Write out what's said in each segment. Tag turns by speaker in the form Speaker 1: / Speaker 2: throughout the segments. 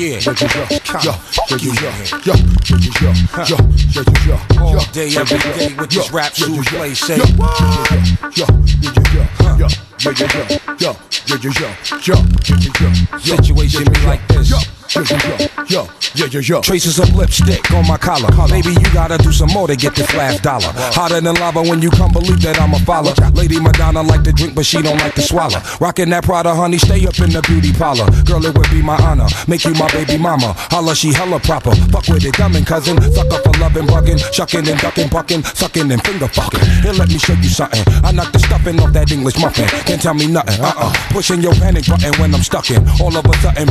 Speaker 1: yeah, yo, yo, all day, every day with this rap shoes play say, yo, yo, yo, yo, yeah, yeah, yeah, yeah. Traces of lipstick on my collar. Maybe you gotta do some more to get this last dollar. Hotter than lava when you come believe that I'm a follower. Lady Madonna like to drink, but she don't like to swallow. Rockin' that Prada, honey, stay up in the beauty parlor. Girl, it would be my honor. Make you my baby mama. Holla, she hella proper. Fuck with it, dummin' cousin. Suck up for loving, buggin', shuckin' and duckin', buckin', suckin' and finger fucking. Here, let me show you something. I knock the stuffing off that English muffin. Can't tell me nothing. Uh-uh. Pushing your panic button when I'm stuckin'. All of a sudden,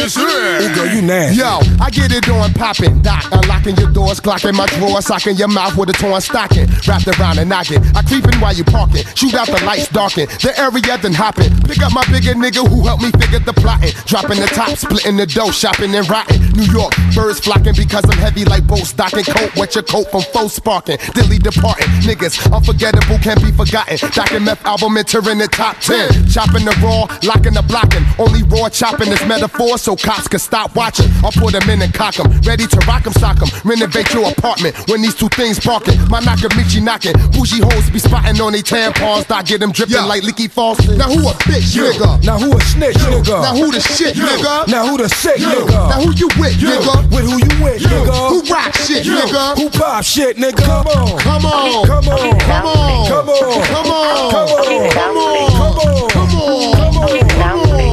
Speaker 1: Conducting. Ooh, girl, you nasty.
Speaker 2: Yo, I get it on poppin', doc, unlocking your doors, glocking my drawers, socking your mouth with a torn stocking, wrapped around and knocking. I creepin' while you parking, shoot out the lights, darken the area, then hoppin'. Pick up my bigger nigga who helped me figure the plotting, dropping the top, splitting the dough, shopping and rotting. New York, birds flocking because I'm heavy like boat stocking, coat, wet your coat from faux sparking, dilly departing. Niggas unforgettable, can't be forgotten. Docking meth album entering the top ten, chopping the raw, locking the blocking. Only raw chopping is metaphor, so cops can stop watching. I'll put them in and cock 'em, ready to rock 'em, sock 'em. Renovate your apartment when these two things parking. My Nakamichi knocking, bougie hoes be spotting on they tampons. Start get them dripping like leaky faucet. Now who a bitch, nigga?
Speaker 1: Now who a snitch, nigga?
Speaker 2: Now who the shit, nigga?
Speaker 1: Now who the sick, nigga?
Speaker 2: Now who you with, nigga?
Speaker 1: With who you with, nigga?
Speaker 2: Who rock shit, nigga?
Speaker 1: Who pop shit, nigga? Come on.
Speaker 2: Come on.
Speaker 1: Come on.
Speaker 2: Come on.
Speaker 1: Come on.
Speaker 2: Come on.
Speaker 1: Come on.
Speaker 2: Come on.
Speaker 1: Come on.
Speaker 2: Come on.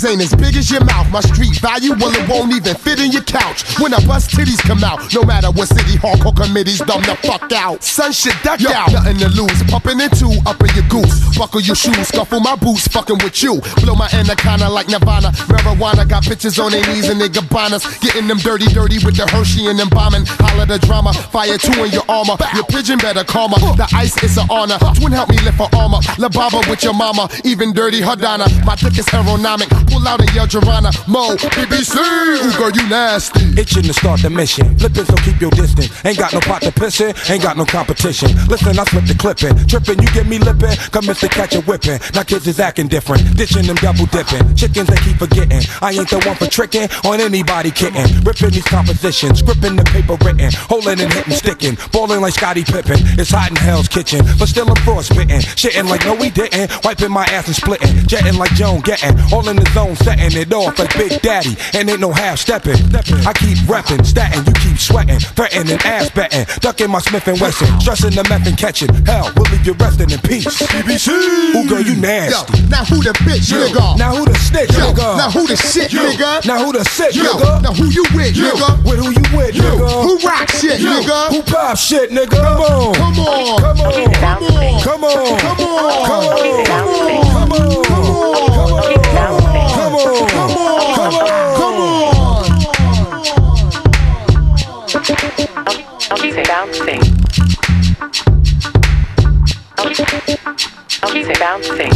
Speaker 2: niggas ain't as big as your mouth. My street value, well, it won't even fit in your couch. When I bust titties come out, no matter what city hardcore committees, dumb the fuck out. Son shit duck out. Nothing to lose. Pumping in two, up in your goose. Buckle your shoes, scuffle my boots, fucking with you. Blow my anaconda like Nirvana. Marijuana got bitches on their knees and they gabanas. Getting them dirty, dirty with the Hershey and them bombing. Holla the drama. Fire two in your armor. Your pigeon better calmer. The ice is an honor. Twin help me lift her armor. La Baba with your mama. Even dirty Hadana. My dick is aeronomic. Pull out and yell Joanna. Mo, BBC. Ooh, girl, you nasty.
Speaker 1: Itching to start the mission. Flipping, so keep your distance. Ain't got no pot to piss in, ain't got no competition. Listen, I slip the clipping. Tripping, you get me lipping. Come Mr. Catch a whipping. Now kids is acting different. Ditching them double dipping. Chickens they keep forgetting. I ain't the one for tricking on anybody kitten. Ripping these compositions. Gripping the paper written. Holding and hitting, sticking. Balling like Scotty Pippen. It's hot in hell's kitchen. But still I'm frostbitten. Shitting like no we didn't. Wiping my ass and splitting. Jetting like Joan getting. All in the zone, on, setting it off like Big Daddy, and ain't no half stepping. I keep repping, statin', you keep sweating, threatening, ass betting, ducking my Smith and Wesson, stressing the meth and catching. Hell, we'll leave you resting in peace. BBC. Ooh, girl, you nasty.
Speaker 2: Yo, now who the bitch, nigga?
Speaker 1: Now who the snitch, nigga?
Speaker 2: Now who the shit, nigga?
Speaker 1: Now who the sick, nigga?
Speaker 2: Now who you with, nigga?
Speaker 1: With who you with, nigga?
Speaker 2: Who rock shit, nigga?
Speaker 1: Who pop shit, nigga? Come on,
Speaker 2: come on,
Speaker 1: come on,
Speaker 2: come on,
Speaker 1: come on,
Speaker 2: come on.
Speaker 1: Come on.
Speaker 2: Come on.
Speaker 1: Come on.
Speaker 2: I'll keep
Speaker 3: bouncing. Keep bouncing.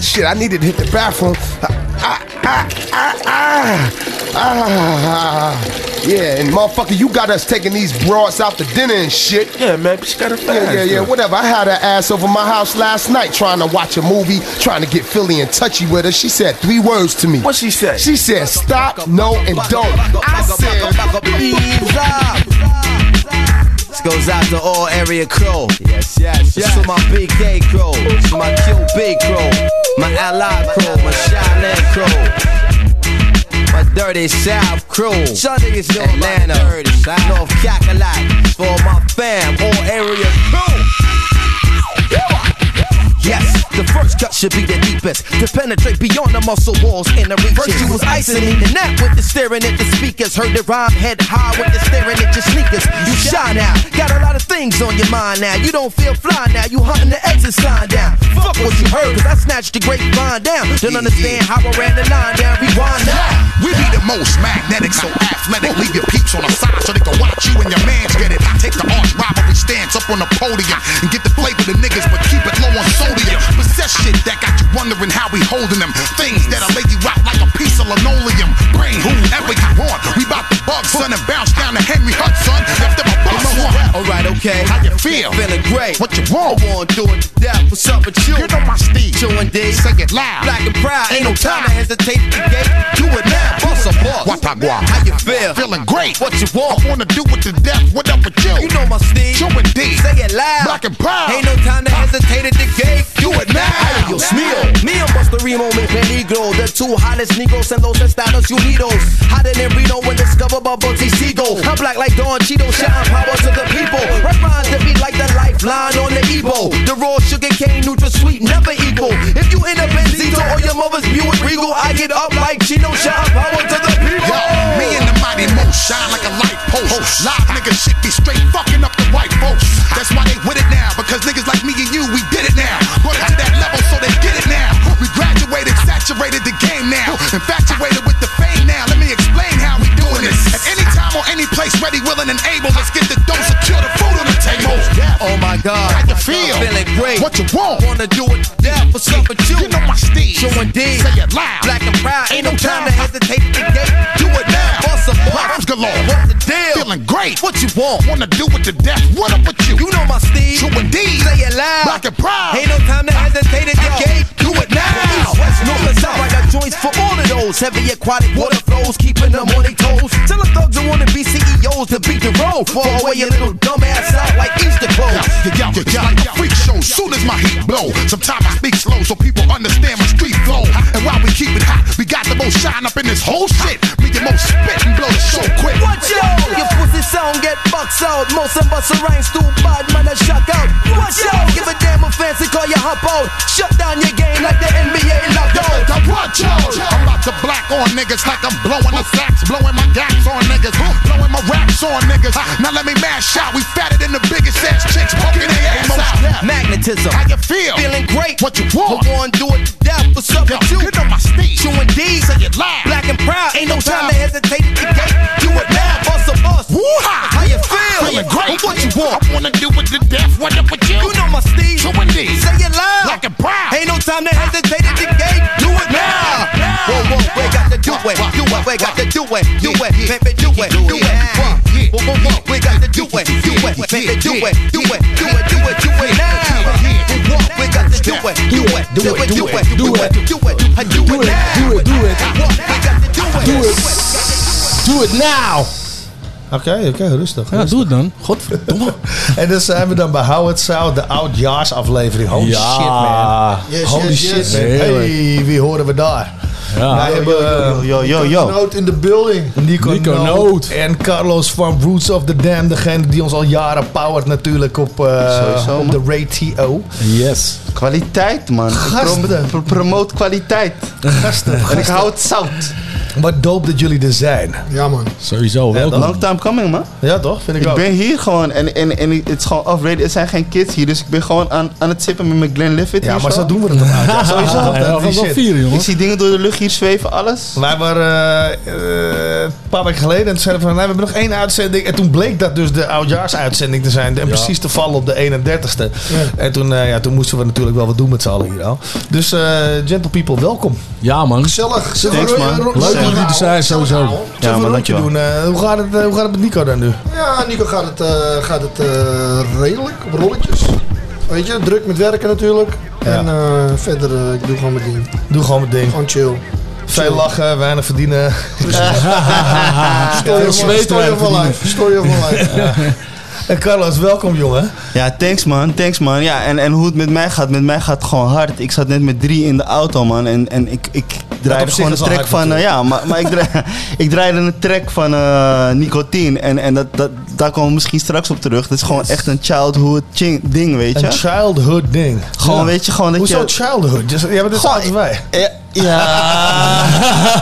Speaker 2: Shit, I needed to hit the bathroom ah, ah, ah, ah. Yeah, and motherfucker, you got us taking these broads out to dinner and shit.
Speaker 4: Yeah, man, but you gotta fast.
Speaker 2: Yeah, yeah, yeah, whatever. I had her ass over my house last night trying to watch a movie, trying to get Philly and touchy with her. She said three words to me.
Speaker 4: What she said?
Speaker 2: She said, stop, no, and don't. I said,
Speaker 5: Ease up. This goes out to all area crew. Yes, yes, yes. To my BK crew, to my QB crew, my Ally crew, my Shaolin My dirty South crew, niggas know Atlanta, dirty South. North Cackalack, for my fam, all area crew. Yes, the first cut should be the deepest to penetrate beyond the muscle walls and the reach. First you was icing, and that with the staring at the speakers. Heard the rhyme head high with you're staring at your sneakers. You shy now, got a lot of things on your mind now. You don't feel fly now, you hunting the exit sign down. Fuck what you heard, cause I snatched the grapevine down. Don't understand how I ran the line down. Rewind now.
Speaker 3: We be the most magnetic, so athletic. Leave your peeps on the side so they can watch you and your mans get it. I take the arch rivalry stance up on the podium and get the flavor to the niggas, but keep it low on sodium. Possess shit that got you wondering how we holding them. Things that'll lay you out like a piece of linoleum. Bring whoever you want. We bout to bug, son, and bounce down to Henry Hudson. After my boss one.
Speaker 5: Alright, okay.
Speaker 3: How you feel?
Speaker 5: Feeling great.
Speaker 3: What you want?
Speaker 5: I wanna do it to death. What's up with you?
Speaker 3: You know my steed.
Speaker 5: Chewing D.
Speaker 3: Say it loud.
Speaker 5: Black and proud. Ain't no time to hesitate to gate. Do it now. Bust a boss.
Speaker 3: Watagua.
Speaker 5: How you feel?
Speaker 3: Feeling great.
Speaker 5: What you want?
Speaker 3: I wanna do it to death. What up with you?
Speaker 5: You know my Steve.
Speaker 3: Chewing D.
Speaker 5: Say it loud.
Speaker 3: Black and proud.
Speaker 5: Ain't no time to hesitate at the Dios mío. Me and Busta Remo make peligro. The two hottest negros en los Estados Unidos. Hotter than Reno when discovered by Bugsy Siegel. I'm black like Don Cheeto, shouting power to the people. Rhymes that be like the lifeline on the Evo. The raw sugar cane, neutral sweet, never equal. If you in a Benzito or your mother's Buick Regal, I get up like Chino, shouting power to the people.
Speaker 3: Yo, me and the mighty mo shine like a light post. Live niggas shit be straight fucking up the white folks.
Speaker 5: God.
Speaker 3: How you feel?
Speaker 5: Feeling great.
Speaker 3: What you want?
Speaker 5: Wanna do it to death. Up with you?
Speaker 3: You know my steed.
Speaker 5: Showing D.
Speaker 3: Say it loud.
Speaker 5: Black and proud. Ain't no time to hesitate at the. Do it now. Bust a.
Speaker 3: Rhymes galore.
Speaker 5: What's the deal?
Speaker 3: Feeling great.
Speaker 5: What you want?
Speaker 3: Wanna do it to death. What up with you?
Speaker 5: You know my Steve.
Speaker 3: Chewing D.
Speaker 5: Say it loud.
Speaker 3: Black and proud.
Speaker 5: Ain't no time to hesitate at the south. I got joints for all of those. Heavy aquatic water flows, keeping them on their toes. Tell the thugs who wanna be CEOs to beat the road. Fall away your little dumb ass out like Easter clothes.
Speaker 3: You got you got like freak show. Soon as my heat blow, sometimes I speak slow so people understand my street flow. And while we keep it hot, we got the most shine up in this whole shit. Me the most spit and blow the show quick.
Speaker 5: Watch out! Your pussy sound get bucks out. Most of us are rhymes too bad, man, I shock out. Watch out! Give a damn a fancy call you hop out. Shut down your game like the NBA lockout.
Speaker 3: Watch out! I'm about to black on niggas like I'm blowing the sax, blowing my gaps on niggas, blowing my raps on niggas. Now let me mash out. We fatter than the biggest ass chicks poking their ass out.
Speaker 5: Magnetism.
Speaker 3: How you feel?
Speaker 5: Feeling great.
Speaker 3: What you want?
Speaker 5: Want to do it to death. What's up with you?
Speaker 3: you know my steed.
Speaker 5: Chewing D.
Speaker 3: Say it loud.
Speaker 5: Black and proud. Ain't no time to hesitate at the gate. Do it now. Bust a bust.
Speaker 3: Woo-ha!
Speaker 5: How you feel?
Speaker 3: Feeling great.
Speaker 5: What you want?
Speaker 3: I wanna do it to death. What up with you?
Speaker 5: You know my Steve.
Speaker 3: Chewing D.
Speaker 5: Say it loud.
Speaker 3: Black and proud.
Speaker 5: Ain't no time to hesitate it. Do it. We got to do it. Do it. Baby, do it. Do it. We got to do it. Do it. Baby, do it. Do it. Do it. Do it. Do it now. We got to do it. Do it. Do it. Do it. Do it. Do it. Do it
Speaker 4: do it, do it.
Speaker 5: Got to do it.
Speaker 4: Do it. Do it now! Oké, oké, rustig.
Speaker 6: Ja,
Speaker 4: rustig.
Speaker 6: doe het dan. Godverdomme.
Speaker 4: En dan zijn we dan bij Howard Sound, de oudjaarsaflevering. Holy
Speaker 6: Ja.
Speaker 4: shit, man.
Speaker 7: Yes,
Speaker 4: Holy
Speaker 7: yes,
Speaker 4: shit,
Speaker 7: yes.
Speaker 4: man. Hey, wie horen we daar?
Speaker 6: Ja.
Speaker 4: Wij hebben eh,
Speaker 7: Yo, yo, yo.
Speaker 4: Noot in de building. Nico,
Speaker 6: Nico
Speaker 4: Noot. En Carlos van Roots of the Dam. Degene die ons al jaren powert natuurlijk op, eh, op de Ray TO.
Speaker 6: Yes.
Speaker 7: Kwaliteit, man.
Speaker 4: Gasten.
Speaker 7: prom- pro- promote kwaliteit.
Speaker 4: Gasten,
Speaker 7: En ik hou het zout.
Speaker 4: Wat dope dat jullie er zijn.
Speaker 7: Ja, man.
Speaker 6: Sowieso, welkom.
Speaker 7: Long time coming, man.
Speaker 4: Ja toch? Vind ik,
Speaker 7: Ik
Speaker 4: ook.
Speaker 7: ben hier gewoon en, en, en het is gewoon off-radio. Er zijn geen kids hier, dus ik ben gewoon aan, aan het sippen met mijn Glenn Liffit.
Speaker 4: ja, maar
Speaker 7: zo.
Speaker 4: zo doen we het toch uit. Sowieso.
Speaker 6: Ja,
Speaker 4: dat-
Speaker 6: wel vieren,
Speaker 7: Ik
Speaker 6: jongen.
Speaker 7: zie dingen door de lucht hier zweven, alles.
Speaker 4: Wij waren eh, eh, een paar weken geleden en toen zeiden we van, nee, we hebben nog één uitzending. En toen bleek dat dus de oudjaarsuitzending te zijn. En precies te vallen op de 31ste. En toen, eh, ja, toen moesten we natuurlijk wel wat doen met z'n allen hier al. Dus, eh, gentle people, welkom.
Speaker 6: Ja, man.
Speaker 4: Gezellig.
Speaker 7: Thanks, man.
Speaker 6: Leuk dat jullie er zijn, sowieso.
Speaker 7: Ja,
Speaker 4: Zullen we
Speaker 7: man,
Speaker 4: een rondje
Speaker 7: dankjewel.
Speaker 4: doen? Hoe, gaat het, met Nico dan nu?
Speaker 8: Ja, Nico gaat het, eh, gaat het eh, redelijk, op rolletjes. Weet je, druk met werken natuurlijk. En eh, verder, ik doe gewoon mijn ding.
Speaker 4: Doe gewoon mijn ding.
Speaker 8: Gewoon chill.
Speaker 4: Veel lachen, weinig verdienen.
Speaker 8: Je
Speaker 6: Veel zweet
Speaker 8: stoor je
Speaker 6: erin
Speaker 8: van
Speaker 4: En Carlos, welkom jongen.
Speaker 7: Ja, thanks man, thanks man. Ja, en, en hoe het met mij gaat, met mij gaat het gewoon hard. Ik zat net met drie in de auto man en, en ik, ik draaide gewoon een
Speaker 4: is
Speaker 7: track van... eh, ja, maar, maar ik, draai, ik draaide een track van eh Nicotine en, en dat, dat, daar komen we misschien straks op terug. Het is gewoon echt een childhood ding, weet je.
Speaker 4: Een childhood ding.
Speaker 7: Gewoon, weet je, gewoon dat
Speaker 4: Hoezo
Speaker 7: je...
Speaker 4: childhood? Dus, net zo
Speaker 7: Gewoon-
Speaker 4: oud als wij.
Speaker 7: Ja.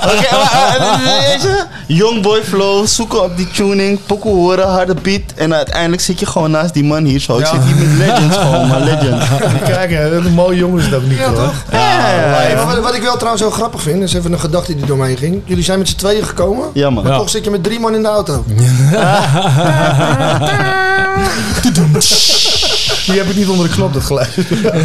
Speaker 7: Oké, maar eh, weet je? Youngboy flow, zoeken op die tuning, pokken horen, harde beat. En uiteindelijk zit je gewoon naast die man hier zo. Ik zit hier met legends gewoon, maar legends.
Speaker 4: Kijk, hè, een mooie jongen is dat niet,
Speaker 8: Ja,
Speaker 4: hoor.
Speaker 8: toch?
Speaker 7: Ja,
Speaker 8: wat, ik wel trouwens heel grappig vind, is even een gedachte die door mij ging. Jullie zijn met z'n tweeën gekomen,
Speaker 7: Ja, man.
Speaker 8: maar toch zit je met drie man in de auto.
Speaker 4: Die heb ik niet onder de knop, dat geluid.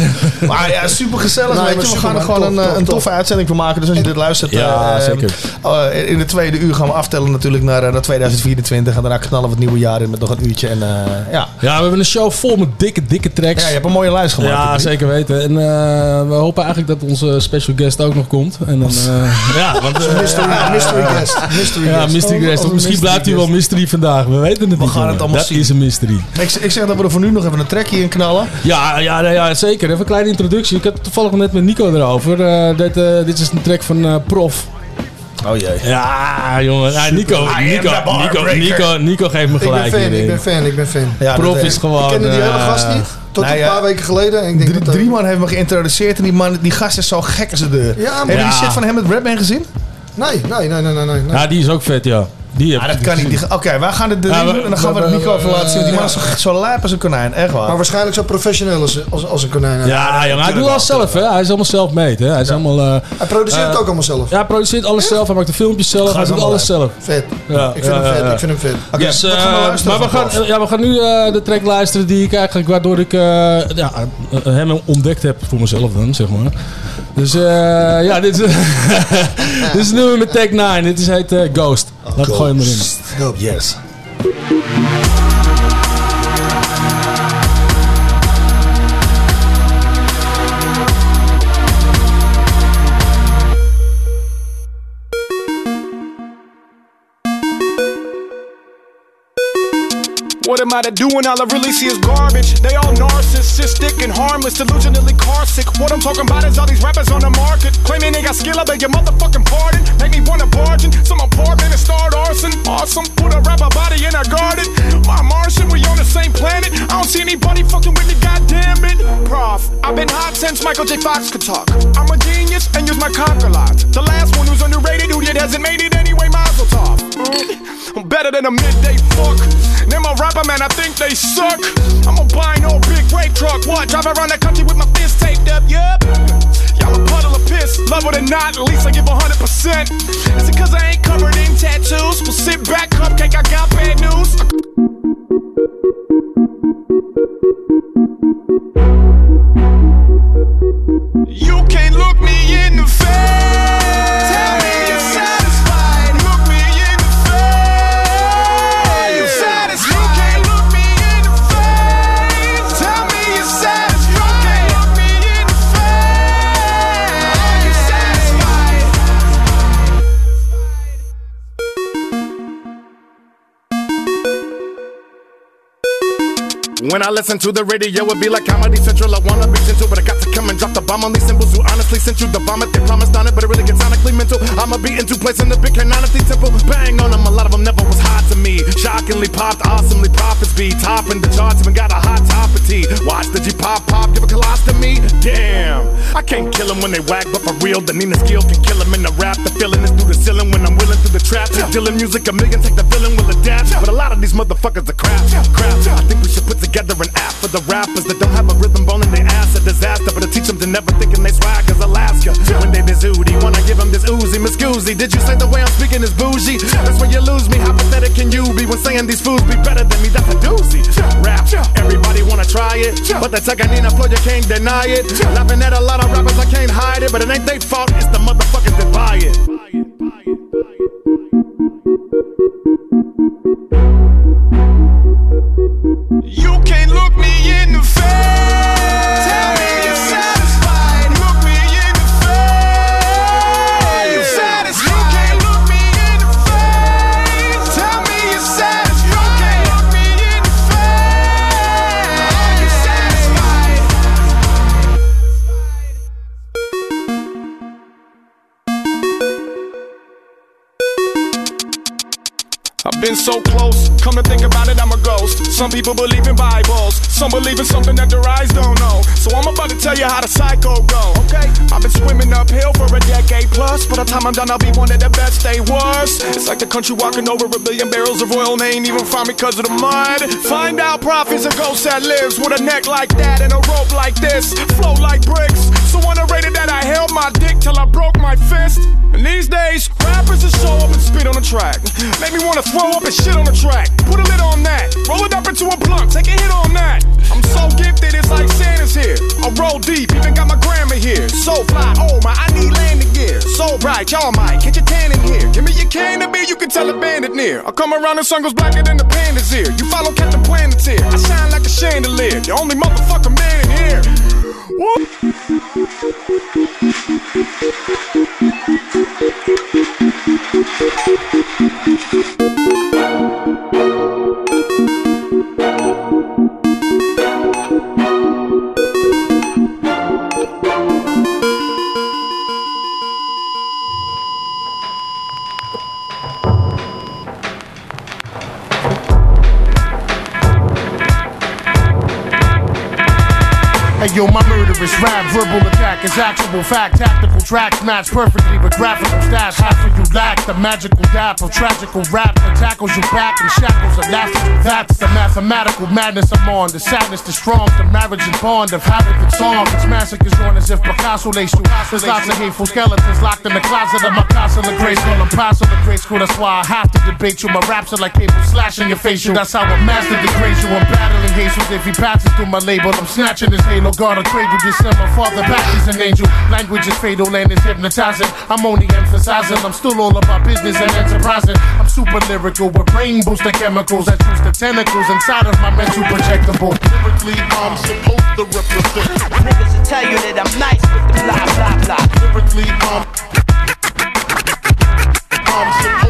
Speaker 4: maar ja, super gezellig.
Speaker 8: Nee,
Speaker 4: weet je. We gaan er gewoon een,
Speaker 8: tof,
Speaker 4: een
Speaker 8: tof.
Speaker 4: toffe uitzending van maken. Dus als je dit luistert,
Speaker 6: Ja,
Speaker 4: eh,
Speaker 6: zeker.
Speaker 4: eh, in de tweede uur gaan we aftellen natuurlijk naar, eh, naar 2024. En daarna knallen we het nieuwe jaar in met nog een uurtje. En eh, ja.
Speaker 6: Ja, we hebben een show vol met dikke, dikke tracks.
Speaker 4: ja, je hebt een mooie lijst gemaakt.
Speaker 6: Ja, zeker weten. En eh, we hopen eigenlijk dat onze special guest ook nog komt. En dan, eh, ja, want, eh,
Speaker 8: Mystery, mystery guest. Mystery
Speaker 6: ja,
Speaker 8: guest.
Speaker 6: mystery guest. Of misschien blijft hij wel mystery vandaag. We weten het niet.
Speaker 4: gaan het allemaal
Speaker 6: dat
Speaker 4: zien.
Speaker 6: is een mystery.
Speaker 4: Ik, ik zeg dat we er voor nu nog even een in knallen.
Speaker 6: Ja, ja, ja, ja, zeker. Even een kleine introductie. Ik had het toevallig net met Nico erover. Eh, dit, eh, dit is een track van eh, Prof.
Speaker 4: Oh jee.
Speaker 6: Ja, jongen. Ja, Nico, Nico, Nico. Nico, Nico geeft me
Speaker 8: Ik ben
Speaker 6: gelijk
Speaker 8: fan, ik ben fan, ik ben fan.
Speaker 4: Ja,
Speaker 6: Prof is
Speaker 4: eh,
Speaker 6: gewoon...
Speaker 8: Ik kende die hele gast niet, tot
Speaker 4: nou
Speaker 8: een
Speaker 4: ja,
Speaker 8: paar weken geleden. En ik denk
Speaker 4: Drie,
Speaker 8: dat,
Speaker 4: drie man heeft me geïntroduceerd en die, man, die gast is zo gek als de deur.
Speaker 8: Ja, man.
Speaker 4: Hebben jullie
Speaker 6: Ja.
Speaker 4: die shit van hem met Rapman gezien?
Speaker 8: Nee, nee, nee, nee, nee. nee.
Speaker 6: Ja, die is ook vet, ja. Die heb ik
Speaker 4: dat kan niet. Oké, wij gaan het
Speaker 6: Ja,
Speaker 4: doen
Speaker 6: we-
Speaker 4: en dan gaan we
Speaker 6: we-
Speaker 4: het Nico even laten zien. Die man is zo, zo lijp als een konijn, echt waar.
Speaker 8: Maar waarschijnlijk zo professioneel als, als, als een konijn.
Speaker 6: Ja, hij doet alles zelf, hè. Hij is allemaal zelf mee, hè. Hij is allemaal... eh,
Speaker 8: Hij produceert
Speaker 6: Eh,
Speaker 8: ook allemaal zelf.
Speaker 6: ja, hij produceert alles zelf. Hij maakt de filmpjes zelf. Hij doet alles zelf.
Speaker 8: Vet.
Speaker 6: Ja,
Speaker 8: ik vind
Speaker 6: ja,
Speaker 8: hem vet,
Speaker 6: ja, ja.
Speaker 8: ik vind hem vet.
Speaker 4: Oké,
Speaker 6: dus, eh, maar we gaan, ja, we gaan nu eh, de track luisteren die ik eigenlijk, waardoor ik ja, hem ontdekt heb voor mezelf dan, zeg maar. Dus eh, ja, dit is, dit is nummer met Tag 9. Dit is heet eh, Ghost. Laat gooi hem erin.
Speaker 8: Dope.
Speaker 4: Yes.
Speaker 9: Am I to do when all I really see is garbage? They all narcissistic and harmless, delusionally carsick. What I'm talking about is all these rappers on the market claiming they got skill. I beg your motherfucking pardon. Make me wanna barge in some apartment and start arson. Awesome, put a rapper body in a garden. My Martian, we on the same planet. I don't see anybody fucking with me, goddamn it. Prof, I've been hot since Michael J. Fox could talk. I'm a genius and use my cock a lot. The last one who's underrated, who yet hasn't made it anyway, Mazel I'm better than a midday fuck. Name a rapper, man, I think they suck. I'm a buy no big rape truck. What? Drive around the country with my fist taped up, yep. Y'all a puddle of piss, love it or not, at least I give 100%. Is it cause I ain't covered in tattoos? Well, sit back, cupcake, I got bad news. When I listen to the radio, it be like Comedy Central. I wanna be gentle, but I got to come and drop the bomb on these symbols who honestly sent you the vomit. They promised on it, but it really gets sonically mental. I'ma be into place in the big canonically temple. Bang on them, a lot of them never was hot to me. Shockingly popped, awesomely profits be topping the charts, even got a hot top of tea. Watch the G pop pop, give a colostomy. Damn, I can't kill them when they whack, but for real, the Nina skill can kill them in the rap. The feeling is through the ceiling when I'm willing through the trap. Dealing music, a million, take the villain will adapt. But a lot of these motherfuckers are crap. Crap. I think we should put together an app for the rappers that don't have a rhythm bone in their ass. A disaster, but I teach them to never thinking they swag as Alaska. When they Udi, wanna give them this oozy, Miss. Did you say the way I'm speaking is bougie? That's where you lose me. How pathetic can you be when saying these fools be better than me? That's a doozy. Rap, everybody wanna try it, but the Taganina flow you can't deny it. Laughing at a lot of rappers, I can't hide it, but it ain't their fault. It's the motherfuckers that buy it. Been so close. Come to think about it, I'm a ghost. Some people believe in Bibles, some believe in something that their eyes don't know. So I'm about to tell you how the psycho go. Okay, I've been swimming uphill for a decade plus. By the time I'm done, I'll be one of the best they was. It's like the country walking over a billion barrels of oil, and they ain't even find me cause of the mud. Find out prophets a ghost that lives with a neck like that and a rope like this, flow like bricks. So underrated that I held my dick till I broke my fist. And these days, rappers just show up and spit on the track. Make me wanna throw up and shit on the track. Put a lid on that. Roll it up into a blunt. Take a hit on that. I'm so gifted, it's like Santa's here. I roll deep, even got my grandma here. So fly, oh my, I need landing gear. So bright, y'all might catch a tan in here. Give me your can to be, you can tell a bandit near. I come around, the sun goes blacker than the panda's ear. You follow Captain Planet's here. I shine like a chandelier. The only motherfucker man here. What?
Speaker 10: Hey yo, my murderous rap, verbal attack is actual fact. Tactical tracks match perfectly with graphical stats. Half of you lack the magical dap of tragical rap that tackles you back in shackles of laughter. That's the mathematical madness I'm on. The sadness, the strong, the marriage and bond of havoc and song. It's massacres on as if Picasso laced you. There's lots of hateful skeletons locked in the closet of my castle of grade school. I'm past of the grade school, that's why I have to debate you. My raps are like people slashing your facial. That's how a master degrades you. I'm battling Jesus if he passes through my label. I'm snatching his halo. God, I cradle this and my father back is an angel. Language is fatal and it's hypnotizing. I'm only emphasizing. I'm still all about business and enterprising. I'm super lyrical with brain booster chemicals that choose the tentacles inside of my mental projectable. Lyrically, I'm supposed to represent.
Speaker 5: Niggas will tell you that I'm nice with the blah blah blah.
Speaker 10: Lyrically, I'm. I'm supposed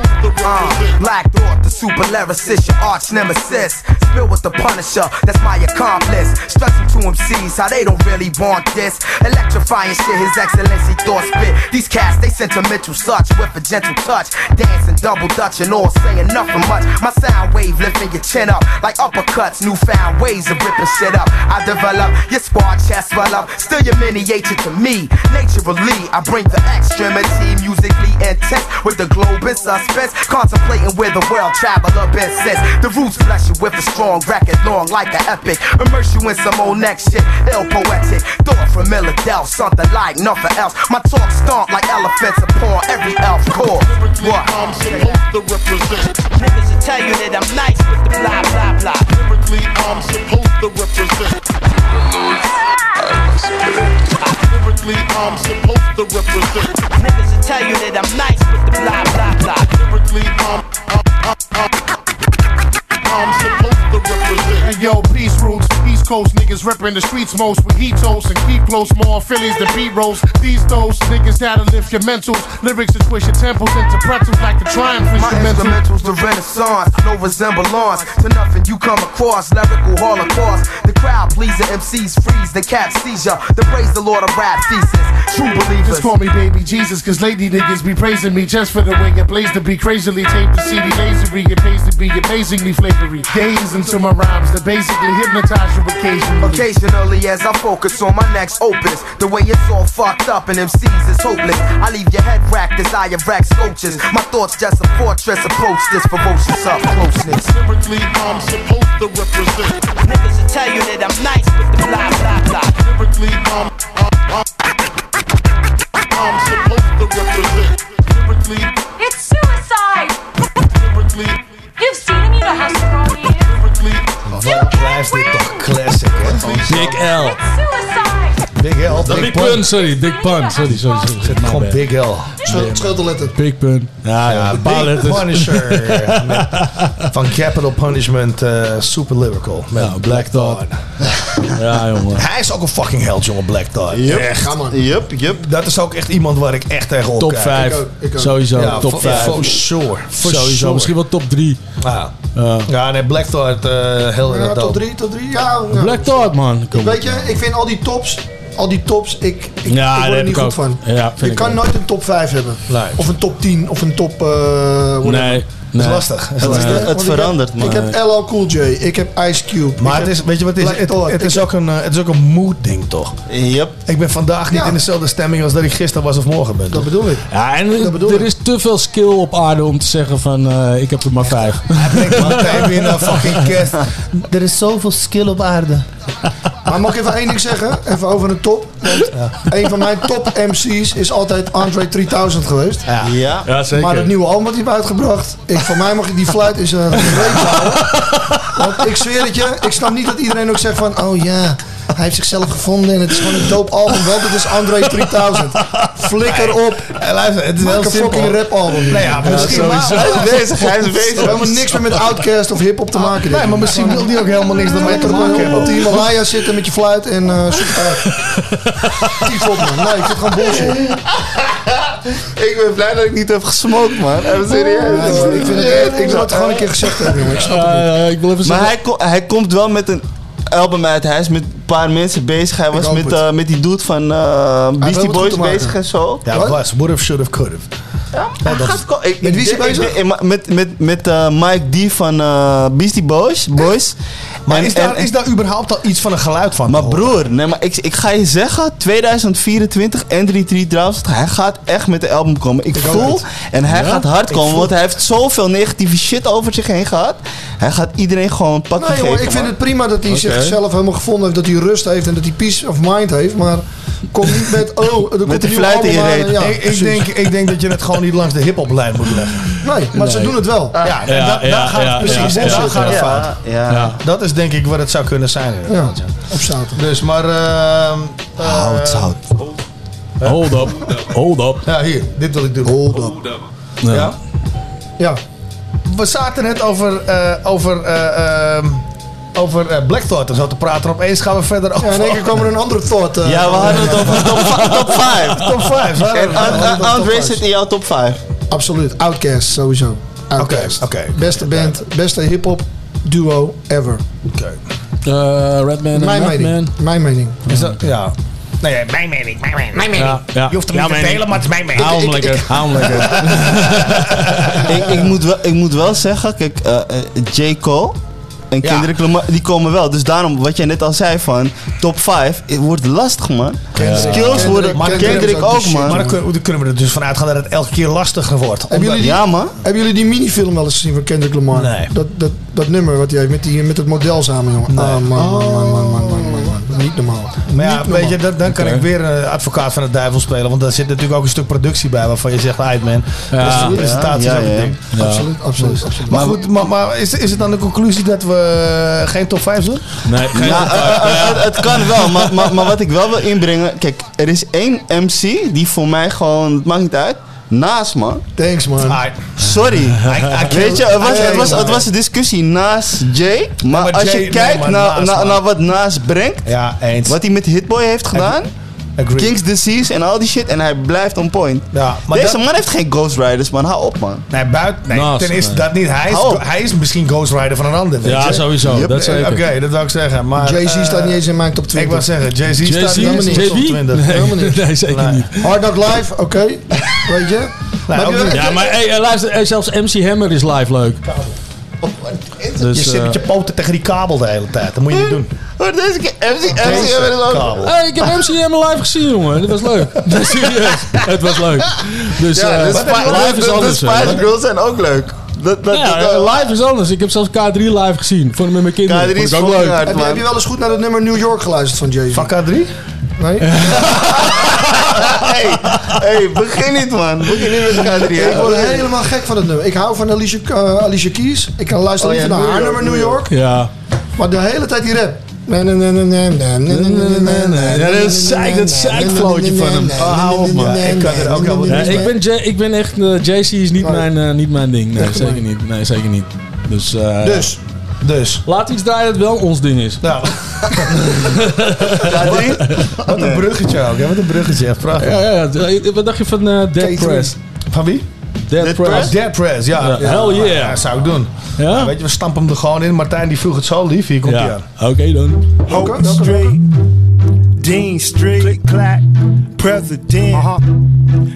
Speaker 10: Uh, represent.
Speaker 5: Black Thought, the super lyricist, your arch nemesis. Spill with the Punisher, that's my accomplice. Stressing to MCs how they don't really want this. Electrifying shit, His Excellency thought spit. These cats, they sentimental such with a gentle touch. Dancing double dutch and all saying nothing much. My sound wave lifting your chin up like uppercuts. Newfound ways of ripping shit up. I develop your squad chest swell up. Still your miniature to me. Naturally, I bring the extremity musically intense with the globe in suspense. Contemplating where the world traveler been since. The roots bless you with a strong record, long like an epic. Immerse you in some old next shit, ill poetic. Thought from Philadelphia, something like nothing else. My talk stomp like elephants upon every elf core. What?
Speaker 10: I'm supposed to represent.
Speaker 5: Niggas will tell you that I'm nice with the blah blah blah.
Speaker 10: Lyrically, I'm supposed to represent. Lyrically, I'm supposed to represent.
Speaker 5: Niggas will tell you that I'm nice with the blah blah blah.
Speaker 10: Lyrically, I'm, I'm, I'm, I'm supposed to represent. Hey yo, peace roots, East Coast niggas ripping the streets most with heat toast and keep close more Phillies than beat rolls. These those niggas that'll lift your mentals. Lyrics that twist your temples into pretzels like the triumph
Speaker 5: My
Speaker 10: instrumental.
Speaker 5: instrumentals, the renaissance, no resemblance to nothing you come across. Lyrical holocaust. The crowd pleaser MCs freeze, the cat seizure. The praise the Lord of rap thesis. True believers.
Speaker 10: Just call me baby Jesus, cause lady niggas be praising me just for the way it plays to be crazily taped the CD lasery. It pays to be amazingly flavory. Gaze into my rhymes that basically hypnotize you occasionally.
Speaker 5: Occasionally, as I focus on my next opus, the way it's all fucked up and MCs is hopeless. I leave your head racked as I erect sculptures. My thoughts just a fortress. Approach this ferocious up closeness.
Speaker 10: Lyrically, I'm supposed to represent.
Speaker 5: Niggas will tell you that I'm nice with the blah blah blah.
Speaker 10: Lyrically, I'm, I'm, I'm, I'm supposed to represent. Lyrically,
Speaker 11: It's suicide!
Speaker 10: lyrically,
Speaker 11: You've seen him, you know how strong he is.
Speaker 10: Lyrically.
Speaker 4: Blijft dit toch classic, hè?
Speaker 6: Big L.
Speaker 4: Big L,
Speaker 6: Big
Speaker 4: Big
Speaker 6: Pun,
Speaker 4: Pun.
Speaker 6: sorry. Big Pun. Sorry, sorry, sorry.
Speaker 4: Gewoon
Speaker 6: bij.
Speaker 4: Big L.
Speaker 8: Scheelt scheelt de letter.
Speaker 6: Big Pun. Ja, ja.
Speaker 4: Big. Punisher. Met- van Capital Punishment, eh, super lyrical. Met
Speaker 6: Ja, Black Thought. Ja, jongen.
Speaker 4: Hij is ook een fucking held, jongen, Black Thought. Echt.
Speaker 8: Ja, man.
Speaker 7: Yup, yup.
Speaker 4: Dat is ook echt iemand waar ik echt tegenop
Speaker 6: Top
Speaker 4: kijk.
Speaker 6: 5.
Speaker 8: ook, ik ook.
Speaker 6: Sowieso.
Speaker 4: Ja,
Speaker 6: top
Speaker 4: for-
Speaker 6: 5.
Speaker 4: For sure. For
Speaker 6: Sowieso.
Speaker 4: sure.
Speaker 6: Misschien wel top 3.
Speaker 4: Ja.
Speaker 6: Ja.
Speaker 4: ja, nee, Black Thought, eh heel
Speaker 8: Ja,
Speaker 4: erg
Speaker 8: top
Speaker 4: dope.
Speaker 8: 3, top 3. Ja, ja.
Speaker 6: Black Thought, man. Kom.
Speaker 8: Weet je, ik vind al die tops, al die tops, ik, ik,
Speaker 6: Ja,
Speaker 8: ik word er niet
Speaker 6: ik
Speaker 8: goed
Speaker 6: ook.
Speaker 8: van.
Speaker 6: Ja,
Speaker 8: je
Speaker 6: ik
Speaker 8: kan
Speaker 6: ook.
Speaker 8: nooit een top 5 hebben.
Speaker 4: Nee.
Speaker 8: Of een top 10, of een top... eh whatever.
Speaker 6: Nee. Nee.
Speaker 4: lastig. Dat is lastig.
Speaker 7: Het
Speaker 8: ik heb-
Speaker 7: verandert, man.
Speaker 8: Ik heb LL Cool J, ik heb Ice Cube.
Speaker 4: Maar het is, weet je wat het is? Het, het, is ook een, eh, het is ook een mood ding, toch?
Speaker 7: Yep.
Speaker 4: Ik ben vandaag niet
Speaker 8: Ja.
Speaker 4: in dezelfde stemming als dat ik gisteren was of morgen ben.
Speaker 8: Dat bedoel ik.
Speaker 6: Ja, en
Speaker 8: Dat bedoel
Speaker 6: er
Speaker 8: ik.
Speaker 6: is te veel skill op aarde om te zeggen van eh, ik heb er maar vijf.
Speaker 4: Hij brengt meteen weer naar fucking kerst. Er is zoveel skill op aarde.
Speaker 8: Maar mag ik even één ding zeggen? Even over een top. Want een van mijn top MC's is altijd Andre 3000 geweest.
Speaker 7: Ja.
Speaker 6: Ja, zeker.
Speaker 8: Maar het nieuwe album wat hij heeft uitgebracht. Ik, voor mij mag ik die fluit in zijn reet houden. Want ik zweer het je. Ik snap niet dat iedereen ook zegt van... Oh ja, hij heeft zichzelf gevonden en het is gewoon een dope album. Want het is Andre 3000. Flikker op.
Speaker 4: En luister, het is
Speaker 8: Maak
Speaker 4: heel
Speaker 8: een
Speaker 4: simpel.
Speaker 8: fucking rap album.
Speaker 4: Nee, ja, misschien
Speaker 7: Hij is bezig, hij is bezig.
Speaker 8: helemaal niks meer met Outcast of hip-hop te maken.
Speaker 4: Nee, maar misschien wil die ook helemaal niks ermee te maken hebben.
Speaker 8: op de Himalaya zitten met je fluit en eh uit. Tief op man. Nee, ik vind het gewoon bullshit.
Speaker 7: Ik ben blij dat ik niet heb gesmokt, man. Even serieus.
Speaker 8: Ja, ik, vind het, ik wil het gewoon een keer gezegd hebben, jongen. Ik snap het niet.
Speaker 6: Eh, ik wil even
Speaker 7: Maar hij, hij komt wel met een album uit. Hij is met een paar mensen bezig. Hij was met, eh, met die dude van eh
Speaker 8: wel
Speaker 7: Beastie Boys bezig en zo.
Speaker 4: Ja, was. Would have, should have, could have.
Speaker 7: Ik-
Speaker 8: Met wie is hij bezig?
Speaker 7: ik- Met, met, met eh, Mike D van eh, Beastie Boys. Boys.
Speaker 4: Maar
Speaker 7: En-
Speaker 4: is daar,
Speaker 7: en-
Speaker 4: is daar überhaupt al iets van een geluid van?
Speaker 7: Maar broer, nee, maar ik, ik ga je zeggen, 2024 en 3000, hij gaat echt met de album komen. Ik, voel, en hij gaat hard komen, want hij heeft zoveel negatieve shit over zich heen gehad. Hij gaat iedereen gewoon een pakje
Speaker 8: Nee, jongen,
Speaker 7: geven.
Speaker 8: ik vind
Speaker 7: man.
Speaker 8: het prima dat hij zichzelf helemaal gevonden heeft. Dat hij rust heeft en dat hij peace of mind heeft. Maar kom niet met, oh, er komt
Speaker 7: de fluit in je reet.
Speaker 8: Ja,
Speaker 4: ik, ik, denk, ik denk dat je het gewoon niet langs de hip-hoplijn moet leggen.
Speaker 8: Nee, maar ze doen het wel.
Speaker 4: Ja, en
Speaker 6: Ja,
Speaker 4: da- daar gaat het precies.
Speaker 6: ja,
Speaker 4: en daar gaat het fout.
Speaker 7: Ja, ja.
Speaker 6: Ja.
Speaker 4: Dat is denk ik wat het zou kunnen zijn. Ja,
Speaker 8: op zaterdag.
Speaker 4: Dus, maar... ehm, eh,
Speaker 7: Hout, hout.
Speaker 6: Hold up. Hold up.
Speaker 4: Ja, hier. Dit wil ik doen.
Speaker 8: Hold up.
Speaker 4: Ja.
Speaker 8: Ja,
Speaker 4: We zaten net over, eh, over, eh, ehm, over eh, Black Thought en zo te praten. Opeens gaan we verder over...
Speaker 8: ja in één keer kwam er een andere thought. eh,
Speaker 7: Ja, we hadden het over top 5. Top 5.
Speaker 4: Top 5.
Speaker 7: En An- An- Andre zit in jouw top 5.
Speaker 8: Absoluut. Outcast, sowieso. Outcast.
Speaker 4: Oké, oké.
Speaker 8: Beste band, beste hip-hop duo ever.
Speaker 6: Eh, Redman en
Speaker 8: Mijn mening.
Speaker 6: Redman.
Speaker 8: Mijn mening.
Speaker 4: Is dat, ja. Nee, ja, mijn mening, mijn mening. Mijn mening.
Speaker 6: Ja, ja.
Speaker 4: Je hoeft hem niet te delen, maar het is mijn mening.
Speaker 6: Hou hem lekker. Hou hem lekker.
Speaker 7: ik, ik, moet wel, ik moet wel zeggen, kijk, eh, J. Cole en
Speaker 4: ja.
Speaker 7: kinderen die komen wel. Dus daarom, wat jij net al zei van top 5, wordt lastig man. Skills worden,
Speaker 8: maar ook
Speaker 7: man.
Speaker 4: Maar kunnen we er dus vanuit gaan dat het elke keer lastiger wordt.
Speaker 7: Ja man.
Speaker 8: Hebben jullie die minifilm wel eens gezien van Kendrick Lamar?
Speaker 4: Nee.
Speaker 8: Dat, dat, dat nummer wat hij heeft met, die, met het model samen jongen. Ah, man, man, man, man. Niet normaal.
Speaker 4: Maar ja, weet je, dan, dan kan ik weer een advocaat van de duivel spelen. Want daar zit natuurlijk ook een stuk productie bij waarvan je zegt, uit man.
Speaker 6: Ja.
Speaker 4: de presentatie
Speaker 7: Ja,
Speaker 4: is
Speaker 7: ja, ja.
Speaker 4: ding.
Speaker 8: Absoluut, absoluut, absoluut.
Speaker 4: Maar goed, maar, maar is, is het dan de conclusie dat we geen top 5 doen?
Speaker 6: Nee, geen
Speaker 7: Ja, eh, eh, het, het kan wel, maar, maar, maar wat ik wel wil inbrengen... Kijk, er is één MC die voor mij gewoon... Het maakt niet uit. Naast, man.
Speaker 8: Thanks, man.
Speaker 7: Sorry. Weet je, het was, het, was, het was een discussie naast Jay. Maar,
Speaker 4: maar
Speaker 7: als
Speaker 4: Jay-
Speaker 7: je
Speaker 4: nee,
Speaker 7: kijkt
Speaker 4: maar
Speaker 7: naar, naar, wat Naas brengt...
Speaker 4: ja, eens.
Speaker 7: Wat hij met Hitboy heeft gedaan...
Speaker 4: Agree.
Speaker 7: King's Disease en al die shit. En hij blijft on point.
Speaker 4: Ja, maar
Speaker 7: Deze
Speaker 4: dat-
Speaker 7: man heeft geen Ghost Riders, man. Hou op, man.
Speaker 4: Nee, buiten, nee
Speaker 6: Naast,
Speaker 4: ten eerste
Speaker 6: nee.
Speaker 4: dat niet. Hij is, hij is misschien Ghost Rider van een ander. weet
Speaker 6: Ja,
Speaker 4: je.
Speaker 6: sowieso.
Speaker 7: Yep.
Speaker 6: Dat zeker.
Speaker 4: Oké, dat wil ik zeggen. Maar,
Speaker 8: Jay-Z
Speaker 4: eh,
Speaker 8: staat niet eens in mijn top
Speaker 4: Ik
Speaker 8: 20.
Speaker 4: wou zeggen, Jay-Z staat helemaal niet in de top
Speaker 6: JB?
Speaker 4: 20.
Speaker 6: Nee,
Speaker 8: Helemaal niet.
Speaker 6: nee, zeker
Speaker 4: Nee.
Speaker 6: niet.
Speaker 8: Hard Knock Live, oké. Weet je? Maar heb
Speaker 4: ook
Speaker 8: je-
Speaker 4: niet.
Speaker 6: Ja, maar hey, eh, luister, eh, zelfs MC Hammer is live leuk. Dus,
Speaker 4: je zit met je
Speaker 6: eh,
Speaker 4: poten tegen die kabel de hele tijd. Dat moet je niet doen.
Speaker 7: Hoor, deze keer MC, MC
Speaker 4: kabel.
Speaker 6: Hey, ik heb MC Hammer live gezien, jongen. Dat was leuk. Serieus. Het was leuk. Dus
Speaker 7: Ja,
Speaker 6: eh,
Speaker 7: de, Spi-
Speaker 6: live
Speaker 7: de-
Speaker 6: is
Speaker 7: de
Speaker 6: anders. hè.
Speaker 7: Spice Girls zijn ook leuk. Dat, dat,
Speaker 6: Ja,
Speaker 7: dat-
Speaker 6: live is anders. Ik heb zelfs K3 live gezien. Vond ik met mijn kinderen.
Speaker 7: K3
Speaker 6: Vond
Speaker 7: is
Speaker 6: ik ook leuk.
Speaker 7: hard,
Speaker 8: Heb je, heb je wel eens goed naar het nummer New York geluisterd van Jay-Z?
Speaker 4: Van K3?
Speaker 8: Nee?
Speaker 7: hey, hey, begin niet, man. Begin niet met K3.
Speaker 8: Ik word helemaal gek van het nummer. Ik hou van Alicia, uh, Alicia Keys. Ik kan luisteren
Speaker 7: oh, ja,
Speaker 8: naar haar nummer New York.
Speaker 6: Ja.
Speaker 8: Maar de hele tijd die rap.
Speaker 6: Ja, dat is zeik, dat zeikflootje van hem.
Speaker 4: Oh, hou op, man. Ik kan er ook al
Speaker 6: ja, ik, ben J ik ben echt... Uh, JC is niet, nee. mijn, uh, niet mijn ding. Nee, zeker niet. Nee, zeker niet. Dus... Uh,
Speaker 8: dus
Speaker 4: dus.
Speaker 6: Laat iets draaien dat wel ons ding is.
Speaker 4: Nou,
Speaker 7: K3?
Speaker 4: wat een bruggetje ook. Hè? Wat een bruggetje. Echt prachtig.
Speaker 6: Ja, ja, ja. Wat dacht je van eh, Dead
Speaker 8: K3.
Speaker 6: Press?
Speaker 4: Van wie?
Speaker 6: Dead,
Speaker 7: Dead
Speaker 6: Press.
Speaker 7: Press?
Speaker 4: Dead Press, ja.
Speaker 6: Ja, hell yeah.
Speaker 4: Ja, zou ik doen.
Speaker 6: Ja?
Speaker 4: Weet je, we stampen hem er gewoon in. Martijn die vroeg het zo lief. Hier komt hij
Speaker 6: Ja.
Speaker 4: aan.
Speaker 6: Oké dan.
Speaker 12: Hope straight, Dean Street, click clack, President,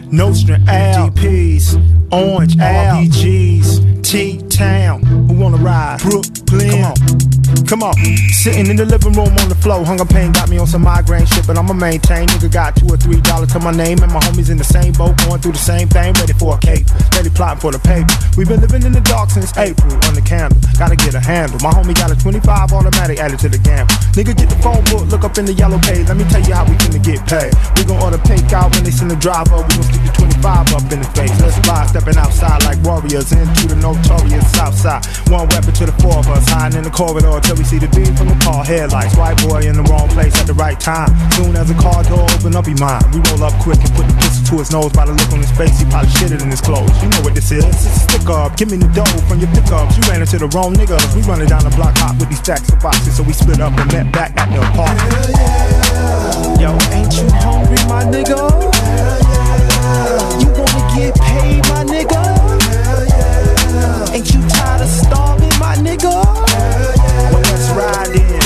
Speaker 12: Nostra Al, DPs, Orange, LBGs, T-Town. Who wanna ride? Come on. Come on. Sitting in the living room on the floor. Hunger pain got me on some migraine shit, but I'ma maintain. Nigga got two or three dollars to my name, and my homies in the same boat, going through the same thing, ready for a cake. Steady plotting for the paper. We've been living in the dark since April on the candle. Gotta get a handle. My homie got a 25 automatic added to the gamble. Nigga, get the phone book, look up in the yellow page. Let me tell you how we finna get paid. We gon' order pink out when they send the driver. We gon' stick the 25 up in the face. Let's fly, stepping outside like warriors into the notorious south side. One weapon to the four of us, hiding in the corridor till we see the beam from the car headlights. White boy in the wrong place at the right time. Soon as the car door open up, he mine. We roll up quick and put the pistol to his nose. By the look on his face, he probably shitted in his clothes. You know what this is? It's a stick up. Give me the dough from your pickups. You ran into the wrong nigga. We running down the block hot with these stacks of boxes, so we split up and met back at the apartment. Yo, ain't you hungry, my nigga? You wanna get paid, my nigga? Ain't you tired of my nigga? Well, let's ride in.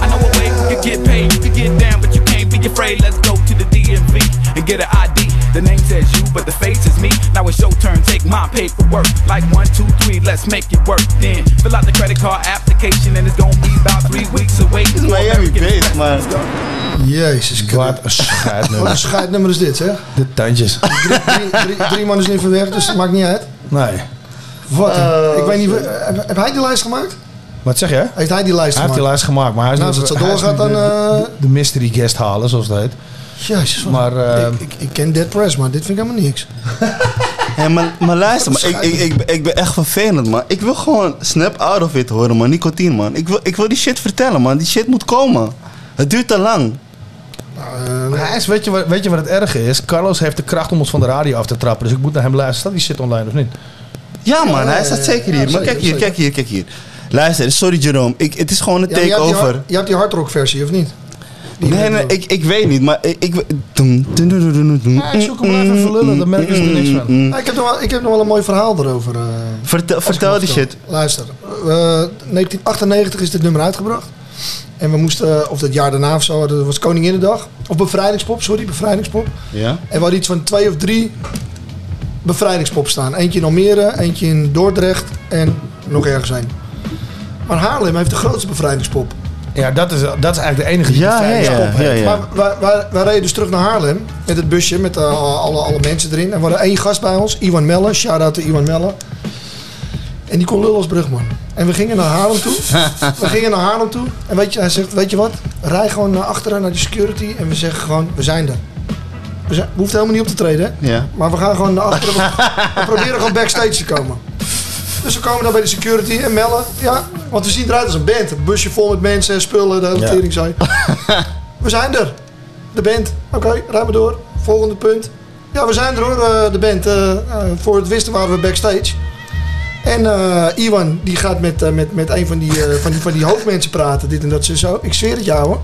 Speaker 13: I know a way you can get paid, you can get down, but you can't be afraid. Let's go to the DMV and get an ID. The name says you, but the face is me. Now it's your turn, take my paperwork. Like one, two, three, let's make it work. Then fill out the credit card application, and it's gonna be about three weeks away. It's
Speaker 7: Miami Bass, man.
Speaker 8: Jezus
Speaker 4: Wat een scheidnummer.
Speaker 8: Wat een scheidnummer is dit, zeg.
Speaker 4: De tandjes.
Speaker 8: Drie, drie, drie, drie man is nu van weg, dus het maakt niet uit.
Speaker 4: Nee.
Speaker 8: Wat?
Speaker 7: Oh,
Speaker 8: ik weet niet, heb, heb hij die lijst gemaakt?
Speaker 4: Wat zeg je?
Speaker 8: Heeft hij die lijst
Speaker 4: Hij heeft die
Speaker 8: gemaakt?
Speaker 4: lijst gemaakt, maar hij is
Speaker 8: Nou,
Speaker 4: nu-
Speaker 8: als het zo doorgaat, dan,
Speaker 4: de,
Speaker 8: eh,
Speaker 4: de, mystery guest halen, zoals dat heet.
Speaker 8: Jezus,
Speaker 4: Maar, eh,
Speaker 8: ik, ik, ik ken Dead Press, maar dit vind ik helemaal niks.
Speaker 7: Hé, maar, maar luister, man. Ik, ik, ik, ben- ik ben echt vervelend, man. Ik wil gewoon Snap Out of It horen, man. Nicotine, man. Ik wil, ik wil die shit vertellen, man. Die shit moet komen. Het duurt te lang.
Speaker 4: Maar hij is, weet, je wat, weet je wat het erge is? Carlos heeft de kracht om ons van de radio af te trappen. Dus ik moet naar hem luisteren. Staat die shit online of niet?
Speaker 7: Ja, man. Hij staat zeker hier. Maar kijk hier, kijk hier, kijk hier. Luister, sorry Jerome. Ik, het is gewoon een takeover.
Speaker 8: Je hebt die hardrock versie, of niet?
Speaker 7: Nee, nee, ik, ik weet niet, maar ik... ik.
Speaker 4: Ja, ik zoek hem wel even verlullen, dan merken ze er niks van.
Speaker 8: Ik, heb nog wel, ik heb nog wel een mooi verhaal erover. eh,
Speaker 7: Vertel,
Speaker 8: ik
Speaker 7: vertel die shit.
Speaker 8: Luister, eh, 1998 is dit nummer uitgebracht. En we moesten, of dat jaar daarna of zo, dat was Koninginnedag. Of Bevrijdingspop, sorry, Bevrijdingspop.
Speaker 7: Ja?
Speaker 8: En we hadden iets van twee of drie bevrijdingspop staan. Eentje in Almere, eentje in Dordrecht en nog ergens een. Maar Haarlem heeft de grootste bevrijdingspop.
Speaker 4: Ja, dat is, dat is eigenlijk de enige die
Speaker 7: Ja,
Speaker 4: de
Speaker 7: ja, ja,
Speaker 4: bevrijdingspop
Speaker 7: ja,
Speaker 4: heeft.
Speaker 7: ja.
Speaker 8: Maar wij, wij, wij reden dus terug naar Haarlem met het busje met eh, alle, alle mensen erin. En we hadden één gast bij ons, Iwan Melle. Shout-out to Iwan Melle. En die kon lullen als brugman. En we gingen naar Haarlem toe. we gingen naar Haarlem toe. En weet je, hij zegt, weet je wat? Rij gewoon naar achteren, naar die security. En we zeggen gewoon, we zijn er. We, zijn, we hoeven helemaal niet op te treden, hè?
Speaker 7: Ja.
Speaker 8: Maar we gaan gewoon naar achteren. We, proberen gewoon backstage te komen. Dus we komen dan bij de security en mellen. Ja, want we zien eruit als een band. Een busje vol met mensen, spullen, de hele zei. We zijn er. De band. Oké, rij maar door. Volgende punt. Ja, we zijn er hoor, eh, de band. Eh, eh, voor het wisten waren we backstage. En Iwan die gaat met, met, met een van die, van, die, van die hoofdmensen praten. Dit en dat zo. Ik zweer het jou hoor.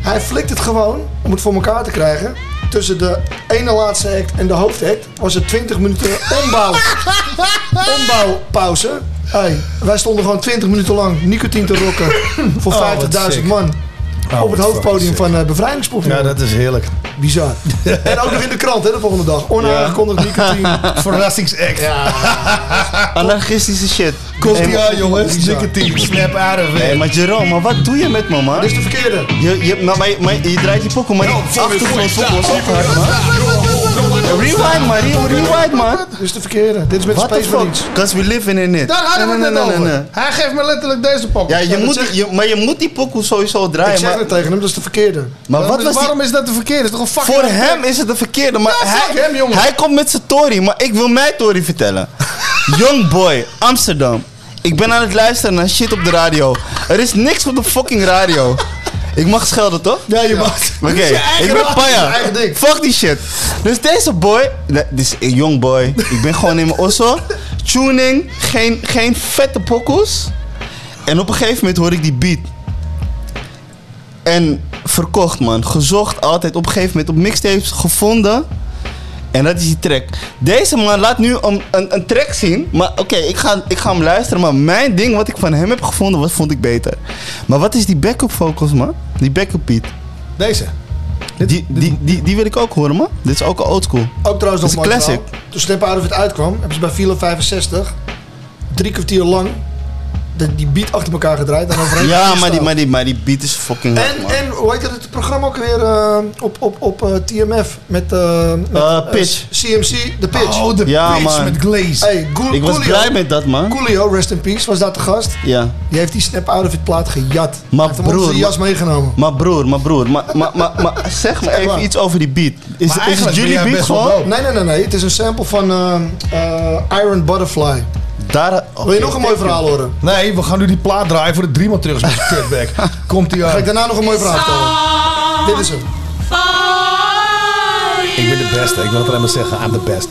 Speaker 8: Hij flikt het gewoon om het voor elkaar te krijgen. Tussen de ene laatste act en de hoofdact was het 20 minuten ombouw. ombouwpauze. Hey, wij stonden gewoon 20 minuten lang nicotine te rocken voor
Speaker 4: Oh, wat
Speaker 8: 50.000
Speaker 4: sick.
Speaker 8: man.
Speaker 4: Oh,
Speaker 8: op het hoofdpodium van uh.
Speaker 4: Ja, dat is heerlijk.
Speaker 8: Bizar. en ook nog in de krant hè, de volgende dag. Onaangekondigd nicotine.
Speaker 4: Verrassingsact.
Speaker 8: Ja,
Speaker 7: Anarchistische shit. Maar-
Speaker 4: aan, jongens. Nicotine. Snap out of
Speaker 7: maar Jerome, maar wat doe je met me, man?
Speaker 8: dit is de verkeerde.
Speaker 7: Je, je, nou, maar, je- maar je draait die pokken, maar die achtergrondpokken was ook hard, man. Rewind, man. re- Rewind, man.
Speaker 8: Dit is de verkeerde. Dit is met
Speaker 7: What the
Speaker 8: Space
Speaker 7: fuck?
Speaker 8: Marines.
Speaker 7: Because we live in it.
Speaker 4: Daar hadden we het
Speaker 7: Nee,
Speaker 4: net
Speaker 7: nee, nee,
Speaker 4: over. Hij geeft me letterlijk deze pok.
Speaker 7: Ja, je moet, je, maar je moet die pokoe sowieso draaien.
Speaker 8: Ik zeg het tegen hem, dat is de verkeerde.
Speaker 7: maar wat was die...
Speaker 4: Waarom is dat de verkeerde? Het is toch een fucking...
Speaker 7: Voor hem is het de verkeerde, maar hij,
Speaker 8: hem, jongen.
Speaker 7: hij komt met zijn Tory, maar ik wil mijn Tory vertellen. Young boy, Amsterdam. Ik ben aan het luisteren naar shit op de radio. Er is niks op de fucking radio. Ik mag schelden, toch?
Speaker 8: Ja, je mag.
Speaker 7: Oké, ik ben Paya. Fuck die shit. Dus deze boy, dit is een young boy. Ik ben gewoon in mijn osso. Tuning, geen, geen vette pokoes. En op een gegeven moment hoor ik die beat. En verkocht, man. Gezocht altijd. Op een gegeven moment op mixtapes gevonden. En dat is die track. Deze man laat nu een, een, een track zien. Maar oké, ik, ga, ik ga hem luisteren. Maar mijn ding wat ik van hem heb gevonden, wat vond ik beter. Maar wat is die backup vocals, man? Die backup beat.
Speaker 4: Deze.
Speaker 7: Die, die, die, die wil ik ook horen, man. Dit is ook een oldschool.
Speaker 8: Ook trouwens nog
Speaker 7: een classic.
Speaker 8: Toen Snap Out of It uitkwam, hebben ze bij Filo 65 drie kwartier lang de, die beat achter elkaar gedraaid. En overheen
Speaker 7: Ja, maar die, maar, die, maar die beat is fucking hard,
Speaker 8: En,
Speaker 7: man.
Speaker 8: en hoe heet het, het programma ook weer eh, op, op, op eh, TMF met, eh met
Speaker 7: Eh,
Speaker 8: eh,
Speaker 7: Pitch.
Speaker 8: CMC, de Pitch.
Speaker 4: Oh, de
Speaker 7: Ja,
Speaker 4: pitch
Speaker 7: man.
Speaker 4: met Glaze.
Speaker 8: Hey,
Speaker 7: Ik was
Speaker 8: Coolio,
Speaker 7: blij met dat, man.
Speaker 8: Coolio, rest in peace, was daar te gast.
Speaker 7: Ja.
Speaker 8: Die heeft die Snap Out of It plaat gejat.
Speaker 7: Maar
Speaker 8: heeft
Speaker 7: broer,
Speaker 8: zijn jas meegenomen.
Speaker 7: Maar broer, maar broer, maar, maar, maar, maar zeg me even iets over die beat. Is, is het jullie beat gewoon?
Speaker 8: Nee, nee, nee, nee. Het is een sample van eh, eh, Iron Butterfly.
Speaker 7: Daar,
Speaker 8: Wil je nog een mooi verhaal horen?
Speaker 4: Nee, we gaan nu die plaat draaien voor de driemaal terug. Komt die
Speaker 8: Ga ik
Speaker 4: aan.
Speaker 8: daarna nog een mooi verhaal vertellen? Dit is hem.
Speaker 4: Ik ben de beste. Ik wil het alleen maar zeggen. I'm the best.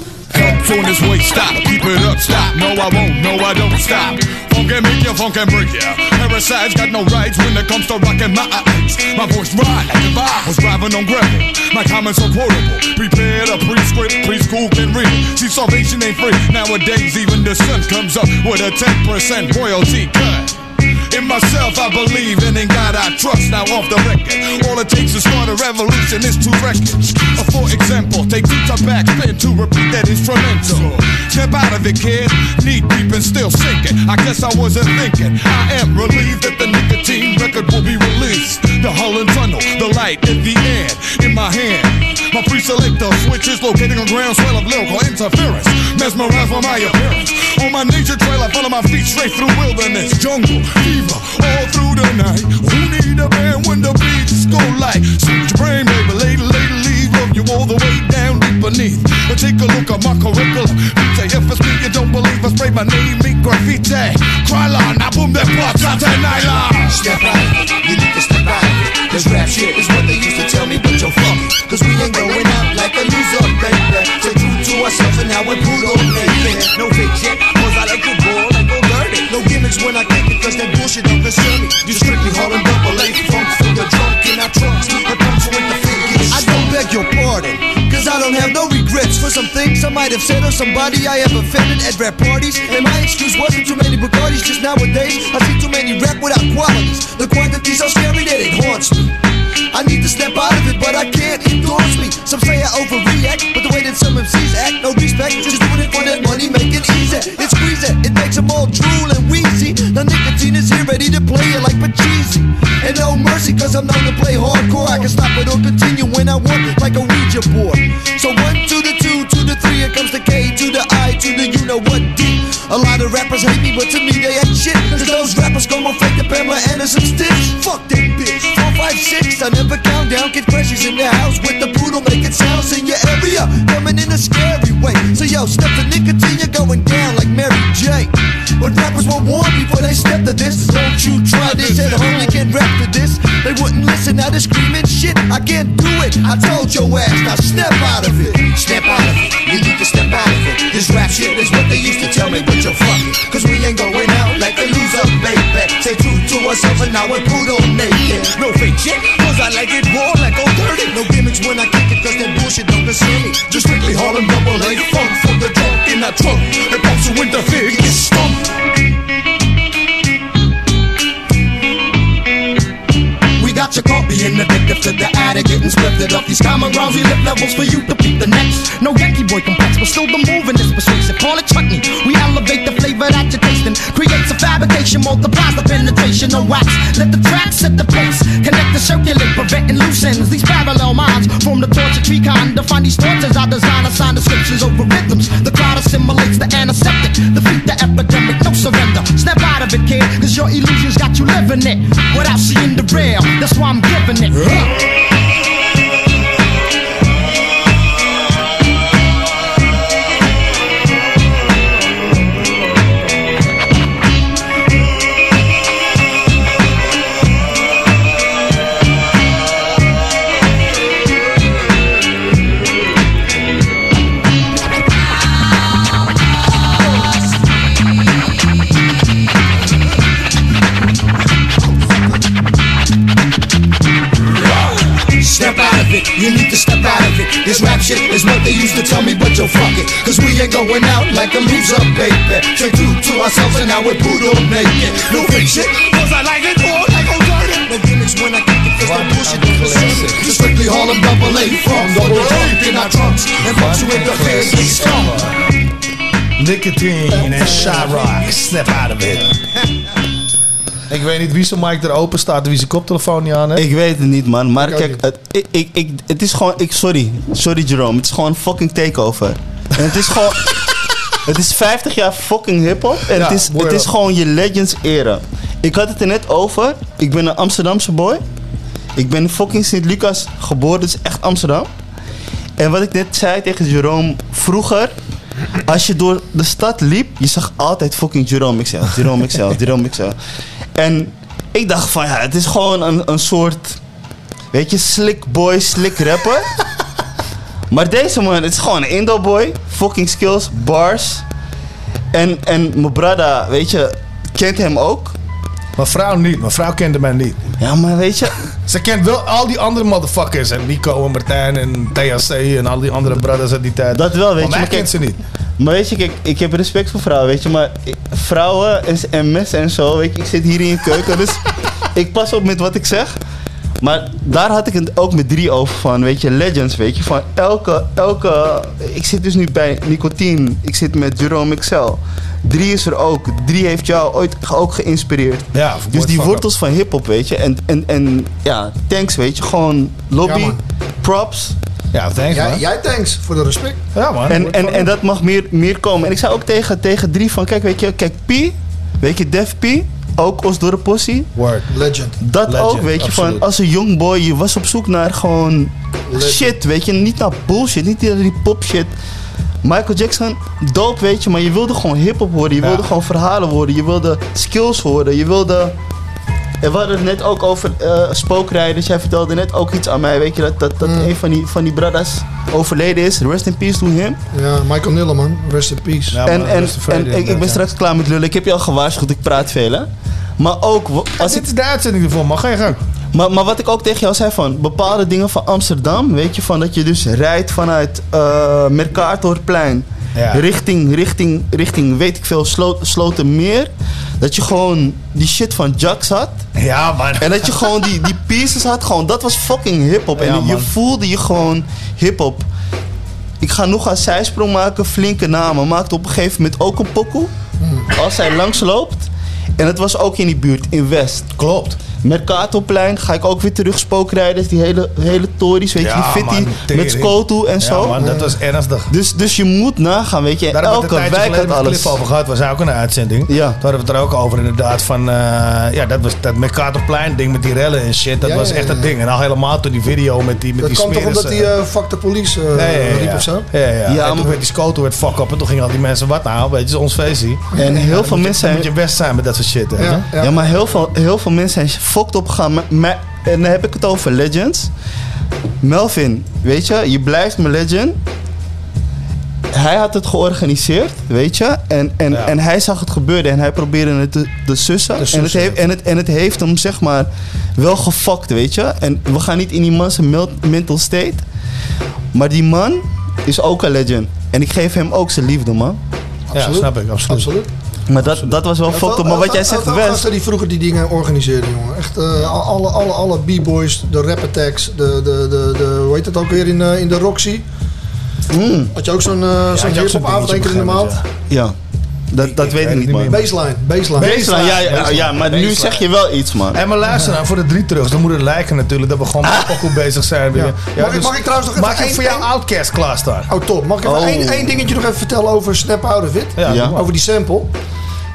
Speaker 14: Funk on this way, stop, keep it up, stop. No, I won't, no, I don't stop. Funk can make you, funk can break you. Parasites got no rights when it comes to rocking my eyes. My voice ride like if I was driving on gravel. My comments are quotable. Prepared a pre-script, preschool can read. See, salvation ain't free. Nowadays, even the sun comes up with a 10% royalty cut. In myself, I believe, and in God I trust. Now off the record, all it takes to start a revolution is two records. Uh, for example, take two to back spin to repeat that instrumental. Step out of it, kid. Knee deep and still sinking. I guess I wasn't thinking. I am relieved that the nicotine record will be released. The Holland Tunnel, the light at the end in my hand. My pre-selector switch is located on groundswell of lyrical interference. Mesmerized by my appearance. On my nature trail, I follow my feet straight through wilderness, jungle, fever, all through the night. Who need a band when the beats go like? Switch your brain, baby, lady, lady, leave love you all the way down deep beneath. But take a look at my curriculum. DJ, if it's me you don't believe, I spray my name, in graffiti. Kryla, I boom that part, top that nylon.
Speaker 5: Step out you need to step out. This rap shit is what they used to tell me, but you're fucking. Cause we ain't going out like a loser, baby. Stay true to ourselves and how we put on naked. No fake shit, cause I like to ball, like go dirty. No gimmicks when I kick it, cause that bullshit don't concern me. You strictly hauling double A funk for the drunk in our trunks. But comes with the figures.
Speaker 15: I don't beg your pardon, cause I don't have no for some things I might have said or somebody I have offended at rap parties. And my excuse wasn't too many Bugattis, just nowadays I see too many rap without qualities. The quantity's so scary that it haunts me. I need to step out of it, but I can't endorse me. Some say I overreact, but the way that some MCs act, no respect. Just doing it for that money, make it easy. It squeeze it, it makes them all drool and wheezy. Now nicotine is here, ready to play it like Pachisi. And no mercy, cause I'm known to play hardcore. I can stop it or continue when I want, like a Ouija board. So one comes the K, to the I, to the you know what D. A lot of rappers hate me, but to me they ain't shit. Cause those rappers come on fake the Pamela Anderson sticks. Fuck that bitch. Four, five, six, I never count down. Kid Crashes in the house with the poodle making sounds in your area. Coming in a scary way. So yo, step to nicotine, you're going But rappers were warned before they stepped to this. Don't you try this at home, you can't rap to this. They wouldn't listen, now they're screaming shit. I can't do it. I told your ass, now step out of it.
Speaker 5: Step out of it, you need to step out of it. This rap shit is what they used to tell me, but you're fucking. Cause we ain't going out like a loser, baby. Say true to ourselves and now we're poodle naked. No fake shit, cause I like it raw like old dirty. No gimmicks when I kick it, cause that bullshit don't concern me. Just strictly Harlem double A funk the drunk in that trunk. Bumps you in the fig, get stumped.
Speaker 15: You caught being addicted to the addict, getting splifted off these grounds. We lift levels for you to beat the next. No Yankee boy complex, but still the moving is persuasive. Call it chutney. We elevate the flavor that you're tasting. Creates a fabrication, multiplies the penetration. No wax. Let the track set the pace. Connect the circulate, preventing loose ends. These parallel minds form the torture tree kind. Define these as I design assign descriptions over rhythms. The crowd assimilates the antiseptic. Defeat the epidemic, no surrender. Step out of it, kid, cause your illusions got you living it. Without seeing the real, that's I'm giving it.
Speaker 5: It, you need to step out of it. This rap shit is what they used to tell me, but you're fucking. Cause we ain't going out like a loser, baby. Stay true to ourselves and now we're poodle naked. No fake shit, cause I like it all like old dirty. No gimmicks when I kick it, cause
Speaker 3: don't push it, don't listen. Just strictly Harlem double A. From double A in our trunks. And fucks with the feds, get stung.
Speaker 4: Nicotine en Shyrock. Snap out of it. Ik weet niet wie zijn mic er open staat en wie zijn koptelefoon niet aan heeft.
Speaker 7: Ik weet het niet, man. Maar
Speaker 4: Ik
Speaker 7: kijk, het, ik, ik, ik, het is gewoon... Ik, sorry. Sorry, Jerome. Het is gewoon fucking takeover. En het is gewoon... Het is 50 jaar fucking hip-hop. En
Speaker 4: Ja,
Speaker 7: het, is, het is gewoon je legends era. Ik had het er net over. Ik ben een Amsterdamse boy. Ik ben in fucking Sint-Lucas geboren. Is echt Amsterdam. En wat ik net zei tegen Jerome. Vroeger, als je door de stad liep, je zag altijd fucking Jerome XL. Jerome XL, Jerome XL. En ik dacht van ja, het is gewoon een, een soort. Weet je, slick boy, slick rapper. maar deze man, het is gewoon een Indo boy. Fucking skills, bars. En, en mijn brada, weet je, kent hem ook.
Speaker 4: Mijn vrouw niet. Mijn vrouw kende mij niet.
Speaker 7: Ja, maar weet je...
Speaker 4: Ze kent wel al die andere motherfuckers. En Nico en Martijn en THC en al die andere brothers uit die tijd.
Speaker 7: Dat wel, weet
Speaker 4: maar
Speaker 7: je.
Speaker 4: mij
Speaker 7: maar
Speaker 4: kent ze niet.
Speaker 7: Maar weet je, kijk, ik heb respect voor vrouwen, weet je. Maar ik- vrouwen en, en messen en zo, weet je. Ik zit hier in je keuken, dus ik pas op met wat ik zeg. Maar daar had ik het ook met drie over van, weet je, legends, weet je. Van elke, elke... Ik zit dus nu bij Nicotine, ik zit met Jerome Excel. Drie is er ook. Drie heeft jou ooit ook geïnspireerd.
Speaker 4: Ja,
Speaker 7: dus die wortels van hip-hop, weet je. En, en, en ja, thanks, weet je. Gewoon lobby,
Speaker 8: Ja,
Speaker 7: props.
Speaker 4: Ja, thanks
Speaker 8: Jij, jij thanks voor de respect.
Speaker 4: Ja man.
Speaker 7: En, en, en dat mag meer, meer komen. En ik zei ook tegen, tegen drie van, kijk, weet je, kijk, P, weet je, Def P, ook Osdorre Possie.
Speaker 4: Word.
Speaker 8: Legend.
Speaker 7: Dat
Speaker 4: Legend,
Speaker 7: ook, weet je,
Speaker 4: absoluut.
Speaker 7: van als een young boy, je was op zoek naar gewoon
Speaker 8: Legend.
Speaker 7: shit, weet je, niet naar bullshit, niet naar die pop shit. Michael Jackson, dope, weet je, maar je wilde gewoon hip-hop horen, je
Speaker 4: Ja.
Speaker 7: wilde gewoon verhalen horen, je wilde skills horen, je wilde. En we hadden het net ook over eh, spookrijders. Jij vertelde net ook iets aan mij, weet je, dat, dat, dat
Speaker 8: Mm.
Speaker 7: een van die, van die brothers overleden is. Rest in peace to him.
Speaker 8: Ja, Michael Nille, man. Rest in peace.
Speaker 4: Ja,
Speaker 7: en en, en ik, ik ben straks klaar met lullen. Ik heb je al gewaarschuwd, ik praat veel, hè. Maar ook,
Speaker 4: ja.
Speaker 7: als ik,
Speaker 4: Dit is de uitzending ervoor, man. Ga je gang.
Speaker 7: maar, maar wat ik ook tegen jou zei van bepaalde dingen van Amsterdam, weet je, van dat je dus rijdt vanuit eh Mercatorplein
Speaker 4: Ja.
Speaker 7: richting, richting, richting, weet ik veel, Slo Slotermeer. Dat je gewoon die shit van Jax had.
Speaker 4: Ja man.
Speaker 7: En dat je gewoon die, die pieces had, gewoon, dat was fucking hip-hop.
Speaker 4: Ja,
Speaker 7: en je voelde je gewoon hip-hop. Ik ga nog een zijsprong maken, flinke namen. Maakte op een gegeven moment ook een pokoe.
Speaker 4: Hmm.
Speaker 7: Als hij langs loopt. En het was ook in die buurt, in West.
Speaker 4: Klopt.
Speaker 7: Mercatoplein ga ik ook weer terug spookrijders. Die hele, hele tories, weet je,
Speaker 4: Ja,
Speaker 7: die fitty
Speaker 4: man,
Speaker 7: met Skotu en
Speaker 4: Ja
Speaker 7: zo.
Speaker 4: man, dat was ernstig.
Speaker 7: Dus, dus je moet nagaan, weet je.
Speaker 4: Daar hebben we
Speaker 7: elke
Speaker 4: het
Speaker 7: wijk had alles.
Speaker 4: Cliff over gehad. was ook een uitzending.
Speaker 7: Ja.
Speaker 4: Toen hadden we het er ook over inderdaad van... eh, ja, dat was dat Mercatorplein ding met die rellen en shit. Dat
Speaker 8: Ja,
Speaker 4: was
Speaker 8: ja,
Speaker 4: echt
Speaker 8: ja.
Speaker 4: een ding. En al helemaal toen die video met die met
Speaker 8: Dat
Speaker 4: die
Speaker 8: kwam toch omdat hij
Speaker 4: eh,
Speaker 8: uh, fuck de police eh,
Speaker 4: ja, ja, ja,
Speaker 8: riep
Speaker 4: ja.
Speaker 8: of zo?
Speaker 4: Ja, ja, ja.
Speaker 7: Ja,
Speaker 4: en toen
Speaker 7: maar-
Speaker 4: werd die scoto werd fuck up en toen gingen al die mensen wat nou, weet je, het ons feestje.
Speaker 7: En heel
Speaker 4: Ja,
Speaker 7: veel mensen
Speaker 4: moet je best zijn met dat soort shit. Hè?
Speaker 8: Ja,
Speaker 7: Ja.
Speaker 8: ja.
Speaker 7: maar heel veel, heel veel mensen zijn fucked op. Maar- maar- en dan heb ik het over legends. Melvin, weet je, je blijft mijn legend. Hij had het georganiseerd, weet je. En, en,
Speaker 4: Ja.
Speaker 7: en hij zag het gebeuren en hij probeerde het te, te sussen.
Speaker 4: Te
Speaker 7: En, het
Speaker 4: sussen.
Speaker 7: heeft, en, het, en het heeft hem, zeg maar, wel gefokt, weet je. En we gaan niet in die man zijn mental state. Maar die man is ook een legend. En ik geef hem ook zijn liefde, man.
Speaker 4: Ja,
Speaker 8: Absoluut.
Speaker 4: snap ik, absoluut.
Speaker 8: Absoluut.
Speaker 7: Maar dat, dat was wel fucked up. Maar wat jij zegt.
Speaker 8: West... gasten die vroeger die dingen organiseerden, jongen. Echt eh, alle, alle, alle b-boys, de rap attacks, de, de, de, de, hoe heet het ook weer in, eh, in de Roxy.
Speaker 7: Mm,
Speaker 8: Had je ook zo'n uh,
Speaker 4: Ja,
Speaker 8: zo'n hip-hop in de maand?
Speaker 7: ja, dat, dat weet ik niet, man.
Speaker 8: Baseline, baseline.
Speaker 7: Baseline, ja, ja,
Speaker 4: Baseline.
Speaker 7: ja, maar nu zeg je wel iets, man.
Speaker 4: En maar luister nou, voor de drie terug, dan moet het lijken natuurlijk dat we gewoon met pokoe bezig zijn. weer.
Speaker 8: Ja. Mag ik- mag ik trouwens nog even
Speaker 4: Mag ik voor jou Outcast klaarstaan?
Speaker 8: Oh, top. Mag ik even
Speaker 7: Oh.
Speaker 8: één, één dingetje nog even vertellen over Snap Out of It?
Speaker 4: Ja,
Speaker 7: Ja.
Speaker 8: Over die sample.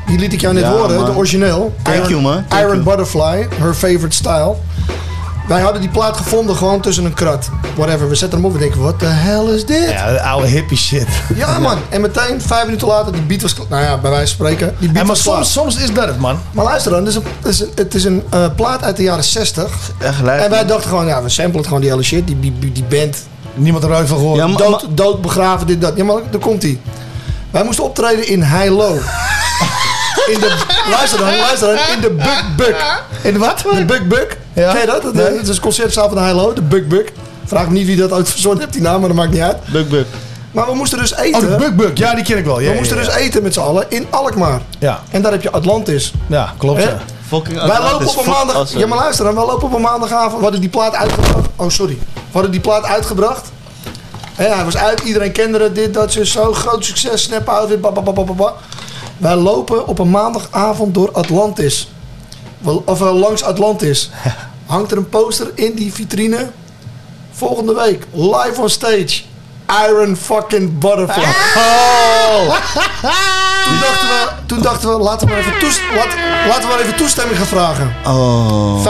Speaker 8: Die liet ik jou net
Speaker 7: Ja,
Speaker 8: horen,
Speaker 7: man.
Speaker 8: de origineel.
Speaker 7: Thank
Speaker 8: Iron,
Speaker 7: you, man. Thank
Speaker 8: Iron
Speaker 7: you.
Speaker 8: Butterfly, her favorite style. Wij hadden die plaat gevonden gewoon tussen een krat. Whatever, we zetten hem op en denken, what the hell is dit?
Speaker 4: Ja, de oude hippie shit.
Speaker 8: Ja, man. En meteen, vijf minuten later, die beat was klaar. Nou ja, bij wijze van spreken, die beat
Speaker 4: Ja, maar
Speaker 8: was
Speaker 4: soms, soms is dat het, man.
Speaker 8: Maar luister dan, het is een, het is een, het is een eh, plaat uit de jaren 60.
Speaker 7: Echt lijp,
Speaker 8: En wij dachten gewoon, ja, we samplen het gewoon die hele shit. Die, die, die band,
Speaker 4: Niemand er ooit van gehoord.
Speaker 7: Ja, maar-
Speaker 8: dood, dood begraven, dit, dat. Ja, maar daar komt hij. Wij moesten optreden in High Low. In de, luister dan, luister dan, in de Buk Buk.
Speaker 4: In de wat?
Speaker 8: De Buk Buk.
Speaker 4: Ja.
Speaker 8: Ken je dat? Dat,
Speaker 4: Nee.
Speaker 8: dat is een concertzaal van Low, de Buk Buk. Vraag me niet wie dat ooit verzonnen heeft, die naam, maar dat maakt niet uit.
Speaker 7: Buk, buk.
Speaker 8: Maar we moesten dus
Speaker 4: Oh,
Speaker 8: eten.
Speaker 4: de Buk Buk. Ja, die ken ik wel. Ja,
Speaker 8: we
Speaker 4: ja,
Speaker 8: moesten
Speaker 4: ja.
Speaker 8: dus eten met z'n allen in Alkmaar.
Speaker 4: Ja,
Speaker 8: En daar heb je Atlantis.
Speaker 4: ja klopt
Speaker 8: Hè?
Speaker 4: ja.
Speaker 7: Fucking
Speaker 8: Wij
Speaker 7: Atlantis,
Speaker 8: lopen op een maandag...
Speaker 7: awesome.
Speaker 8: Ja, maar luister dan. Wij lopen op een maandagavond. We hadden die plaat uitgebracht. Oh, sorry. We hadden die plaat uitgebracht. En hij was uit. Iedereen kende het. Dit, dat, zo. zo groot succes. Snap out. Dit, ba, ba, ba, ba, ba, ba. Wij lopen op een maandagavond door Atlantis. Of eh, langs Atlantis. Hangt er een poster in die vitrine. Volgende week. Live on stage. Iron fucking Butterfly. Toen, dachten we, toen dachten we, laten we maar even, toest- laten we maar even toestemming gaan vragen.
Speaker 7: Oh.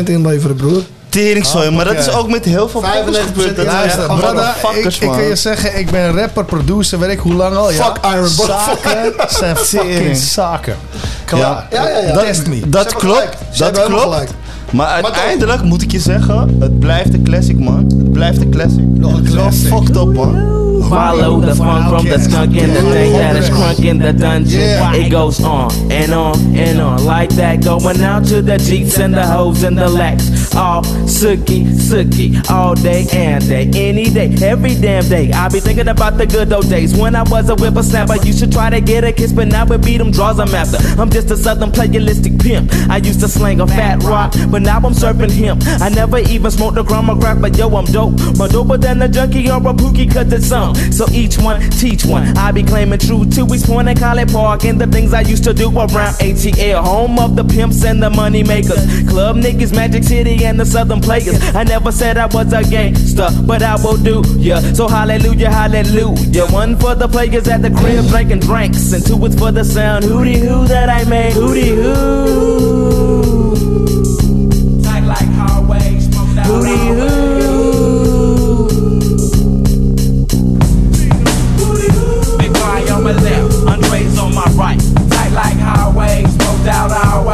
Speaker 8: 95% inleveren, broer.
Speaker 7: Teringzooi, maar dat is ook met heel veel
Speaker 8: 95%
Speaker 7: gebeurd.
Speaker 4: Luister,
Speaker 7: echt
Speaker 4: brada, ik, ik kan je zeggen, ik ben rapper, producer, weet ik hoe lang al. Ja.
Speaker 8: Fuck Iron Butterfly.
Speaker 4: Zaken zijn fucking
Speaker 7: Tering.
Speaker 4: zaken. Klaar.
Speaker 7: Ja.
Speaker 8: Ja, ja, ja.
Speaker 7: Dat,
Speaker 4: Test me.
Speaker 7: Dat klopt. Dat klopt.
Speaker 8: gelijk.
Speaker 7: Maar uiteindelijk moet ik je zeggen, het blijft een classic, man. Het blijft een classic. Nog een
Speaker 4: classic.
Speaker 7: Fucked up, man.
Speaker 16: Follow the funk from the skunk in the thing that is crunk in the dungeon. It goes on and on and on like that. Going out to the jeeps and the hoes and the lax. All sookie, sookie, all day and day, any day, every damn day. I be thinking about the good old days when I was a whippersnapper. You should try to get a kiss, but now it beat them draws I'm after. I'm just a southern playalistic pimp. I used to slang a fat rock, but now I'm serving him. I never even smoked a gram of crack, but yo, I'm dope. More doper than a junkie or a pookie, cause it's some. So each one, teach one. I be claiming true to East Point and College Park and the things I used to do around ATL. Home of the pimps and the money makers. Club niggas, Magic City and the Southern players. I never said I was a gangster, but I will do ya. So hallelujah, hallelujah. One for the players at the crib drinking drinks, and two is for the sound. Hootie hoo that I made. Hootie hoo. Like highway, smoked out Hootie hoo. now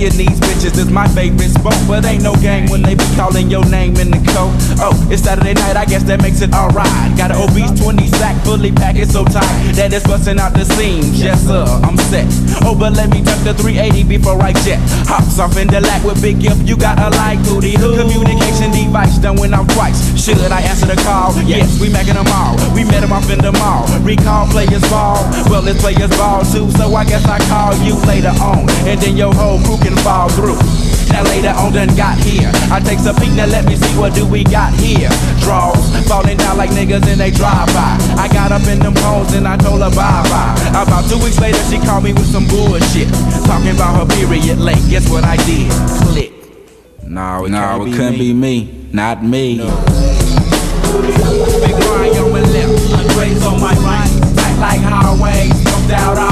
Speaker 16: playing these bitches is my favorite sport, but ain't no game when they be calling your name in the code. Oh, it's Saturday night, I guess that makes it alright. Got an obese 20 sack, fully packed, it's so tight that it's busting out the seams. Yes sir, I'm set. Oh, but let me tuck the 380 before I jet. Hops off in the lack with big gift, you got a like booty. Communication device done went off twice. Should I answer the call? Yes, we macking them all. We met them off in the mall. Recall players ball. Well, it's players ball too, so I guess I call you later on. And then your whole crew can fall through. Now later on done got here. I take a peek, now let me see what do we got here. Draws falling down like niggas in they drive by. I got up in them homes and I told her bye bye. About two weeks later, she called me with some bullshit. Talking about her period late. Guess what I did? Click. No, it, no, it couldn't be me. Not me. Big Ryan on my left, Andre's on my right. Tight like highways, smoked out our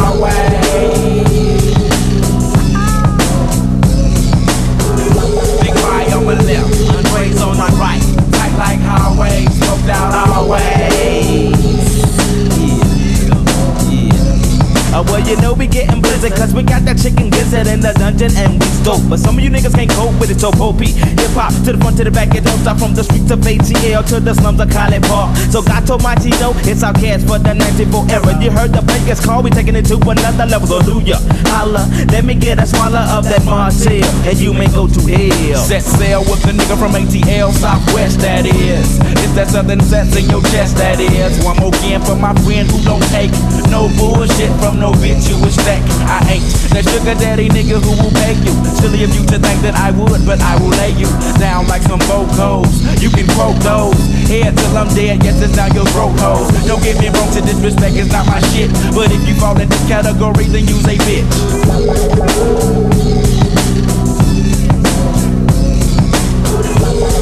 Speaker 16: you know we getting blizzard Cause we got that chicken gizzard in the dungeon and we dope But some of you niggas can't cope with it, so Pope Hip hop to the front to the back, it don't stop from the streets of ATL to the slums of College Park. So my know it's our cast for the 94 era. You heard the players call, we taking it to another level. Hallelujah, holla, let me get a swallow of that Martell. And you may go to hell. Set sail with the nigga from ATL Southwest, that is. It's that southern sense in your chest, that is. One more again for my friend who don't take no bullshit from no bitch you stack. I ain't that sugar daddy nigga who will pay you. Silly of you to think that I would, but I will lay you down like some vocals. You can quote those. Head till I'm dead, yes, it's now your throat hoes. Don't get me wrong, to disrespect is not my shit. But if you fall in this category, then use a bitch.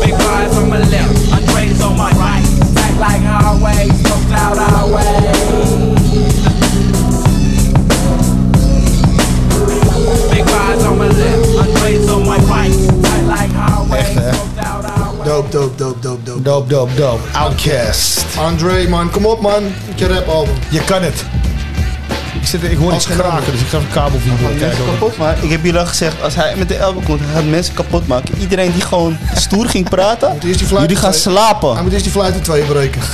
Speaker 16: Big guys on my left, Andre's on my right. Act like highway, smoked out our
Speaker 8: Dope, dope, dope, dope, dope.
Speaker 4: Dope, dope, dope. Outcast.
Speaker 8: André, man, kom op, man. Met je rapalbum.
Speaker 4: Je kan het. Ik, zit, ik hoor iets kraken, dus ik ga even kabelvideo
Speaker 7: Mensen
Speaker 4: kijken.
Speaker 7: kapot maken. Ik heb jullie al gezegd, als hij met de elbow komt, hij gaat mensen kapot maken. Iedereen die gewoon stoer ging praten,
Speaker 8: die
Speaker 7: jullie gaan
Speaker 8: twee-
Speaker 7: slapen.
Speaker 8: Hij moet eerst die fluit in twee breken.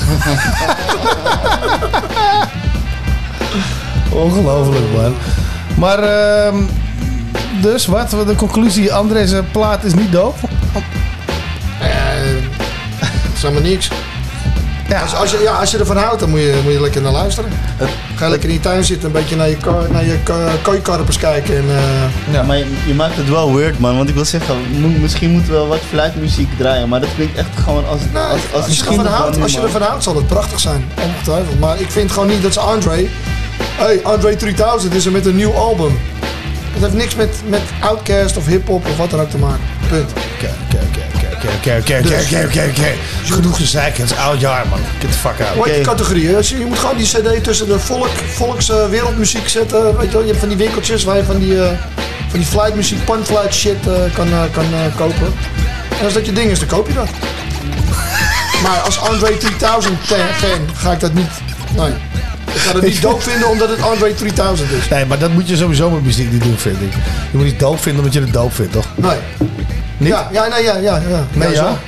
Speaker 4: Ongelooflijk, man. Maar, ehm, dus wat? De conclusie, André's plaat is niet doop.
Speaker 8: Zeg maar niks. Als, als, je, ja, als je ervan houdt, dan moet je, moet je lekker naar luisteren. Ga lekker in je tuin zitten, een beetje naar je, naar je ka- kooikarpers kijken. En, eh,
Speaker 7: Ja, maar je, je maakt het wel weird, man. Want ik wil zeggen, misschien moeten we wel wat fluitmuziek draaien. Maar dat klinkt echt gewoon als... als, als,
Speaker 8: als, je ervan houdt, als je ervan houdt, zal het prachtig zijn. Ongetwijfeld. Maar ik vind gewoon niet dat ze Andre... Hey, Andre 3000 is er met een nieuw album. Dat heeft niks met, met Outkast of hip-hop of wat dan ook te maken. Punt.
Speaker 4: Oké, oké, oké, oké, oké, oké, oké, oké, oké, oké. Genoeg gezeik, het is oud jaar, man. Get the fuck out.
Speaker 8: Heet die categorie? Je, moet gewoon die cd tussen de volk, volks eh, wereldmuziek zetten. Weet je, wel, je hebt van die winkeltjes waar je van die, eh van die flightmuziek, panflight shit eh, kan, kan eh, kopen. En als dat je ding is, dan koop je dat. maar als Andre 3000 fan ga ik dat niet... Nee. Ik ga het niet dope vinden omdat het Andre 3000 is.
Speaker 4: Nee, maar dat moet je sowieso met muziek niet doen, vind ik. Je moet niet doop vinden omdat je het doop vindt, toch?
Speaker 8: Nee.
Speaker 4: Niet?
Speaker 8: Ja, ja, nee, ja, ja. ja.
Speaker 4: Nee, ja?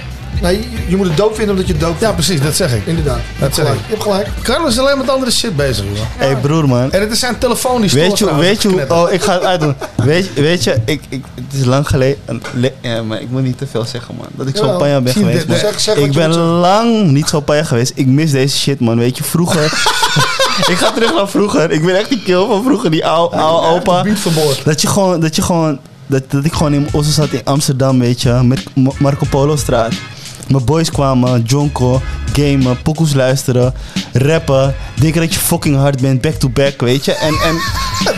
Speaker 8: Nee, je- moet het dope vinden omdat je het dope vindt.
Speaker 4: Ja, precies, dat zeg ik.
Speaker 8: Inderdaad.
Speaker 4: Dat zeg ik.
Speaker 8: Je hebt gelijk.
Speaker 4: Carlos is alleen met andere shit bezig, joh.
Speaker 7: Hé hey, broer, man.
Speaker 4: En het is zijn telefoon die
Speaker 7: Weet je, weet je. Oh, ik ga het uitdoen. Weet, weet je, ik, ik, het is lang geleden... ja, maar ik moet niet te veel zeggen, man. Dat ik zo panja ben geweest,
Speaker 8: dit-
Speaker 7: man.
Speaker 8: zeg- zeg
Speaker 7: ik ben lang niet zo panja geweest. Ik mis deze shit, man. Weet je, vroeger... ik ga terug naar vroeger. Ik ben echt die kill van vroeger, die oude oude opa. Dat je gewoon... Dat je gewoon dat, ik gewoon in Osso zat in Amsterdam, weet je. Met Ma- Marco Polo straat. Mijn boys kwamen, jonko, gamen, pokoes luisteren, rappen. Denken dat je fucking hard bent, back to back, weet je. En, en,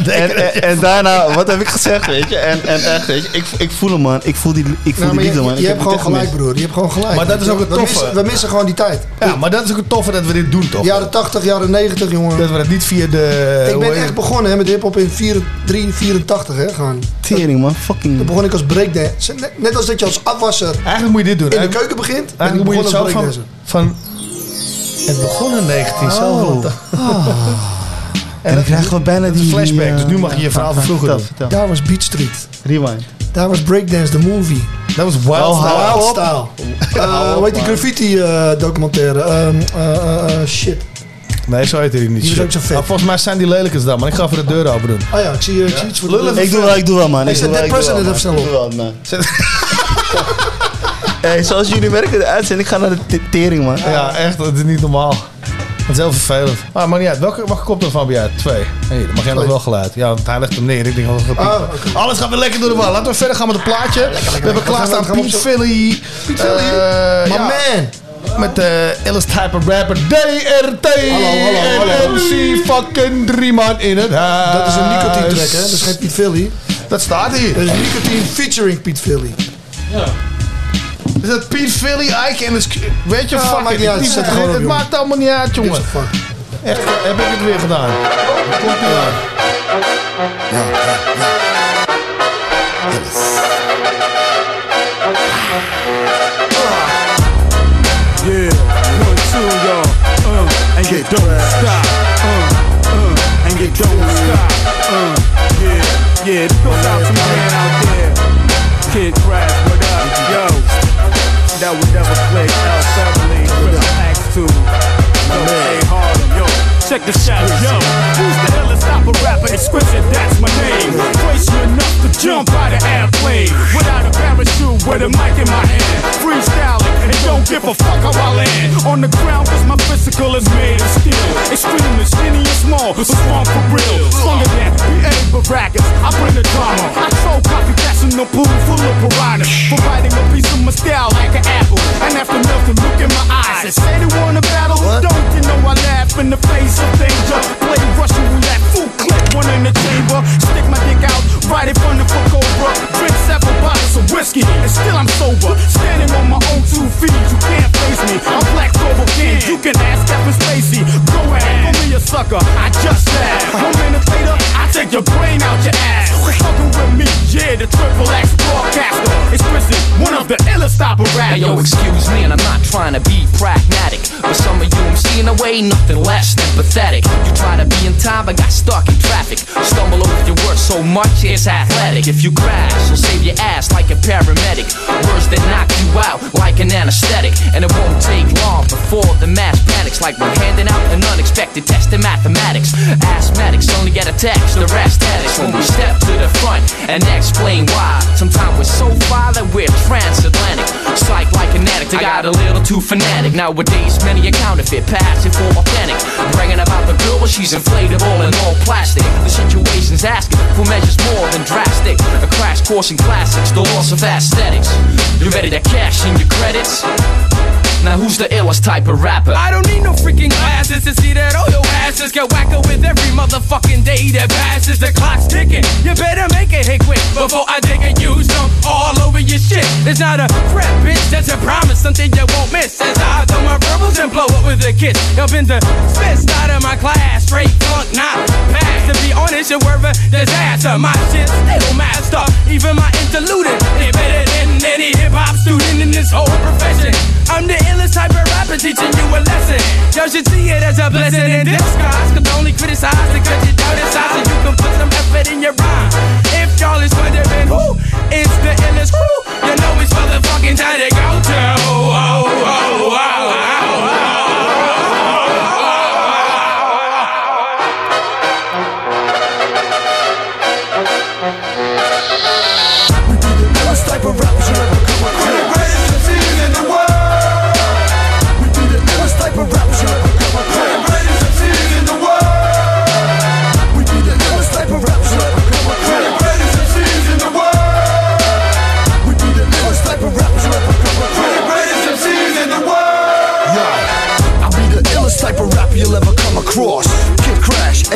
Speaker 7: en, en, en daarna, wat heb ik gezegd, weet je. En, en echt, weet je, ik, ik voel hem, man. Ik voel die, ik voel
Speaker 8: Nou,
Speaker 7: die liefde,
Speaker 8: je,
Speaker 7: man.
Speaker 8: je,
Speaker 7: Ik
Speaker 8: hebt
Speaker 7: heb
Speaker 8: gewoon gelijk,
Speaker 7: gemist.
Speaker 8: broer. Je hebt gewoon gelijk.
Speaker 4: Maar dat is ook het
Speaker 8: we
Speaker 4: toffe.
Speaker 8: missen, we missen gewoon die tijd.
Speaker 4: Ja, maar dat is ook het toffe dat we dit doen, toch?
Speaker 8: Jaren 80, jaren 90, jongen.
Speaker 4: Dat we het niet via de...
Speaker 8: ik
Speaker 4: hoe
Speaker 8: ben echt begonnen hè, met hip-hop in 4 3, 84, hè, gewoon.
Speaker 7: Tering, man. Fucking...
Speaker 8: Toen begon ik als breakdance. Net, net als dat je als afwasser
Speaker 4: Eigenlijk moet je dit doen.
Speaker 8: in de keuken begint. ben ik
Speaker 4: Eigenlijk moet je het
Speaker 8: begonnen
Speaker 4: zo
Speaker 8: als
Speaker 4: van...
Speaker 8: breakdancer.
Speaker 4: van het begon in 19, zoveel.
Speaker 7: En dan krijgen we bijna die...
Speaker 4: flashback,
Speaker 7: eh,
Speaker 4: dus nu mag je je verhaal van vroeger
Speaker 7: vertel.
Speaker 8: Daar was Beat Street.
Speaker 7: Rewind.
Speaker 8: Daar was Breakdance, the movie.
Speaker 4: Dat was Wild
Speaker 7: Oh,
Speaker 4: Style.
Speaker 8: Wild
Speaker 7: op.
Speaker 8: Style. Eh, hoe heet die graffiti eh, documentaire? Ehm, eh, eh, eh, shit.
Speaker 4: Nee, zo heet hij niet.
Speaker 8: Die was
Speaker 4: shit.
Speaker 8: ook zo vet.
Speaker 4: Maar volgens mij zijn die lelijkers dan, maar ik ga even de deur open doen.
Speaker 8: Oh ja, ik zie, ik zie iets voor de deur.
Speaker 7: Ik doe wel, ik doe wel, man. Ik
Speaker 8: zet
Speaker 7: wel,
Speaker 8: president even snel
Speaker 7: Ik doe wel, man. Hey, zoals jullie merken, de uitzending gaat naar de te- tering, man.
Speaker 4: Ja, echt, dat is niet normaal. Dat is heel vervelend. Maar maakt niet uit. Welke, welke koptelefoon heb jij? Twee. Hé, dan mag jij nog wel geluid. Ja, want hij legt hem neer. Ik denk dat het gaat
Speaker 8: Oh.
Speaker 4: Alles gaat weer lekker door de war. Laten we verder gaan met het plaatje. we hebben
Speaker 8: lekker.
Speaker 4: klaarstaan
Speaker 8: Gaan we- gaan we
Speaker 4: Piet Philly.
Speaker 8: Piet Philly?
Speaker 4: Eh,
Speaker 8: My
Speaker 4: ja,
Speaker 8: man.
Speaker 4: Met de illest type of rapper DRT.
Speaker 8: Hallo, hallo, hallo.
Speaker 4: En MC fucking drie man in het huis.
Speaker 8: Dat is een nicotine track, hè? Dat is geen Piet Philly.
Speaker 4: Dat staat hier.
Speaker 8: Dat is nicotine featuring Piet Philly.
Speaker 4: Is dat Piet Philly, Ike en het... Weet je,
Speaker 8: Ja,
Speaker 4: fuck
Speaker 8: maakt
Speaker 4: it.
Speaker 8: niet uit. Zet gewoon
Speaker 4: Het maakt allemaal niet uit, jongen. Echt, heb ik het weer gedaan. Komt ie aan.
Speaker 17: Yeah, one, two, y'all. Uh, and you don't stop. Uh, uh, and you don't stop. Uh, yeah, yeah. This goes out to my man out there. Kid Crash, what up? Yo, that would never play L. Beverly, Chris X2. Yo, hey, Harlem, yo. Check this out, yo. Who's the illest opera rapper? Exquisite, that's my name. Crazy enough to jump out of airplane without a parachute with a mic in my hand. Freestyling and don't give a fuck how I land. On the ground, cause my physical is made of steel. Extremely skinny and small, but strong for real. Stronger than the BA Baracus. I bring the drama. I throw copycats in the pool full of piranhas. Providing a piece of my style like an apple. And after nothing, look in my eyes and say they wanna battle. Don't you know I laugh in the face of danger? Play Russian roulette, full clip, one in the chamber. Stick my dick out right in front of a cobra. Drink several bottles of whiskey, and still I'm sober. Standing on my own two feet, you can't face me. I'm Black Cobra King, you can ask Kevin Spacey. Go ahead, call me a sucker, I just said. One minute later, I take your brain out your ass. For fucking with me, yeah, the triple X broadcaster. Explicit, one of the illest
Speaker 18: Hey, yo, excuse me, and I'm not trying to be pragmatic. But some of you I'm seeing away, nothing less than pathetic. You try to be in time, but got stuck in traffic. Stumble over your words so much, it's athletic. If you crash, you'll save your ass like a paramedic. Words that knock you out like an anesthetic. And it won't take long before the mass panic
Speaker 5: It's like we're handing out an unexpected test in mathematics. Asthmatics only get a text, the rest addicts when we step to the front and explain why. Sometimes we're so that we're transatlantic. Psych like an addict, I got a little too fanatic. Nowadays, many a counterfeit, passing for authentic. Bragging about the girl, but she's inflatable and all plastic. The situation's asking for measures more than drastic. A crash course in classics, the loss of aesthetics. You ready to cash in your credits? Now who's the illest type of rapper?
Speaker 19: I don't need no freaking glasses to see that all your asses get whacker with every motherfucking day that passes. The clock's ticking. You better make it hit quick before I dig and use them all over your shit. It's not a threat, bitch. That's a promise, something you won't miss. As I throw my verbals and blow up with a kiss. Up in the spits out of my class, straight funk, not pass. To be honest, you're worth a disaster. My shit's still master. Even my interlude is better than any hip hop student in this whole profession. I'm the illest type of rapper teaching you a lesson. Y'all should see it as a blessing in disguise. Could only criticize to cut you down in size so you can put some effort in your rhyme. If y'all is wondering who is the illest crew, you know it's motherfucking time to go to. Oh, oh, oh,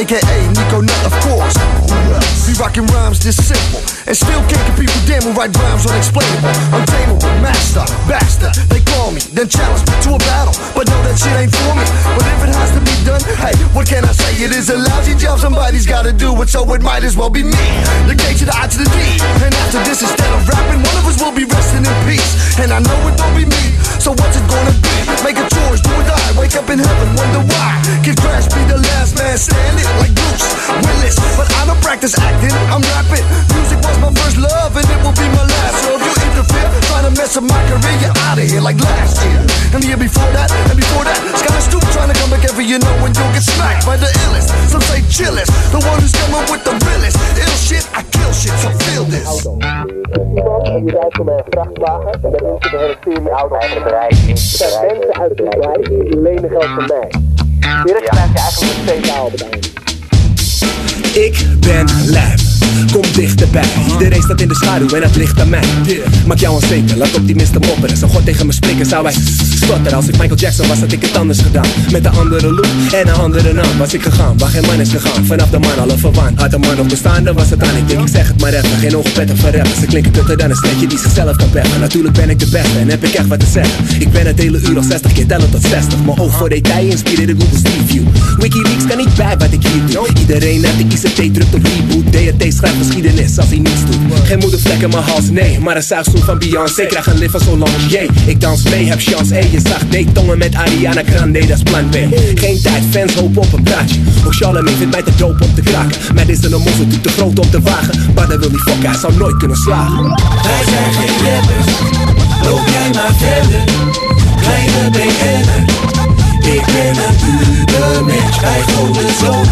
Speaker 17: aka Nico Nut, of course. Be rocking rhymes this simple and still can't compete with them who write rhymes unexplainable, untamable, master, bastard. They call me, then challenge me to a battle, but no, that shit ain't for me. But if it has to be done, hey, what can I say? It is a lousy job, somebody's gotta do it, so it might as well be me. The K to the I to the D, and after this, instead of rapping, one of us will be resting in peace. And I know it won't be me, so what's it gonna be? Make a choice, do or die, wake up in heaven, wonder why. Kid Crash be the last man standing, like Bruce Willis. But I practice acting, I'm rapping. Music was my first love, and it will be my last. So if you interfere, trying to mess up my career, you're out of here like last year. And the year before that, and before that, it's stupid trying to come back every year, when you'll get smacked by the illest. Some say chillest, the one who's coming with the realest. Ill shit, I kill shit, so feel this.
Speaker 20: Om een vrachtwagen en de auto mensen uit lenen geld mij. Je eigenlijk een speciaal.
Speaker 21: Ik ben lijp, kom dichterbij. Iedereen staat in de schaduw en het ligt aan mij. Maak jou onzeker, laat optimisten mopperen. Zou God tegen me spreken, zou hij Als ik Michael Jackson was, had ik het anders gedaan. Met een andere look en een andere naam was ik gegaan. Waar geen man is gegaan, vanaf de man alle verwant. Had een man nog bestaande, was het aan. Ik denk, ik zeg het maar even, geen oogpetten van rappers. Ze klinken kutter dan een steentje die zichzelf kan beffen. Natuurlijk ben ik de beste en heb ik echt wat te zeggen. Ik ben het hele uur al 60 keer tellen tot 60. Mijn oog voor detail inspireerde Google Street View. Wikileaks kan niet bij wat ik hier doe. Iedereen uit de ICT drukt op reboot. DHT schrijft geschiedenis als hij niets doet. Geen moedervlek in mijn hals, nee. Maar een zuigstoel van Beyoncé krijg een lift van Solange. Jee, ik dans mee, heb chance. Ey, je zag tongen met Ariana Grande, dat is plan B. Geen tijd, fans hopen op een praatje. Ook Charlemagne vindt mij te dope om te kraken. Dit is een mozzel, doet te groot om te wagen. Maar dat wil niet fokken, hij zou nooit kunnen slagen.
Speaker 17: Wij zijn geen rappers, loop jij maar verder. Kleine BN'er, ik ben een ubermensch. Wij grote zonen,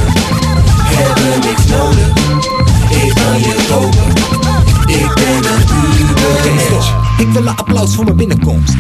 Speaker 17: hebben niks nodig. Ik kan je kopen, ik een.
Speaker 22: Ik wil een applaus voor mijn binnenkomst.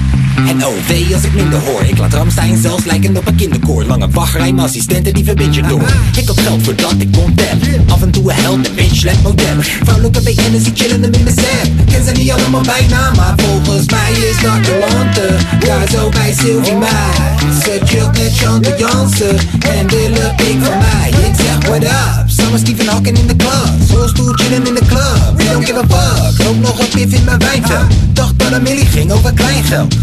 Speaker 22: En oh wee als ik minder hoor. Ik laat Ramstein zelfs lijken op een kinderkoor. Lange wachtrij, mijn assistenten die verbind je door. Ik had geld voor dat ik tellen. Af en toe een held en bitch let modellen. Vrouwelijke BN'ers die chillen in mijn set. Ken ze niet allemaal bijna, maar volgens mij is dat de lante. Daar zo bij Sylvie Mij. Ze chillt met Chante Jansen. En willen pik van mij. Ik zeg what up. Samen Stephen Hawking in de club. Rolstoel chillen in de club. We don't give a fuck. Rook nog een pif in mijn wijnvel. Dacht dat een millie ging over kleingeld.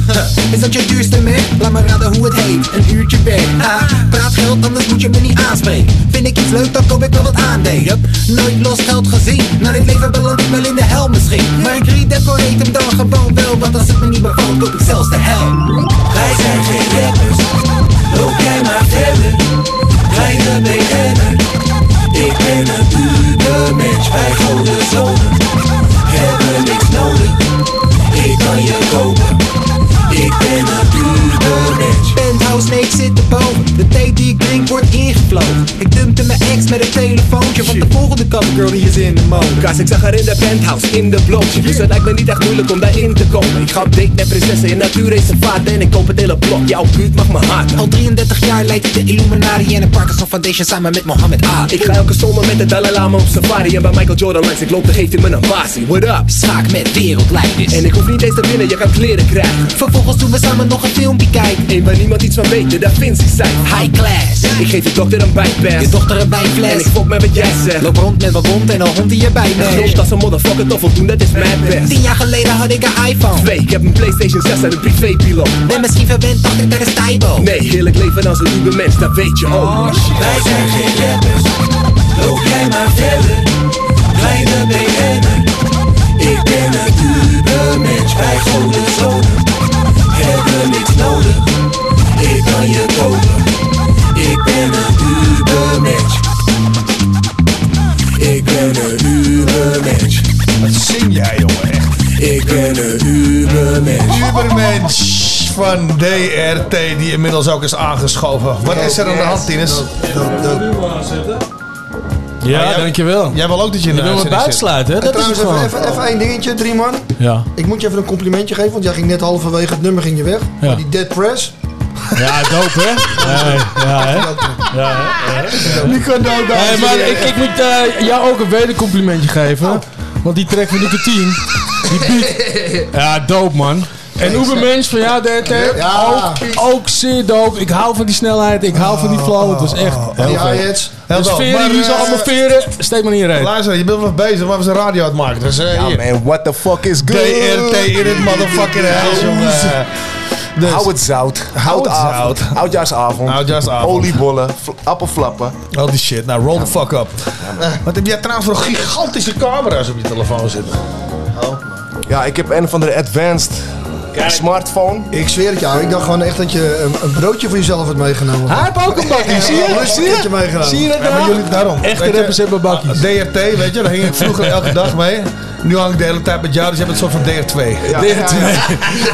Speaker 22: Is dat je duurste merk? Laat me raden hoe het heet. Een uurtje werk. Ha. Praat geld, anders moet je me niet aanspreken. Vind ik iets leuk, dan koop ik wel wat aandelen. Yup. Nooit los geld gezien. Na dit leven beland ik wel in de hel misschien. Maar ik redecorate hem dan gewoon wel. Want als het me niet bevalt, koop ik zelfs de hel.
Speaker 17: Wij zijn geen rappers, loop jij maar verder. Kleine ik ben een ubermensch. Wij grote zonen, hebben niks nodig. Ik kan je kopen, ik ben een
Speaker 22: Penthouse
Speaker 23: nee ik zit erboven. De thee die ik drink wordt ingevlogen. Ik dumpte mijn ex met een telefoontje Want de volgende covergirl die is in de mode.
Speaker 24: Kaas, ik zag haar in de penthouse, in de blokje. Dus het lijkt me niet echt moeilijk om daarin te komen. Ik ga op date met prinsessen in natuurreservaat En ik koop het hele blok, jouw buurt mag me haat
Speaker 23: Al 33 jaar leidt ik de Illuminati en een Parkinson Foundation samen met Mohammed Ali
Speaker 24: Ik ga elke zomer met de Dalai Lama op safari En bij Michael Jordan langs, ik loop, dan geeft me een basie What up?
Speaker 23: Schaak met wereldleiders.
Speaker 24: En ik hoef niet eens te winnen, je kan kleren krijgen.
Speaker 23: Vervolgens doen we samen nog een filmpje
Speaker 24: waar niemand iets van weet, de Da Vinci zijn.
Speaker 23: High class.
Speaker 24: Ik geef je dokter een bijpass
Speaker 23: Je dochter een bijfles.
Speaker 24: En ik fok met wat jij zegt
Speaker 23: Loop rond met mijn hond en een hond die je bij me.
Speaker 24: Groot als een motherfucker, toch voldoen, dat is mijn best.
Speaker 23: Tien jaar geleden had ik een iPhone.
Speaker 24: Twee, ik heb een Playstation 6 en een privépiloot.
Speaker 23: Ben misschien verwend, dacht ik dat is Tybo.
Speaker 24: Nee, heerlijk leven als een uber mens, dat weet je ook.
Speaker 17: Wij zijn geen rappers, loop jij maar verder. Kleine BN'er, ik ben een ubermensch. Wij goden zonen, hebben niks nodig. Ik kan je kopen, ik ben een ubermensch. Ik ben een ubermensch.
Speaker 4: Wat zing jij, jongen, echt?
Speaker 17: Ik ben een ubermensch.
Speaker 4: Ubermensch van DRT, die inmiddels ook is aangeschoven. Wat is er aan de hand, Tines?
Speaker 6: Ja,
Speaker 4: jij-
Speaker 6: dankjewel.
Speaker 4: Jij wil ook dat je in
Speaker 6: Je
Speaker 4: de
Speaker 6: wil me
Speaker 4: uitzending
Speaker 6: buitsluiten, hè? Dat is het
Speaker 8: trouwens, even,
Speaker 6: gewoon.
Speaker 8: even, even één dingetje, drie man.
Speaker 6: Ja.
Speaker 8: Ik moet je even een complimentje geven, want jij ging net halverwege het nummer ging je weg.
Speaker 6: Ja.
Speaker 8: Maar die Dead Press.
Speaker 6: Ja, dope, hè? Ja, ja, hè? Ja, hè?
Speaker 4: Nico
Speaker 6: Hey,
Speaker 4: en
Speaker 6: maar ik, ik moet eh, jou ook een wedercomplimentje geven. Want die track van Nicotine, die beat... Ja, dope, man. En Ubermensch van jou, DRT,
Speaker 8: Ja.
Speaker 6: ook, ook zeer dope. Ik hou van die snelheid, ik hou van die flow. Het was echt heel
Speaker 8: Die
Speaker 6: vet.
Speaker 4: Heel
Speaker 6: Dus veren,
Speaker 4: Maar,
Speaker 6: hier zijn
Speaker 4: eh,
Speaker 6: allemaal veren. Steek maar niet in.
Speaker 4: Luister, je bent wel bezig, maar we zijn radio aan het maken. Dus eh,
Speaker 7: Ja
Speaker 4: hier.
Speaker 7: man, what the fuck is good?
Speaker 4: DRT in het motherfucking huis, jongen. Dus,
Speaker 7: Hou het zout.
Speaker 4: Hou het
Speaker 7: Oudavond.
Speaker 4: zout.
Speaker 7: Oudjaarsavond.
Speaker 4: Oudjaarsavond.
Speaker 7: Oliebollen. fl- Appelflappen.
Speaker 4: al die shit. Nou, roll the fuck up. Wat heb jij trouwens voor gigantische camera's op je telefoon zitten?
Speaker 7: Ja, ik heb een van de advanced smartphone.
Speaker 8: Ik zweer het jou, ik dacht gewoon echt dat je een, een broodje voor jezelf had meegenomen.
Speaker 6: Hij heeft ook een bakkie, zie je?
Speaker 8: Een
Speaker 6: Zie je?
Speaker 8: meegenomen.
Speaker 6: Zie je dat
Speaker 4: Ja, maar
Speaker 6: nou?
Speaker 4: jullie, daarom.
Speaker 6: Echte rappers hebben bakkies.
Speaker 4: DRT, weet je, daar hing ik vroeger elke dag mee. Nu hang ik de hele tijd met jou, dus je hebt een soort van DR2.
Speaker 6: DR2.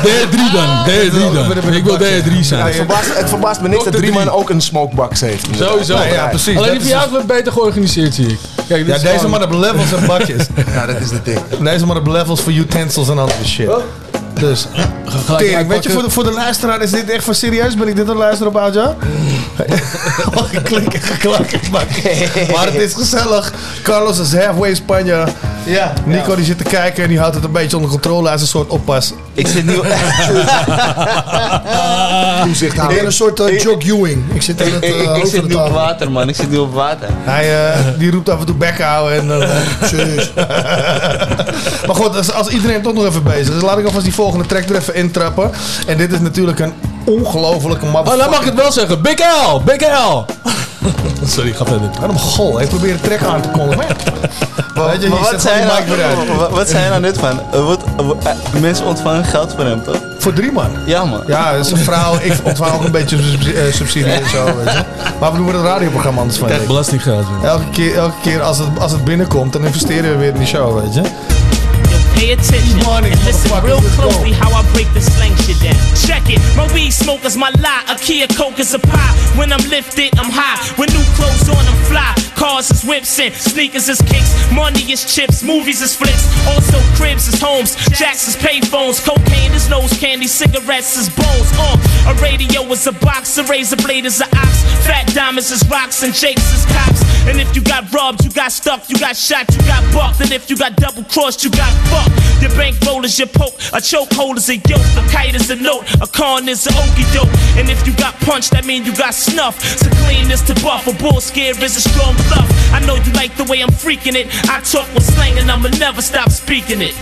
Speaker 6: DR3 dan. DR3 dan. Ik wil DR3
Speaker 7: Ja,
Speaker 6: zijn.
Speaker 7: het, verbaast, het verbaast me niks dat
Speaker 6: Dr.
Speaker 7: drie
Speaker 6: Drie.
Speaker 7: man ook een smokebox heeft.
Speaker 6: Sowieso.
Speaker 4: Nee, ja, precies.
Speaker 6: Alleen
Speaker 4: Dat
Speaker 6: die jou wat beter georganiseerd, zie ik. Kijk,
Speaker 4: Ja, deze man heeft levels en bakjes.
Speaker 7: Ja, dat is de ding.
Speaker 4: Deze man heeft levels voor utensils en andere shit. Dus, tering, weet je, voor de, voor de luisteraar is dit echt voor serieus? Ben ik dit aan het luisteren op Oudja? Geklikken, geklakken, maar, maar het is gezellig. Carlos is halfway Spanje.
Speaker 7: Ja.
Speaker 4: Nico die zit te kijken en die houdt het een beetje onder controle. Hij is een soort oppas.
Speaker 7: Ik zit nu... Toezicht
Speaker 8: Ik ben een soort uh, Jock Ewing. Ik zit aan het
Speaker 7: ik,
Speaker 8: uh,
Speaker 7: ik zit nu op water, man. Ik zit nu op water.
Speaker 4: Hij, eh, die roept af en toe bekken houden. En, dan, maar goed, als, als iedereen toch nog even bezig is, laat ik alvast die volgende track er even intrappen. En dit is natuurlijk een ongelofelijke
Speaker 6: Oh, nou
Speaker 4: motherfucker.
Speaker 6: mag ik het wel zeggen. Big L! Big L! Sorry, ga verder.
Speaker 4: Waarom gol? Ik probeer de track aan te. Weet je,
Speaker 7: Maar wat zijn
Speaker 4: uit.
Speaker 7: nou, wat- wat zijn nou dit van? Er wordt, er eh, mensen ontvangen geld voor hem, toch?
Speaker 4: Voor drie man.
Speaker 7: Ja, man.
Speaker 4: Ja, dat is een vrouw. Ik ontvang ook een beetje subsidie, eh, subsidie en zo. Weet je. Maar we doen het radioprogramma anders van.
Speaker 6: Krijg belastinggeld.
Speaker 4: Elke keer, elke keer als, het, als het binnenkomt, dan investeren we weer in die show, weet je.
Speaker 25: Pay attention and listen real closely how I break the slang shit down. Check it, my weed smoke is my lie. A Kia Coke is a pie. When I'm lifted, I'm high. With new clothes on, I'm fly. Cars is whips and sneakers is kicks. Money is chips, movies is flicks. Also cribs is homes, jacks is payphones. Cocaine is nose candy, cigarettes is bones. Uh, a radio is a box, a razor blade is a ox. Fat diamonds is rocks and jakes is cops. And if you got robbed, you got stuck, you got shot, you got bucked. And if you got double crossed, you got fucked. Your bankroll is your poke, a chokehold is a yoke, a kite is a note, a con is an okey doke. And if you got punched, that mean you got snuff. So clean this to buff, a bull scare is a strong bluff. I know you like the way I'm freaking it. I talk with slang and I'ma never stop speaking it.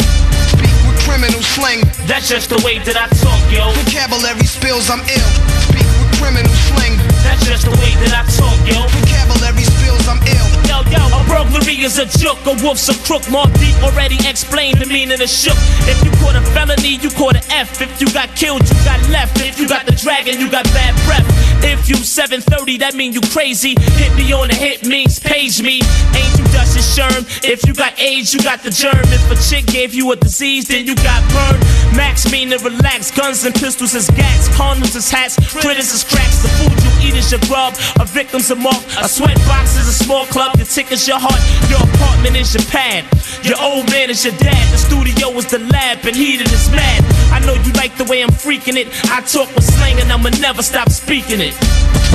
Speaker 15: Speak with criminal slang.
Speaker 25: That's just the way that I talk, yo.
Speaker 15: Vocabulary spills, I'm ill. Speak with criminal slang.
Speaker 25: That's just the way that I talk, yo.
Speaker 15: Vocabulary spills, I'm ill.
Speaker 25: Yo, a burglary is a joke, a wolf's a crook. Mob Deep already explained the meaning of shook. If you caught a felony, you caught an F. If you got killed, you got left. If you got the dragon, you got bad breath. If you 730, that mean you crazy. Hit me on the hit means page me. Ain't you Dustin Sherm? If you got AIDS, you got the germ. If a chick gave you a disease, then you got burned. Max mean to relax. Guns and pistols is gats. Condoms is hats. Critters is cracks. The food you eat is your grub. A victim's a mark. A sweat box is a small club. Your ticket's your heart. Your apartment is your pad. Your old man is your dad. The studio is the lab. And heated is mad. I know you like the way I'm freaking it. I talk with slang and I'ma never stop speaking it.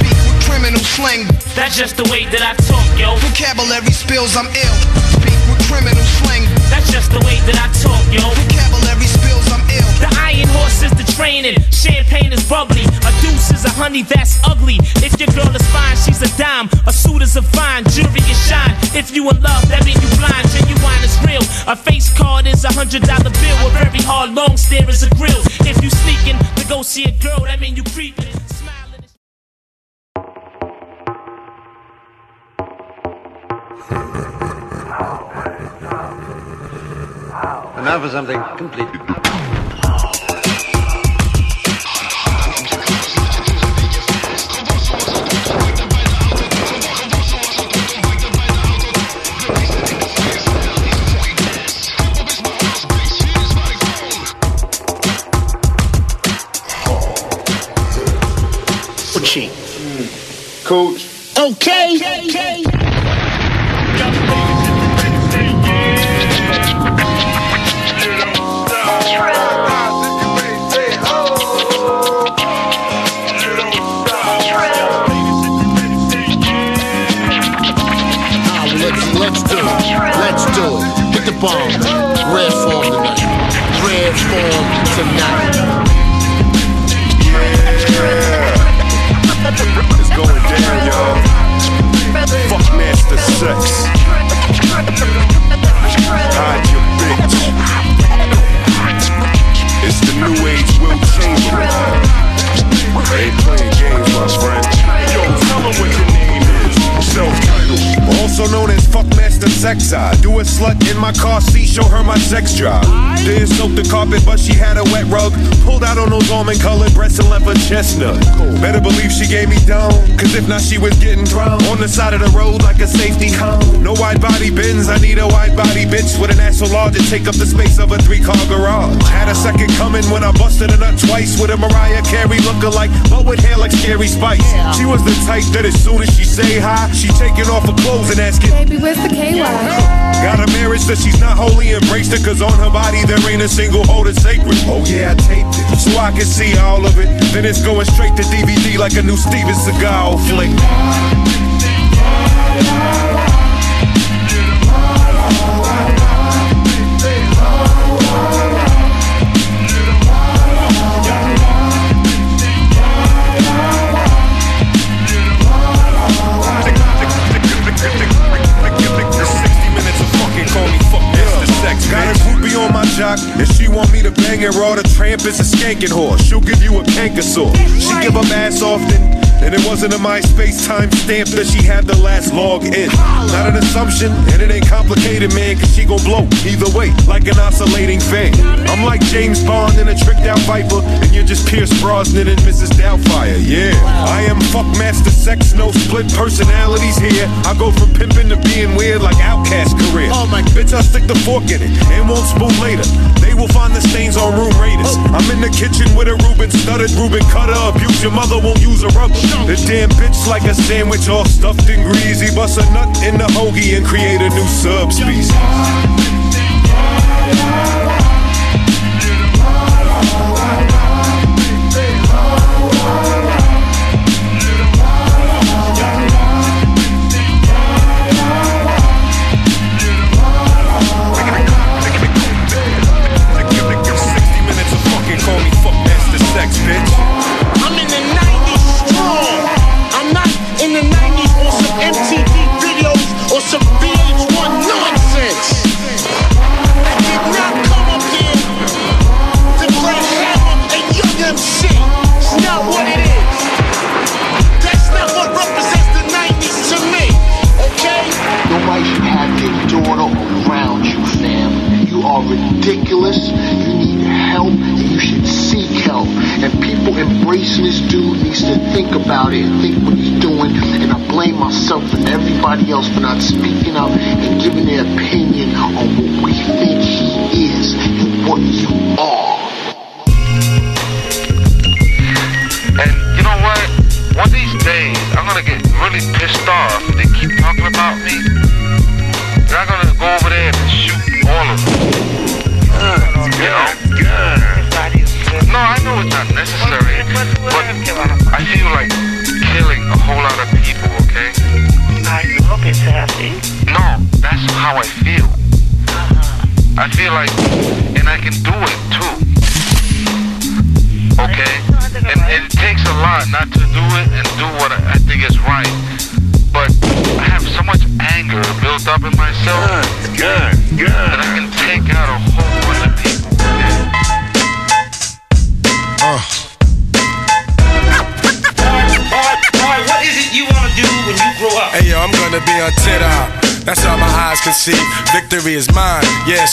Speaker 3: Speak with criminal slang.
Speaker 25: That's just the way that I talk, yo.
Speaker 3: Vocabulary spills, I'm ill. Speak with criminal slang.
Speaker 25: That's just the way that I talk, yo.
Speaker 3: Vocabulary spills, I'm ill.
Speaker 25: Horse is the training. Champagne is bubbly. A deuce is a honey that's ugly. If your girl is fine, she's a dime. A suit is a fine. Jewelry is shine. If you in love, that means you blind. Genuine is real. A face card is a hundred dollar bill. A very hard long stare is a grill. If you sneaking to go see a girl, that means you creeping.
Speaker 26: And now for something completely.
Speaker 27: Coaching. Coach. Okay.
Speaker 28: Well, let's, let's do it. Let's do it. Hit the bomb. Red form tonight. Red form tonight.
Speaker 14: It's going down, y'all. Fuck master sex. Hide your bitch. It's the new age Will Chamberlain. Ain't playing games, my friend. Yo, tell 'em what your name is. Also known as Fuckmaster Sex I do a slut in my car seat, show her my sex drive. Didn't soak the carpet, but she had a wet rug. Pulled out on those almond colored breasts and left a chestnut. Better believe she gave me down, cause if not, she was getting drowned. On the side of the road like a safety cone. No wide body bins, I need a wide body bitch with an ass so large to take up the space of a three car garage. Had a second coming when I busted a nut twice with a Mariah Carey lookalike, but with hair like Scary Spice. She was the type that as soon as she say hi, she taking off her clothes and asking,
Speaker 29: Baby, where's the KY?
Speaker 14: Got a marriage that she's not wholly embraced it, cause on her body there ain't a single hole that's sacred. Oh yeah, I taped it, so I can see all of it. Then it's going straight to DVD like a new Steven Seagal flick. Her raw. The tramp is a skanking whore. She'll give you a canker sore. She give up ass often, and it wasn't a MySpace time stamp that she had the last log in. Not an assumption, and it ain't complicated, man, cause she gon' blow either way, like an oscillating fan. I'm like James Bond in a tricked out Viper, and you're just Pierce Brosnan and Mrs. Doubtfire. Yeah, I am fuckmaster sex, no split personalities here. I go from pimping to being weird like Outcast career. Oh my bitch, I stick the fork in it and won't spoon later. They will find the stains on room raiders. I'm in the kitchen with a Reuben studded Reuben cutter. Abuse your mother won't use a rubber. The damn bitch like a sandwich all stuffed and greasy. Bust a nut in the hoagie and create a new subspecies.
Speaker 28: Person this dude needs to think about it and think what he's doing. And I blame myself and everybody else for not speaking up and giving their opinion on what we think he is and what you are.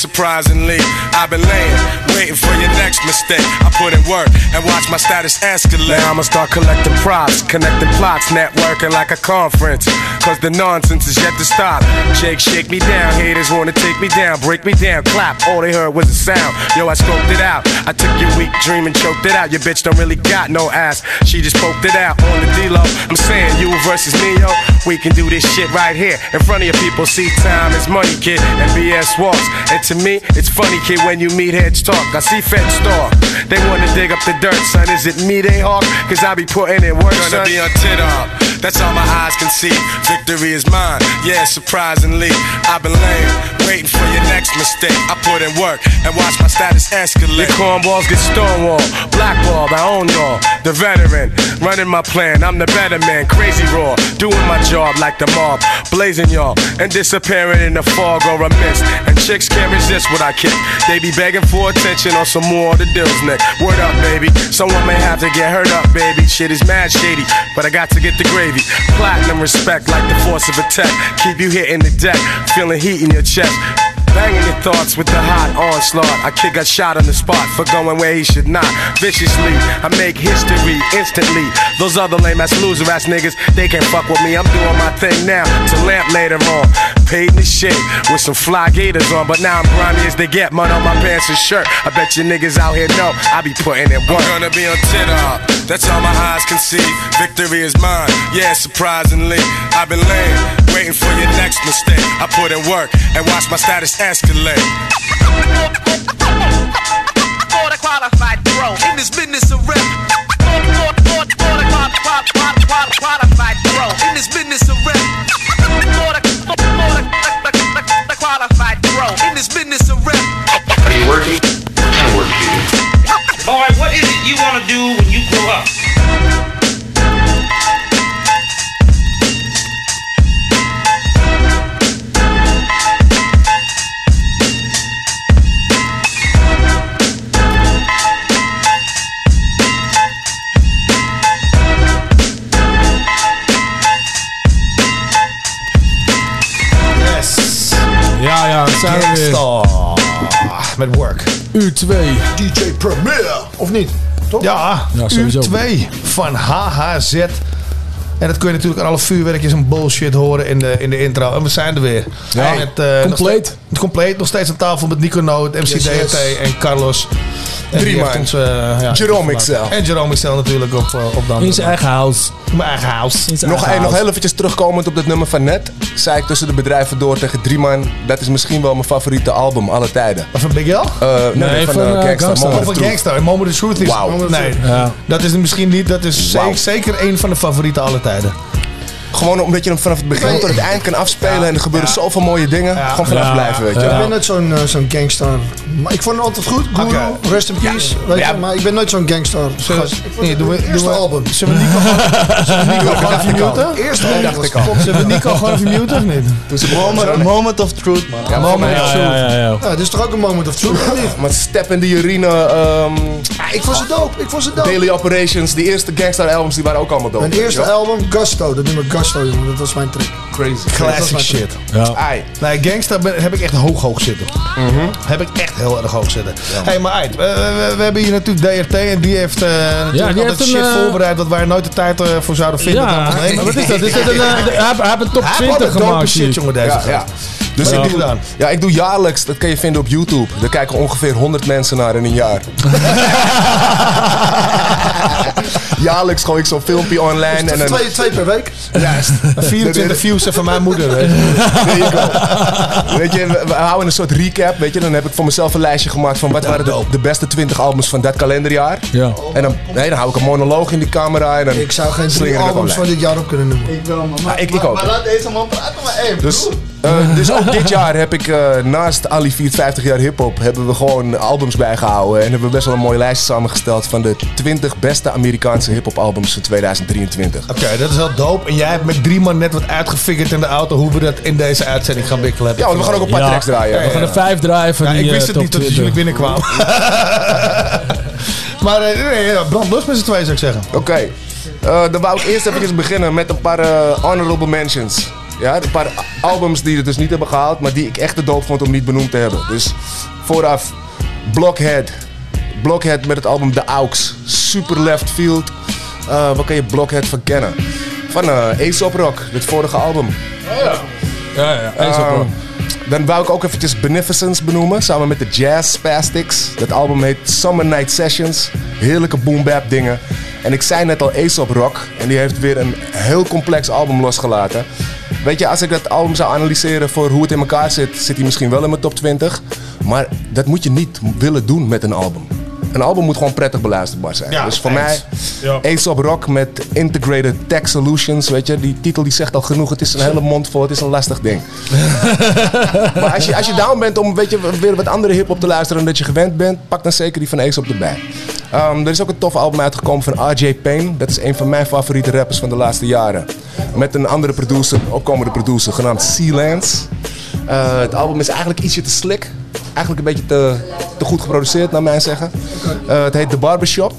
Speaker 14: Surprisingly, I've been laying, I put in work and watch my status escalate. Now I'ma start collecting props, connecting plots, networking like a conference. Cause the nonsense is yet to stop. Jake, shake me down. Haters wanna take me down, break me down, clap. All they heard was a sound. Yo, I scoped it out. I took your weak dream and choked it out. Your bitch don't really got no ass. She just poked it out on the D-Lo. I'm saying you versus me, yo. We can do this shit right here in front of your people. See, time is money, kid, and BS walks. And to me, it's funny, kid, when you meet heads talk. I see feds talk. They wanna dig up the dirt, son. Is it me they hawk? Cause I be putting in work, Gonna be on tit up. That's all my eyes can see. Victory is mine. Yeah, surprisingly, I've been laying, waiting for your next mistake. I put in work and watch my status escalate. Your cornballs get stonewalled, blackballed. I own y'all, the veteran, running my plan. I'm the better man, crazy raw, doing my job like the mob, blazing y'all and disappearing in the fog or a mist. And chicks can't resist what I kick. They be begging for attention on some more of the deals, Nick. Word up, baby. Someone may have to get hurt up, baby. Shit is mad shady, but I got to get the gravy. Platinum respect like the force of attack. Keep you hitting the deck, feeling heat in your chest. Banging your thoughts with the hot onslaught. I kick a shot on the spot for going where he should not. Viciously, I make history instantly. Those other lame ass loser ass niggas, they can't fuck with me. I'm doing my thing now to lamp later on. Paid the shit with some fly gators on, but now I'm grimy as they get. Mud on my pants and shirt. I bet you niggas out here know I be putting in work. I'm gonna be on TikTok. That's all my eyes can see. Victory is mine. Yeah, surprisingly, I've been laying, waiting for your next mistake. I put in work and watch my status escalate.
Speaker 30: Border qualified pro in this business of rap. Border qualified pro in this business of rap. Border qualified pro in this business of rap.
Speaker 31: Are you working? What kind of work do you do?
Speaker 30: Boy, what is it you wanna do when you grow up?
Speaker 6: Zijn we weer.
Speaker 4: Gangstar. Met work.
Speaker 6: Uur 2.
Speaker 8: DJ Premier. Of niet? Toch?
Speaker 4: Ja,
Speaker 6: Ja,
Speaker 4: uur
Speaker 6: sowieso.
Speaker 4: 2 van HHZ. En dat kun je natuurlijk aan alle vuurwerkjes en bullshit horen in de, in de intro. En we zijn er weer.
Speaker 6: Ja,
Speaker 4: Met, eh,
Speaker 6: compleet.
Speaker 4: Nog, compleet. Nog steeds aan tafel met Nico Noot, MC
Speaker 8: yes.
Speaker 4: en Carlos.
Speaker 21: Drie man.
Speaker 4: ons, eh, ja,
Speaker 21: Jerome. XL.
Speaker 4: En Jerome XL natuurlijk op, eh, op dan.
Speaker 6: In zijn eigen house.
Speaker 4: Mijn eigen house.
Speaker 21: Nog,
Speaker 6: eigen
Speaker 21: nog
Speaker 6: house.
Speaker 21: heel eventjes terugkomend op dat nummer van net. Zei ik tussen de bedrijven door tegen Drieman. Dat is misschien wel mijn favoriete album alle tijden.
Speaker 4: Van Big L?
Speaker 21: Eh, nee,
Speaker 6: Nee,
Speaker 21: van,
Speaker 6: van,
Speaker 21: Gangsta.
Speaker 6: Gangsta.
Speaker 21: Moment
Speaker 4: Of
Speaker 21: of
Speaker 4: van. Moment of Truth is...
Speaker 21: Wauw.
Speaker 4: Nee,
Speaker 6: Ja.
Speaker 4: dat is misschien niet. Dat is zeker, zeker een van de favoriete alle tijden.
Speaker 21: Gewoon omdat je hem vanaf het begin tot het eind kan afspelen. En er gebeuren zoveel mooie dingen. Gewoon vanaf
Speaker 6: Ja.
Speaker 21: blijven, weet je.
Speaker 8: Ik ben nooit zo'n eh, zo'n gangster. Maar ik vond het altijd goed. Guru, rest in peace. Weet
Speaker 4: Ja.
Speaker 8: je, maar ik ben nooit zo'n gangster.
Speaker 4: Zullen nee, doen we-
Speaker 8: het
Speaker 4: doen
Speaker 8: eerste
Speaker 4: we-
Speaker 8: album.
Speaker 4: Zullen we Nico gewoon- zullen we Nico gewoon even muten?
Speaker 8: Eerste album
Speaker 21: dacht ik al.
Speaker 8: top.
Speaker 4: Zullen we Nico gewoon even muten of niet?
Speaker 7: Moment, moment of truth, man.
Speaker 21: Ja,
Speaker 4: Moment
Speaker 6: Ja,
Speaker 4: of
Speaker 6: ja,
Speaker 4: truth.
Speaker 6: ja, ja.
Speaker 8: Ja, dit is toch ook een moment of truth?
Speaker 21: Maar Step in the Arena, ehm,
Speaker 8: Ja, ik vond ze dope. Ik vond ze dope.
Speaker 21: Daily Operations, die eerste Gangstar albums, die waren ook allemaal dope.
Speaker 8: Mijn eerste album, Gusto. Dat nummer Gusto. Russell, jongen. Dat was mijn track.
Speaker 21: Crazy.
Speaker 4: Classic shit.
Speaker 6: Ja.
Speaker 21: Ai.
Speaker 4: Nee, gangsta ben- heb ik echt hoog hoog zitten.
Speaker 21: Mhm.
Speaker 4: Heb ik echt heel erg hoog zitten. hey, maar uit. We, we- we hebben hier natuurlijk DRT en die heeft eh natuurlijk
Speaker 6: die
Speaker 4: altijd
Speaker 6: heeft een,
Speaker 4: shit
Speaker 6: eh,
Speaker 4: voorbereid wat wij er nooit de tijd eh, voor zouden vinden.
Speaker 6: Ja, maar wat is dat? Is dat een, hij heeft- hij heeft een top
Speaker 4: Hij heeft
Speaker 6: 20
Speaker 4: altijd dope
Speaker 6: gemaakt.
Speaker 4: shit, jongen, deze
Speaker 21: Ja,
Speaker 4: gast.
Speaker 21: ja. Dus ik doe,
Speaker 4: gedaan?
Speaker 21: ja, ik doe jaarlijks, dat kan je vinden op YouTube. Daar kijken ongeveer 100 mensen naar in een jaar. jaarlijks gooi ik zo'n filmpje online. En dan,
Speaker 8: Twee, twee per week.
Speaker 21: Juist.
Speaker 4: 24 views van mijn moeder. Weet je.
Speaker 21: Weet je, we, we houden een soort recap. Weet je, dan heb ik voor mezelf een lijstje gemaakt van wat waren de, de beste 20 albums van dat kalenderjaar.
Speaker 6: Ja.
Speaker 21: En dan, nee, dan hou ik een monoloog in die camera. En dan
Speaker 8: Ik zou geen drie albums van dit jaar op kunnen noemen.
Speaker 7: Ik wel, man.
Speaker 21: Ja, ik- ik ook.
Speaker 7: Maar laat deze man praten, maar hey,
Speaker 21: Dus, eh, dus ook dit jaar heb ik eh, naast Ali 50 jaar hip-hop hebben we gewoon albums bijgehouden. En hebben we best wel een mooie lijst samengesteld van de 20 beste Amerikaanse hip-hop albums van 2023.
Speaker 4: Oké, dat is wel dope. En jij hebt met drie man net wat uitgefigurd in de auto hoe we dat in deze uitzending gaan wikkelen.
Speaker 21: Ja, want we gaan ook een paar
Speaker 6: Ja.
Speaker 21: tracks draaien.
Speaker 6: We gaan er vijf draaien van
Speaker 4: Ja,
Speaker 6: die
Speaker 4: ik wist
Speaker 6: eh,
Speaker 4: het niet tot
Speaker 6: 20.
Speaker 4: jullie binnenkwamen. maar eh, nee, ja, brandlust met z'n tweeën zou ik zeggen.
Speaker 21: Oké, eh, dan wou ik eerst even beginnen met een paar honorable mentions. Ja, een paar albums die het dus niet hebben gehaald, maar die ik echt te doop vond om niet benoemd te hebben. Dus vooraf, Blockhead. Blockhead met het album The Aux. Super left field. Eh waar kan je Blockhead van kennen? Van eh Aesop Rock, het vorige album.
Speaker 6: Ja, ja. Aesop
Speaker 21: Eh,
Speaker 6: Rock.
Speaker 21: dan wou ik ook eventjes Beneficence benoemen, samen met de Jazz Spastics. Dat album heet Summer Night Sessions. Heerlijke boom bap dingen. En ik zei net al Aesop Rock. En die heeft weer een heel complex album losgelaten. Weet je, als ik dat album zou analyseren voor hoe het in elkaar zit, zit hij misschien wel in mijn top 20. Maar dat moet je niet willen doen met een album. Een album moet gewoon prettig beluisterbaar zijn.
Speaker 4: Ja,
Speaker 21: dus voor
Speaker 4: eens.
Speaker 21: mij Aesop Rock met Integrated Tech Solutions. Weet je, die titel die zegt al genoeg. Het is een hele mond vol. Het is een lastig ding. maar als je, als je down bent om weet je, weer wat andere hip-hop te luisteren dan dat je gewend bent, pak dan zeker die van Aesop erbij. Ehm, er is ook een tof album uitgekomen van RJ Payne. Dat is een van mijn favoriete rappers van de laatste jaren. Met een andere producer, opkomende producer, genaamd Sealance. Eh het album is eigenlijk ietsje te slick. Eigenlijk een beetje te, te goed geproduceerd, naar mijn zeggen. Eh, het heet The Barbershop.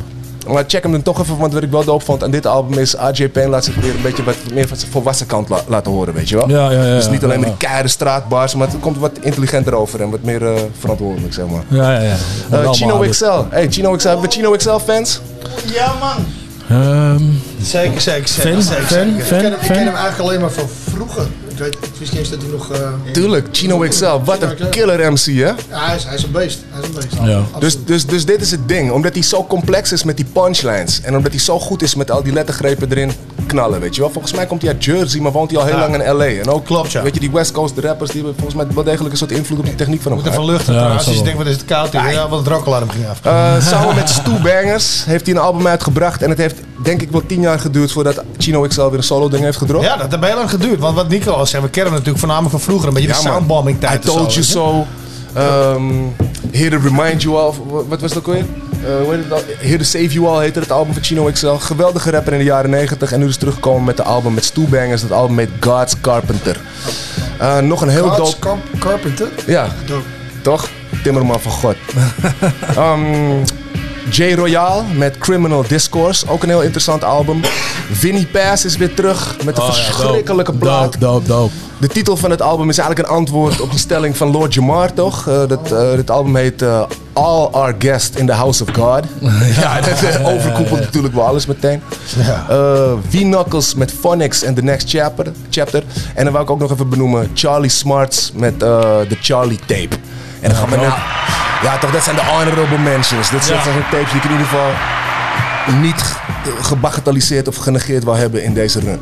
Speaker 21: Maar check hem dan toch even, want wat ik wel doop vond aan dit album is... RJ Payne laat zich weer een beetje wat meer van zijn volwassen kant la- laten horen, weet je wel?
Speaker 6: Ja, ja, ja,
Speaker 21: Dus niet
Speaker 6: ja,
Speaker 21: alleen maar die keiharde straatbars, maar het komt wat intelligenter over en wat meer eh, verantwoordelijk, zeg maar.
Speaker 6: Ja, ja, ja.
Speaker 21: Eh, Chino
Speaker 6: dus.
Speaker 21: XL. Hey, Chino XL. Hebben we Chino XL fans?
Speaker 7: Ja, man.
Speaker 6: Ehm,
Speaker 4: Zeker, zeker, zeker.
Speaker 6: Fan?
Speaker 4: zeker,
Speaker 6: Fan?
Speaker 4: zeker.
Speaker 8: Ik
Speaker 6: Fan?
Speaker 8: ken, hem, ik ken hem eigenlijk alleen maar van vroeger. Ik, weet, ik wist niet eens dat hij nog... eh,
Speaker 21: Tuurlijk, Chino XL. Wat een killer MC, hè?
Speaker 8: ja, hij, is, hij is een beest. Hij is een beest.
Speaker 6: Ja.
Speaker 21: Dus, dus, dus dit is het ding. Omdat hij zo complex is met die punchlines. En omdat hij zo goed is met al die lettergrepen erin knallen, weet je wel. Volgens mij komt hij uit Jersey, maar woont hij al heel
Speaker 4: Ja.
Speaker 21: lang in L.A. En ook,
Speaker 4: Klopt, ja.
Speaker 21: weet je, die West Coast rappers, die hebben volgens mij wel degelijk een soort invloed op die techniek van hem
Speaker 4: Moet even
Speaker 21: gehad.
Speaker 4: luchten
Speaker 6: Ja,
Speaker 4: trouwens.
Speaker 6: dat
Speaker 4: Als je denkt, wat is het koud hier? Ja, want het rookalarm ging af.
Speaker 21: Eh, samen met Stu Bangers heeft hij een album uitgebracht. En het heeft denk ik wel tien jaar geduurd voordat Chino XL weer een solo ding heeft gedropt.
Speaker 4: Ja, dat heeft heel lang geduurd. Want wat Nico we kennen hem natuurlijk voornamelijk van vroeger. Een beetje de
Speaker 21: Ja, man.
Speaker 4: soundbombing tijd.
Speaker 21: I told you so. Um, Here to remind you all. Wat was het ook weer? Uh, al? Here to save you all heette het album van Chino XL. Geweldige rapper in de jaren 90. En nu is teruggekomen met de album met Stu Bangers. Dat album met God's Carpenter. Uh, nog een heel
Speaker 8: God's
Speaker 21: dope...
Speaker 8: Carpenter?
Speaker 21: Ja,
Speaker 8: Dope.
Speaker 21: toch? Timmerman van God. um, J. Royale met Criminal Discourse. Ook een heel interessant album. Vinnie Pass is weer terug met een
Speaker 6: Oh ja,
Speaker 21: verschrikkelijke
Speaker 6: dope.
Speaker 21: plaat.
Speaker 6: Dope, dope, dope.
Speaker 21: De titel van het album is eigenlijk een antwoord op die stelling van Lord Jamar, toch? Eh, dat, eh, dit album heet eh, All Our Guests in the House of God. ja, dat overkoepelt natuurlijk wel alles meteen. V-Knuckles met Phonics en The Next Chapter, chapter. En dan wou ik ook nog even benoemen Charlie Smarts met The Charlie Tape. En dan gaan we nou... Ja, toch, dat zijn de honorable mentions. Dat zijn
Speaker 6: Ja.
Speaker 21: tapes die ik in ieder geval niet ge- gebagatelliseerd of genegeerd wil hebben in deze run.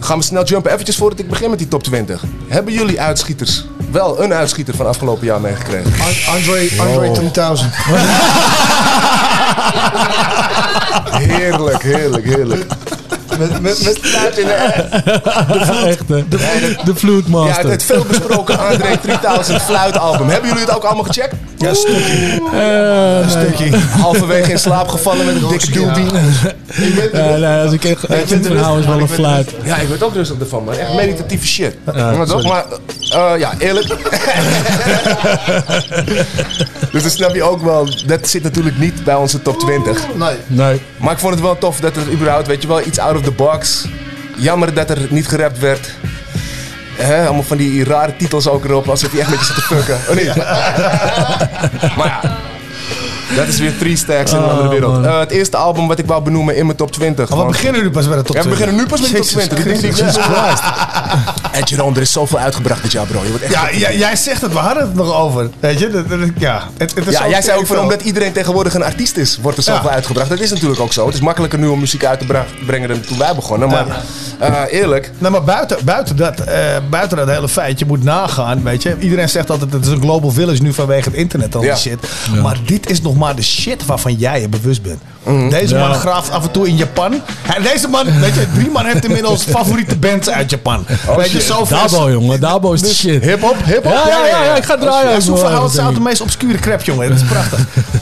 Speaker 21: Gaan we snel jumpen. Eventjes voordat ik begin met die top 20. Hebben jullie uitschieters? Wel een uitschieter van afgelopen jaar meegekregen.
Speaker 8: An- Andre, Andre
Speaker 21: Oh.
Speaker 8: 3000.
Speaker 21: Heerlijk, heerlijk, heerlijk. Met, met, met fluit in de.
Speaker 6: Echt, hè? De, de
Speaker 21: Ja, het, het veelbesproken André 3000 fluitalbum. Hebben jullie het ook allemaal gecheckt?
Speaker 4: Ja, een stukje.
Speaker 6: Eh,
Speaker 4: Een stukje.
Speaker 21: Halverwege in slaap gevallen met een dikke doobie.
Speaker 6: Ja, nee, als ik echt, echt vind van hou is wel een fluit.
Speaker 21: Ja, ik werd ook rustig ervan, man. Echt meditatieve shit.
Speaker 6: Ja,
Speaker 21: maar toch?
Speaker 6: sorry.
Speaker 21: Maar, eh, ja, eerlijk. dus dan snap je ook wel, dat zit natuurlijk niet bij onze top 20.
Speaker 8: Nee.
Speaker 6: Nee.
Speaker 21: Maar ik vond het wel tof dat er überhaupt, weet je wel, iets out of the box Jammer dat er niet gerapt werd. Allemaal van die rare titels ook erop, alsof je echt met je zit te fucken. Oh nee. maar ja, dat is weer three stacks in een
Speaker 4: Oh,
Speaker 21: andere wereld.
Speaker 4: man.
Speaker 21: Eh, het eerste album wat ik wou benoemen in mijn top 20.
Speaker 4: Maar we beginnen nu pas bij de top
Speaker 21: Ja, we
Speaker 4: 20.
Speaker 21: beginnen nu pas met de top
Speaker 4: Jezus
Speaker 21: 20. Ik denk. Jesus Christ. En Jerome, er is zoveel uitgebracht dit jaar, bro. Je wordt echt
Speaker 4: Ja, jij, jij zegt het, we hadden het nog over. Weet je, dat, dat- ja. Het, het is
Speaker 21: Ja,
Speaker 4: zo
Speaker 21: jij zei ook van omdat iedereen tegenwoordig een artiest is, wordt er zoveel
Speaker 4: Ja.
Speaker 21: uitgebracht. Dat is natuurlijk ook zo. Het is makkelijker nu om muziek uit te brengen dan toen wij begonnen. Maar eh, eerlijk,
Speaker 4: Nou, maar buiten, buiten, dat, eh, buiten dat hele feit, je moet nagaan, weet je. Iedereen zegt altijd, het is een global village nu vanwege het internet al
Speaker 21: Ja.
Speaker 4: die shit. Maar dit is nog maar de shit waarvan jij je bewust bent.
Speaker 21: Mhm.
Speaker 4: Deze
Speaker 6: Ja.
Speaker 4: man graaft af en toe in Japan. Hij- deze man, weet je, drie man heeft inmiddels favoriete bands uit Japan. weet je, zo
Speaker 6: Dabo, jongen. Dabo is de shit.
Speaker 21: hip-hop, hip-hop.
Speaker 6: Ja, ja, ja, ja, ik ga draaien.
Speaker 4: Soefa
Speaker 6: wel,
Speaker 4: House
Speaker 6: denk
Speaker 4: is de meest obscure crap, jongen. Dat is prachtig.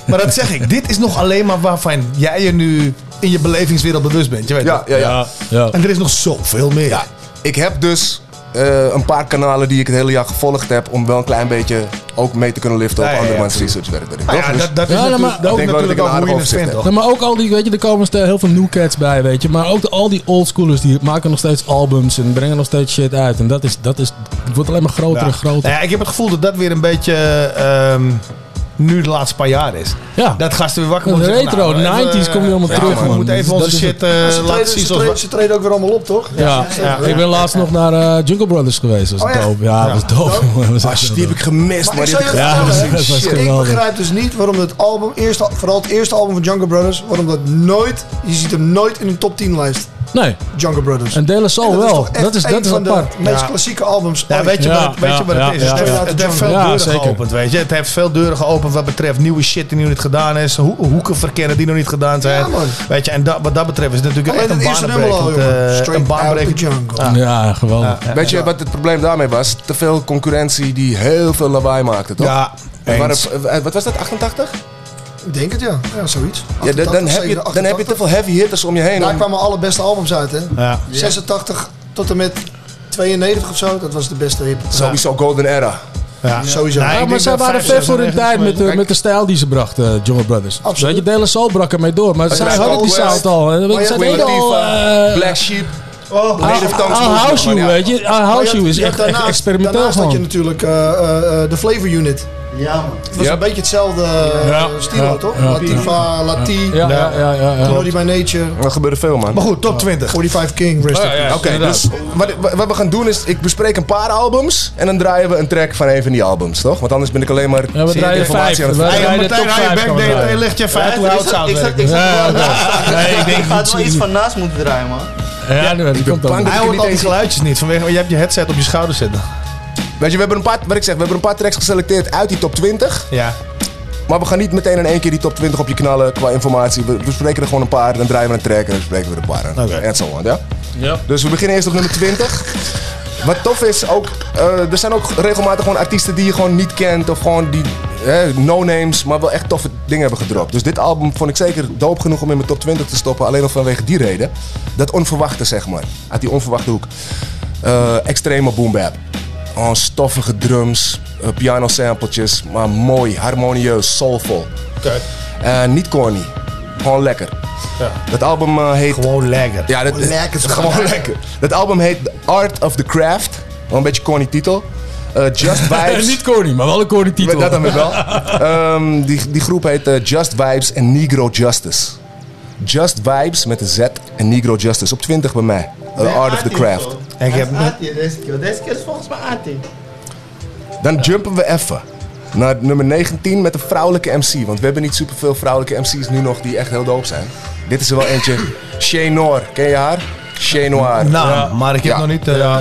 Speaker 4: maar dat zeg ik. Dit is nog alleen maar waarvan jij je nu in je belevingswereld bewust bent. Je weet
Speaker 21: Ja, ja, ja.
Speaker 6: Ja.
Speaker 4: En er is nog zoveel meer.
Speaker 21: Ja, ik heb dus eh, een paar kanalen die ik het hele jaar gevolgd heb om wel een klein beetje ook mee te kunnen liften op
Speaker 4: ja, ja,
Speaker 21: dat ik
Speaker 4: Nou ja,
Speaker 21: Dus
Speaker 4: dat, dat is
Speaker 6: Ja,
Speaker 4: natuurlijk,
Speaker 6: maar
Speaker 4: ook
Speaker 21: wel dat
Speaker 4: natuurlijk
Speaker 21: ik
Speaker 4: ook hoe je
Speaker 21: aardig
Speaker 4: het vindt?
Speaker 6: Nee, maar ook al die, weet je, er komen heel veel new cats bij, weet je. Maar ook de, al die oldschoolers die maken nog steeds albums en brengen nog steeds shit uit. En dat is, dat is, het wordt alleen maar groter
Speaker 4: Ja.
Speaker 6: en groter.
Speaker 4: Nou ja, ik heb het gevoel dat dat weer een beetje ehm, nu de laatste paar jaar is.
Speaker 6: Ja.
Speaker 4: Dat gasten weer wakker zeggen,
Speaker 6: retro,
Speaker 4: nou, even,
Speaker 6: 90s komt weer allemaal
Speaker 4: ja,
Speaker 6: terug,
Speaker 4: man. We moeten even
Speaker 6: Dat
Speaker 4: onze
Speaker 6: is
Speaker 4: shit
Speaker 6: het.
Speaker 4: eh,
Speaker 8: Ze
Speaker 4: laten
Speaker 8: treden,
Speaker 4: zien
Speaker 8: ze,
Speaker 4: zoals
Speaker 8: treden,
Speaker 4: we-
Speaker 8: ze treden ook weer allemaal op, toch?
Speaker 6: Ja, ja, ik ben laatst nog naar eh, Jungle Brothers geweest. Dat was
Speaker 8: Oh,
Speaker 6: dope. Ja, dat was dope. was
Speaker 21: Ah, die heb ik gemist,
Speaker 8: Maar
Speaker 21: maar
Speaker 8: ik je begrijp dus niet waarom het album, vooral het eerste album van Jungle Brothers, waarom dat nooit, je ziet hem nooit in een top 10 lijst.
Speaker 6: Nee,
Speaker 8: Jungle Brothers.
Speaker 6: en De La Soul wel. Dat is,
Speaker 8: een
Speaker 6: dat is
Speaker 8: van
Speaker 6: apart.
Speaker 8: de meest klassieke albums
Speaker 4: Ja, weet je wat het, weet
Speaker 6: ja,
Speaker 4: je wat
Speaker 6: ja,
Speaker 4: het is? het, heeft, veel deuren geopend, weet je. Het heeft veel deuren geopend wat betreft nieuwe shit die nu niet gedaan is. Ho- hoeken verkennen die nog niet gedaan zijn. Weet je, en dat, wat dat betreft is het natuurlijk echt een baanbrekend... eh, een baanbrekend...
Speaker 6: Ja, geweldig.
Speaker 21: Weet je wat het probleem daarmee was? Te veel concurrentie die heel veel lawaai maakte, toch?
Speaker 4: Ja,
Speaker 21: eh, wat was dat, 88?
Speaker 8: Ik denk het, ja. Ja, zoiets.
Speaker 21: Ja, dan, dan,
Speaker 8: 88,
Speaker 21: heb je, dan heb je
Speaker 8: 88.
Speaker 21: te veel heavy hitters om je heen.
Speaker 8: Daar
Speaker 21: om-
Speaker 8: kwamen alle beste albums uit, hè.
Speaker 4: Ja.
Speaker 8: 86 tot en met 92 of zo, dat was de beste hip.
Speaker 21: Sowieso Golden Era.
Speaker 4: Ja.
Speaker 8: Sowieso.
Speaker 4: Nee, ik
Speaker 6: Ja, maar zij waren
Speaker 4: 5,
Speaker 6: ver voor hun
Speaker 4: 96
Speaker 6: tijd met de, met de stijl die ze brachten, Jungle Brothers.
Speaker 8: Absoluut.
Speaker 6: Weet je, De Soul brak ermee door. Maar zij
Speaker 21: Black
Speaker 6: hadden die sound al. Zij
Speaker 21: Queen
Speaker 6: deden al...
Speaker 21: Black Sheep.
Speaker 8: Oh,
Speaker 6: I'll
Speaker 21: moesten
Speaker 6: House
Speaker 21: gewoon,
Speaker 6: You, weet je. I'll
Speaker 8: je
Speaker 6: House You is echt experimenteel
Speaker 8: Daarnaast had je natuurlijk eh, eh, eh, de Flavor Unit.
Speaker 7: Ja, man.
Speaker 8: Het was
Speaker 21: Yep.
Speaker 8: een beetje hetzelfde eh,
Speaker 6: Ja.
Speaker 8: stilo,
Speaker 6: Ja.
Speaker 8: toch?
Speaker 6: Ja.
Speaker 8: Latifa, Lati,
Speaker 6: Ja, ja, ja. ja,
Speaker 8: by Nature,
Speaker 21: Er gebeurde veel, man.
Speaker 4: Maar goed, top 20.
Speaker 8: 45 King, Rest Peace.
Speaker 21: Oké, dus wat, wat we gaan doen is, ik bespreek een paar albums en dan draaien we een track van een van die albums, toch? Want anders ben ik alleen maar
Speaker 6: Ja, we draaien
Speaker 21: informatie
Speaker 6: vijf.
Speaker 21: aan het
Speaker 6: We
Speaker 21: vertellen.
Speaker 6: draaien de
Speaker 4: Martijn,
Speaker 6: top
Speaker 4: hou je
Speaker 6: vijf
Speaker 4: hoe
Speaker 7: ik
Speaker 4: oud zou
Speaker 7: ik zat-
Speaker 4: werken.
Speaker 7: ik zat
Speaker 6: Ja,
Speaker 7: er wel
Speaker 4: iets-
Speaker 7: wel iets van naast moeten draaien, man.
Speaker 6: Ja, nu- die komt
Speaker 21: dat
Speaker 4: Hij
Speaker 21: ik
Speaker 4: hoort
Speaker 21: niet
Speaker 4: al die geluidjes niet. Vanwege, je hebt je headset op je schouder zitten.
Speaker 21: Weet je, we hebben een paar, wat ik zeg, we hebben een paar tracks geselecteerd uit die top 20.
Speaker 4: Ja.
Speaker 21: Maar we gaan niet meteen in één keer die top 20 op je knallen qua informatie. We bespreken er gewoon een paar, dan draaien we een track en dan bespreken we er een paar.
Speaker 4: Oké.
Speaker 21: En zo on, ja?
Speaker 6: Ja.
Speaker 21: Dus we beginnen eerst op nummer 20. Wat tof is ook, eh, er zijn ook regelmatig gewoon artiesten die je gewoon niet kent. Of gewoon die no-names, maar wel echt toffe dingen hebben gedropt. Dus dit album vond ik zeker doop genoeg om in mijn top 20 te stoppen. Alleen al vanwege die reden. Dat onverwachte, zeg maar. Uit die onverwachte hoek. Eh, extreme boom bap. Oh, stoffige drums, eh, piano sampletjes, maar mooi, harmonieus, soulful. Eh, niet corny, gewoon lekker.
Speaker 4: Ja.
Speaker 21: Dat album eh, heet...
Speaker 4: Gewoon lekker.
Speaker 21: Ja, dat,
Speaker 8: Gewoon lekker, is
Speaker 21: gewoon
Speaker 8: gewoon
Speaker 21: lekker. Dat album heet The Art of the Craft. Wel een beetje corny titel. Eh, Just Vibes.
Speaker 6: Niet corny, maar wel een corny titel.
Speaker 21: Dat dan weer wel. Ehm, die, die groep heet Just Vibes en Negro Justice. Just Vibes met een Z en Negro Justice. Op 20 bij mij. The Art of the Craft.
Speaker 4: En ik heb...
Speaker 7: Aartie deze keer. Deze keer is volgens mij Aartie.
Speaker 21: Dan jumpen we even naar nummer 19 met een vrouwelijke MC. Want we hebben niet superveel vrouwelijke MC's nu nog die echt heel doop zijn. Dit is er wel eentje. Shay Noor. Ken je haar? Shay Noir.
Speaker 4: Naam, maar ik heb
Speaker 21: Ja.
Speaker 4: nog niet... eh,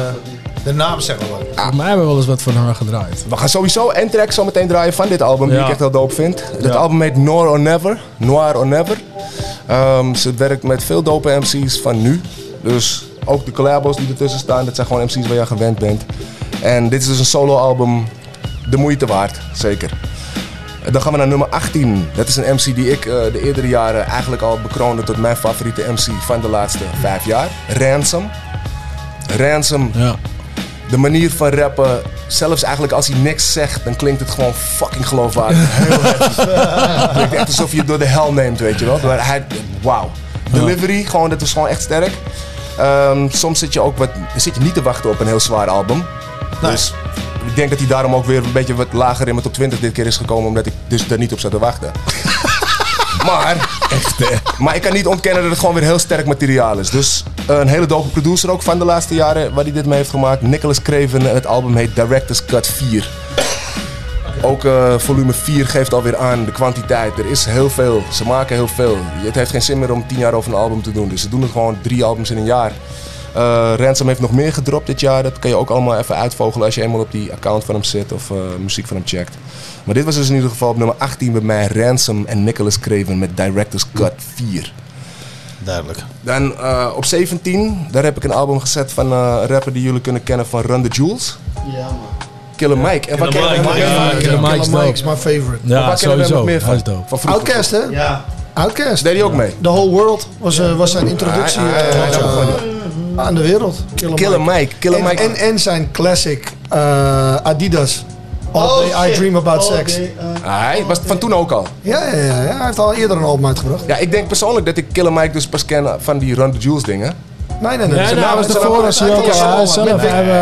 Speaker 4: De naam zeggen we wel.
Speaker 6: Volgens mij hebben we wel eens wat van haar gedraaid.
Speaker 21: We gaan sowieso een track zo meteen draaien van dit album, die ik echt heel dope vind. Het
Speaker 6: Ja.
Speaker 21: album heet Noir or Never. Noir or Never. Ehm, ze werkt met veel dope MC's van nu. Dus ook de collabos die ertussen staan, dat zijn gewoon MC's waar je aan gewend bent. En dit is dus een solo album, de moeite waard, zeker. Dan gaan we naar nummer 18. Dat is een MC die ik eh, de eerdere jaren eigenlijk al bekroonde tot mijn favoriete MC van de laatste vijf jaar. Ransom. Ransom
Speaker 6: Ja.
Speaker 21: de manier van rappen, zelfs eigenlijk als hij niks zegt, dan klinkt het gewoon fucking geloofwaardig. Heel. Het klinkt echt alsof je het door de hel neemt, weet je wel. Maar hij, wauw. Delivery, gewoon, dat was gewoon echt sterk. Ehm, soms zit je ook wat, zit je niet te wachten op een heel zwaar album. Dus ik denk dat hij daarom ook weer een beetje wat lager in mijn top 20 dit keer is gekomen. Omdat ik dus daar niet op zat te wachten. maar, maar ik kan niet ontkennen dat het gewoon weer heel sterk materiaal is. Dus een hele dope producer ook van de laatste jaren waar hij dit mee heeft gemaakt. Nicholas Craven en het album heet Director's Cut 4. Ook eh, volume 4 geeft alweer aan de kwantiteit. Er is heel veel. Ze maken heel veel. Het heeft geen zin meer om 10 jaar over een album te doen. Dus ze doen het gewoon drie albums in een jaar. Eh Ransom heeft nog meer gedropt dit jaar. Dat kan je ook allemaal even uitvogelen als je eenmaal op die account van hem zit of eh, muziek van hem checkt. Maar dit was dus in ieder geval op nummer 18 bij mij Ransom en Nicholas Craven met Director's Cut 4.
Speaker 4: Duidelijk.
Speaker 21: Dan eh, op 17, daar heb ik een album gezet van eh, een rapper die jullie kunnen kennen van Run the Jewels.
Speaker 8: Ja, man.
Speaker 21: Killer Mike. En waar kennen we
Speaker 8: Mike, ja, Killer? Mike's Killer Mike's my favorite.
Speaker 21: Maar waar kennen we hem nog meer van?
Speaker 8: Outcast, hè?
Speaker 4: Ja.
Speaker 8: Outcast.
Speaker 21: Deed hij ook mee?
Speaker 8: The Whole World was, eh, was zijn introductie eh, eh, aan de wereld. Killer,
Speaker 21: Killer Mike, Killer
Speaker 8: en,
Speaker 21: Mike.
Speaker 8: En, en zijn classic eh, Adidas. All
Speaker 21: Oh,
Speaker 8: Day I. Dream About
Speaker 21: All
Speaker 8: Sex.
Speaker 21: day, Hij was van toen ook al.
Speaker 8: Ja, ja, ja, ja, hij heeft al eerder een album uitgebracht.
Speaker 21: Ja, ik denk persoonlijk dat ik Killer Mike dus pas ken van die Run the Jewels dingen.
Speaker 8: Nee, nee, nee.
Speaker 6: Nee,
Speaker 8: Zijn naam-
Speaker 6: ervoor als hij ook-
Speaker 8: was
Speaker 6: ja,
Speaker 8: al
Speaker 6: zelf,
Speaker 21: Ja,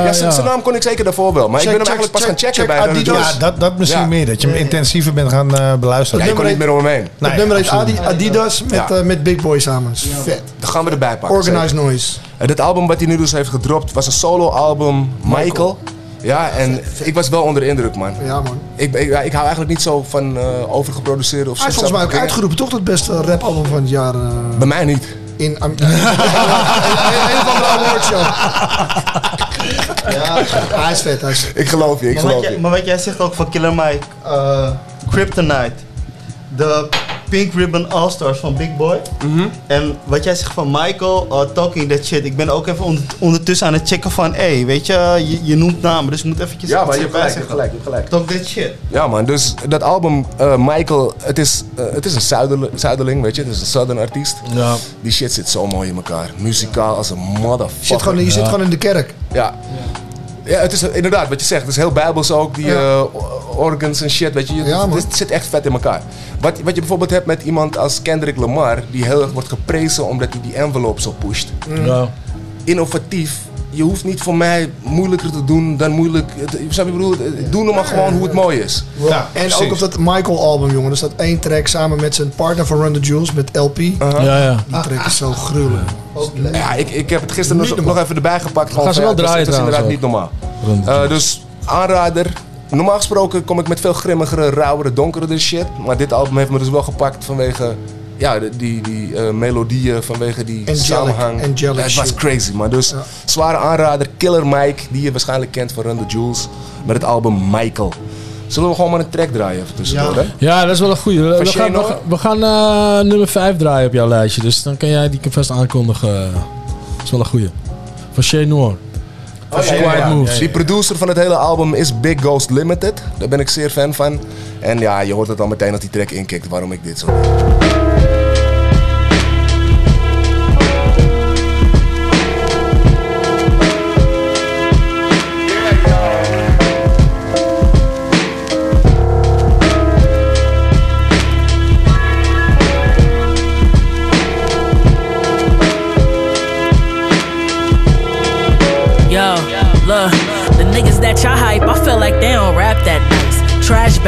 Speaker 6: eh,
Speaker 21: zijn
Speaker 6: ja.
Speaker 21: naam kon ik zeker daarvoor wel. Maar
Speaker 8: Check,
Speaker 21: ik ben hem
Speaker 8: check,
Speaker 21: eigenlijk pas gaan
Speaker 8: check,
Speaker 21: checken
Speaker 8: check
Speaker 21: bij.
Speaker 4: Ja, dat, dat misschien
Speaker 21: Ja.
Speaker 4: meer. Dat je hem intensiever bent gaan eh, beluisteren.
Speaker 21: Ja, ik kon niet meer om hem heen.
Speaker 8: Het nummer heet Adi- Adidas met,
Speaker 21: Ja.
Speaker 8: eh, met Big Boy samen. Is Vet.
Speaker 21: Dan gaan we erbij pakken.
Speaker 8: Organized
Speaker 21: zeker.
Speaker 8: Noise.
Speaker 21: En dit album wat hij nu dus heeft gedropt was een solo-album, Michael. Ja, en ik was wel onder de indruk, man.
Speaker 8: Ja, man.
Speaker 21: Ik, ik, ja, ik hou eigenlijk niet zo van eh overgeproduceerde of
Speaker 8: Hij is volgens mij ook uitgeroepen toch het beste rapalbum van het jaar. eh,
Speaker 21: Bij mij niet.
Speaker 8: In een, van de awardshow. ja, hij is vet. Hij is.
Speaker 21: Ik geloof je, ik
Speaker 7: Maar
Speaker 21: geloof
Speaker 7: jij,
Speaker 21: je.
Speaker 7: maar wat jij zegt ook van Killer Mike, eh, Kryptonite, de Pink Ribbon All-Stars van Big Boy.
Speaker 21: Mhm.
Speaker 7: En wat jij zegt van Michael, uh, talking that shit. Ik ben ook even onder- ondertussen aan het checken van, hé, hey, weet je, je, je noemt namen, dus ik moet eventjes
Speaker 21: Ja, maar je hebt gelijk, je gelijk, je hebt gelijk.
Speaker 7: Talk that shit.
Speaker 21: Ja man, dus dat album eh, Michael, het is, eh, het is een zuiderling, zuiderling, weet je, het is een southern artiest.
Speaker 6: Ja.
Speaker 21: Die shit zit zo mooi in elkaar. Muzikaal als een motherfucker.
Speaker 8: Je zit, gewoon, je zit gewoon in de kerk.
Speaker 21: Ja. Ja, het is inderdaad wat je zegt. Het is heel bijbels ook, die eh, organs en shit, weet je.
Speaker 8: Ja,
Speaker 21: het, zit echt vet in elkaar. Wat, wat je bijvoorbeeld hebt met iemand als Kendrick Lamar, die heel erg wordt geprezen omdat hij die envelop zo pusht.
Speaker 6: Ja.
Speaker 21: Innovatief. Je hoeft niet voor mij moeilijker te doen dan moeilijk. het- Snap je, ik bedoel, doe nog maar gewoon hoe het mooi is.
Speaker 8: Ja, en ook op dat Michael album, jongen. Er staat één track samen met zijn partner van Run the Jewels, met LP.
Speaker 21: Uh-huh.
Speaker 6: Ja, ja.
Speaker 8: Die track is zo gruwelijk.
Speaker 21: Ja, ik, ik heb het gisteren nog, nog even erbij gepakt. Gewoon
Speaker 6: Gaan ze
Speaker 21: van,
Speaker 6: wel
Speaker 21: ja, het is-
Speaker 6: draaien
Speaker 21: Het is inderdaad niet normaal. Eh, dus aanrader. Normaal gesproken kom ik met veel grimmigere, rauwere, donkerder shit. Maar dit album heeft me dus wel gepakt vanwege ja, die, die eh, melodieën, vanwege die
Speaker 8: Angelic,
Speaker 21: samenhang.
Speaker 8: angelic
Speaker 21: Ja, het was crazy, man. Dus zware aanrader, Killer Mike, die je waarschijnlijk kent van Run the Jewels. Met het album Michael. Zullen we gewoon maar een track draaien even tussendoor, hè?
Speaker 6: Ja, dat is wel een goeie. We, gaan, we, gaan- we gaan eh, nummer 5 draaien op jouw lijstje. Dus dan kan jij die vast aankondigen. Dat is wel een goeie. Van Shay Noor. Van
Speaker 21: Oh, ja, ja,
Speaker 6: Quiet
Speaker 21: ja.
Speaker 6: Moves.
Speaker 21: Die producer van het hele album is Big Ghost Limited. Daar ben ik zeer fan van. En ja, je hoort het al meteen als die track inkikt waarom ik dit zo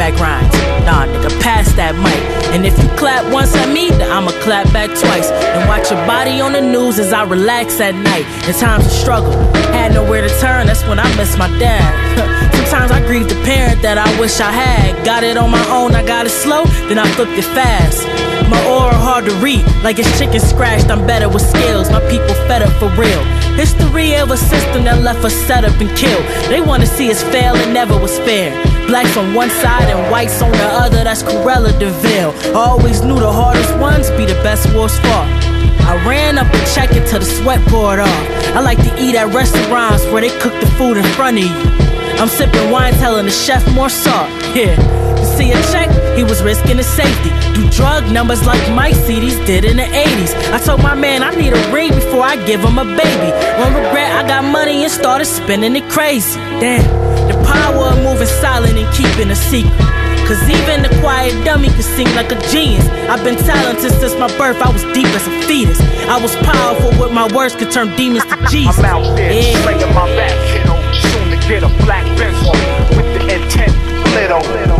Speaker 19: back rhymes. Nah, nigga, pass that mic. And if you clap once at me, then I'ma clap back twice. And watch your body on the news as I relax at night. In times of struggle, had nowhere to turn, that's when I miss my dad. Sometimes I grieve the parent that I wish I had. Got it on my own, I got it slow, then I flipped it fast. My aura hard to read, like it's chicken scratched. I'm better with skills. My people fed up for real. History of a system that left us set up and killed. They wanna see us fail, it never was fair. Blacks on one side and whites on the other, that's Corella DeVille. I always knew the hardest ones be the best wars fought. I ran up a check until the sweat poured off. I like to eat at restaurants where they cook the food in front of you. I'm sipping wine, telling the chef more salt. Yeah. See a check, he was risking his safety. Do drug numbers like Mike CDs did in the 80s. I told my man I need a ring before I give him a baby. One regret, I got money and started spending it crazy. Damn, the power of moving silent and keeping a secret. Cause even the quiet dummy can sing like a genius. I've been talented since my birth, I was deep as a fetus. I was powerful with my words, could turn demons to Jesus.
Speaker 32: I'm out there
Speaker 19: Yeah.
Speaker 32: slinging my back, kiddo. Soon to get a black pencil with the intent little.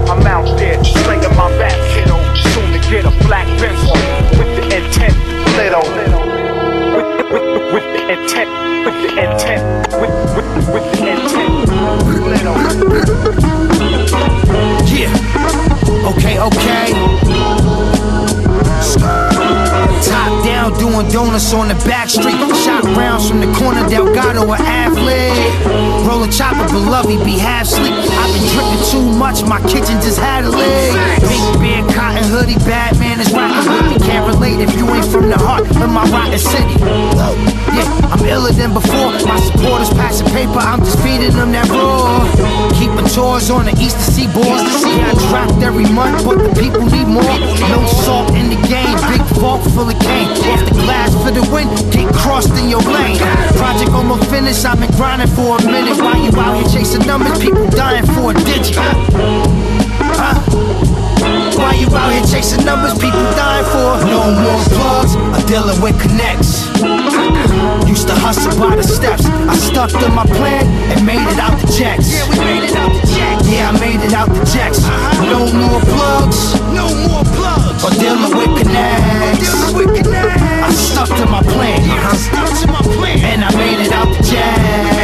Speaker 32: get a black pencil with the intent little. With, with, with the intent. With the intent. With, with, with the intent little.
Speaker 15: Yeah. Okay, okay. Down, doing donuts on the back street. Shot rounds from the corner, Delgado, an athlete. Rolling chopper, beloved, be half sleep. I've been drinking too much, my kitchen just had a leg. Pink beard, cotton hoodie, Batman is rocking with me. Can't relate if you ain't from the heart of my rotten city. Yeah, I'm iller than before. My supporters passing paper, I'm just feeding them that raw. Keeping tours on the eastern seaboard. See, I dropped every month, but the people need more. No salt in the game, big vault full of cane. Off the glass for the win, get crossed in your lane. Project almost finished, I've been grinding for a minute. While you out here chasing numbers, people dying for a digit. Huh? Why you out here chasing numbers, people dying for No more plugs, I'm dealing with connects. Used to hustle by the steps. I stuck to my plan and made it out the jacks. Yeah, we made it out the jacks. Yeah, I made it out the jacks. Uh-huh. No more plugs. No more plugs. Or dealing with connects. Dealing with connects I stuck to my plan. Stuck to my plan. And I made it out the jacks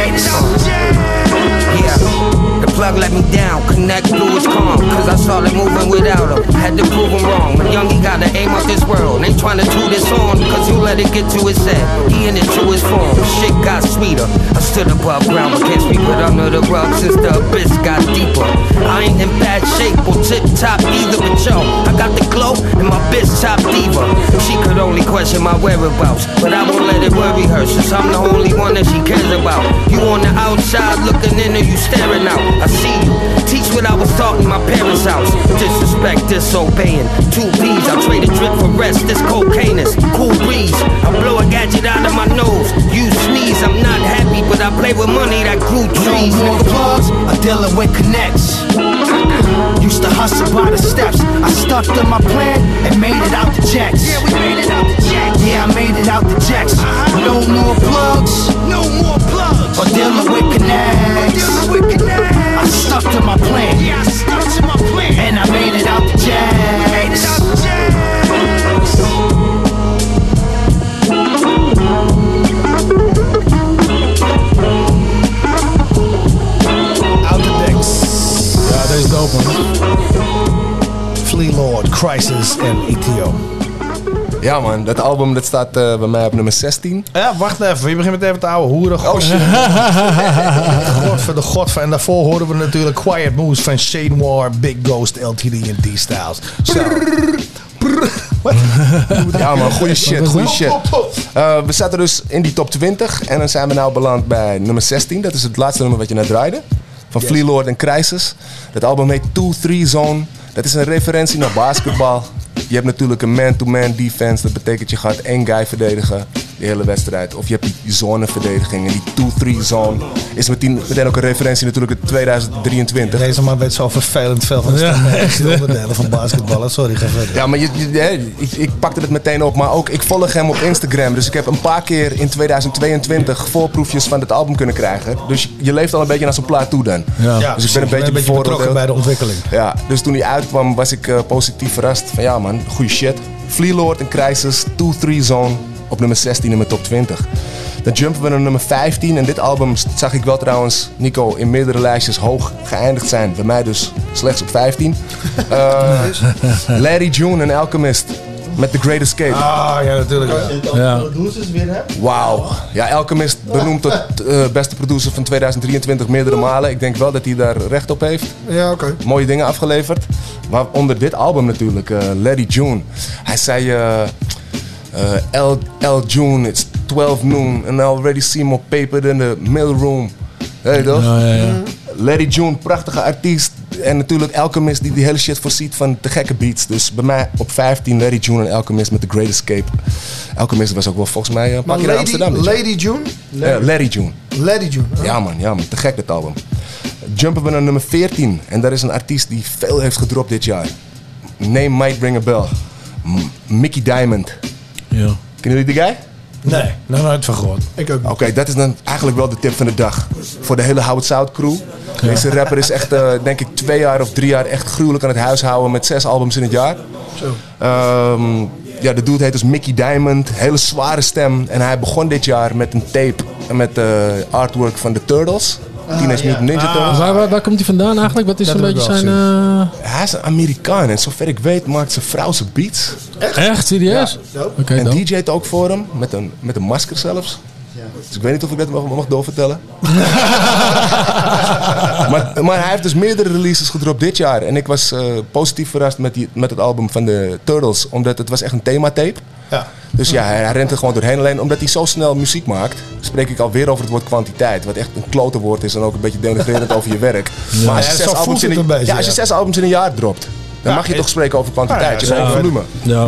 Speaker 5: plug let me down, connect blew his calm. Cause I started moving without him. Had to prove him wrong. My young, gotta aim out this world. Ain't trying to do this on, cause you let it get to his head. He in it to his form. Shit got sweeter. I stood above ground, but can't sweep it under the rug since the abyss got deeper. I ain't in bad shape or tip top either, but yo, I got the glow and my bitch top diva. She could only question my whereabouts, but I won't let it worry her since I'm the only one that she cares about. You on the outside looking in or you staring out. I see you. Teach what I was taught in my parents' house. Disrespect, disobeying. Two P's, I trade a drip for rest. This cocaine is cool breeze. I blow a gadget out of my nose. You sneeze, I'm not happy, but I play with money that grew trees.
Speaker 15: No more plugs, I'm dealing with connects. Used to hustle by the steps. I stuck to my plan and made it out the jacks. Yeah, we made it out the jacks. Yeah, I made it out the jacks. Uh-huh. No more plugs, no more plugs. Or dealing with connects. dealing with connects. I stuck to my plan. Yeah, I stuck to my plan. And I made it out the
Speaker 6: jazz.
Speaker 4: Flea Lord, Crisis, and ETO.
Speaker 21: Ja man, dat album dat staat eh, bij mij op nummer 16.
Speaker 4: Ja, wacht even. Je begint met even te ouwe hoeren. Oh shit. God voor de god van. En daarvoor horen we natuurlijk Quiet Moves van Shane War, Big Ghost, LTD en D-Styles. Zo.
Speaker 21: Ja man, goede shit, goede shit. Eh, we zaten dus in die top 20 en dan zijn we nou beland bij nummer 16. Dat is het laatste nummer wat je net draaide. Van Flea Lord en Crisis. Dat album heet 2-3 Zone. Dat is een referentie naar basketbal. Je hebt natuurlijk een man-to-man defense. Dat betekent je gaat één guy verdedigen de hele wedstrijd. Of je hebt die zoneverdediging. En die 2-3 zone is meteen, meteen ook een referentie natuurlijk in 2023.
Speaker 4: Deze man weet zo vervelend veel van de
Speaker 21: Ja,
Speaker 4: echt onderdelen van basketballen. Sorry, ga verder.
Speaker 21: Ja, maar je, ik, ik pakte het meteen op. Maar ook, ik volg hem op Instagram. Dus ik heb een paar keer in 2022 voorproefjes van het album kunnen krijgen. Dus je, leeft al een beetje naar zo'n plaat toe dan.
Speaker 4: Ja,
Speaker 21: dus ik ben een beetje,
Speaker 4: betrokken
Speaker 21: bevooroordeeld.
Speaker 4: bij de ontwikkeling.
Speaker 21: Ja, dus toen hij uitkwam was ik eh, positief verrast. Van ja man, goede shit. Flea Lord en Crisis, 2-3 Zone op nummer 16 in mijn top 20. Dan jumpen we naar nummer 15. En dit album zag ik wel trouwens, Nico, in meerdere lijstjes hoog geëindigd zijn. Bij mij dus slechts op 15. Eh, Larry June en Alchemist. met The Great Escape.
Speaker 4: Ah, ja, natuurlijk.
Speaker 6: Ja.
Speaker 7: Producers weer hebt.
Speaker 21: Wauw. Ja, Alchemist benoemd tot eh, beste producer van 2023 meerdere malen. Ik denk wel dat hij daar recht op heeft.
Speaker 8: Ja, oké.
Speaker 21: Mooie dingen afgeleverd. Waaronder dit album natuurlijk, eh Lady June. Hij zei, eh eh, L, L June, it's 12 noon and I already see more paper than the mailroom. Je toch?
Speaker 6: Ja, ja, ja.
Speaker 21: Lady June, prachtige artiest. En natuurlijk Alchemist die die hele shit voorziet van te gekke beats. Dus bij mij op 15 Lady June en Alchemist met The Great Escape. Alchemist was ook wel volgens mij een
Speaker 8: Maar
Speaker 21: keer in
Speaker 8: Lady,
Speaker 21: Amsterdam. jaar.
Speaker 8: Lady June?
Speaker 21: Larry June.
Speaker 8: Lady June.
Speaker 21: Ja man, ja man, te gek dat album. Jumpen we naar nummer 14 en daar is een artiest die veel heeft gedropt dit jaar. Name might ring a bell. M- Mickey Diamond.
Speaker 6: Ja.
Speaker 21: Kennen jullie die guy?
Speaker 4: Nee, nog nooit van gehoord.
Speaker 8: Ik ook niet.
Speaker 21: Oké, dat is dan eigenlijk wel de tip van de dag. Voor de hele Howard South crew. Deze rapper is echt, eh, denk ik, twee jaar of drie jaar echt gruwelijk aan het huishouden met zes albums in het jaar.
Speaker 8: Zo.
Speaker 21: Ehm, ja, de dude heet dus Mickey Diamond. Hele zware stem. En hij begon dit jaar met een tape met uh, artwork van de Turtles. Teenage Mutant Ninja Turtles.
Speaker 6: Waar, waar, waar komt hij vandaan eigenlijk? Wat is
Speaker 21: Dat
Speaker 6: een beetje zijn... eh,
Speaker 21: Hij is een Amerikaan en zover ik weet maakt zijn vrouw zijn beats.
Speaker 6: Echt? Serieus? Oké,
Speaker 21: en. DJ't ook voor hem, met een, met een masker zelfs. Dus ik weet niet of ik dat mag, mag doorvertellen. maar, maar hij heeft dus meerdere releases gedropt dit jaar. En ik was eh, positief verrast met, die, met het album van de Turtles. Omdat het was echt een thematape.
Speaker 4: Ja.
Speaker 21: Dus ja, hij, hij rent er gewoon doorheen. Alleen omdat hij zo snel muziek maakt, spreek ik alweer over het woord kwantiteit. Wat echt een klote woord is en ook een beetje denigrerend over je werk.
Speaker 4: Ja.
Speaker 21: Maar als je,
Speaker 4: Ja,
Speaker 21: zes albums, in een,
Speaker 4: een beetje,
Speaker 21: ja, als je
Speaker 4: ja.
Speaker 21: zes albums in een jaar dropt, dan
Speaker 4: Ja,
Speaker 21: mag je toch spreken over kwantiteit.
Speaker 4: Ja,
Speaker 21: je
Speaker 4: ja,
Speaker 21: bent
Speaker 4: zeker.
Speaker 21: volume.
Speaker 6: Ja.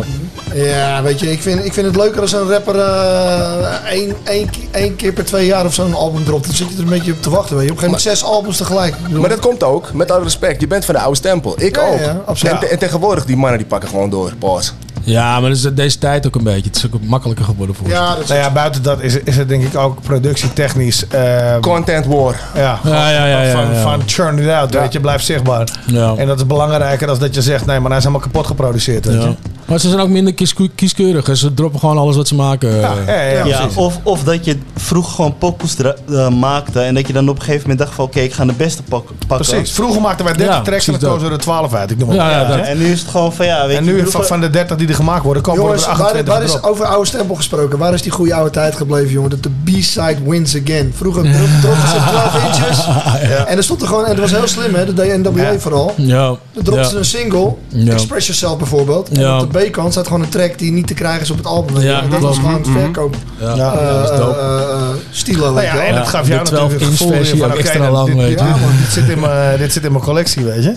Speaker 8: Ja, weet je, ik vind, ik vind het leuker als een rapper eh, één, één, één keer per twee jaar of zo'n album dropt. Dan zit je er een beetje op te wachten. Weet je. Op een gegeven moment zes albums tegelijk.
Speaker 21: Maar dat komt ook, met alle respect. Je bent van de oude stempel. Ik
Speaker 8: Ja,
Speaker 21: ook.
Speaker 8: ja, absoluut.
Speaker 21: En, te- en tegenwoordig, die mannen die pakken gewoon door. Pause.
Speaker 6: Ja, maar dat is deze tijd ook een beetje. Het is ook makkelijker geworden voor
Speaker 8: ja, dat is
Speaker 4: Nou ja, buiten dat is, is het denk ik ook productietechnisch. eh,
Speaker 21: Content war.
Speaker 4: ja,
Speaker 6: Ja, ja, ja, ja,
Speaker 4: van,
Speaker 6: ja.
Speaker 4: van churn it out, weet je, blijft zichtbaar.
Speaker 6: Ja.
Speaker 4: En dat is belangrijker dan dat je zegt, nee, maar hij is helemaal kapot geproduceerd, weet je.
Speaker 6: Maar ze zijn ook minder kies- kieskeurig. hè. Ze droppen gewoon alles wat ze maken.
Speaker 4: Ja, ja, ja,
Speaker 7: of, of dat je vroeger gewoon dra- eh, maakte en dat je dan op een gegeven moment dacht van oké, ik ga de beste pak pakken.
Speaker 4: Precies. Vroeger maakten wij 30
Speaker 6: Ja,
Speaker 4: tracks en dan kozen we er 12 uit. Ik noem maar
Speaker 6: Ja.
Speaker 7: En nu is het gewoon van ja, weet
Speaker 4: En
Speaker 7: je,
Speaker 4: nu
Speaker 7: ik bedoel
Speaker 4: van, van de 30 die er gemaakt worden, komen
Speaker 8: Jongens,
Speaker 4: er
Speaker 8: waar,
Speaker 4: 28
Speaker 8: waar is over oude stempel gesproken? Waar is die goede oude tijd gebleven, jongen? Dat de B-side wins again. Vroeger dro- dropten ze 12 inches. En er stond er gewoon, en dat was heel slim, hè? Dat deed NWA vooral.
Speaker 6: Ja.
Speaker 8: Dan dropten
Speaker 6: Ja.
Speaker 8: ze een single,
Speaker 6: Ja.
Speaker 8: Express Yourself bijvoorbeeld. En
Speaker 6: Ja.
Speaker 8: op de B-kant staat gewoon een track die niet te krijgen is op het album.
Speaker 6: Ja,
Speaker 8: en dat was gewoon verkoop.
Speaker 6: Ja,
Speaker 8: eh,
Speaker 6: ja, dat is dope.
Speaker 8: eh, eh, eh, stielen.
Speaker 4: Nou ja, en dat gaf jou
Speaker 6: de 12
Speaker 4: natuurlijk het
Speaker 6: inch
Speaker 4: gevoel van,
Speaker 6: extra lang,
Speaker 4: dit,
Speaker 6: weet je.
Speaker 4: ja, man, dit, zit in mijn, dit zit in mijn collectie, weet je.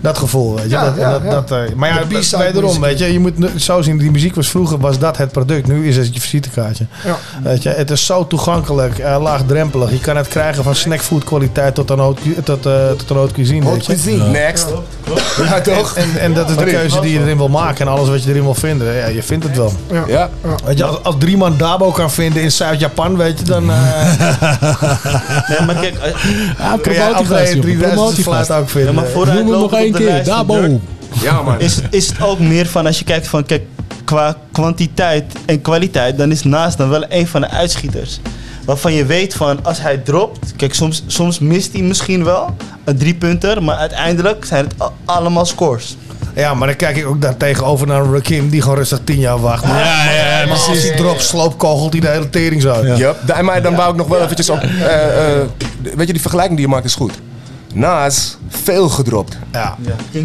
Speaker 4: Dat gevoel, weet je.
Speaker 8: Ja,
Speaker 4: dat, maar ja,
Speaker 8: De B-side
Speaker 4: wederom, weet je. Je moet zo zien, die muziek was vroeger, was dat het product. Nu is het je visitekaartje.
Speaker 8: Ja.
Speaker 4: Weet je, het is zo toegankelijk, eh, laagdrempelig. Je kan het krijgen van snackfood kwaliteit tot een haute, tot, eh, tot een haute cuisine,
Speaker 8: Haute
Speaker 4: je.
Speaker 8: cuisine.
Speaker 21: Next. Ja, toch?
Speaker 4: En, en dat is de keuze die je erin wil maken en alles wat je erin wil vinden. Ja, je vindt het wel.
Speaker 21: Ja.
Speaker 4: Weet je, als, als drie man Dabo kan vinden in Zuid-Japan, weet je, dan... eh
Speaker 7: Nee, maar kijk, eh,
Speaker 6: Ja,
Speaker 4: André
Speaker 6: jongen.
Speaker 4: 3000 fluit
Speaker 6: Promotiegast.
Speaker 4: Ook
Speaker 7: ja,
Speaker 21: Ja, man.
Speaker 7: Is, is het ook meer van als je kijkt van kijk, qua kwantiteit en kwaliteit, dan is Naast dan wel een van de uitschieters. Waarvan je weet van als hij dropt, kijk soms, soms mist hij misschien wel een driepunter, maar uiteindelijk zijn het allemaal scores.
Speaker 4: Ja, maar dan kijk ik ook daar tegenover naar Rakim die gewoon rustig 10 jaar wacht. Maar,
Speaker 6: Ja, ja, ja,
Speaker 4: maar als hij drop sloopkogelt hij de hele tering zo.
Speaker 21: Yup. Da- Maar dan wou ik nog wel eventjes op... eh, eh, weet je, die vergelijking die je maakt is goed. Nas, veel gedropt.
Speaker 4: Ja.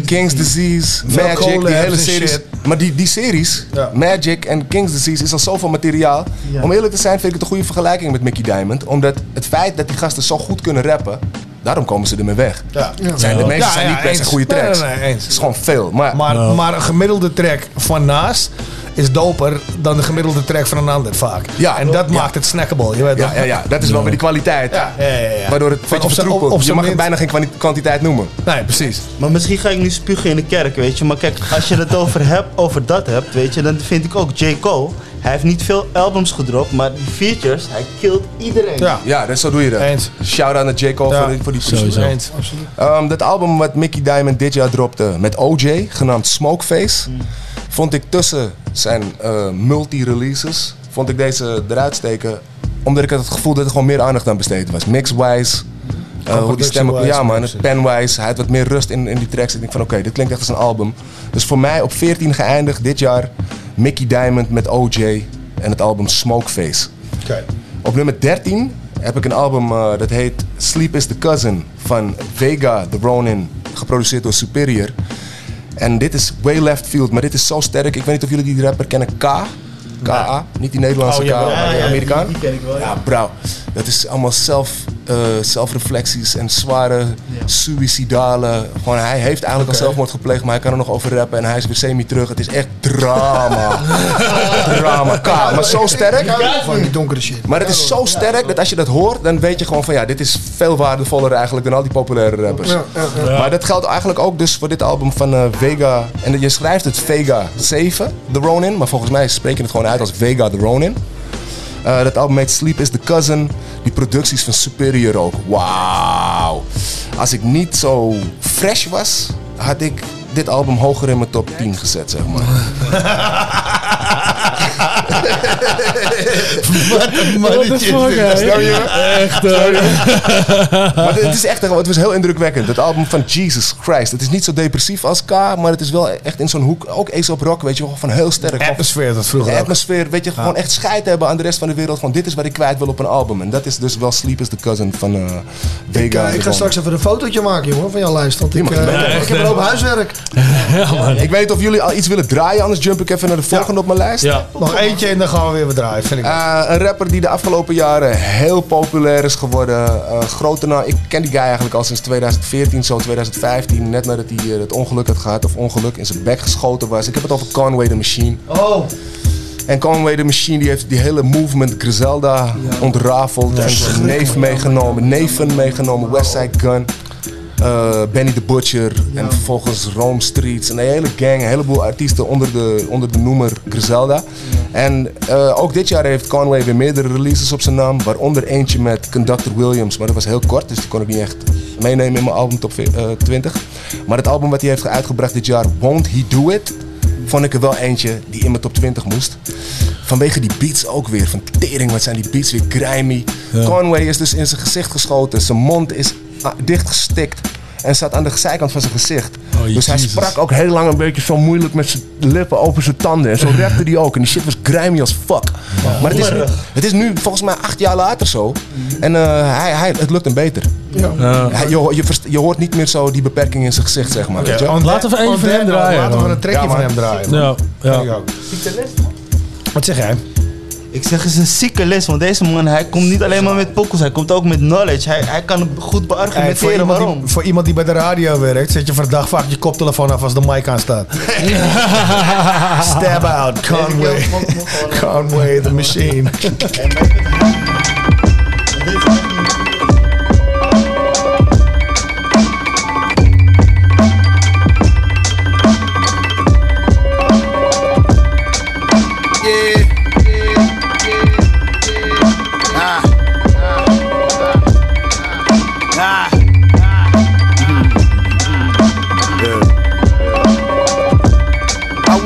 Speaker 21: King's Disease,
Speaker 4: Veel
Speaker 21: Magic, die hele series. Maar die, die series. Magic en King's Disease, is al zoveel materiaal. Om eerlijk te zijn vind ik het een goede vergelijking met Mickey Diamond. Omdat het feit dat die gasten zo goed kunnen rappen, daarom komen ze ermee weg.
Speaker 4: Ja.
Speaker 21: Zijn, de meeste
Speaker 4: Ja,
Speaker 21: zijn
Speaker 4: ja,
Speaker 21: niet best goede
Speaker 4: Nee,
Speaker 21: tracks.
Speaker 4: nee, nee, eens.
Speaker 21: Het is gewoon veel. Maar,
Speaker 4: Maar, maar een gemiddelde track van naast is doper dan de gemiddelde track van een ander vaak.
Speaker 21: Ja.
Speaker 4: en dat
Speaker 21: Ja.
Speaker 4: maakt het snackable. Je weet
Speaker 21: ja, ja, ja, dat is wel weer die kwaliteit.
Speaker 4: Ja, ja, ja, ja.
Speaker 21: Waardoor het beetje vertroepelt. Je mag het bijna geen kwantiteit noemen.
Speaker 4: Nee, precies.
Speaker 7: Maar misschien ga ik nu spugen in de kerk, weet je. Maar kijk, als je het over, hebt, over dat hebt, weet je, dan vind ik ook J. Cole. Hij heeft niet veel albums gedropt, maar die features, hij killt iedereen.
Speaker 4: Ja.
Speaker 21: Ja, dus zo doe je dat.
Speaker 4: Eens.
Speaker 21: Shout-out naar J. Cole
Speaker 4: Ja.
Speaker 21: voor die, voor die
Speaker 6: Sowieso.
Speaker 4: Eens.
Speaker 21: Ehm, dat album wat Mickey Diamond dit jaar dropte met OJ, genaamd Smokeface, vond ik tussen zijn eh, multi-releases, vond ik deze eruit steken. Omdat ik had het gevoel dat er gewoon meer aandacht aan besteed was. Mix-wise, eh, hoe die stemmen... Ja man, het pen-wise. Hij had wat meer rust in, in die tracks. Ik denk van oké, dit klinkt echt als een album. Dus voor mij op 14 geëindigd dit jaar. Mickey Diamond met OJ en het album Smokeface.
Speaker 4: Oké.
Speaker 21: Op nummer 13 heb ik een album eh, dat heet Sleep is the Cousin van Vega The Ronin, geproduceerd door Superior. En dit is way left field, maar dit is zo sterk. Ik weet niet of jullie die rapper kennen, K. K.A. Niet die Nederlandse
Speaker 4: Oh,
Speaker 21: K, maar
Speaker 4: Ja,
Speaker 21: die
Speaker 4: ja,
Speaker 21: Amerikaan.
Speaker 4: die- die ken ik wel, ja.
Speaker 21: Brouw. Dat is allemaal zelf, eh, zelfreflecties en zware suïcidale. Gewoon, hij heeft eigenlijk al zelfmoord gepleegd, maar hij kan er nog over rappen en hij is weer semi terug. Het is echt drama. drama. K. Maar zo sterk.
Speaker 8: Van die donkere shit.
Speaker 21: Maar het is zo sterk dat als je dat hoort, dan weet je gewoon van ja, dit is veel waardevoller eigenlijk dan al die populaire rappers.
Speaker 8: Ja, ja, ja.
Speaker 21: Maar dat geldt eigenlijk ook dus voor dit album van eh, Vega. En je schrijft het Vega 7, The Ronin, maar volgens mij spreek je het gewoon uit als Vega The Ronin. Eh, dat album heet Sleep is the Cousin. Die producties van Superior ook. Wauw. Als ik niet zo fresh was, had ik dit album hoger in mijn top 10 gezet, zeg maar.
Speaker 4: Wat een mannetje.
Speaker 21: Je me?
Speaker 6: Echt,
Speaker 21: maar het is echt, het was heel indrukwekkend. Het album van Jesus Christ. Het is niet zo depressief als K, maar het is wel echt in zo'n hoek. Ook Ace op Rock, weet je wel, van heel sterk.
Speaker 4: Atmosfeer, dat vroeger
Speaker 21: De
Speaker 4: ook.
Speaker 21: atmosfeer, weet je, gewoon echt scheid hebben aan de rest van de wereld. Van dit is wat ik kwijt wil op een album. En dat is dus wel Sleep is the Cousin van eh Vega.
Speaker 8: Ik, eh, ik ga straks even een fotootje maken, jongen, van jouw lijst. Want ik, eh, ik, heb- een hoop huiswerk.
Speaker 21: Ik weet niet of jullie al iets willen draaien, anders jump ik even naar de volgende op mijn lijst.
Speaker 4: Ja. Nog eentje en dan gaan we weer wat draaien. Vind ik
Speaker 21: Eh, een rapper die de afgelopen jaren heel populair is geworden. Eh grote naam. Ik ken die guy eigenlijk al sinds 2014, zo 2015. Net nadat hij eh, het ongeluk had gehad, of ongeluk in zijn bek geschoten was. Ik heb het over Conway the Machine.
Speaker 8: Oh.
Speaker 21: En Conway the Machine die heeft die hele movement Griselda ontrafeld. en zijn neef meegenomen, neven meegenomen, Westside Gun. Eh, Benny the Butcher en vervolgens Rome Streets. En een hele gang, een heleboel artiesten onder de, onder de noemer Griselda. En eh, ook dit jaar heeft Conway weer meerdere releases op zijn naam. Waaronder eentje met Conductor Williams. Maar dat was heel kort, dus die kon ik niet echt meenemen in mijn album top ve- eh, 20. Maar het album wat hij heeft uitgebracht dit jaar, Won't He Do It? Vond ik er wel eentje die in mijn top 20 moest. Vanwege die beats ook weer. Van tering, wat zijn die beats weer grimy. Conway is dus in zijn gezicht geschoten. Zijn mond is ah, dichtgestikt. En zat aan de zijkant van zijn gezicht.
Speaker 6: Oh,
Speaker 21: dus hij sprak ook heel lang een beetje zo moeilijk met zijn lippen over zijn tanden. En zo rapte hij ook. En die shit was grimy als fuck. maar het is, nu, het is nu volgens mij acht jaar later zo. En eh, hij, hij, het lukt hem beter. Hij- je, je, hoort niet meer zo die beperking in zijn gezicht, zeg maar. weet je?
Speaker 6: Laten we even van hem draaien.
Speaker 4: Laten we een trekje
Speaker 21: Ja,
Speaker 4: van hem draaien. man.
Speaker 6: Ja, ja.
Speaker 4: Vind ik ook. Wat zeg jij?
Speaker 7: Ik zeg, het is een zieke les, want deze man, hij komt niet alleen maar met pokkels, hij komt ook met knowledge. Hij, hij kan goed
Speaker 4: Hey,
Speaker 7: beargumenteren
Speaker 4: iemand
Speaker 7: waarom.
Speaker 4: die, voor iemand die bij de radio werkt, zet je dag vaak je koptelefoon af als de mic aan staat. Stab out, Conway. Conway, the machine.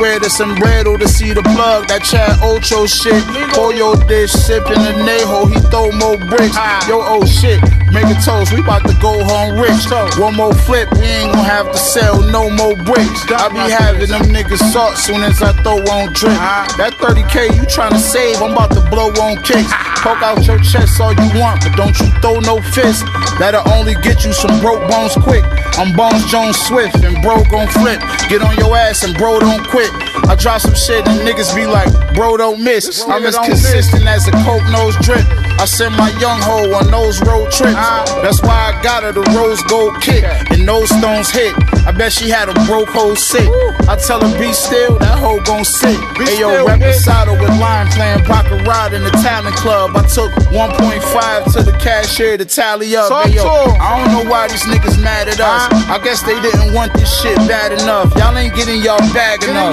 Speaker 33: where the sombrero to see the plug, that Chad Ocho shit. Pour your dish, sippin' the Neho, he throw more bricks. Yo, oh shit, make a toast, we bout to go home rich. One more flip, we ain't gon' have to sell no more bricks. I be having them niggas salt soon as I throw on drip. That 30k you tryna save, I'm about to blow on kicks. Poke out your chest all you want, but don't you throw no fist. That'll only get you some broke bones quick. I'm Bones Jones Swift and bro gon' flip. Get on your ass and bro don't quit. I drop some shit and niggas be like, bro don't miss. I'm as consistent as a coke nose drip. I send my young hoe on those road trips. That's why I got her the rose gold kick and those stones hit. I bet she had a broke hoe sick. I tell her be still, that hoe gon' sit. Hey yo, reposado with line playing Baccarat in the talent club. I took 1.5 to the cashier to tally up. Hey yo, I don't know why these niggas mad at us. I guess they didn't want this shit bad enough. Y'all ain't getting y'all bag enough.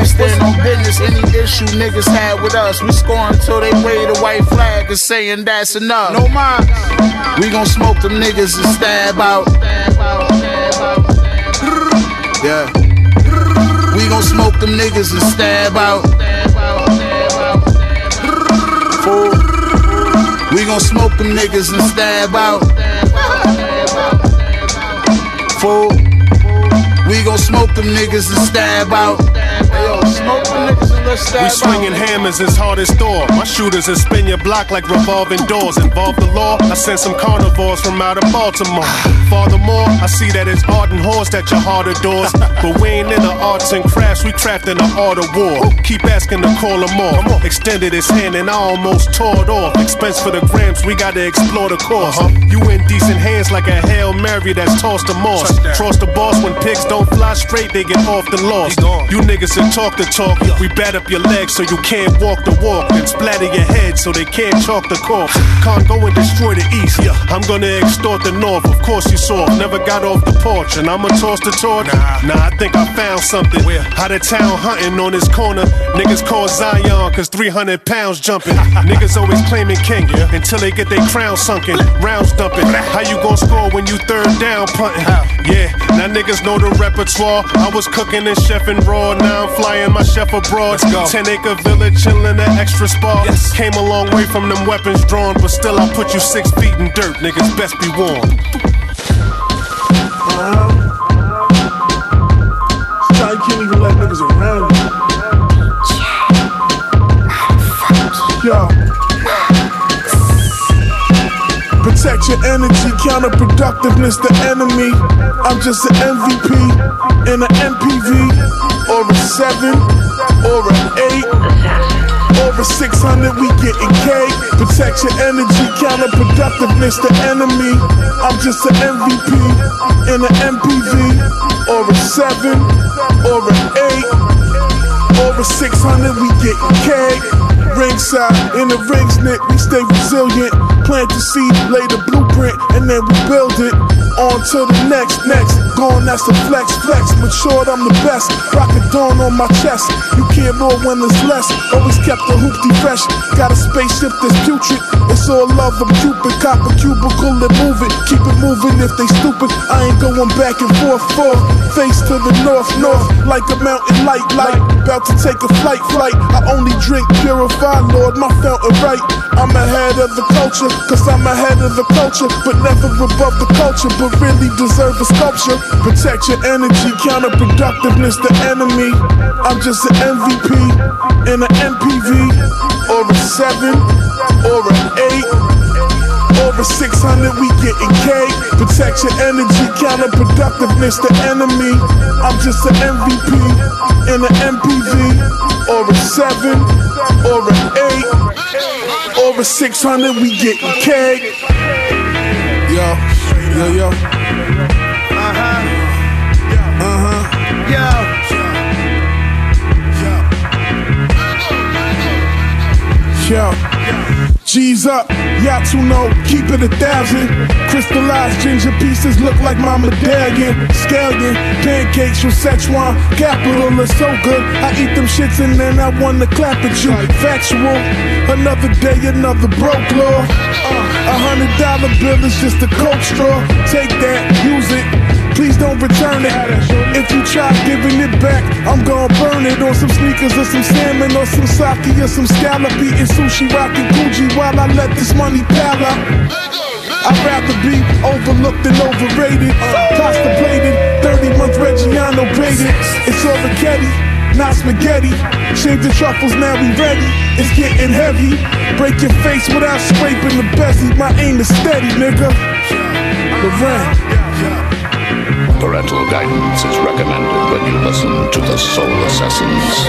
Speaker 33: We stand on business, any issue niggas had with us. We score until they wave the white flag and saying that's enough. No mind. We gon' smoke them niggas and stab out. Yeah. We gon' smoke them niggas and stab out. Fool. We gon' smoke them niggas and stab out. Fool. We gon' smoke them niggas and stab out.
Speaker 34: We swinging hammers as hard as Thor. My shooters will spin your block like revolving doors. Involve the law, I send some carnivores from out of Baltimore. Furthermore, I see that it's art and horse that your heart adores. But we ain't in the arts and crafts, we crafting the art of war. Keep asking to call them off. Extended his hand and I almost tore it off. Expense for the grams, we gotta explore the course. You in decent hands like a Hail Mary that's tossed to moss. Cross the boss when pigs don't fly straight, they get off the lost. You niggas that talk the talk, we bat up your legs so you can't walk the walk. Then splatter your head so they can't chalk the corpse. Can't go and destroy the east. I'm gonna extort the north. Of course you saw, never got off the porch. And I'ma toss the torch. Nah, I think I found something. Out of town hunting on this corner. Niggas call Zion cause 300 pounds jumping. Niggas always claiming king until they get their crown sunken. Rounds dumping. How you gon' score when you third down punting? Yeah, now niggas know the repertoire. I was cooking and chefing raw. Now I'm flying my chef abroad. 10 acre village, chillin' an extra spa. Came a long way from them weapons drawn, but still I put you six feet in dirt. Niggas best be warned.
Speaker 27: Ty can't even let niggas around you. Yo. Protect your energy, counterproductiveness, the enemy. I'm just an MVP in an MPV, or a 7, or an 8, or a 600, we getting cake. Protect your energy, counterproductiveness, the enemy. I'm just an MVP in an MPV, or a 7, or an 8, or a 600, we getting cake. Ringside, in the rings, Nick, we stay resilient. Plant the seed, lay the blueprint, and then we build it. On to the next, next. Going, that's the flex, flex. Matured, I'm the best. Rock a dawn on my chest. You can't when there's less. Always kept the hoopty fresh. Got a spaceship that's putrid. It's all love, I'm Cupid. Cop a cubicle and move it. Keep it moving if they stupid. I ain't going back and forth, forth. Face to the north, north. Like a mountain light, light. About to take a flight, flight. I only drink purified, Lord, my fountain right. I'm ahead of the culture, cause I'm ahead of the culture. But never above the culture, but really deserve a sculpture. Protect your energy, counterproductiveness, the enemy. I'm just an MVP in an MPV, or a 7, or an 8. Over 600, we getting cake. Protect your energy, counterproductiveness, the enemy. I'm just an MVP in an MPV, or a 7, or an 8. Over 600, we getting cake. Yo, yo, yo. Yo. G's up, y'all two know, keep it a thousand. Crystallized ginger pieces look like my medallion. Scallion, pancakes from Szechuan, capital is so good. I eat them shits and then I wanna clap at you. Factual, another day, another broke law. Uh, a hundred dollar bill is just a coke straw. Take that, use it. Please don't return it. If you try giving it back, I'm gonna burn it on some sneakers or some salmon or some sake or some scallop eating sushi, rocking Gucci while I let this money pile up. I'd rather be overlooked than overrated. Costa plated, 30 month Reggiano it. It's all Richetti, not spaghetti. Shave the truffles, now we ready. It's getting heavy. Break your face without scraping the bezel. My aim is steady, nigga. Lorraine.
Speaker 35: Parental guidance is recommended when you listen to the Soul Assassins.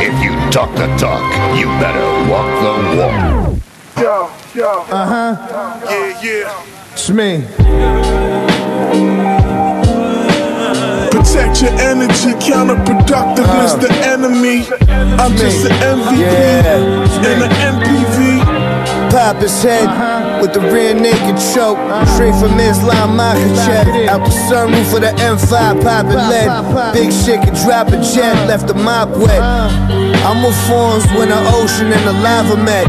Speaker 35: If you talk the talk, you better walk the walk.
Speaker 27: Yo, yo.
Speaker 4: Uh huh.
Speaker 27: Yeah, yeah.
Speaker 4: It's me.
Speaker 27: Protect your energy, counterproductiveness, the enemy. I'm just an MVP in an MPV.
Speaker 36: Pop his head with the rear naked choke. Straight from Islam Makhachev. Out the sunroof for the M5, poppin' lead. Big shit can drop a jet, left the mop wet. I'm with forms when the ocean and the lava met.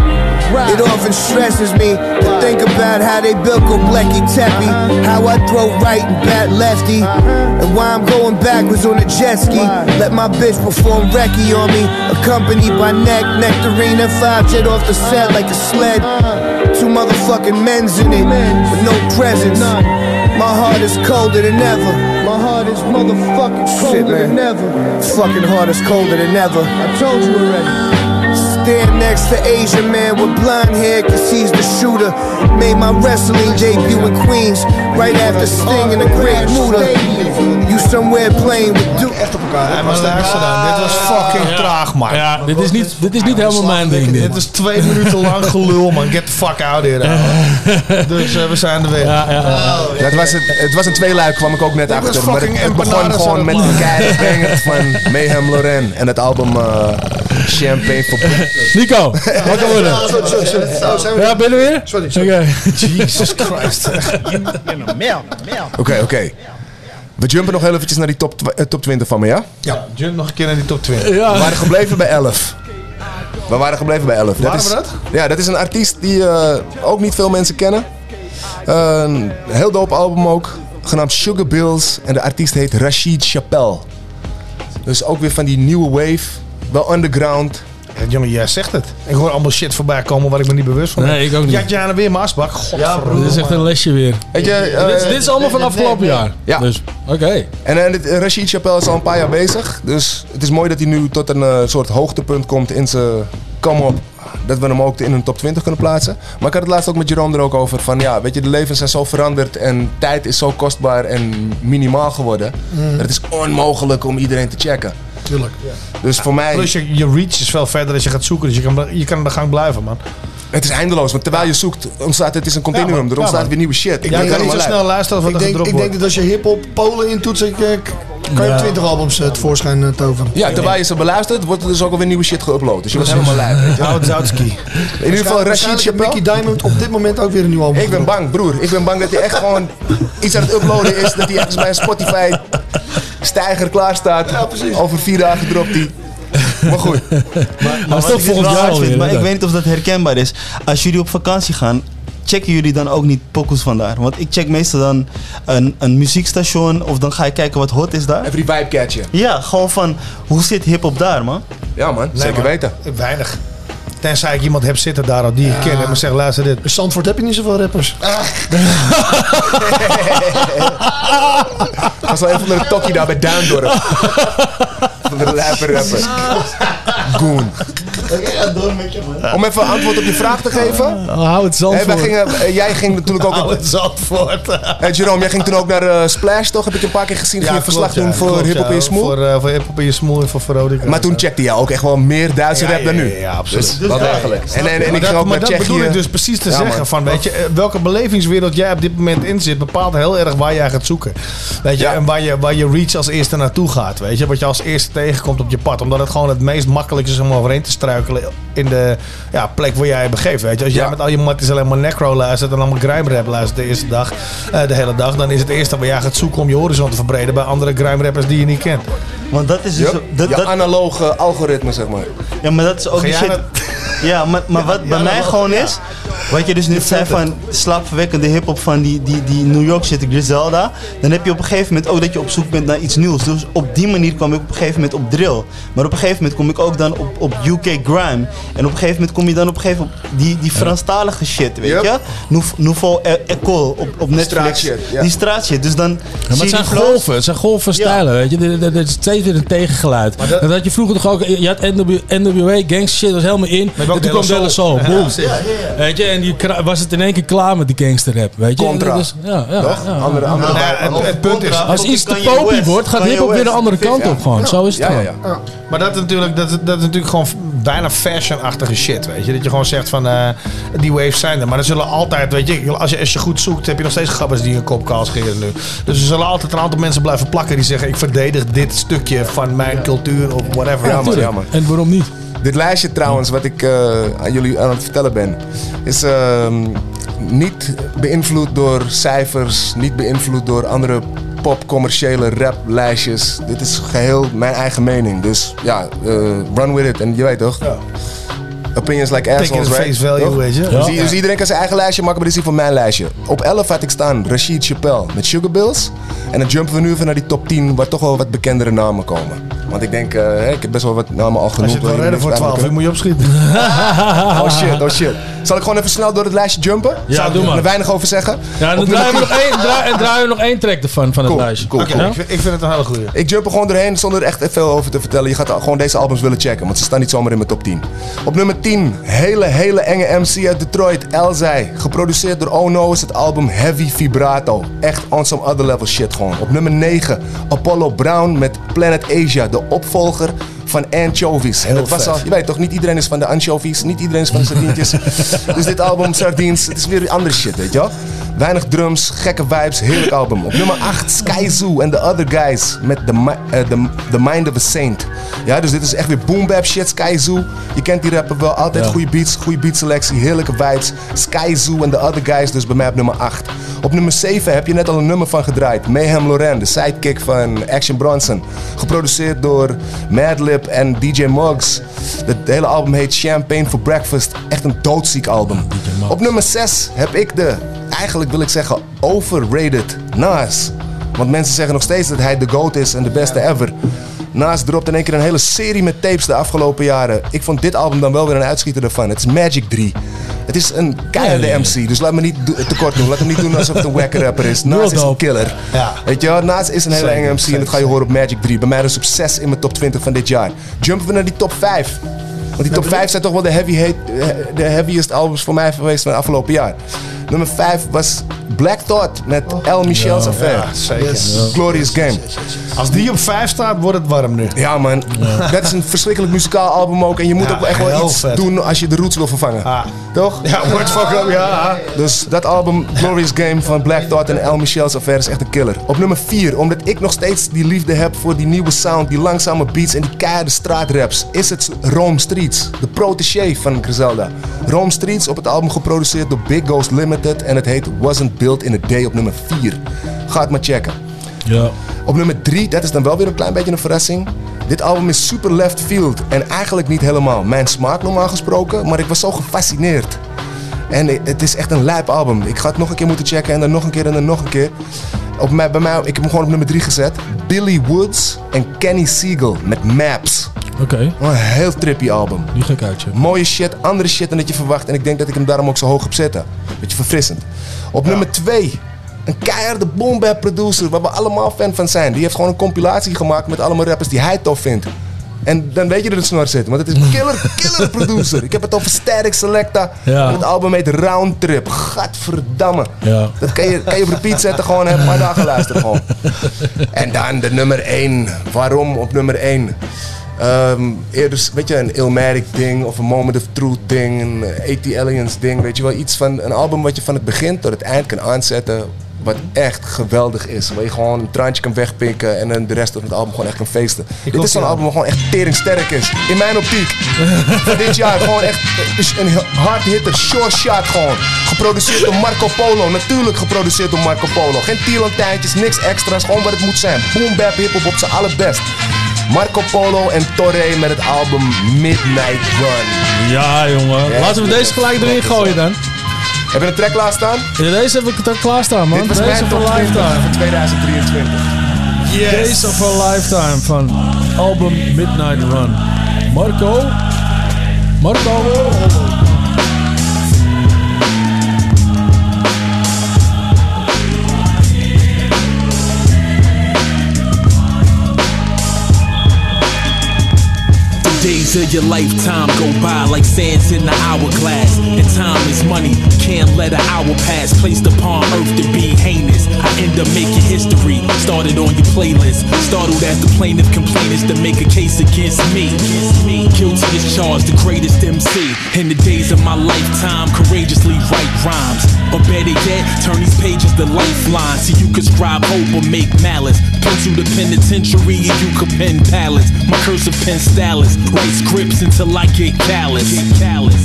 Speaker 36: It often stresses me to think about how they built Goblecki Tepe. Uh-huh. How I throw right and bat lefty. Uh-huh. And why I'm going backwards on a jet ski. Let my bitch perform Recce on me. Accompanied by neck, nectarine, and five jet off the set like a sled. Uh-huh. Two motherfucking men's in it, with no presents. My heart is is colder than ever. My heart is motherfucking colder than ever. Fucking heart is colder than ever. I told you already. Stand next to Asian man with blonde hair, cause he's the shooter. Made my wrestling debut in Queens, right after Sting in the Great Muda. You somewhere playing with Duke. Echt op elkaar.
Speaker 4: Ja, maar luister dan, dit was fucking traag, man.
Speaker 6: Ja, dit is niet, dit is niet helemaal mijn ding. Dit.
Speaker 4: Is twee minuten lang gelul, man. Get the fuck out here. dus eh, we zijn er weer.
Speaker 21: Ja, het, was het, het was een tweeluik, kwam ik ook net
Speaker 4: was
Speaker 21: achter. Maar het, het begon gewoon met een banger van Mayhem Loren en het album Champagne for
Speaker 6: Nico, wakker worden.
Speaker 8: Oh, zijn we-
Speaker 6: Ja, ben je er weer?
Speaker 8: Sorry, sorry.
Speaker 6: Oké.
Speaker 4: Jesus Christ.
Speaker 21: Oké, oké. We jumpen nog heel eventjes naar die top, eh, top 20 van me, ja?
Speaker 4: Ja, jump nog een keer naar die top 20.
Speaker 21: We waren gebleven bij 11. We waren gebleven bij 11.
Speaker 4: Waren
Speaker 21: is,
Speaker 4: we dat?
Speaker 21: Ja, dat is een artiest die eh, ook niet veel mensen kennen. Een heel dope album ook. Genaamd Sugar Bills. En de artiest heet Rashid Chappelle. Dus ook weer van die nieuwe wave. Wel underground.
Speaker 4: Ja, jongen, jij zegt het. Ik hoor allemaal shit voorbij komen waar ik me niet bewust van ben.
Speaker 6: Nee, ik ook niet.
Speaker 4: Ja, Jana weer mijn asbak. Godverdomme.
Speaker 6: Dit is echt een lesje weer.
Speaker 21: Weet je, eh,
Speaker 6: dit, dit is allemaal van afgelopen jaar.
Speaker 21: Ja.
Speaker 6: Dus, oké.
Speaker 21: En eh, dit- eh, Rashid Chappelle is al een paar jaar bezig. Dus het is mooi dat hij nu tot een eh, soort hoogtepunt komt in zijn kom op. Dat we hem ook in een top 20 kunnen plaatsen. Maar ik had het laatst ook met Jerome er ook over. Van ja, weet je, de levens zijn zo veranderd. En tijd is zo kostbaar en minimaal geworden.
Speaker 4: Mhm.
Speaker 21: Dat het is onmogelijk om iedereen te checken.
Speaker 4: Tuurlijk.
Speaker 21: Dus voor mij...
Speaker 4: Plus je, je reach is veel verder als je gaat zoeken. Dus je kan, je kan aan de gang blijven, man.
Speaker 21: Het is eindeloos. Want terwijl je zoekt, ontstaat het is een continuum.
Speaker 4: Ja,
Speaker 21: er ontstaat
Speaker 4: Ja,
Speaker 21: weer nieuwe shit.
Speaker 4: Ik
Speaker 21: Dat
Speaker 4: denk
Speaker 21: kan
Speaker 4: dat niet zo snel luisteren of
Speaker 8: Ik denk, ik denk dat als je hip-hop Polen intoetst, ik, eh, kan je
Speaker 4: Ja.
Speaker 8: 20 albums eh, tevoorschijn eh, toveren.
Speaker 21: Ja, terwijl je ze beluistert, wordt er dus ook alweer nieuwe shit geüpload. Dus je wordt helemaal lijp. je.
Speaker 4: Oud Zoutski.
Speaker 21: In ieder geval, Rashid Chappelle.
Speaker 8: Mickey Diamond op dit moment ook weer een nieuw album.
Speaker 21: Ik ben bang, broer. Ik ben bang dat hij echt gewoon iets aan het uploaden is. Dat hij ergens bij een Spotify stijger klaar staat. Over vier dagen dropt hij. Maar goed.
Speaker 7: Maar,
Speaker 6: Maar
Speaker 7: maar
Speaker 6: is
Speaker 7: wat
Speaker 6: toch
Speaker 7: ik dus vind, maar ik weet niet of dat herkenbaar is. Als jullie op vakantie gaan, checken jullie dan ook niet pokus vandaar? Want ik check meestal dan een, een muziekstation of dan ga ik kijken wat hot is daar.
Speaker 21: Even die vibe catchen.
Speaker 7: Ja, gewoon van hoe zit hip-hop daar, man?
Speaker 21: Ja, man.
Speaker 4: Nee,
Speaker 21: Zeker
Speaker 4: man.
Speaker 21: weten.
Speaker 4: Weinig. Tenzij ik iemand heb zitten daar al die ik ken en me zegt, luister dit.
Speaker 8: In Zandvoort heb je niet zoveel rappers.
Speaker 21: Dat is wel even van de tokkie daar bij Duindorp. Van de rapper rapper. Goon. Om even antwoord op je vraag te geven.
Speaker 6: hou het
Speaker 21: Hey,
Speaker 6: Zandvoort.
Speaker 21: gingen, eh, jij ging natuurlijk ook...
Speaker 4: Hou het Zandvoort.
Speaker 21: Hey, Jerome, jij ging toen ook naar eh, Splash, toch? Heb ik een paar keer gezien. ging je verslag doen voor Hip Hop in je Smoel.
Speaker 4: Voor, eh, voor Hip Hop in je Smoel en voor Veronica.
Speaker 21: Maar toen checkte jij ook echt wel meer Duitse
Speaker 4: Ja,
Speaker 21: rap dan
Speaker 4: ja,
Speaker 21: nu.
Speaker 4: ja, ja, absoluut.
Speaker 21: Dus, wel degelijk. En, en, en
Speaker 4: maar
Speaker 21: ik
Speaker 4: dat,
Speaker 21: ging ook
Speaker 4: maar dat
Speaker 21: Tsjechië.
Speaker 4: bedoel ik dus precies te
Speaker 21: Ja,
Speaker 4: zeggen.
Speaker 21: man.
Speaker 4: Van, weet je, eh, welke belevingswereld jij op dit moment in zit, bepaalt heel erg waar jij gaat zoeken. Weet je,
Speaker 21: Ja.
Speaker 4: en waar je, waar je reach als eerste naartoe gaat. Weet je, wat je als eerste tegenkomt op je pad. Omdat het gewoon het meest makkelijk is om overheen te struikelen in de ja, plek waar jij je begeeft. Weet je, als jij
Speaker 21: Ja.
Speaker 4: met al je matties alleen maar necro luistert en allemaal grime rap luistert de eerste dag, eh, de hele dag, dan is het eerste waar jij gaat zoeken om je horizon te verbreden bij andere grime rappers die je niet kent.
Speaker 7: Want dat is dus... Dat,
Speaker 21: je
Speaker 7: dat,
Speaker 21: analoge algoritme, zeg maar.
Speaker 7: ja, maar dat is ook
Speaker 4: Ga
Speaker 7: die
Speaker 4: jij
Speaker 7: shit... Ja, maar, maar wat bij
Speaker 4: ja,
Speaker 7: mij gewoon
Speaker 4: ja.
Speaker 7: is... Wat je dus net zei van slaapverwekkende hip-hop van die, die, die New York shit, Griselda. Dan heb je op een gegeven moment ook dat je op zoek bent naar iets nieuws. Dus op die manier kwam ik op een gegeven moment op drill. Maar op een gegeven moment kom ik ook dan op, op UK grime. En op een gegeven moment kom je dan op een gegeven moment op die, die Franstalige shit, weet
Speaker 21: Yep.
Speaker 7: je? Nou- Nouveau E- École op, op Netflix.
Speaker 21: Ja.
Speaker 7: Die straatshit. Dus dan
Speaker 6: Ja, maar
Speaker 7: zie
Speaker 6: het
Speaker 7: je
Speaker 6: zijn golven, het zijn golven stijlen, weet je. Er- is steeds weer een tegengeluid.
Speaker 4: dat-
Speaker 6: dat had je vroeger toch ook, je had NW, NWA, gangster shit was helemaal in.
Speaker 4: Ook
Speaker 6: En toen kwam De La Soul,
Speaker 4: Ja,
Speaker 6: boom. Weet je, en die was het in één keer klaar met die gangster rap, weet je.
Speaker 21: Contra.
Speaker 6: Dus, ja, ja,
Speaker 21: Toch?
Speaker 6: ja.
Speaker 21: Andere, andere
Speaker 4: Nou ja, het, het punt is,
Speaker 6: Als iets te popie wordt, gaat hip-hop weer de andere kant
Speaker 21: Ja.
Speaker 6: op gewoon. Zo is het
Speaker 21: Ja, ja,
Speaker 6: gewoon.
Speaker 21: ja.
Speaker 4: Maar dat is natuurlijk, dat, is- dat is natuurlijk gewoon bijna fashion-achtige shit, weet je. Dat je gewoon zegt van, eh, die waves zijn er. Maar er zullen altijd, weet je, als je, als je goed zoekt, heb je nog steeds gabbers die een kop kaal scheren nu. Dus er zullen altijd een aantal mensen blijven plakken die zeggen, ik verdedig dit stukje van mijn cultuur of whatever.
Speaker 21: Ja, man,
Speaker 6: Tuurlijk.
Speaker 21: ja, man.
Speaker 6: En waarom niet?
Speaker 21: Dit lijstje trouwens, wat ik eh, aan jullie aan het vertellen ben, is ehm, niet beïnvloed door cijfers, niet beïnvloed door andere popcommerciële raplijstjes. Dit is geheel mijn eigen mening. Dus ja, eh, run with it. En je weet toch? Opinions like assholes, right?
Speaker 4: face value,
Speaker 21: Toch?
Speaker 4: weet je.
Speaker 21: Dus, dus iedereen kan zijn eigen lijstje maken, maar dit is hier van mijn lijstje. Op 11 had ik staan Rashid Chappelle met Sugar Bills. En dan jumpen we nu even naar die top 10, waar toch wel wat bekendere namen komen. Want ik denk, eh, hè, ik heb best wel wat namen al genoemd.
Speaker 4: Als je het wil redden voor
Speaker 21: niks bij
Speaker 4: 12 uur
Speaker 21: kunnen.
Speaker 4: moet je opschieten.
Speaker 21: oh shit, oh shit. Zal ik gewoon even snel door het lijstje jumpen?
Speaker 6: Ja,
Speaker 21: Zou ik
Speaker 6: doe maar.
Speaker 21: er weinig over zeggen?
Speaker 6: Ja, en dan draaien we, nog één, draai- en draaien we nog één track ervan, van het
Speaker 21: Cool,
Speaker 6: lijstje.
Speaker 21: cool, cool.
Speaker 6: Ja?
Speaker 4: Ik vind, ik vind het een hele goeie.
Speaker 21: Ik jump er gewoon doorheen zonder er echt veel over te vertellen. Je gaat gewoon deze albums willen checken, want ze staan niet zomaar in mijn top 10. Op nummer 10, hele, hele enge MC uit Detroit, Elzai. Geproduceerd door Oh No is het album Heavy Vibrato. Echt on some other level shit gewoon. Op nummer 9, Apollo Brown met Planet Asia, de opvolger van Anchovies. Was al, je weet toch, niet iedereen is van de anchovies, niet iedereen is van de sardientjes. dus dit album, Sardines, het is weer andere shit, weet je wel. Weinig drums, gekke vibes, heerlijk album. Op nummer 8, Sky Zoo and the Other Guys met the, eh, the, the Mind of a Saint. Ja, dus dit is echt weer boom bap shit, Sky Zoo. Je kent die rapper wel, altijd
Speaker 6: Ja.
Speaker 21: goede beats, goede beatselectie, heerlijke vibes. Sky Zoo and the Other Guys, dus bij mij op nummer 8. Op nummer 7 heb je net al een nummer van gedraaid. Mayhem Loren, de sidekick van Action Bronson. Geproduceerd door Madlib en DJ Muggs. Het hele album heet Champagne for Breakfast. Echt een doodziek album. Op nummer 6 heb ik de, eigenlijk wil ik zeggen, overrated Nas. Want mensen zeggen nog steeds dat hij de GOAT is en de beste ever. Nas dropt in één keer een hele serie met tapes de afgelopen jaren. Ik vond dit album dan wel weer een uitschieter ervan. Het is Magic 3. Het is een keiharde MC, dus laat me niet tekort doen. Laat hem niet doen alsof het een wacker rapper is. Nas is een killer.
Speaker 4: Ja.
Speaker 21: Weet je wel, Nas is een hele enge MC en dat ga je horen op Magic 3. Bij mij dus op 6 in mijn top 20 van dit jaar. Jumpen we naar die top 5. Want die top 5 zijn toch wel de, heavy hate, de heaviest albums voor mij geweest van het afgelopen jaar. Nummer 5 was Black Thought met El Michel's
Speaker 4: Ja,
Speaker 21: Affair.
Speaker 4: ja, zeker. Ja.
Speaker 21: Glorious Game.
Speaker 4: Als die op 5 staat, wordt het warm nu.
Speaker 21: Ja man, dat is een verschrikkelijk muzikaal album ook. En je moet
Speaker 4: Ja,
Speaker 21: ook echt wel iets
Speaker 4: vet.
Speaker 21: doen als je de roots wil vervangen. Toch?
Speaker 4: Ja, wordt fucking ja.
Speaker 21: Dus dat album, Glorious Game van Black Thought en El Michel's Affair is echt een killer. Op nummer 4, omdat ik nog steeds die liefde heb voor die nieuwe sound, die langzame beats en die keiharde straatraps, is het Rome Streets. De protégé van Griselda. Rome Streets op het album geproduceerd door Big Ghost Limited en het heet Wasn't Built in a Day op nummer 4. Ga het maar checken.
Speaker 6: Ja.
Speaker 21: Op nummer 3, dat is dan wel weer een klein beetje een verrassing. Dit album is super left field en eigenlijk niet helemaal mijn smaak normaal gesproken, maar ik was zo gefascineerd. En het is echt een lijp album. Ik ga het nog een keer moeten checken en dan nog een keer en dan nog een keer. Op mij, bij mij, ik heb hem gewoon op nummer 3 gezet. Billy Woods en Kenny Siegel met Maps.
Speaker 6: Oké.
Speaker 21: Een heel trippy album.
Speaker 6: Die ga ik uitchecken.
Speaker 21: Mooie shit, andere shit dan dat je verwacht. En ik denk dat ik hem daarom ook zo hoog heb zetten. Beetje verfrissend. Op nummer 2. Een keiharde boom bap producer waar we allemaal fan van zijn. Die heeft gewoon een compilatie gemaakt met allemaal rappers die hij tof vindt. En dan weet je dat het snor zit. Want het is een killer, killer producer. Ik heb het over Static Selecta.
Speaker 6: Ja.
Speaker 21: Het album heet Roundtrip. Gadverdamme.
Speaker 6: Ja.
Speaker 21: Dat kan je, kan je op repeat zetten. Gewoon een paar dagen luisteren gewoon. En dan de nummer 1. Waarom op nummer 1? Ehm, eerder, weet je, een Illmatic ding of een Moment of Truth ding, een AT Aliens ding, weet je wel. Iets van een album wat je van het begin tot het eind kan aanzetten, wat echt geweldig is. Waar je gewoon een traantje kan wegpikken en dan de rest van het album gewoon echt kan feesten. Dit is zo'n album wat gewoon echt teringsterk is. In mijn optiek. van dit jaar gewoon echt een hard hitter, short shot gewoon. Geproduceerd door Marco Polo. Natuurlijk geproduceerd door Marco Polo. Geen tierlantijntjes, niks extra's, gewoon wat het moet zijn. Boom bap hip-hop op zijn allerbest. Marco Polo en Torre met het album Midnight Run.
Speaker 6: Ja, jongen.
Speaker 21: Ja,
Speaker 6: Laten we deze gelijk erin gooien dan.
Speaker 21: Heb je een track klaarstaan?
Speaker 6: Ja, deze heb ik er klaarstaan, man.
Speaker 21: Dit was
Speaker 6: Days
Speaker 21: mijn
Speaker 6: of
Speaker 21: top
Speaker 6: a
Speaker 21: 20
Speaker 6: Lifetime.
Speaker 21: van 2023.
Speaker 6: Days of a Lifetime van album Midnight Run. Marco. Marco.
Speaker 37: Days of your lifetime go by like sands in the hourglass. And time is money, can't let an hour pass. Placed upon earth to be heinous. I end up making history. Started on your playlist. Startled as the plaintiff complainants to make a case against me. Guilty as charged, the greatest MC. In the days of my lifetime, courageously write rhymes. Or better yet, turn these pages to lifelines. So you could scribe hope or make malice. Pencil the penitentiary and you could pen pallets. My cursive pen stylus. Write scripts until I get callous.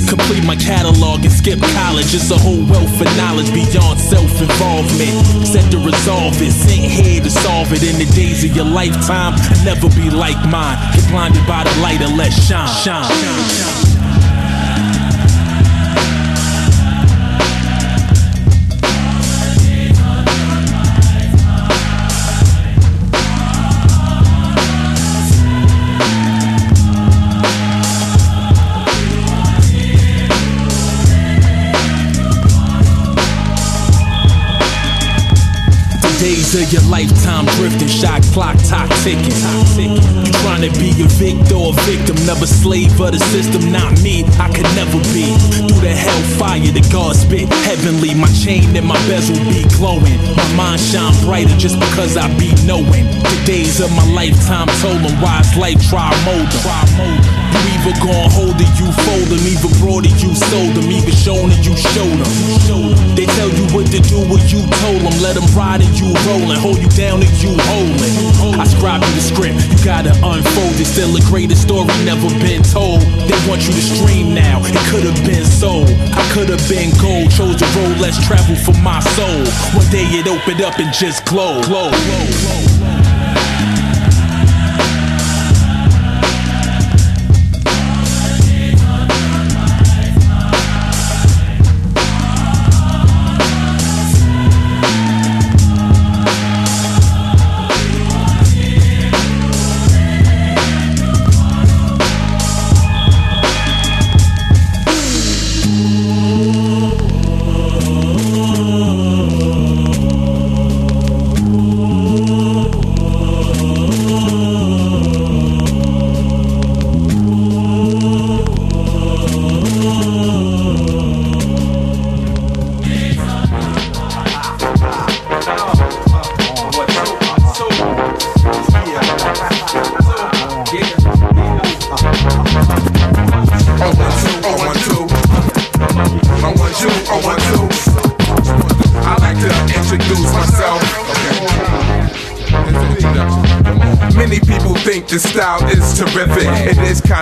Speaker 37: Complete my catalog and skip college. It's a whole wealth of knowledge beyond self-involvement. Set to resolve it, sent here to solve it. In the days of your lifetime, never be like mine. Get blinded by the light and let shine. Shine. Of your lifetime drifting, shot clock, top ticking. You trying to be a victor or victim, never slave of the system, not me. I could never be. Through the hellfire, the God spit heavenly. My chain and my bezel be glowing. My mind shine brighter just because I be knowing. The days of my lifetime told them wise life try mold 'em. You either gon' hold it, you fold them, either brought it, you sold them, either shown it, you showed them. They tell you what to do, what you told them, let them ride and you rollin', hold you down and you holdin'. I scribe you the script, you gotta unfold it, still a greater story never been told. They want you to stream now, it could've been sold. I could've been gold, chose the road less travel for my soul. One day it opened up and just glowed. Glow, glow, glow.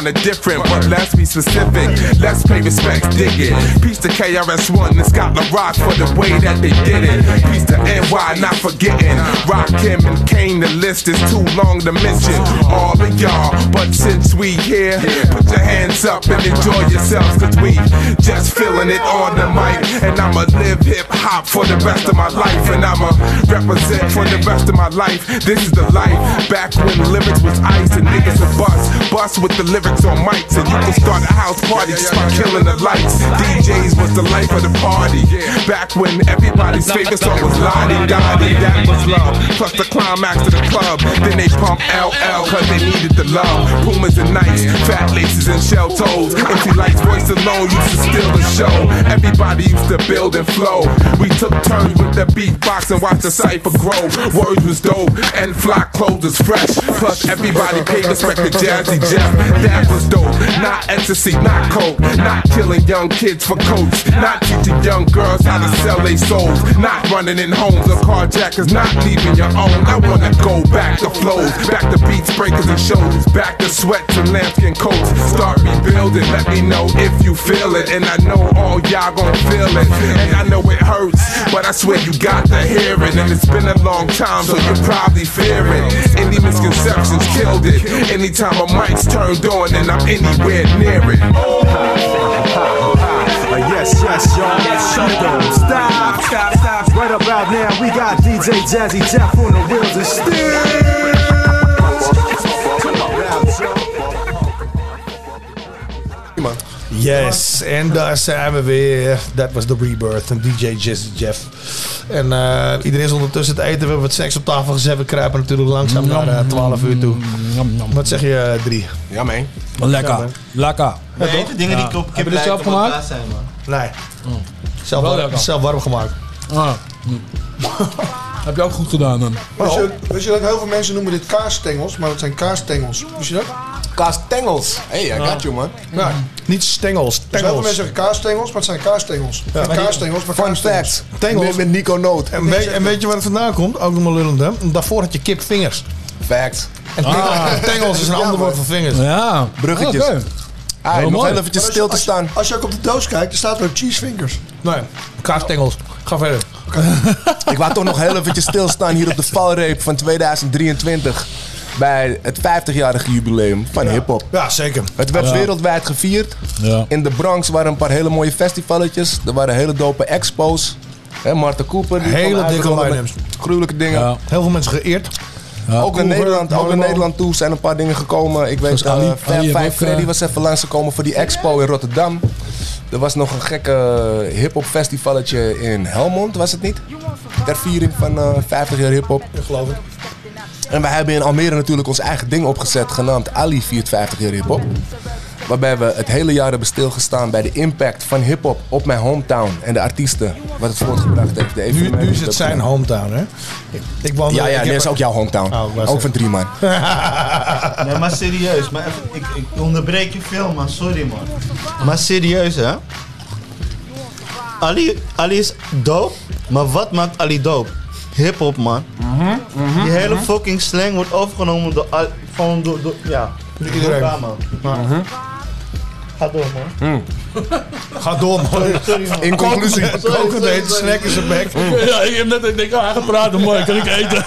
Speaker 38: Kinda different, but let's be specific. Respects, dig it. Peace to KRS-One and Scotland Rock for the way that they did it. Peace to NY, not forgetting. Rock Kim and Kane, the list is too long to mention. All of y'all, but since we here, put your hands up and enjoy yourselves, cause we just feeling it on the mic. And I'ma live hip hop for the rest of my life. And I'ma represent for the rest of my life. This is the life. Back when lyrics was ice and niggas would bust. Bust with the lyrics on mics. And you can start a house party just by killing the lights. DJs was the life of the party. Back when everybody's favorite song was Lottie Dottie. That was love. Plus the climax of the club. Then they pump LL cause they needed the love. Pumas and Nikes, fat laces and shell toes. Empty lights voice alone used to steal the show. Everybody used to build and flow. We took turns with the beatbox and watched the cipher grow. Words was dope and fly clothes was fresh. Plus everybody paid respect to Jazzy Jeff. That was dope. Not ecstasy, not coke. Not killing young kids for coats. Not teaching young girls how to sell their souls. Not running in homes of carjackers. Not leaving your own. I wanna go back to flows. Back to beats, breakers and shows. Back to sweats and lambskin coats. Start rebuilding. Let me know if you feel it. And I know all y'all gon' feel it. And I know it hurts. But I swear you got to hear it. And it's been a long time, so you're probably fear it. Any misconceptions killed it. Anytime a mic's turned on and I'm anywhere near it.
Speaker 39: Uh, yes, yes, y'all. Shut up. Stop, stop, stop. Right about now, we got DJ Jazzy Jeff on the wheels and
Speaker 4: Yes, en daar zijn we weer. Was de rebirth van DJ Jazzy Jeff. En eh, iedereen is ondertussen het eten. We hebben wat snacks op tafel gezet. We kruipen natuurlijk langzaam naar eh, 12 uur toe. Wat zeg je, eh, drie?
Speaker 21: Ja, man.
Speaker 6: Lekker. Lekker.
Speaker 4: Ja, toch?
Speaker 7: dingen die ik op
Speaker 4: Heb je dit zelf gemaakt?
Speaker 7: zijn, man.
Speaker 4: Nee. Zelf,
Speaker 6: Wel
Speaker 4: warm,
Speaker 6: lekker.
Speaker 4: zelf warm gemaakt.
Speaker 6: Ah. Heb je ook goed gedaan dan?
Speaker 8: Weet je, weet je dat heel veel mensen noemen dit kaasstengels, maar dat zijn kaasstengels. Wist je dat?
Speaker 21: Kaasstengels. Hey, I got you, man.
Speaker 8: Ja.
Speaker 4: Niet stengels,
Speaker 8: Dus heel veel
Speaker 4: tengels.
Speaker 8: mensen zeggen kaasstengels, maar het zijn kaasstengels.
Speaker 4: Ja.
Speaker 8: Niet kaasstengels, maar
Speaker 21: Fun fact.
Speaker 4: Tengels.
Speaker 21: Met, met Nico Noot.
Speaker 4: En weet, en weet je waar het vandaan komt? Ook nog maar lullend, hè? Daarvoor had je kipvingers.
Speaker 21: Fact.
Speaker 4: En
Speaker 6: Ah.
Speaker 4: tengels is een ander woord voor vingers.
Speaker 6: Ja.
Speaker 21: Bruggetjes.
Speaker 6: Oké.
Speaker 21: Ah,
Speaker 6: Heel
Speaker 21: nog
Speaker 6: mooi.
Speaker 21: heel eventjes stil te staan.
Speaker 8: Als, je ook op de doos kijkt, er staat er ook cheese fingers.
Speaker 4: Nee, kaastengels. Ga verder.
Speaker 21: Ik wou toch nog heel eventjes stilstaan hier op de valreep van 2023. Bij het 50-jarige jubileum van hip-hop.
Speaker 4: Ja, zeker.
Speaker 21: Het werd
Speaker 6: Ja.
Speaker 21: wereldwijd gevierd.
Speaker 6: Ja.
Speaker 21: In de Bronx waren een paar hele mooie festivaletjes. Er waren hele dope expos. Hè, Martha Cooper. Die
Speaker 4: Hele dikke line-ups.
Speaker 21: Gruwelijke dingen.
Speaker 6: Ja.
Speaker 4: Heel veel mensen geëerd.
Speaker 6: Ja.
Speaker 21: Ook, naar
Speaker 4: Cooper,
Speaker 21: Nederland, ook
Speaker 4: Marlo.
Speaker 21: Nederland toe zijn een paar dingen gekomen. Ik weet,
Speaker 6: Ali.
Speaker 21: eh
Speaker 6: Ali
Speaker 21: Fab Freddy
Speaker 6: eh,
Speaker 21: was even langsgekomen voor die expo in Rotterdam. Er was nog een gekke hip-hop festivalletje in Helmond, was het niet? ter viering van eh, 50 jaar hip-hop.
Speaker 4: geloof ik.
Speaker 21: En wij hebben in Almere natuurlijk ons eigen ding opgezet, genaamd Ali viert 50 jaar hip-hop. Waarbij we het hele jaar hebben stilgestaan bij de impact van hip-hop op mijn hometown en de artiesten. Wat het voortgebracht heeft. De
Speaker 4: Nu, nu is het zijn hometown, hè? Ik, ik woon
Speaker 21: Ja, ja,
Speaker 4: heb-
Speaker 21: is ook jouw hometown.
Speaker 4: Oh,
Speaker 21: ook van drie man.
Speaker 7: Nee, maar serieus. Maar even, ik, ik onderbreek je veel, man. Sorry, man. Maar serieus, hè? Ali, Ali is dope, maar wat maakt Ali dope? Hip-hop, man. Die hele fucking slang wordt overgenomen door, al, gewoon door, door ja,
Speaker 4: Door iedereen.
Speaker 7: Man. Ga door, man.
Speaker 4: Ga door, man.
Speaker 7: Sorry, sorry, man.
Speaker 21: In conclusie.
Speaker 7: Sorry, sorry,
Speaker 4: Kokend
Speaker 7: sorry,
Speaker 4: heet
Speaker 7: sorry.
Speaker 4: snack in zijn bek.
Speaker 6: Ja, ik heb net ik denk, oh, hij gaat praten, mooi, kan ik eten.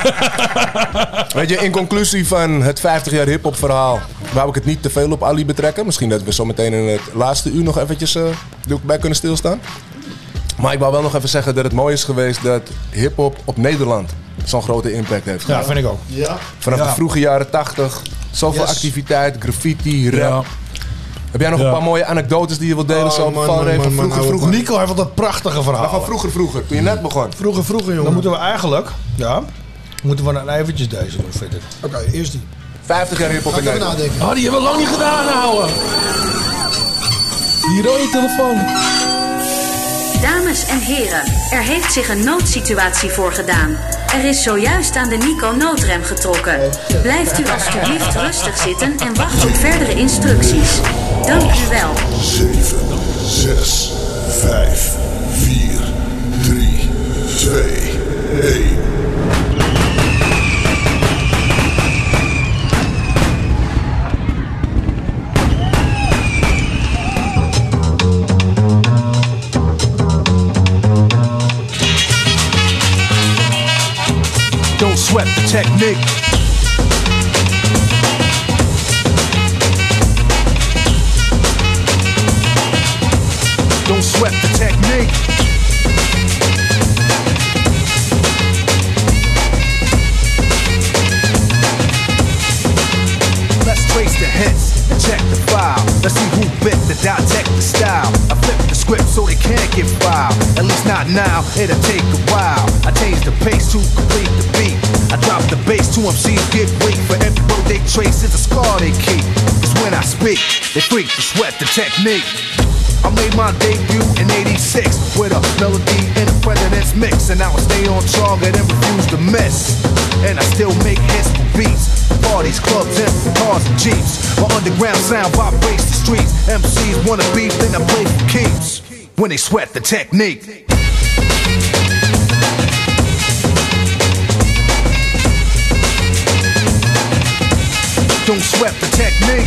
Speaker 21: Weet je, in conclusie van het 50 jaar hip-hop verhaal, wou ik het niet te veel op Ali betrekken. Misschien dat we zo meteen in het laatste uur nog eventjes eh, bij kunnen stilstaan. Maar ik wou wel nog even zeggen dat het mooi is geweest dat hip-hop op Nederland zo'n grote impact heeft
Speaker 4: Ja,
Speaker 21: gehad.
Speaker 4: vind ik ook.
Speaker 7: Ja.
Speaker 21: Vanaf
Speaker 4: Ja.
Speaker 21: de vroege jaren 80, zoveel
Speaker 4: Yes.
Speaker 21: activiteit, graffiti, rap. Heb jij nog
Speaker 4: Ja.
Speaker 21: een paar mooie anekdotes die je wilt delen?
Speaker 4: Oh,
Speaker 21: zo
Speaker 4: man,
Speaker 21: van
Speaker 4: man,
Speaker 21: vroeger.
Speaker 4: Nico heeft altijd prachtige
Speaker 21: Maar
Speaker 4: verhalen.
Speaker 21: van vroeger, vroeger, toen je net begon.
Speaker 8: Vroeger, vroeger, jongen.
Speaker 4: Dan moeten we eigenlijk, ja, moeten we dan eventjes deze doen, vind ik.
Speaker 8: Oké, eerst die.
Speaker 21: 50 jaar hip-hop
Speaker 8: Ga
Speaker 21: in Nederland.
Speaker 8: nadenken.
Speaker 6: Oh, die hebben we lang niet gedaan, ouwe. Die rode telefoon.
Speaker 40: Dames en heren, er heeft zich een noodsituatie voorgedaan. Er is zojuist aan de Nico noodrem getrokken. Blijft u alstublieft rustig zitten en wacht op verdere instructies. Dank u wel.
Speaker 41: 7, 6, 5, 4, 3, 2, 1.
Speaker 17: Sweat the technique. Don't sweat the technique. Let's trace the hits and check the file. Let's see who bit the dissect the style. I flip the script so they can't get filed. At least not now, it'll take a while. I change the pace to MCs get weak. For every word they trace is a scar they keep. It's when I speak, they freak to sweat the technique. I made my debut in 86 with a melody and a president's mix. And I stay on target and refuse to miss. And I still make hits for beats. Parties, clubs, and cars and jeeps. My underground sound vibrates the streets. MCs wanna beef, then I play for keeps. When they sweat the technique. Don't sweat the technique.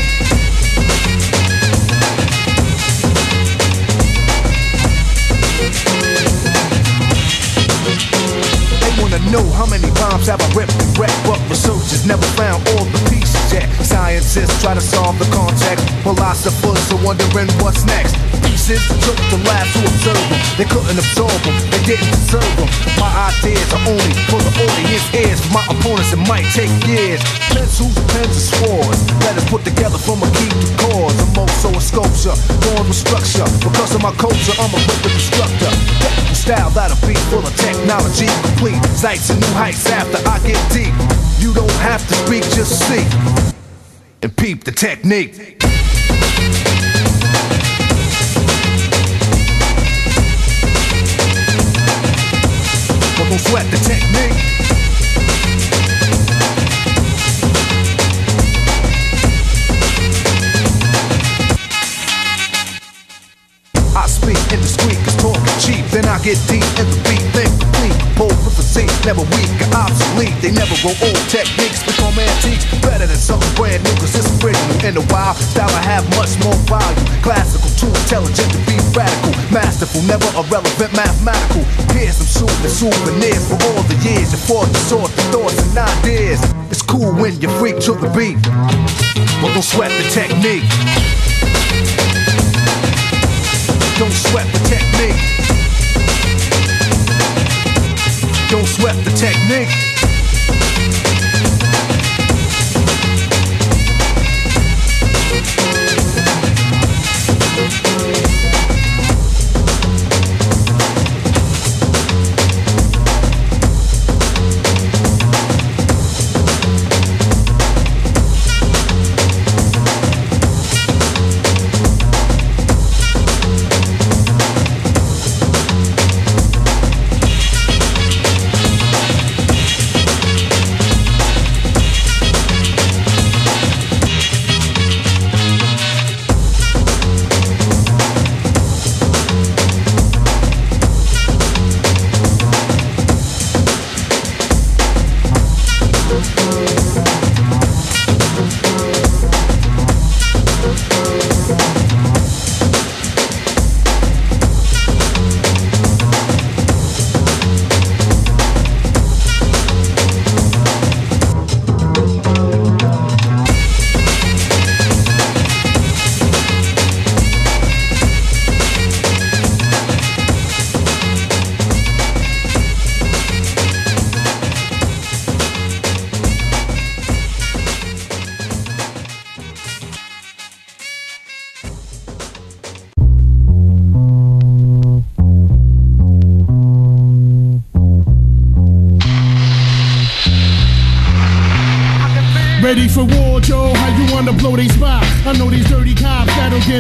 Speaker 17: They wanna know how many bombs have I ripped and wrecked, but researchers never found all the pieces yet. Scientists try to solve the context, philosophers are wondering what's next. Pieces took the lab to observe them. They couldn't absorb them, they didn't deserve them. My ideas are only for the audience ears. For my opponents, it might take years. Pencils, pens, and swords. Letters put together from a key to cause. I'm also a sculpture, born with structure. Because of my culture, I'm a rhythm instructor. Technical style that'll be full of technology complete. Sights and new heights after I get deep. You don't have to speak, just see. And peep the technique. Don't sweat the technique. I speak indiscreet, cause talking cheap. Then I get deep in the beat, never weak or obsolete. They never grow old. Techniques become antiques. Better than something brand new, cause it's original. In the wild style, I have much more value. Classical, too intelligent to be radical. Masterful, never irrelevant, mathematical. Here's some soothing souvenirs for all the years. You fought to sort the thoughts and ideas. It's cool when you freak to the beat. But don't sweat the technique. Don't sweat the technique. Don't sweat the technique.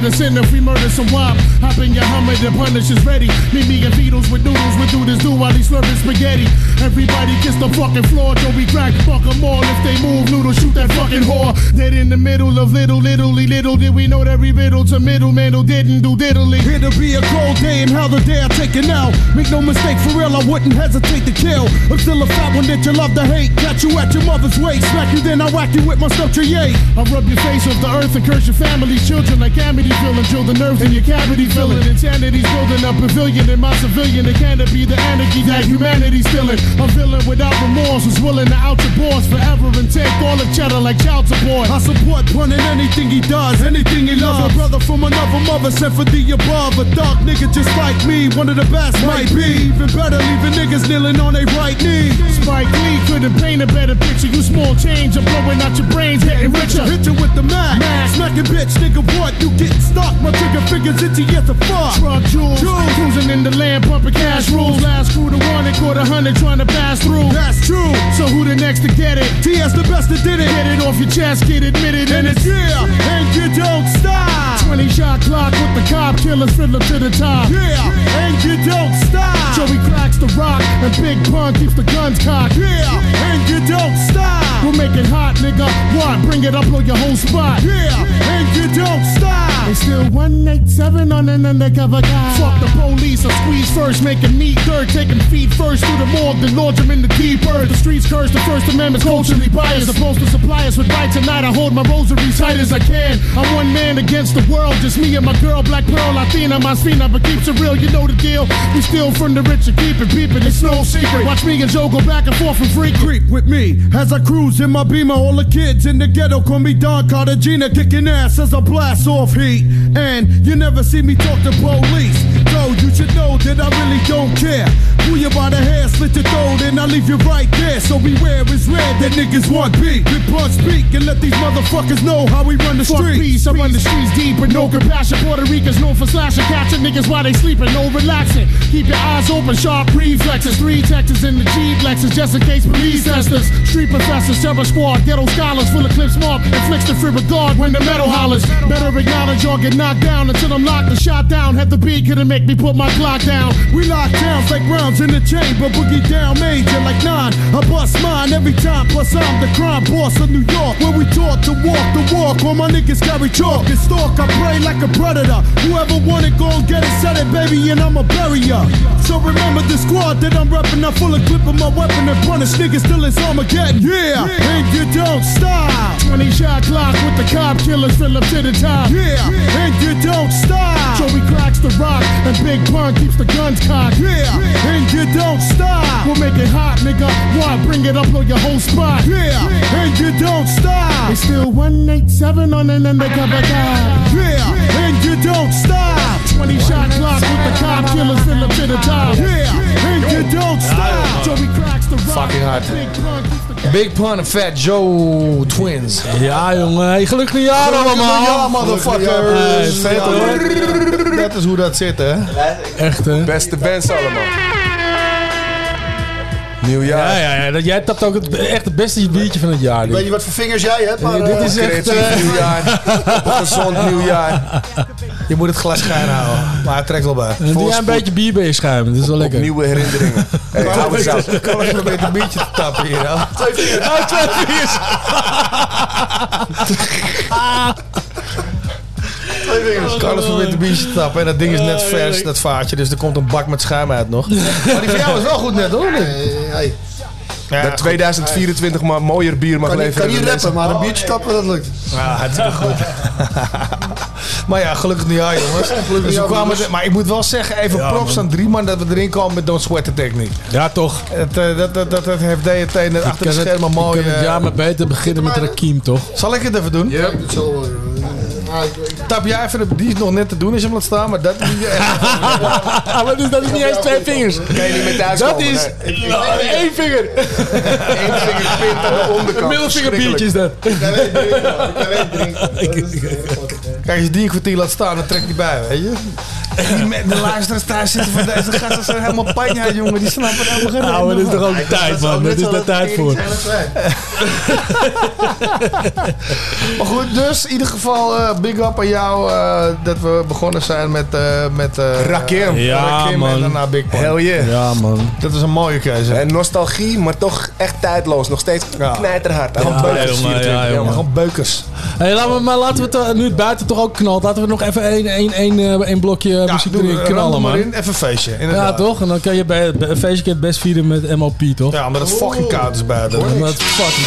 Speaker 10: Get us if we murder some wop. Hop in your Hummer, the punish is ready. Meet me and Beatles with noodles, we do this do while he's slurping spaghetti. Everybody kiss the fucking floor, Joe. We crack, fuck 'em all. If they move, noodle, shoot that fucking whore. Dead in the middle of little, little, little did we know that every riddle to middleman who didn't do diddly.
Speaker 42: It'll be a cold day and how the day I take it now. Make no mistake, for real, I wouldn't hesitate to kill. I'm still a fat one that you love to hate. Catch you at your mother's waist, smack you, then I whack you with my stuff yay.
Speaker 10: I rub your face off the earth and curse your family's children like Amity filling. Drill the nerves in your cavity filling. Insanity's building a pavilion in my civilian. It can't be the anarchy that humanity's feeling. A villain without remorse who's willing to out your boss forever and take all of cheddar like child support.
Speaker 42: I support Pun in anything he does, anything he loves. A brother from another mother sent for the above. A dark nigga just like me, one of the best might be. Even better, leaving niggas kneeling on their right knee.
Speaker 10: Spike Lee couldn't paint a better picture. You small change, I'm blowing out your brains, getting richer.
Speaker 42: Hit you with the Mac, smacking bitch, nigga, what? You getting stuck? My trigger fingers itchy as the fuck.
Speaker 10: Truck jewels, cruising in the land, pumping cash rules. Last crew to one, and caught a hundred trying to pass through.
Speaker 42: That's true.
Speaker 10: So who the next to get it?
Speaker 42: TS the best that did it.
Speaker 10: Get it off your chest, get admitted, and it's
Speaker 42: yeah, and you don't stop.
Speaker 10: 20 shot clock with the cop killers fiddler to the top.
Speaker 42: Yeah, and you don't stop.
Speaker 10: Joey cracks the rock, and Big Pun keeps the guns cocked.
Speaker 42: Yeah, and you don't stop.
Speaker 10: We'll make it hot, nigga. What? Bring it up, blow your whole spot.
Speaker 42: Yeah, and you don't stop.
Speaker 10: Still 187 on an undercover guy. Fuck the police, I squeeze first, making me dirt, taking feet first through the morgue, then launch them in the deep earth. The streets curse, the First Amendment's culturally biased. Supposed to supply us with right tonight. I hold my rosary tight as I can. I'm one man against the world, just me and my girl, Black Pearl, Latina, my Spina, but keeps it real, you know the deal. We steal from the rich and keep it peeping, it's no secret. Watch me and Joe go back and forth and freak.
Speaker 42: Creep with me as I cruise in my beamer. All the kids in the ghetto call me Don Cartagena, kicking ass as I blast off heat. And you never see me talk to police. So you should know that I really don't care. Pull you by the hair, slit your throat, and I leave you right there. So beware, it's red that niggas want beat. Good punch speak and let these motherfuckers know how we run the
Speaker 10: Fuck
Speaker 42: streets.
Speaker 10: peace, I run the streets deep with no compassion. Puerto Ricans known for slashing, catching niggas while they sleeping, no relaxing. Keep your eyes open, sharp reflexes. Three Texas in the Jeep Lexus, just in case police testers. Street professors, terror squad, ghetto scholars, full of clips mark, inflicts the free regard when the metal hollers. Better acknowledge or get knocked down until I'm locked and shot down. Have the beat couldn't make me put my clock down.
Speaker 42: We lock towns like rounds in the chamber, boogie down major like nine. I bust mine every time, plus I'm the crime boss of New York. Where we taught to walk the walk, All my niggas carry chalk and stalk. I pray like a predator. Whoever want it, gon' get it, set it, baby, and I'ma bury ya. So remember the squad that I'm reppin', I'm full of clip of my weapon and punish niggas till it's Armageddon. Yeah, and you don't stop.
Speaker 10: 20 shot clock with the cop killers fill up to the top.
Speaker 42: Yeah, and you don't stop.
Speaker 10: Joey cracks the rock, and Big Pun keeps the guns cocked.
Speaker 42: Yeah, and you don't stop.
Speaker 10: We'll make it hot, nigga. Why Bring it up, blow your whole spot.
Speaker 42: Yeah, and you don't stop.
Speaker 10: It's still 187 on an undercover guy.
Speaker 42: Yeah, and you don't stop.
Speaker 10: 20 shot clock with the cop killers fill up to the top.
Speaker 42: Yeah,
Speaker 4: Fucking hard.
Speaker 10: Big Pun
Speaker 4: en Fat Joe Twins.
Speaker 6: Ja, jongen. Hey, gelukkig nieuwjaar allemaal.
Speaker 4: Ja, motherfuckers. Dat is hoe dat zit, hè?
Speaker 6: Echt, hè?
Speaker 21: Beste bands allemaal. Nieuwjaar.
Speaker 6: Ja, ja, ja. Dat, jij tapt ook het, echt het beste biertje van het jaar.
Speaker 8: Weet je wat voor vingers jij hebt? Maar,
Speaker 6: dit
Speaker 8: eh,
Speaker 6: is echt... Eh,
Speaker 21: nieuwjaar. Op een gezond nieuwjaar.
Speaker 4: Je moet het glas schuin houden. Maar het trekt wel bij.
Speaker 6: Doe jij een beetje bier bij je schuim. Dat is wel
Speaker 21: Op
Speaker 6: lekker.
Speaker 21: nieuwe herinneringen. Hey, hou eens uit.
Speaker 4: Ik kan even een beetje een biertje te tappen hier.
Speaker 8: Twee.
Speaker 6: Oh, twee biers.
Speaker 8: Twee vingers.
Speaker 4: Carlos probeert een biertje te tappen. En dat ding is net vers, dat vaatje. Dus er komt een bak met schuim uit nog. Maar die van jou is wel goed net, hoor.
Speaker 8: Hey, hey.
Speaker 4: Ja,
Speaker 21: Dat 2024 maar mooier bier mag
Speaker 8: Kan, niet-
Speaker 21: leveren.
Speaker 8: kan niet
Speaker 21: dan
Speaker 8: rappen, maar een biertje tappen, dat lukt.
Speaker 4: Ja, hartstikke goed. maar ja, gelukkig nieuwjaar, jongens. Dus we kwamen maar ik moet wel zeggen, even
Speaker 6: Ja,
Speaker 4: props
Speaker 6: man.
Speaker 4: aan drie man dat we erin kwamen met Don't Sweat the Technique.
Speaker 6: Ja, toch.
Speaker 4: Het, eh, dat, dat, dat, dat heeft DT net
Speaker 6: Ik
Speaker 4: achter de
Speaker 6: het,
Speaker 4: schermen
Speaker 6: ik
Speaker 4: mooi...
Speaker 6: kan het
Speaker 4: eh,
Speaker 6: jaar maar beter beginnen met Rakim, toch?
Speaker 4: Zal ik het even doen?
Speaker 8: Ja, ik doe het zo wel. Ah,
Speaker 4: Tap jij even, de- die is nog net te doen als je hem laat staan, maar dat is niet echt.
Speaker 6: maar dus, dat is niet eens twee vingers.
Speaker 21: Kan je niet met thuis
Speaker 6: Dat is
Speaker 21: nee.
Speaker 6: één vinger.
Speaker 21: Eén vinger pint aan de onderkant.
Speaker 6: Een middelvingerbiertje is dat.
Speaker 8: ik kan één drinken,
Speaker 4: Kijk, als je die een kwartier laat staan, dan trekt hij bij, weet je. Die de luisteraars thuis zitten van deze gasten zijn helemaal panja, jongen. Die snappen helemaal geen
Speaker 6: Nou, dat is toch ook tijd, man. Dat is daar tijd voor.
Speaker 4: maar goed, dus in ieder geval eh, big up aan jou eh, dat we begonnen zijn met, eh met eh,
Speaker 21: Rakim.
Speaker 4: Ja,
Speaker 21: Rakim
Speaker 4: en
Speaker 21: man.
Speaker 4: daarna Big Pun.
Speaker 21: Hell yeah.
Speaker 6: Ja, man.
Speaker 4: Dat is een mooie keuze.
Speaker 21: En nostalgie, maar toch echt tijdloos. Nog steeds knijterhard.
Speaker 4: Gewoon
Speaker 21: Ja,
Speaker 4: beukers.
Speaker 21: jongen, ja,
Speaker 4: 24,
Speaker 21: jongen.
Speaker 4: Gewoon beukers.
Speaker 6: Hey, laten we, maar laten we het nu het buiten toch ook knalt. Laten we nog even één één één eh, één blokje muziek erin knallen,
Speaker 4: maar
Speaker 6: man.
Speaker 4: in. Even een feestje,
Speaker 6: Ja,
Speaker 4: inderdaad.
Speaker 6: toch? En dan kan je bij een feestje het best vieren met MOP, toch?
Speaker 4: Ja, omdat het fucking koud is buiten.
Speaker 6: Omdat het fucking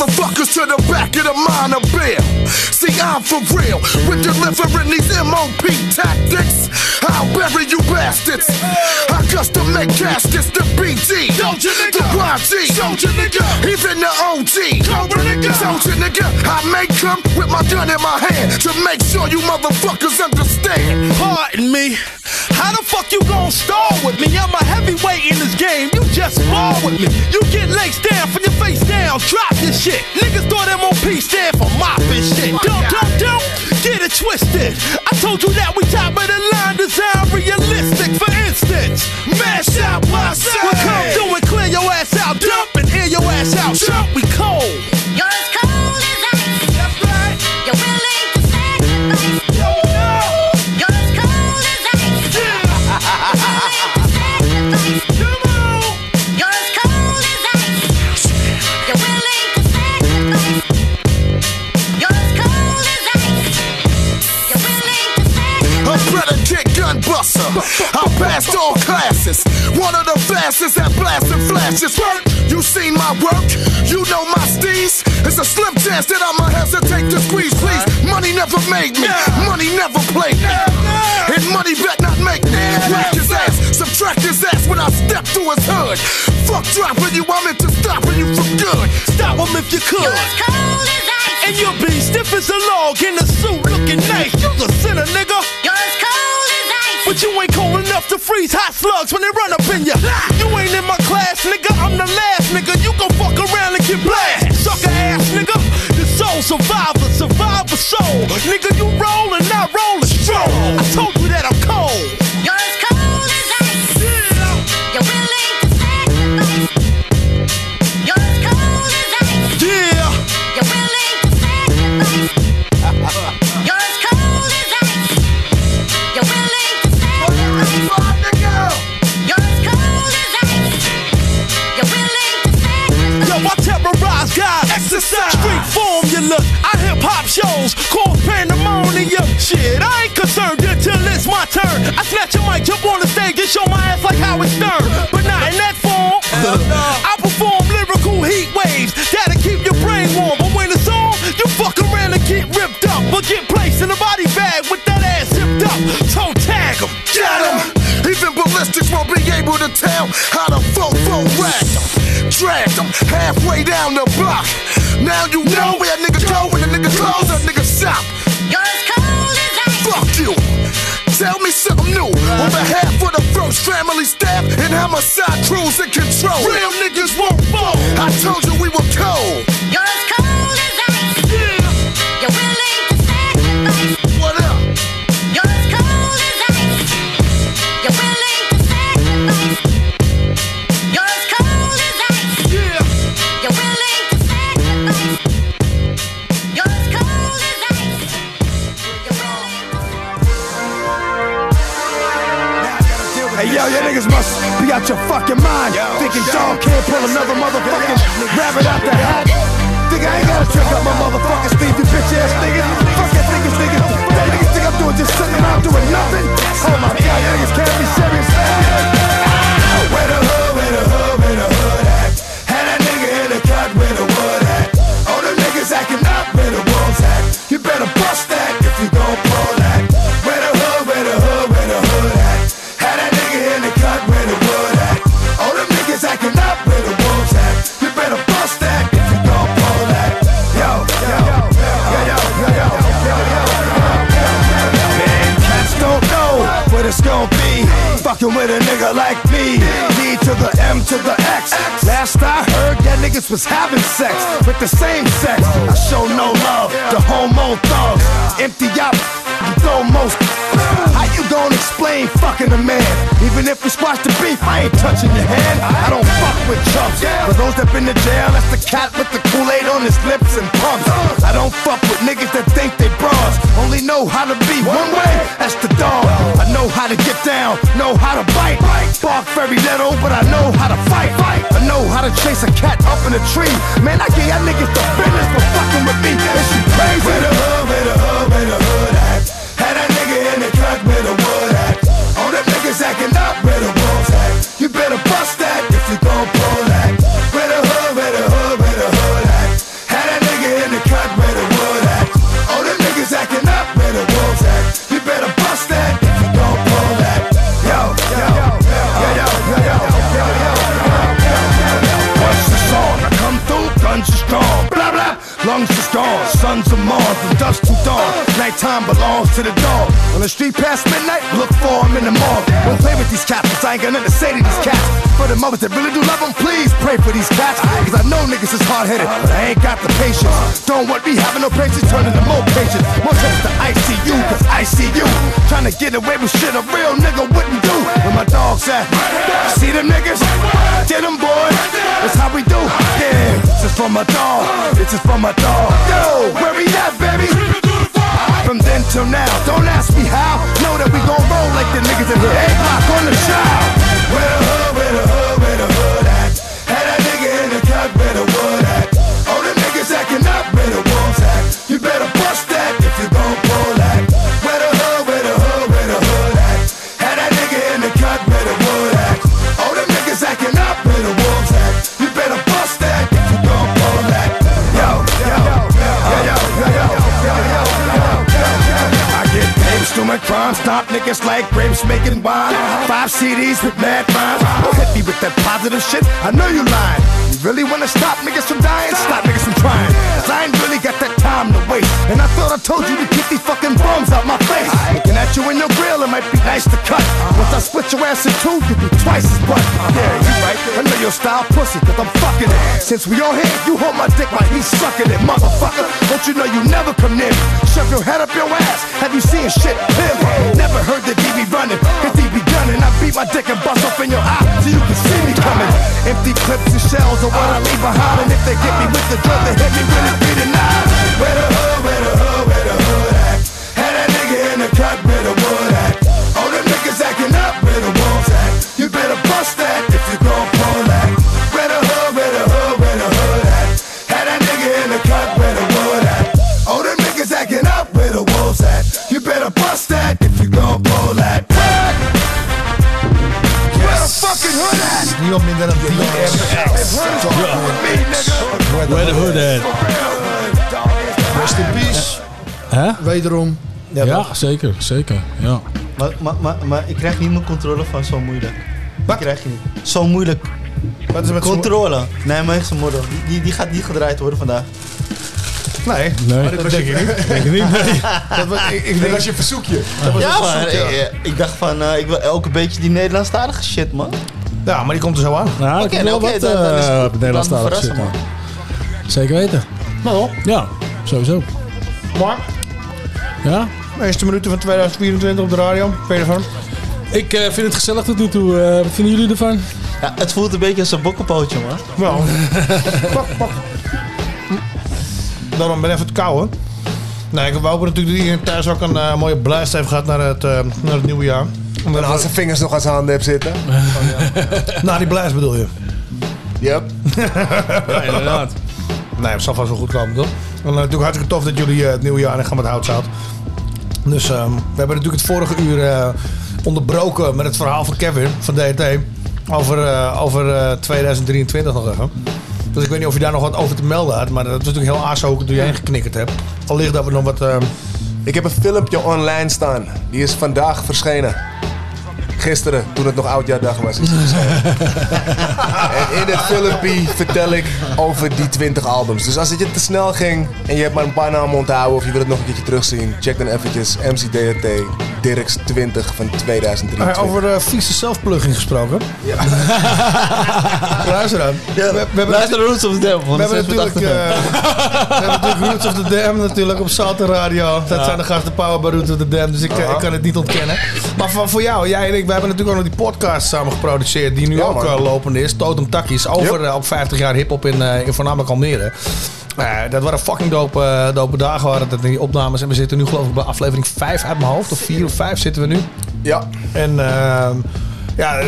Speaker 17: motherfuckers to the back of the minor bill. See, I'm for real with delivering these MOP tactics. I'll bury you bastards. I custom make caskets, Soldier nigga, the YG, Soldier nigga, even the OG, Cobra nigga, Soldier nigga. I make come with my gun in my hand to make sure you motherfuckers understand.
Speaker 9: Pardon me. How the fuck you gon' stall with me? I'm a heavyweight in this game. You just spar with me. You get legs down from your face down. Drop this shit. Niggas thought MOP stand for mopping shit. Don't, don't, don't get it twisted. I told you that we top of the line design realistic. For instance, mash out my side. We come through and clear your ass out. Dump and air your ass out. Jump, we cold.
Speaker 17: I passed all classes. One of the fastest at blasting flashes. Work, you seen my work? You know my steez? It's a slim chance that I'ma hesitate to squeeze, please. Money never made me. Money never played me. And money bet not make me. Whack his ass, subtract his ass when I step through his hood. Fuck dropping you, I'm into stopping you for good.
Speaker 9: Stop him if you could. And you'll be stiff as a log in a suit looking nice. You's a sinner, nigga. But you ain't cold enough to freeze hot slugs when they run up in ya. You ain't in my class, nigga. I'm the last nigga. You gon' fuck around and get blasted. Sucker ass, nigga. The soul survivor, survivor soul. Nigga, you rollin', and I roll and. I told you that I'm cold. Terrorize guys. Exercise. Street formula. I hip hop shows. Cause pandemonium. Shit, I ain't concerned until it's my turn. I snatch a mic, jump on the stage, and show my ass like Howard Stern. But not in that form. I perform lyrical heat waves that'll keep your brain warm. But when it's on, you fuck around and get ripped up. But get placed in a body bag with that ass zipped up. Toe tag 'em.
Speaker 17: Got 'em. Ballistics won't be able to tell how to fofo rag 'em. Dragged 'em halfway down the block. Now you know where a nigga go when a nigga close, a nigga stop.
Speaker 43: You're as cold as ice.
Speaker 17: Fuck you. Tell me something new on behalf of the first family staff and homicide crews in control. Real niggas won't fall. I told you we were cold.
Speaker 43: You're as cold
Speaker 44: niggas must be out your fucking mind. Thinking dog can't pull another motherfucking rabbit out the hat. Think I ain't gotta trick up my motherfucking speed, you bitch ass niggas. Fuck that niggas, niggas. That niggas think I'm doing just sitting around doing nothing. Oh my god, niggas
Speaker 17: fucking with a nigga like me. D to the M to the X. Last I heard, that niggas was having sex with the same sex. I show no love to homo thugs. Empty out, throw most. How you gonna explain fucking a man? Even if we squash the beef, I ain't touching your hand. I don't fuck with chumps. For those that been to jail, that's the cat with the Kool-Aid on his lips and pumps. I don't fuck with niggas that think they bras. Only know how to be one way, that's the dog. I know how to get down, know how to bite. Bark very little, but I know how to fight. I know how to chase a cat up in a tree. Man, I give y'all niggas the business for fucking with me. Is she crazy? Where the hood, where the hood, Cause two Nighttime belongs to the dog. On the street past midnight, look for him in the morgue. Don't play with these cats, 'cause I ain't got nothing to say to these cats. For the mothers that really do love them, please pray for these cats. Cause I know niggas is hard headed, but I ain't got the patience. Don't want me having no patience, turning to more patience. More trips to ICU, cause I see you. Trying to get away with shit a real nigga wouldn't do. Where my dogs at? See them niggas? Get them boys. That's how we do. Yeah, this is for my dog. This is for my dog. Yo, where we at, baby? Till now, don't ask me how. Know that we gon' roll like the niggas in here. Eight block on the shout. Where the hood, where the hood, where the hood at? Had that nigga in the cut, where the to crime, stop niggas like grapes making wine. Five CDs with mad minds. Don't hit me with that positive shit. I know you lying. You really wanna stop niggas from dying? Stop niggas from trying. Cause I ain't really got time to waste. And I thought I told you to get these fucking bums out my face. Looking at you in your grill, it might be nice to cut. Once I split your ass in two, you be twice as butt. Yeah, you right. I know your style pussy, cause I'm fucking it. Since we all here, you hold my dick while he's sucking it, motherfucker. Don't you know you never come near me? Shove your head up your ass. Have you seen shit clearly? Never heard the DB running, cause he be gunning. I beat my dick and bust off in your eye so you can see me coming. Empty clips and shells are what I leave behind. And if they get me with the drug, they hit me with it, be denied.
Speaker 8: Wederom.
Speaker 6: Ja, zeker, zeker. Ja.
Speaker 7: Maar, maar, maar, maar ik krijg niet mijn controle van zo moeilijk. Dat krijg je niet. Zo moeilijk.
Speaker 4: Wat is met
Speaker 7: controle? Nee, mijn eigen model. Die, die, die gaat niet gedraaid worden vandaag.
Speaker 4: Nee,
Speaker 6: Nee.
Speaker 4: dat denk ik niet.
Speaker 6: Denk ik niet, nee.
Speaker 4: Dat was, ik, ik denk
Speaker 21: Dat was je verzoekje.
Speaker 4: dat was
Speaker 7: Ja,
Speaker 4: een
Speaker 7: man.
Speaker 4: verzoek, ja.
Speaker 7: Ik, ik dacht van, eh, ik wil elke beetje die Nederlandstalige shit, man.
Speaker 4: Ja, maar die komt er zo aan.
Speaker 6: Nou,
Speaker 7: oké,
Speaker 6: wat
Speaker 7: dan- dan is het
Speaker 6: eh,
Speaker 7: goed.
Speaker 6: op Nederlands
Speaker 7: Dan
Speaker 6: talig
Speaker 7: verrassen,
Speaker 6: zit, man. Zeker weten.
Speaker 4: Nou,
Speaker 6: Ja, sowieso.
Speaker 4: maar
Speaker 6: Ja?
Speaker 4: de eerste minuten van 2024 op de radio. Ervan?
Speaker 6: Ik eh, vind het gezellig tot nu toe. Eh, wat vinden jullie ervan?
Speaker 7: Ja, het voelt een beetje als een bokkenpootje, man.
Speaker 4: Wel. pak, pak. Daarom ben ik even het kouwen. Nee, ik hopen natuurlijk dat iedereen thuis ook een eh, mooie blijst heeft gehad naar het, eh, naar het nieuwe jaar.
Speaker 21: En als zijn vingers nog aan zijn handen hebt zitten.
Speaker 4: Na die blijst bedoel je?
Speaker 21: Yep.
Speaker 6: Ja, inderdaad.
Speaker 4: Nee, het zal vast wel goed komen, toch? En uh, natuurlijk hartstikke tof dat jullie eh, het nieuwe jaar in gaan met hout zaten. Dus ehm, we hebben natuurlijk het vorige uur eh, onderbroken met het verhaal van Kevin van DT. Over, eh, over eh, 2023 nog even. Dus ik weet niet of je daar nog wat over te melden had. Maar dat was natuurlijk heel ook toen je heen geknikkerd hebt. Allicht dat we nog wat... ehm,
Speaker 21: Ik heb een filmpje online staan. Die is vandaag verschenen. Gisteren, toen het nog oudjaardag was. Is het verschenen. en in het filmpje vertel ik over die 20 albums. Dus als het je te snel ging en je hebt maar een paar namen onthouden of je wil het nog een keertje terugzien, check dan eventjes MCDRT Dirks 20 van 2023.
Speaker 4: Ah, over uh, vieze zelfplugging gesproken. Ja. Luister dan. we, we hebben
Speaker 7: Luister naar Roots of the Dam.
Speaker 4: We hebben, natuurlijk, uh, we hebben natuurlijk Roots of the Dam natuurlijk op Salto Radio. Dat
Speaker 7: Ja.
Speaker 4: zijn de gasten Power bij Roots of the Dam. Dus ik, eh, ik kan het niet ontkennen. Maar voor, voor jou, jij en ik, we hebben natuurlijk ook nog die podcast samen geproduceerd. Die nu
Speaker 21: Ja,
Speaker 4: ook
Speaker 21: man.
Speaker 4: eh, lopende is. Totem Takkies. Over eh, op 50 jaar hip-hop in, eh, in voornamelijk Almere. Eh, dat waren fucking dope, dope dagen waren dat in die opnames. En we zitten nu geloof ik bij aflevering 5 uit mijn hoofd. Of 4 of 5 zitten we nu.
Speaker 21: Ja.
Speaker 4: En ehm, ja,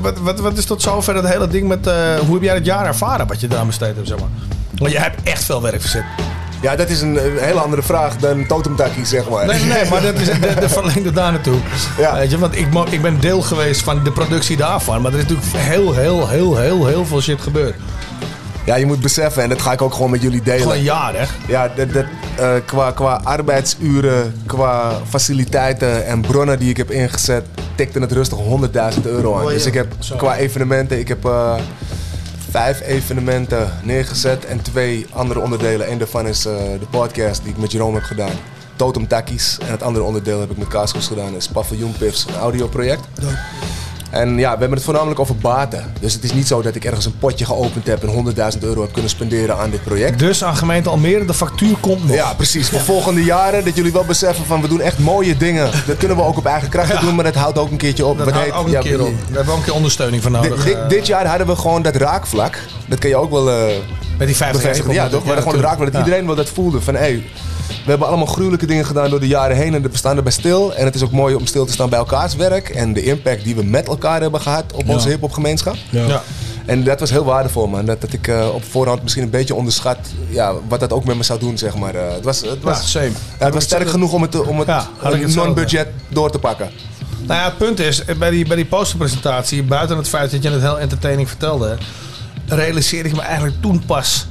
Speaker 4: wat, wat, wat is tot zover dat hele ding met... hoe heb jij het jaar ervaren wat je daar besteed hebt, zeg maar? Want je hebt echt veel werk verzet.
Speaker 21: Ja, dat is een, eh, hele andere vraag dan Totemtakkie, zeg maar.
Speaker 4: Nee, nee, maar dat is de, de verlengde daar naartoe. Weet je, want ik, ik ben deel geweest van de productie daarvan. Maar er is natuurlijk heel, heel, heel, heel, heel veel shit gebeurd.
Speaker 21: Ja, je moet beseffen, en dat ga ik ook gewoon met jullie delen.
Speaker 4: Gewoon een jaar, hè?
Speaker 21: Ja, dat, dat, eh, qua, qua arbeidsuren, qua faciliteiten en bronnen die ik heb ingezet, tikte het rustig 100.000 euro aan.
Speaker 8: Oh, ja.
Speaker 21: Dus ik heb qua evenementen, ik heb eh, vijf evenementen neergezet en twee andere onderdelen. Eén daarvan is eh, de podcast die ik met Jerome heb gedaan. Totem Takkies. En het andere onderdeel heb ik met Kaaskoes gedaan. is Paviljoen Piffs, een audioproject. En ja, we hebben het voornamelijk over baten. Dus het is niet zo dat ik ergens een potje geopend heb en 100.000 euro heb kunnen spenderen aan dit project.
Speaker 4: Dus aan gemeente Almere, de factuur komt nog.
Speaker 21: Ja, precies. Voor volgende jaren dat jullie wel beseffen van we doen echt mooie dingen. Dat kunnen we ook op eigen krachten doen, maar dat houdt ook een keertje op.
Speaker 4: Dat
Speaker 21: Wat
Speaker 4: houdt
Speaker 21: heet-
Speaker 4: ook een
Speaker 21: ja,
Speaker 4: keer op. Daar hebben we ook een keer ondersteuning van nodig.
Speaker 21: Dit, dit,
Speaker 4: eh.
Speaker 21: dit jaar hadden we gewoon dat raakvlak. Dat kan je ook wel. eh
Speaker 4: Met die 50
Speaker 21: bevestigen.
Speaker 4: jaar
Speaker 21: Ja, toch? We hadden gewoon raakvlak. Dat iedereen wel dat voelde. Van hé, we hebben allemaal gruwelijke dingen gedaan door de jaren heen. En we staan erbij stil. En het is ook mooi om stil te staan bij elkaars werk. En de impact die we met elkaar hebben gehad op
Speaker 4: Ja.
Speaker 21: onze hip-hopgemeenschap.
Speaker 4: Ja. Ja.
Speaker 21: En dat was heel waardevol, man. Dat, dat ik eh, op voorhand misschien een beetje onderschat ja, wat dat ook met me zou doen, zeg maar. Eh, het was, het was,
Speaker 4: Ja, same.
Speaker 21: ja, het was sterk genoeg om het, om het
Speaker 4: Ja, hetzelfde.
Speaker 21: non-budget door te pakken.
Speaker 4: Nou ja, het punt is, bij die, bij die posterpresentatie, buiten het feit dat je het heel entertaining vertelde, realiseerde ik me eigenlijk toen pas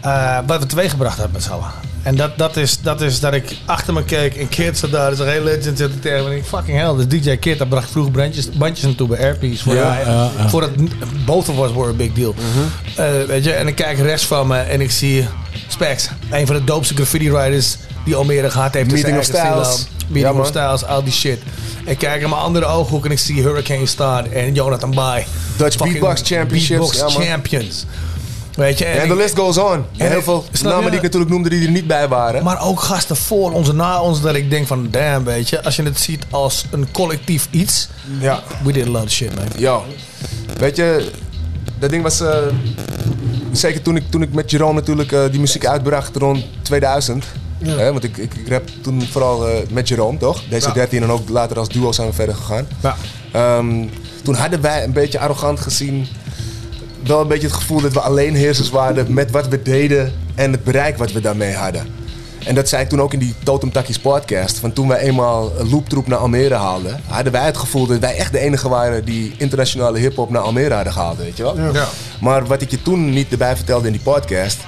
Speaker 4: eh, wat we teweeggebracht hebben met z'n allen. En dat, dat, is, dat is dat ik achter me keek en Kid zat daar, dus een hele legend zit tegen me. En ik fucking hell, dus DJ Kid, daar bracht vroeger bandjes, bandjes naartoe bij Airpiece. Voor,
Speaker 6: Ja,
Speaker 4: mij,
Speaker 6: ja, ja.
Speaker 4: voor het, both of us were a big deal. Eh, weet je, en ik kijk rechts van me en ik zie Specs, een van de doopste graffiti writers die Almere gehad heeft.
Speaker 21: Meeting of Styles.
Speaker 4: Meeting
Speaker 21: Ja,
Speaker 4: of. Styles, al die shit. Ik kijk in mijn andere ooghoek en ik zie Hurricane staan en Jonathan Bay.
Speaker 21: Dutch Beatbox Championships,
Speaker 4: Beatbox. Champions. Weet je,
Speaker 21: En de list goes on. En
Speaker 4: en
Speaker 21: heel veel namen
Speaker 4: je?
Speaker 21: die ik natuurlijk noemde die er niet bij waren.
Speaker 4: Maar ook gasten voor ons en na ons, dat ik denk van, damn, weet je, als je het ziet als een collectief iets.
Speaker 21: Ja.
Speaker 4: We did a lot of shit, man.
Speaker 21: Ja. Weet je, dat ding was... eh, zeker toen ik, toen ik met Jerome natuurlijk eh, die muziek uitbracht rond 2000.
Speaker 8: Ja.
Speaker 21: Hè, want ik, ik, ik rap toen vooral eh, met Jerome, toch? Deze
Speaker 4: Ja.
Speaker 21: 13 en ook later als duo zijn we verder gegaan.
Speaker 4: Ja.
Speaker 21: Ehm, toen hadden wij een beetje arrogant gezien... wel een beetje het gevoel dat we alleenheersers waren met wat we deden en het bereik wat we daarmee hadden. En dat zei ik toen ook in die Totem Takkies podcast. Van toen wij eenmaal een looptroep naar Almere haalden, hadden wij het gevoel dat wij echt de enige waren die internationale hip-hop naar Almere hadden gehaald, weet je wel?
Speaker 4: Ja.
Speaker 21: Maar wat ik je toen niet erbij vertelde in die podcast,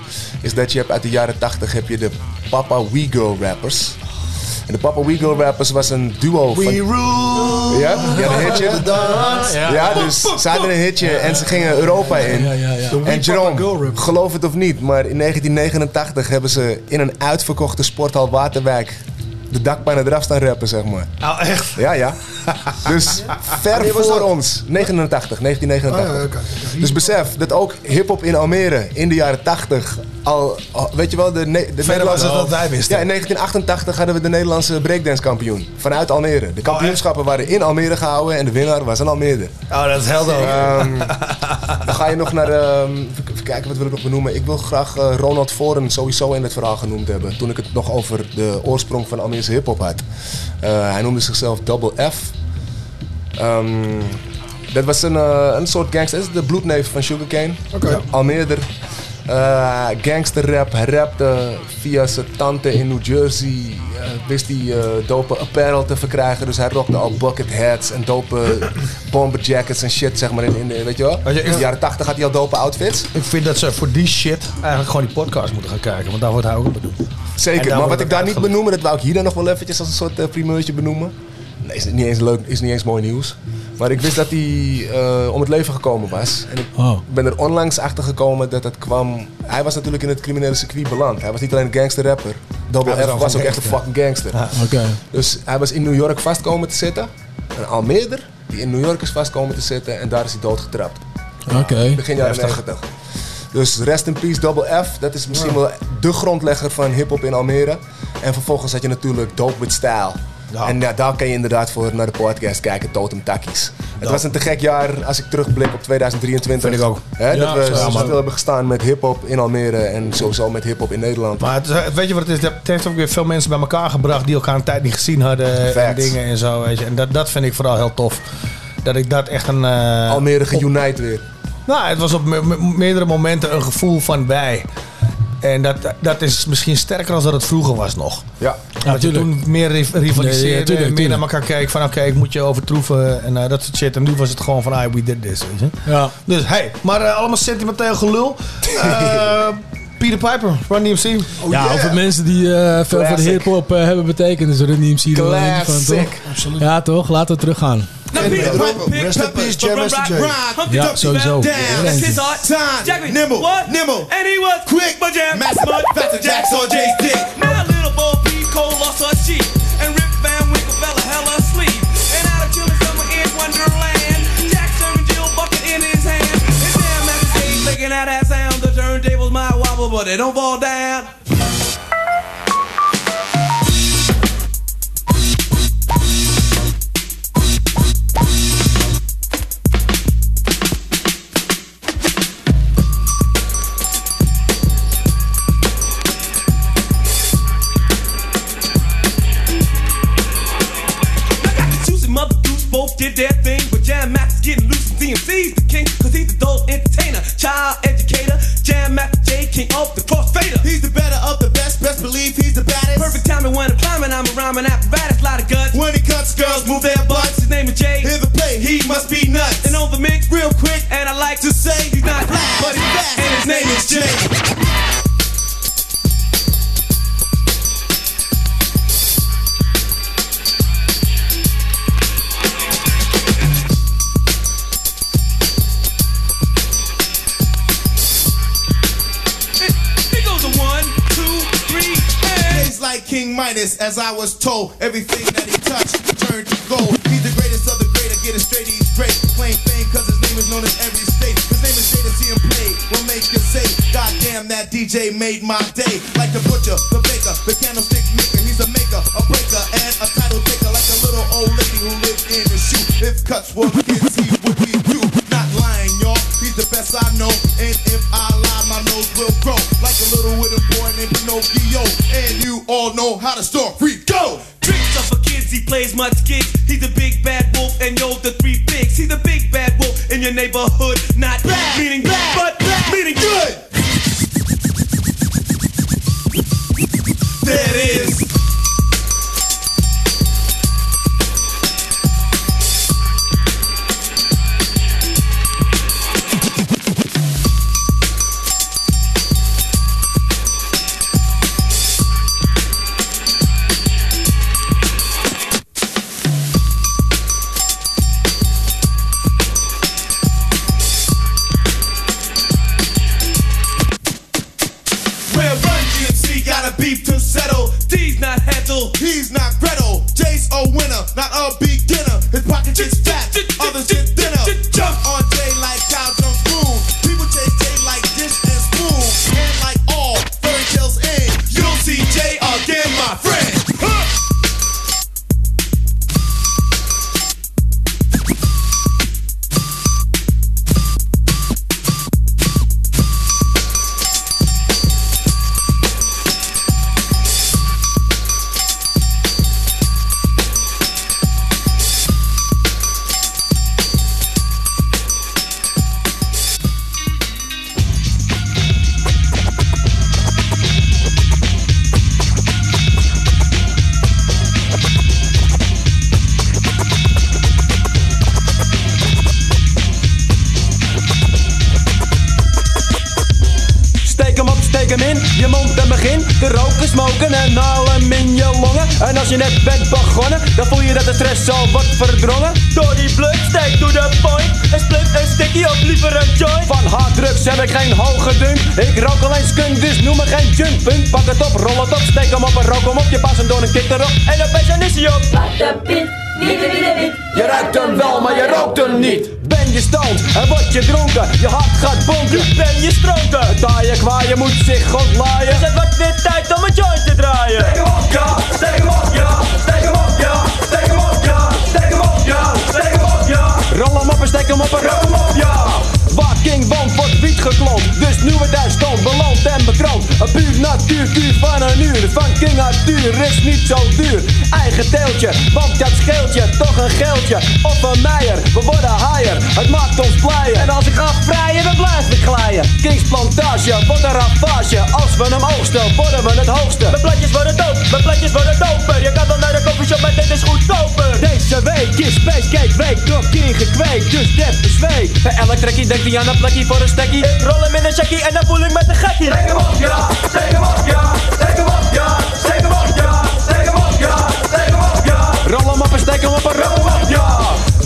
Speaker 21: is dat je hebt uit de jaren 80 heb je de Papa We Girl rappers. En de Papa We Girl rappers was een duo van...
Speaker 8: We rule.
Speaker 21: Ja, ja een hitje.
Speaker 8: The dance.
Speaker 21: Ja, dus ze hadden een hitje en ze gingen Europa in.
Speaker 6: Ja, ja, ja.
Speaker 21: En Jerome, geloof het of niet, maar in 1989 hebben ze in een uitverkochte sporthal Waterwijk de dakpannen eraf staan rappen, zeg maar.
Speaker 4: Nou, echt.
Speaker 21: Ja, ja. Dus ver voor ons. 89, 1989.
Speaker 8: Oh, ja, oké.
Speaker 21: Dus besef dat ook hip-hop in Almere in de jaren 80 al, al- weet je wel, de, ne- de
Speaker 4: Verder was het wat wij wisten.
Speaker 21: Ja, in 1988 hadden we de Nederlandse breakdance kampioen vanuit Almere. De kampioenschappen waren in Almere gehouden en de winnaar was een Almere.
Speaker 4: Oh, dat is helder. ook.
Speaker 21: Ehm, dan ga je nog naar, ehm, even, kijken wat wil ik nog benoemen. Ik wil graag eh, Ronald Voren sowieso in het verhaal genoemd hebben. Toen ik het nog over de oorsprong van Almeerse hip-hop had. Eh, hij noemde zichzelf Double F. Ehm, dat was een, eh, een soort gangster. Dat is de bloedneef van Sugarcane.
Speaker 8: Oké.
Speaker 21: Almeerder. Eh gangster rap. Hij rapte via zijn tante in New Jersey. eh, wist hij eh, dope apparel te verkrijgen. Dus hij rockte al bucket hats en dope bomber jackets en shit, zeg maar. In, weet je wel? In de jaren 80 had hij al dope outfits.
Speaker 4: Ik vind dat ze voor die shit eigenlijk gewoon die podcast moeten gaan kijken. Want daar wordt hij ook op bedoeld.
Speaker 21: Zeker, maar wat ik daar niet benoemen, dat wou ik hier dan nog wel eventjes als een soort primeurtje benoemen. Is niet eens leuk, is niet eens mooi nieuws. Maar ik wist dat hij eh, om het leven gekomen was. En ik
Speaker 6: Oh.
Speaker 21: ben er onlangs achter gekomen dat het kwam. Hij was natuurlijk in het criminele circuit beland. Hij was niet alleen een gangster rapper. Double
Speaker 4: was
Speaker 21: F was ook echt een fucking gangster.
Speaker 4: Ja.
Speaker 6: Oké.
Speaker 21: Dus hij was in New York vast komen te zitten. Een Almeerder die in New York is vast komen te zitten. En daar is hij doodgetrapt.
Speaker 6: Oké.
Speaker 21: Begin jaren
Speaker 6: Heftig.
Speaker 21: 90. Dus rest in peace Double F. Dat is misschien wel de grondlegger van hip-hop in Almere. En vervolgens had je natuurlijk Dope with Style. En ja, daar kan je inderdaad voor naar de podcast kijken, Totem Takkies. Het was een te gek jaar als ik terugblik op 2023.
Speaker 4: Vind ik ook.
Speaker 21: Hè, dat we
Speaker 4: zo,
Speaker 21: stil hebben gestaan met hip-hop in Almere en sowieso met hip-hop in Nederland.
Speaker 4: Maar het, is- weet je wat het is? Het heeft ook weer veel mensen bij elkaar gebracht die elkaar een tijd niet gezien hadden. En
Speaker 21: Facts.
Speaker 4: dingen en zo. Weet je. En dat, dat vind ik vooral heel tof. Dat ik dat echt een. eh,
Speaker 21: Almere
Speaker 4: op-
Speaker 21: geunite weer.
Speaker 4: Nou, het was op me- me- meerdere momenten een gevoel van wij. En dat, dat is misschien sterker dan dat het vroeger was nog.
Speaker 21: Ja,
Speaker 4: dat je toen meer ri- rivaliseerde,
Speaker 6: Nee, ja, tuurlijk,
Speaker 4: meer
Speaker 6: tuurlijk.
Speaker 4: naar elkaar keek van oké, ik moet je overtroeven en eh, dat soort shit. En nu was het gewoon van, ah, we did this, weet je.
Speaker 6: Ja.
Speaker 4: Dus hey, maar eh, allemaal sentimenteel gelul. Eh Peter Piper, Run DMC.
Speaker 6: ja, over mensen die eh, veel voor de
Speaker 4: Classic.
Speaker 6: hip-hop hebben betekend. Dus Run DMC eentje van,
Speaker 4: Classic.
Speaker 6: toch? Ja, toch? Laten we teruggaan.
Speaker 8: Rest in peace, Jam Master J.
Speaker 6: Ja, sowieso.
Speaker 45: That's his art. Time. Nimble. What? Nimble. And he was quick, but jam. Mass mud. Faster Jacks on Jay's dick. Now little Bo Peep Cole lost her sheep. And Rip Van Winkle fell a hell asleep. And out of chilling summer in Wonderland. Jack serving Jill bucket in his hand. And jam at the stage making out that sound. The turntables might wobble, but they don't fall down. Did their thing, but Jam Master's getting loose and DMC's the king, cause he's the dope entertainer, child educator, Jam Master J, king of the crossfader.
Speaker 46: He's the better of the best, best believe he's the baddest.
Speaker 45: Perfect timing when I'm climbing, I'm a rhyming apparatus, lot of guts.
Speaker 46: When he cuts, girls move their butts.
Speaker 45: His name is Jay.
Speaker 46: Hear the play, he must be nuts.
Speaker 45: And on the mix,
Speaker 46: Real quick,
Speaker 45: and I like
Speaker 46: to say
Speaker 45: he's not black,
Speaker 46: but he's fast,
Speaker 45: and his name is Jay.
Speaker 46: Like King Midas, as I was told. Everything that he touched turned to gold. He's the greatest of the great, I get it straight, he's great. Claim fame, cause his name is known in every state. His name is Jay to see him play. Will make you say, God damn, that DJ made my day. Like the butcher, the baker, the candlestick maker. He's a maker, a breaker, and a title taker. Like a little old lady who lived in a shoe. If cuts were kids, he would be you. Not lying, y'all. He's the best I know. And if I lie, my nose will grow. Like a little wooden boy named Pinocchio. And you all know how the story go.
Speaker 45: Tricks up for kids, he plays much gigs. He's the big bad wolf, and yo, the three bigs. He's the big bad wolf in your neighborhood. Not bad, meaning
Speaker 46: six pack, others get thinner. Jump all day like cow.
Speaker 47: Smoken en halen in je longen. En als je net bent begonnen, dan voel je dat de stress al wordt verdrongen. Door die blunt, steek to the point. Een split, een sticky of liever een joint. Van harddrugs heb ik geen hoge dunk. Ik rook alleen skunk, dus noem me geen junk. Punt, pak het op, rol het op, steek hem op en rook hem op. Je pas hem door een kick erop en opeens is hij op. Wat de pit, Je ruikt hem wel, maar je rookt hem niet. Ben je stoned en word je dronken, je hart gaat bonken. Ben je stronken, taaie kwaai, je moet zich ontlaaien. Dus het wordt weer tijd om een joint te draaien. Steek hem op, ja, steek hem op, ja, steek hem op, ja, steek hem op, ja, steek hem op, ja, steek hem op, ja. Rol hem op en steek hem op en rook hem op, ja. Waar King woont wordt wiet gekloond, dus nieuwe Duitsland beland en bekroond. Een puur natuurkuur van een uur, van King Arthur is niet zo duur. Eigen teeltje, want dat scheelt je toch een geldje. Of een meijer, we worden higher, het maakt ons blijer. En als ik ga vrijen, dan blijf ik glijden. Kings plantage, wordt een ravage. Als we hem oogsten, worden we het hoogste. Mijn platjes worden dood, mijn platjes worden doper. Je kan dan naar de koffieshop, maar dit is goedkoper. Deze week is Spacecake Week, door King gekweekt, dus def bezweek. Bij elk trekkie denkt hij aan een plekje voor een stekkie. Rol hem in een checkie en dan voel ik met een gekkie. Steek hem op, ja, steek hem op, ja, steek hem op, ja, steek hem op, ja, steek hem op, ja, steek hem op, ja. Rol hem op en steek hem op en rol hem op, ja.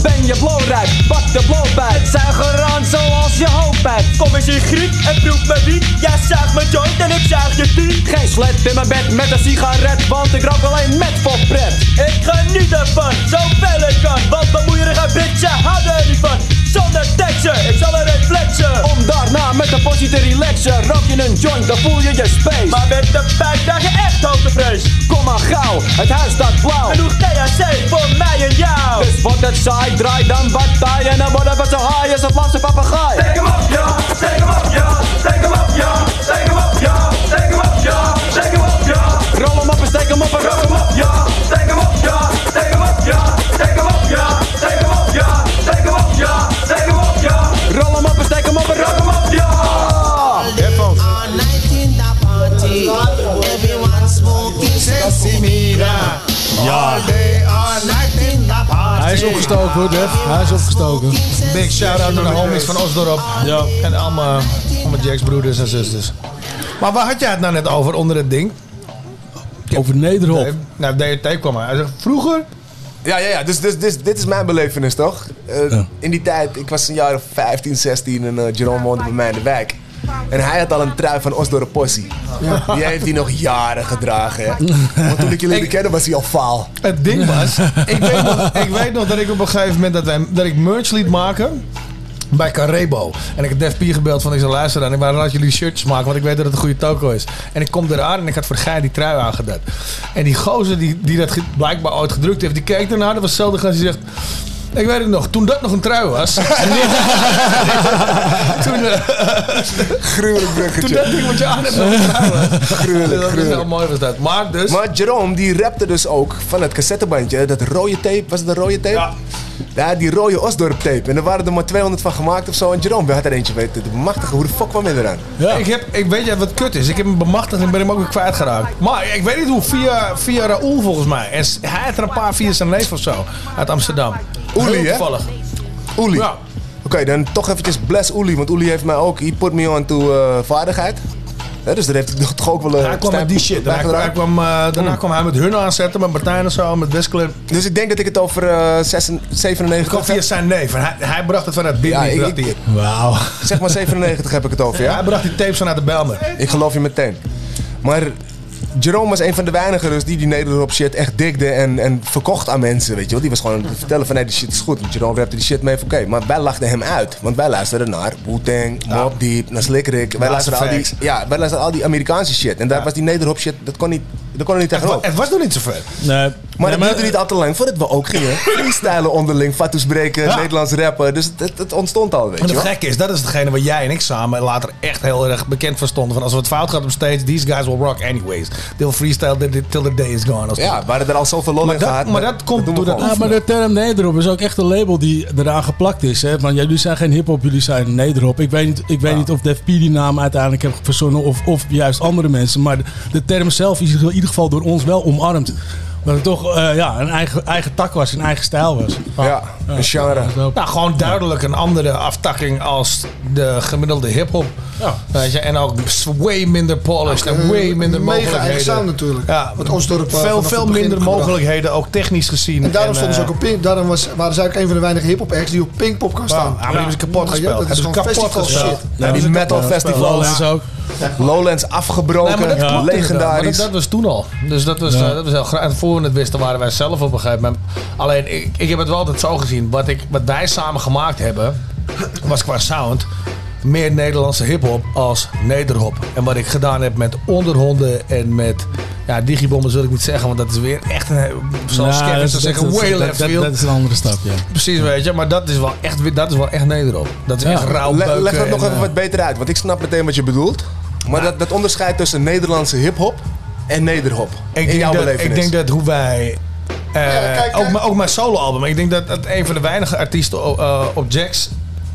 Speaker 47: Ben je blowrijp, pak de blowbijt. Zuig eraan zoals je hoop hebt. Kom eens in griep en proef me wiet. Jij zuigt mijn joint en ik zuig je tiet. Geen slet in mijn bed met een sigaret, want ik rook alleen met voor pret. Ik geniet ervan, zoveel ik kan. Want bemoeierige bitchen houden er niet van. Zonder teksten, ik zal er flexen. Om daarna met een postie te relaxen. Rook je een joint, dan voel je je space. Maar met de vijf dagen echt hoogtevrees. Kom maar gauw, het huis staat blauw. Genoeg THC voor mij en jou. Dus wordt het saai, draai dan wat taai. En dan worden we zo high als een Vlaamse papegaai. Steek hem op, ja, steek hem op, ja, steek hem op, ja, steek hem op, ja, steek hem op, ja, steek hem op, ja. Rol hem op en steek hem op en Ja.
Speaker 6: Hij is opgestoken hoor, Def. Hij is opgestoken.
Speaker 4: Big shout-out naar de homies van Osdorp.
Speaker 6: Ja.
Speaker 4: En allemaal, allemaal Jack's broeders en zusters. Maar waar had jij het nou net over onder het ding?
Speaker 6: Over Nederhop.
Speaker 4: Nee, nou, DRT kwam hij. Hij zegt, vroeger...
Speaker 21: Ja, ja, ja. Dus, dus, dus dit is mijn belevenis, toch? Eh, In die tijd, ik was een jaar of 15, 16 en eh, Jerome woonde bij mij in de wijk. En hij had al een trui van Osdorp Possie. Die heeft hij nog jaren gedragen, hè. Want toen ik jullie leerde kennen was hij al faal.
Speaker 4: Het ding was, ik weet, nog, ik weet nog dat ik op een gegeven moment dat, wij, dat ik merch liet maken bij Carrebo. En ik heb Def Pier gebeld van ik zal luisteren en ik wou laat jullie shirtjes maken, want ik weet dat het een goede toko is. En ik kom eraan en ik had voor Gij die trui aangedaan. En die gozer die, die dat blijkbaar ooit gedrukt heeft, die keek ernaar. Dat was hetzelfde als die zegt... Ik weet het nog, toen dat nog een trui was. toen, eh,
Speaker 21: Gruwelijk bruggetje.
Speaker 4: toen dat ding wat je aan hebt nog een trui was.
Speaker 21: Gruwelijk,
Speaker 4: dat is wel mooi was dat. Maar dus...
Speaker 21: Maar Jerome, die rapte dus ook van het cassettebandje. Dat rode tape, was het een rode tape? Ja. Die rode Osdorp tape. En er waren er maar 200 van gemaakt of zo. En Jerome had er eentje weten te bemachtigen. Hoe de fuck kwam je eraan?
Speaker 4: Ik, heb, ik weet je wat kut is. Ik heb hem bemachtigd en ben hem ook weer kwijtgeraakt. Maar ik weet niet hoe, via, via Raoul volgens mij. En hij had er een paar via zijn leven of zo. Uit Amsterdam.
Speaker 21: Oelie, hè?
Speaker 4: toevallig.
Speaker 21: Oelie.
Speaker 4: Ja.
Speaker 21: Oké, dan toch eventjes bless Oelie. Want Oelie heeft mij ook, he put me on to eh, vaardigheid. Dus daar heeft hij toch ook wel een
Speaker 4: Hij kwam met die shit. Hij, hij kwam, eh, daarna
Speaker 21: Mm.
Speaker 4: kwam hij met hun aanzetten, met Martijn en zo, met Westclip.
Speaker 21: Dus ik denk dat ik het over eh, 96, 97
Speaker 4: Het kwam via zijn neef. Hij, hij bracht het vanuit binnen.
Speaker 21: Ja, ik-
Speaker 4: bracht hij
Speaker 21: ik-.
Speaker 6: Wauw.
Speaker 21: Zeg maar 97 heb ik het over, ja?
Speaker 4: Hij bracht die tapes vanuit de Belmer.
Speaker 21: Ik geloof je meteen. Maar Jerome was een van de weinigen dus die die Nederop shit echt digde en, en verkocht aan mensen, weet je wel. Die was gewoon aan het vertellen van nee, die shit is goed. En Jerome rapte die shit mee van oké. Maar wij lachten hem uit. Want wij luisterden naar Wu-Tang, Mobb Deep, naar Slick Rick. Wij luisterden al die, ja, wij luisterden al die Amerikaanse shit. En daar was die Nederop shit, dat kon niet, dat kon er niet
Speaker 4: Het,
Speaker 21: tegenop.
Speaker 4: het was nog niet zo ver.
Speaker 6: Nee.
Speaker 21: Maar
Speaker 6: Nee,
Speaker 21: het duurde niet al te lang voordat we ook gingen freestylen onderling, fatsoes breken,
Speaker 4: Ja.
Speaker 21: Nederlands rappen. Dus het, het, het ontstond al, weet
Speaker 4: En
Speaker 21: je
Speaker 4: het
Speaker 21: wel.
Speaker 4: gekke is, dat is hetgene waar jij en ik samen later echt heel erg bekend van stonden. Van als we het fout gaat op stage, these guys will rock anyways. They'll freestyle till the- till the day is gone.
Speaker 21: Ja, we hadden er al zoveel lol
Speaker 4: Maar
Speaker 21: in
Speaker 4: dat-
Speaker 21: gehad.
Speaker 4: maar dat komt door dat-
Speaker 6: maar de term Nederop is ook echt een label die eraan geplakt is. Hè? Want jullie zijn geen hip-hop, jullie zijn Nederop. Ik weet niet, ik weet niet of Def P die naam uiteindelijk heeft verzonnen of, of juist andere mensen. Maar de, de term zelf is in ieder geval door ons wel omarmd. Dat het toch eh, ja, een eigen, eigen tak was, een eigen stijl was.
Speaker 21: Ja, een genre.
Speaker 4: Nou, gewoon duidelijk een andere aftakking als de gemiddelde hip-hop. Weet je, en ook way minder polished en way minder
Speaker 8: mega eigen
Speaker 4: mogelijkheden.
Speaker 8: sound natuurlijk.
Speaker 4: Ja,
Speaker 8: Wat Osdorp, eh,
Speaker 4: veel, veel minder mogelijkheden, ook technisch gezien.
Speaker 8: En daarom stonden ze
Speaker 4: eh,
Speaker 8: ook op Pink. Daarom was, waren zij ook een van de weinige hip-hop acts die op Pinkpop kan staan.
Speaker 4: Ja, maar die hebben ze kapot
Speaker 8: Ja,
Speaker 4: gespeeld.
Speaker 8: Dat is
Speaker 4: ze
Speaker 8: gewoon
Speaker 4: kapot
Speaker 8: festival
Speaker 4: gespeeld.
Speaker 8: shit.
Speaker 21: Ja, die metal festivals.
Speaker 6: Lowlands ook.
Speaker 21: Lowlands afgebroken, legendarisch.
Speaker 4: dat, was toen al. Dus dat was,
Speaker 6: Ja.
Speaker 4: dat was heel graag. We het wisten waren wij zelf op een gegeven moment. Alleen, ik, ik heb het wel altijd zo gezien. Wat, ik, wat wij samen gemaakt hebben, was qua sound meer Nederlandse hip-hop als nederhop. En wat ik gedaan heb met onderhonden en met. Ja, digibommen zul ik niet zeggen, want dat is weer echt een. Zoals
Speaker 6: Nou,
Speaker 4: Kevin
Speaker 6: dat-
Speaker 4: zou
Speaker 6: dat-
Speaker 4: zeggen,
Speaker 6: dat-
Speaker 4: way
Speaker 6: dat-
Speaker 4: left
Speaker 6: dat-
Speaker 4: field.
Speaker 6: Dat is een andere stap, ja.
Speaker 4: Precies, weet je. Maar dat is wel echt, dat is wel echt nederhop. Dat is
Speaker 6: Ja.
Speaker 4: echt rauw
Speaker 21: Le- leg dat nog
Speaker 4: en,
Speaker 21: even
Speaker 4: eh,
Speaker 21: wat beter uit, want ik snap meteen wat je bedoelt. Maar dat, dat onderscheid tussen Nederlandse hip-hop en nederhop.
Speaker 4: Ik
Speaker 21: in
Speaker 4: denk,
Speaker 21: jouw
Speaker 4: dat, ik denk dat hoe wij. eh,
Speaker 8: kijk,
Speaker 4: ook,
Speaker 8: kijk.
Speaker 4: mijn- ook mijn soloalbum. Ik denk dat, dat een van de weinige artiesten eh, op Jax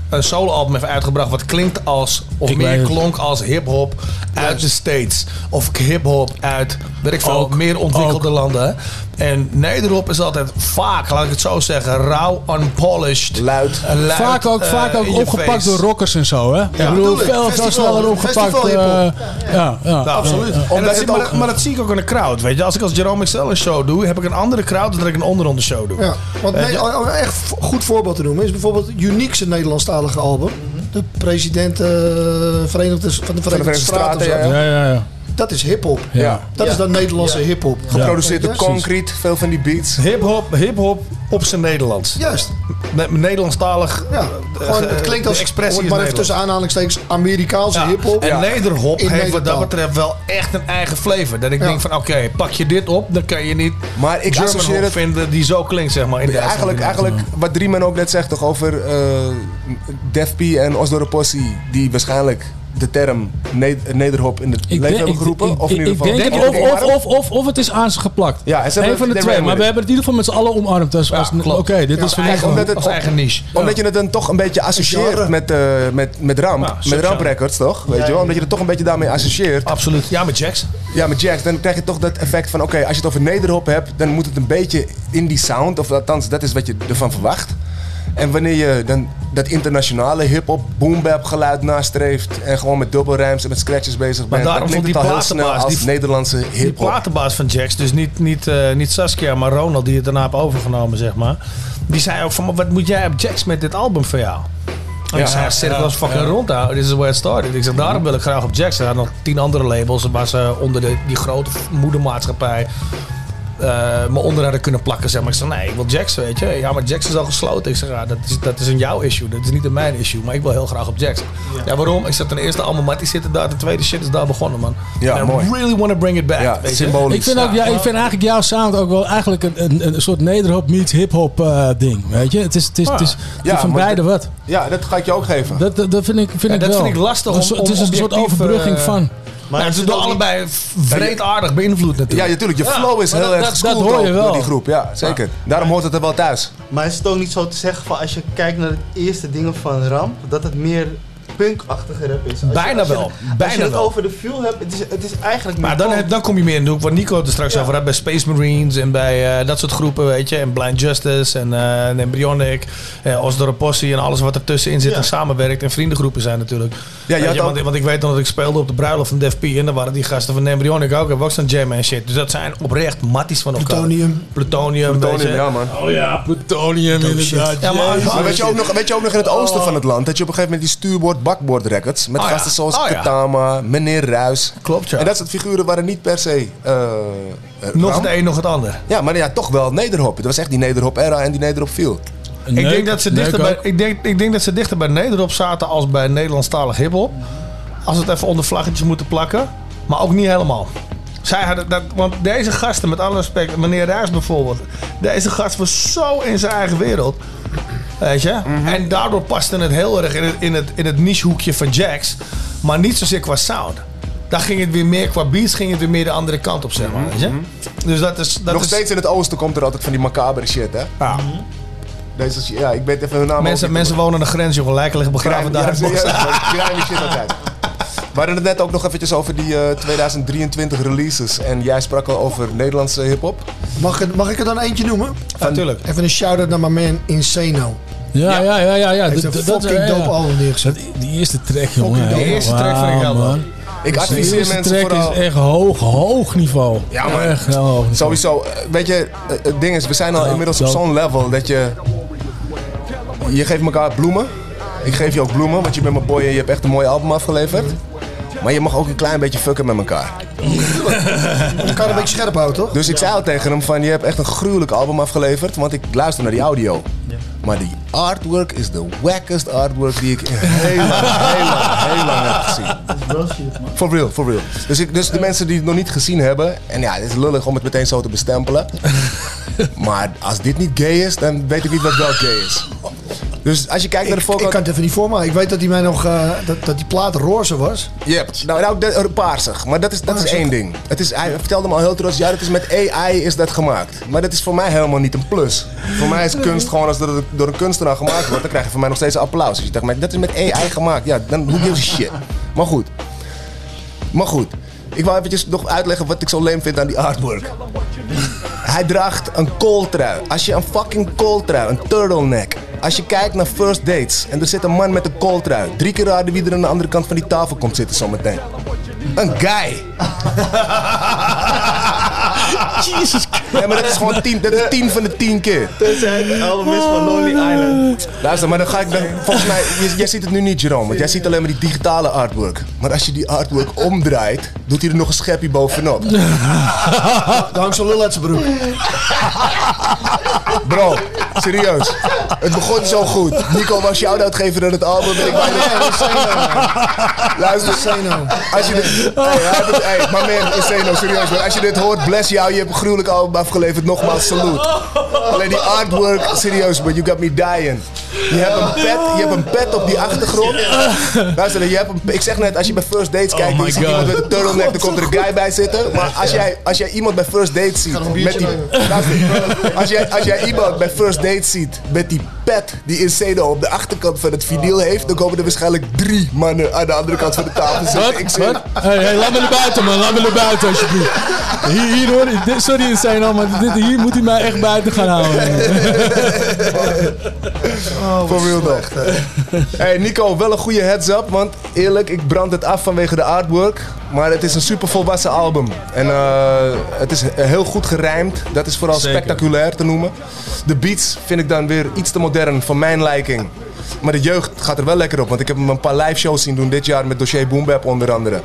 Speaker 4: een soloalbum heeft uitgebracht wat klinkt als of
Speaker 6: Ik
Speaker 4: meer klonk als hip-hop uit de States of hip-hop uit weet ik veel,
Speaker 6: Ook,
Speaker 4: meer ontwikkelde landen. En nederhop is altijd vaak, laat ik het zo zeggen, rauw, unpolished,
Speaker 21: luid.
Speaker 4: eh, luid,
Speaker 6: Vaak ook,
Speaker 4: eh,
Speaker 6: vaak ook opgepakt
Speaker 4: face.
Speaker 6: door rockers en zo, hè? ik bedoel, veel, sneller opgepakt.
Speaker 8: hiphop.
Speaker 6: ja, ja.
Speaker 4: Ja, absoluut.
Speaker 21: Omdat
Speaker 4: dat maar, dat- maar dat zie ik ook in de crowd. Weet je, als ik als Jerome XL een show doe, heb ik een andere crowd dan dat ik een onderronde show doe.
Speaker 8: Ja, want nee, om een echt goed voorbeeld te noemen is bijvoorbeeld Unique's Nederlandstalige album. De president Verenigde, van de Verenigde,
Speaker 21: Verenigde
Speaker 8: Staten.
Speaker 21: Ja,
Speaker 6: Ja, ja, ja.
Speaker 8: Dat is hip-hop.
Speaker 21: Ja.
Speaker 8: Dat is dan Nederlandse hip-hop.
Speaker 21: Geproduceerd door
Speaker 8: Ja.
Speaker 21: Concrete, veel van die beats.
Speaker 4: Hip-hop, hip-hop op zijn Nederlands.
Speaker 8: Juist.
Speaker 4: Met Nederlandstalig.
Speaker 8: Ja, gewoon, het klinkt als,
Speaker 4: expressie
Speaker 8: maar even tussen aanhalingstekens, Amerikaanse
Speaker 4: Ja.
Speaker 8: hip-hop.
Speaker 4: En nederhop heeft wat dat betreft wel echt een eigen flavor. Dat ik
Speaker 8: Ja.
Speaker 4: denk van oké, pak je dit op, dan kan je niet
Speaker 21: Maar ik associeer
Speaker 4: hop
Speaker 21: het-
Speaker 4: vinden die zo klinkt zeg maar in.
Speaker 21: Eigenlijk, eigenlijk wat Drieman ook net zegt toch over eh Def P en Osdorp Possie, die waarschijnlijk de term ne- nederhop in het
Speaker 6: Ik
Speaker 21: leven
Speaker 6: denk,
Speaker 21: hebben geroepen.
Speaker 6: ik,
Speaker 21: of in ieder geval
Speaker 6: ik denk
Speaker 21: of
Speaker 6: of, of, het is aan ze geplakt.
Speaker 21: Ja,
Speaker 6: Eén van de twee. Maar we hebben het in ieder geval met z'n allen omarmd. Dus. Oké, dit
Speaker 8: Ja,
Speaker 6: is
Speaker 21: het,
Speaker 4: als eigen niche.
Speaker 21: Omdat je het dan toch een beetje associeert met, eh, met, met Ramp.
Speaker 4: Ja,
Speaker 21: met. Ramp Records, toch? Weet je wel? Omdat je het toch een beetje daarmee associeert.
Speaker 4: Absoluut. Ja, met Jax.
Speaker 21: Ja, met Jax, dan krijg je toch dat effect van... Oké, als je het over nederhop hebt, dan moet het een beetje in die sound. Of althans, dat is wat je ervan verwacht. En wanneer je dan dat internationale hip-hop boom-bap geluid nastreeft... en gewoon met dubbelrijms en met scratches bezig bent... dan
Speaker 4: daarom
Speaker 21: klinkt
Speaker 4: vond
Speaker 21: het
Speaker 4: die
Speaker 21: al heel snel
Speaker 4: platenbaas,
Speaker 21: als
Speaker 4: die-
Speaker 21: Nederlandse
Speaker 4: Die
Speaker 21: hip-hop.
Speaker 4: platenbaas van Jax, dus niet, niet, eh, niet Saskia, maar Ronald die het daarna heeft overgenomen, zeg maar. Die zei ook van, maar wat moet jij op Jax met dit album van jou? En
Speaker 21: Ja.
Speaker 4: ik zei, zit ik was fucking
Speaker 6: ja.
Speaker 4: rond houden. This is where it started. Ik zeg, daarom wil ik graag op Jax. Hij had nog tien andere labels waar ze onder de, die grote moedermaatschappij me onder hadden kunnen plakken. Zeg maar. Ik zeg, nee, ik wil Jax, weet je. Ja, maar Jax is al gesloten. Ik zeg, ja, dat is, dat is een jouw issue. Dat is niet een mijn issue. Maar ik wil heel graag op Jax. Ja, waarom? Ik zet ten eerste allemaal Mattie zitten daar. De tweede shit is daar begonnen, man.
Speaker 21: Ja,
Speaker 4: And I
Speaker 21: mooi.
Speaker 4: really want to bring it back.
Speaker 21: Ja,
Speaker 4: weet
Speaker 21: symbolisch.
Speaker 6: Ik vind, ook, ja, ik vind eigenlijk jouw sound ook wel eigenlijk een, een, een soort nederhop meets hip-hop eh, ding. Weet je? Het is, het is, het is, het is
Speaker 21: Ja,
Speaker 6: van
Speaker 21: maar
Speaker 6: beide wat.
Speaker 21: Ja, dat ga ik je ook geven.
Speaker 6: Dat, dat, dat vind ik, vind
Speaker 4: Ja,
Speaker 6: ik
Speaker 4: dat
Speaker 6: wel.
Speaker 4: vind ik lastig om- om
Speaker 6: Het is een soort overbrugging
Speaker 4: eh,
Speaker 6: van.
Speaker 4: Maar
Speaker 21: is
Speaker 4: ze
Speaker 21: niet-
Speaker 4: allebei vreedaardig beïnvloed
Speaker 21: Ja,
Speaker 4: natuurlijk.
Speaker 21: natuurlijk. Je
Speaker 4: Ja,
Speaker 21: flow is heel
Speaker 6: dat-
Speaker 21: erg
Speaker 6: dat- hoor je
Speaker 21: ook
Speaker 6: wel.
Speaker 21: door die groep. Ja, zeker. Daarom hoort het er wel thuis.
Speaker 7: Maar is het ook niet zo te zeggen van als je kijkt naar de eerste dingen van Ramp, dat het meer punkachtige rap is? Als je-
Speaker 4: Bijna
Speaker 7: je-
Speaker 4: wel.
Speaker 7: Als
Speaker 4: Bijna
Speaker 7: je het
Speaker 4: wel.
Speaker 7: over de feel hebt, het is, het is eigenlijk
Speaker 4: Maar
Speaker 7: meer
Speaker 4: dan, heb- dan kom je meer in de hoek wat Nico het er straks over had. Bij Space Marines en bij eh, dat soort groepen, weet je. En Blind Justice en, eh en Embryonic. Eh, Osdorp Possie en alles wat er tussenin zit
Speaker 7: Ja.
Speaker 4: en samenwerkt. En vriendengroepen zijn natuurlijk.
Speaker 21: je had
Speaker 4: je,
Speaker 21: ook-
Speaker 4: want, want ik weet nog dat ik speelde op de bruiloft van Def P. En dan waren die gasten van Embryonic ook. Hebben ook zo'n jam en shit. Dus dat zijn oprecht matties van elkaar.
Speaker 8: Plutonium.
Speaker 4: Plutonium. weet
Speaker 21: Plutonium,
Speaker 4: je.
Speaker 21: ja man.
Speaker 6: Oh ja, plutonium inderdaad.
Speaker 4: Ja, maar-
Speaker 21: weet je, ook nog, weet je ook nog in het oosten van het land dat je op een gegeven moment die stuurboord bakboord records met
Speaker 4: Oh ja.
Speaker 21: gasten zoals
Speaker 4: Oh ja.
Speaker 21: Katama, meneer Ruis.
Speaker 4: Klopt, ja.
Speaker 21: En dat soort figuren waren niet per se eh, eh,
Speaker 4: Nog het een, nog het ander.
Speaker 21: Ja, maar ja, toch wel nederhop. Het was echt die nederhop era en die nederhop viel.
Speaker 4: Ik denk, dat ze dichter bij, ik, denk, ik denk dat ze dichter bij Nederop zaten als bij Nederlandstalig hiphop. Als we het even onder vlaggetjes moeten plakken. Maar ook niet helemaal. Zij hadden dat, want deze gasten, met alle respect, meneer Ruijs bijvoorbeeld. Deze gast was zo in zijn eigen wereld. Weet je? En daardoor paste het heel erg in het, in het, in het nichehoekje van Jax. Maar niet zozeer qua sound. Daar ging het weer meer, qua beats ging het weer meer de andere kant op, zeg maar. Weet je? Dus dat is... Dat
Speaker 21: Nog
Speaker 4: is,
Speaker 21: steeds in het oosten komt er altijd van die macabere shit, hè?
Speaker 4: Ja.
Speaker 21: Deze, ja, ik weet even hun naam
Speaker 4: Mensen, mensen wonen aan de grens, jongen. Lijken liggen begraven daar.
Speaker 21: Grime shit altijd. We hadden het net ook nog eventjes over die eh, 2023 releases. En jij sprak al over Nederlandse hip-hop.
Speaker 8: Mag, ik- mag ik er dan eentje noemen?
Speaker 4: Natuurlijk.
Speaker 8: Even een shout-out naar mijn man Insano.
Speaker 6: Ja, ja, ja, ja. ja.
Speaker 8: Heeft
Speaker 6: Dat-
Speaker 8: een
Speaker 6: dat-
Speaker 8: fucking dope album neergezet.
Speaker 6: Die, eerste track, jongen.
Speaker 4: Die eerste track vind ik
Speaker 6: man.
Speaker 21: Ik
Speaker 6: De
Speaker 21: adviseer
Speaker 6: eerste
Speaker 21: mensen
Speaker 6: track
Speaker 21: vooral...
Speaker 6: is echt hoog, hoog niveau.
Speaker 21: Ja, maar
Speaker 6: Echt heel hoog niveau.
Speaker 21: Sowieso, eh, weet je, eh, het ding is, we zijn al
Speaker 6: Ja,
Speaker 21: inmiddels op
Speaker 6: zo.
Speaker 21: zo'n level dat je... Je geeft elkaar bloemen. Ik geef je ook bloemen, want je bent mijn boy en je hebt echt een mooi album afgeleverd. Maar je mag ook een klein beetje fucken met elkaar.
Speaker 8: Je kan een beetje scherp houden, toch?
Speaker 21: Dus ik zei al tegen hem van, je hebt echt een gruwelijk album afgeleverd, want ik luister naar die audio. Maar die artwork is de wackest artwork die ik in heel lang, heel lang, heel lang heb gezien. For real, for real. Dus, ik, dus de mensen die het nog niet gezien hebben, en ja, het is lullig om het meteen zo te bestempelen. Maar als dit niet gay is, dan weet ik niet wat wel gay is. Dus als je kijkt naar de voorkant...
Speaker 8: ik kan het even niet voor me. Ik weet dat hij mij nog eh, dat, dat die plaat roze was.
Speaker 21: Yep. Nou, nou de, de paarsig. Maar dat is, dat is één ding. Het is, hij vertelde me al heel trots, ja, dat is met AI is dat gemaakt. Maar dat is voor mij helemaal niet een plus. Voor mij is kunst gewoon, als dat door een kunstenaar gemaakt wordt, dan krijg je van mij nog steeds applaus. Dus je dacht, dat is met AI gemaakt. Ja, dan gives a shit. Maar goed. Maar goed. Ik wil eventjes nog uitleggen wat ik zo leem vind aan die artwork. Hij draagt een kooltrui. Als je een fucking kooltrui, een turtleneck. Als je kijkt naar first dates en er zit een man met een kooltrui. Drie keer raden wie er aan de andere kant van die tafel komt zitten zometeen. Een guy.
Speaker 7: Jesus
Speaker 21: Nee, maar dat is gewoon tien, dat is tien van de tien keer.
Speaker 7: Tenzij het album is van Lonely Island.
Speaker 21: Luister, maar dan ga ik dan, volgens mij, jij, jij ziet het nu niet, Jerome, want jij ziet alleen maar die digitale artwork. Maar als je die artwork omdraait, doet hij er nog een schepje bovenop.
Speaker 8: Daar hangt zo'n lul uit zijn broek.
Speaker 21: Bro, serieus. Het begon zo goed. Nico was shout-out geven aan het album. En ik Luister, als je. Hey, hij heeft het- hey, my man, Insano, serieus. Maar als je dit hoort, bless jou. Je hebt een gruwelijk album afgeleverd. Nogmaals, salute. Alleen die artwork, serieus, but you got me dying. Je hebt een pet, je hebt een pet op die achtergrond. Luister, je hebt een, ik zeg net, als je bij First Dates kijkt,
Speaker 6: my
Speaker 21: je ziet iemand met een turtleneck, dan komt er een guy bij zitten. Maar als jij, als jij iemand bij First Dates ziet, met die, luister, als, jij, als jij iemand bij First Dates ziet met die pet die Insano op de achterkant van het vinyl heeft, dan komen er waarschijnlijk drie mannen aan de andere kant van de tafel zitten.
Speaker 6: Wat?
Speaker 21: Ik zeg?
Speaker 6: Hey, hey, laat me naar buiten, man. Laat me naar buiten, alsjeblieft. Hier, hier hoor. Dit, sorry, Insano, maar dit, hier moet hij mij echt buiten gaan houden.
Speaker 21: For real toch. Hey Nico, wel een goede heads up. Want eerlijk, ik brand het af vanwege de artwork. Maar het is een super volwassen album. En eh, het is heel goed gerijmd. Dat is vooral
Speaker 6: Zeker.
Speaker 21: spectaculair te noemen. De beats vind ik dan weer iets te modern voor mijn liking. Maar de jeugd gaat er wel lekker op. Want ik heb hem een paar live shows zien doen dit jaar met Dossier Boom Bap onder andere.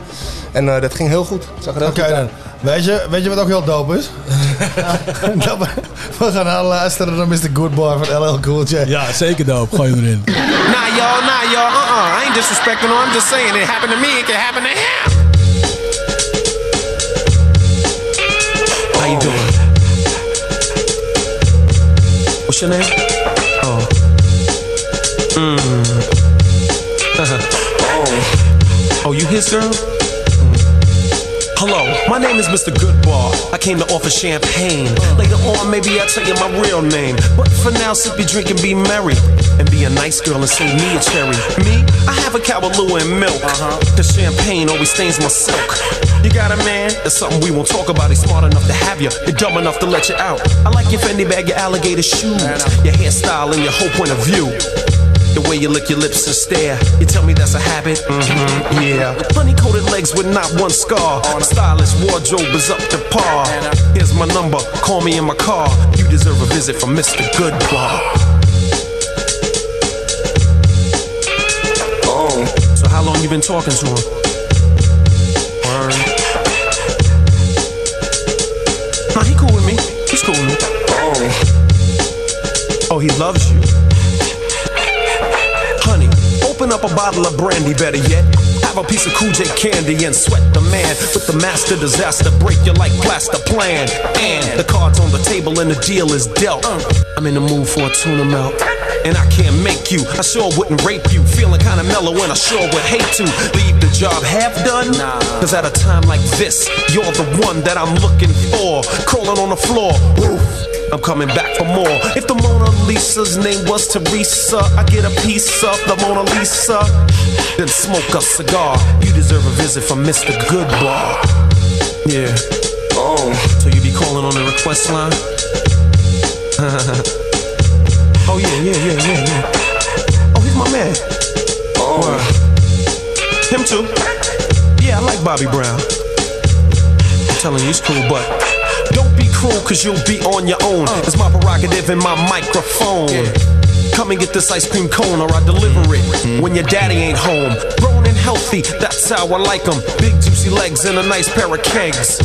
Speaker 21: En eh, dat ging heel goed. Zag er heel
Speaker 4: Oké
Speaker 21: goed uit.
Speaker 4: Weet je, weet je wat ook heel dope is? We gaan aan luisteren naar Mr. Goodboy van LL Cool J.
Speaker 6: Ja, zeker dope. Gooi hem erin.
Speaker 48: Nah, y'all, nah, y'all. Uh-uh. I ain't disrespecting her. I'm just saying it happened to me. It can happen to him. How you doing? What's your name? Oh. Mm. oh. Oh, you his girl? Hello, my name is Mr. Goodbar. I came to offer champagne. Later on, maybe I'll tell you my real name. But for now, sip your drink and be merry. And be a nice girl and save me a cherry. Me, I have a Kalaloo and milk. Uh-huh. Cause champagne always stains my silk. You got a man? That's something we won't talk about. He's smart enough to have you. You're dumb enough to let you out. I like your Fendi bag, your alligator shoes, your hairstyle, and your whole point of view. The way you lick your lips and stare. You tell me that's a habit? Mm-hmm, yeah. Honey coated legs with not one scar. Stylish wardrobe is up to par. Here's my number. Call me in my car. You deserve a visit from Mr. Goodbar. Oh. So how long you been talking to him? Word. Nah, he cool with me. He's cool with me. Oh. Oh, he loves you. Up a bottle of brandy, better yet. Have a piece of Cool J candy and sweat the man with the master disaster. Break you like plaster plan. And the cards on the table and the deal is dealt. Uh, I'm in the mood for a tuna melt. And I can't make you, I sure wouldn't rape you. Feeling kinda mellow and I sure would hate to leave the job half done. Cause at a time like this, you're the one that I'm looking for. Crawling on the floor. Oof. I'm coming back for more. If the Mona Lisa's name was Teresa, I get a piece of the Mona Lisa. Then smoke a cigar. You deserve a visit from Mr. Goodbar. Yeah. Oh. So you be calling on the request line? oh yeah, yeah, yeah, yeah, yeah. Oh, he's my man. Oh. Him too. Yeah, I like Bobby Brown. I'm telling you, he's cool, but cruel, cause you'll be on your own. It's my prerogative and my microphone. Come and get this ice cream cone or I deliver it when your daddy ain't home. Grown and healthy, that's how I like 'em. Big juicy legs and a nice pair of kegs.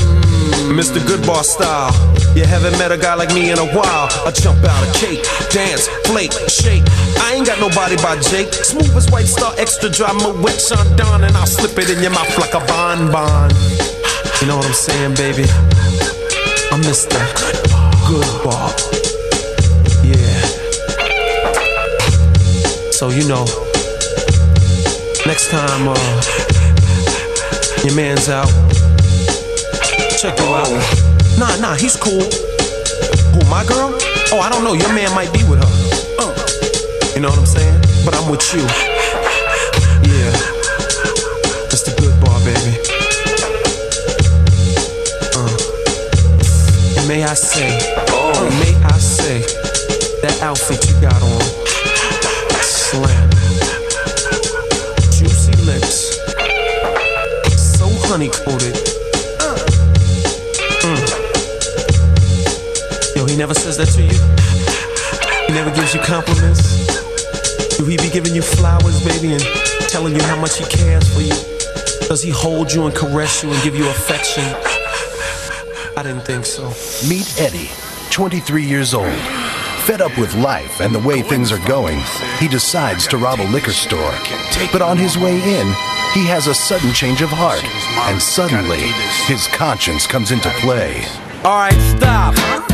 Speaker 48: Mr. Good Boss style. You haven't met a guy like me in a while. I jump out of cake, dance, flake, shake. I ain't got nobody by Jake. Smooth as white star, extra dry, my wet Sean Don, and I'll slip it in your mouth like a bonbon. You know what I'm saying, baby? Mr. Good Boss. Yeah. So you know, next time uh, your man's out, check him out. Nah, nah, he's cool. Who, my girl? Oh, I don't know. Your man might be with her. Uh, you know what I'm saying? But I'm with you. Yeah, may I say, oh, may I say, that outfit you got on, slam, juicy lips, so honey coated. Mm. Yo, he never says that to you. He never gives you compliments. Do he be giving you flowers, baby, and telling you how much he cares for you? Does he hold you and caress you and give you affection? I didn't think so.
Speaker 49: Meet Eddie, 23 years old. Fed up with life and the way things are going, he decides to rob a liquor store. But on his way in, he has a sudden change of heart, and suddenly his conscience comes into play.
Speaker 47: Alright, stop.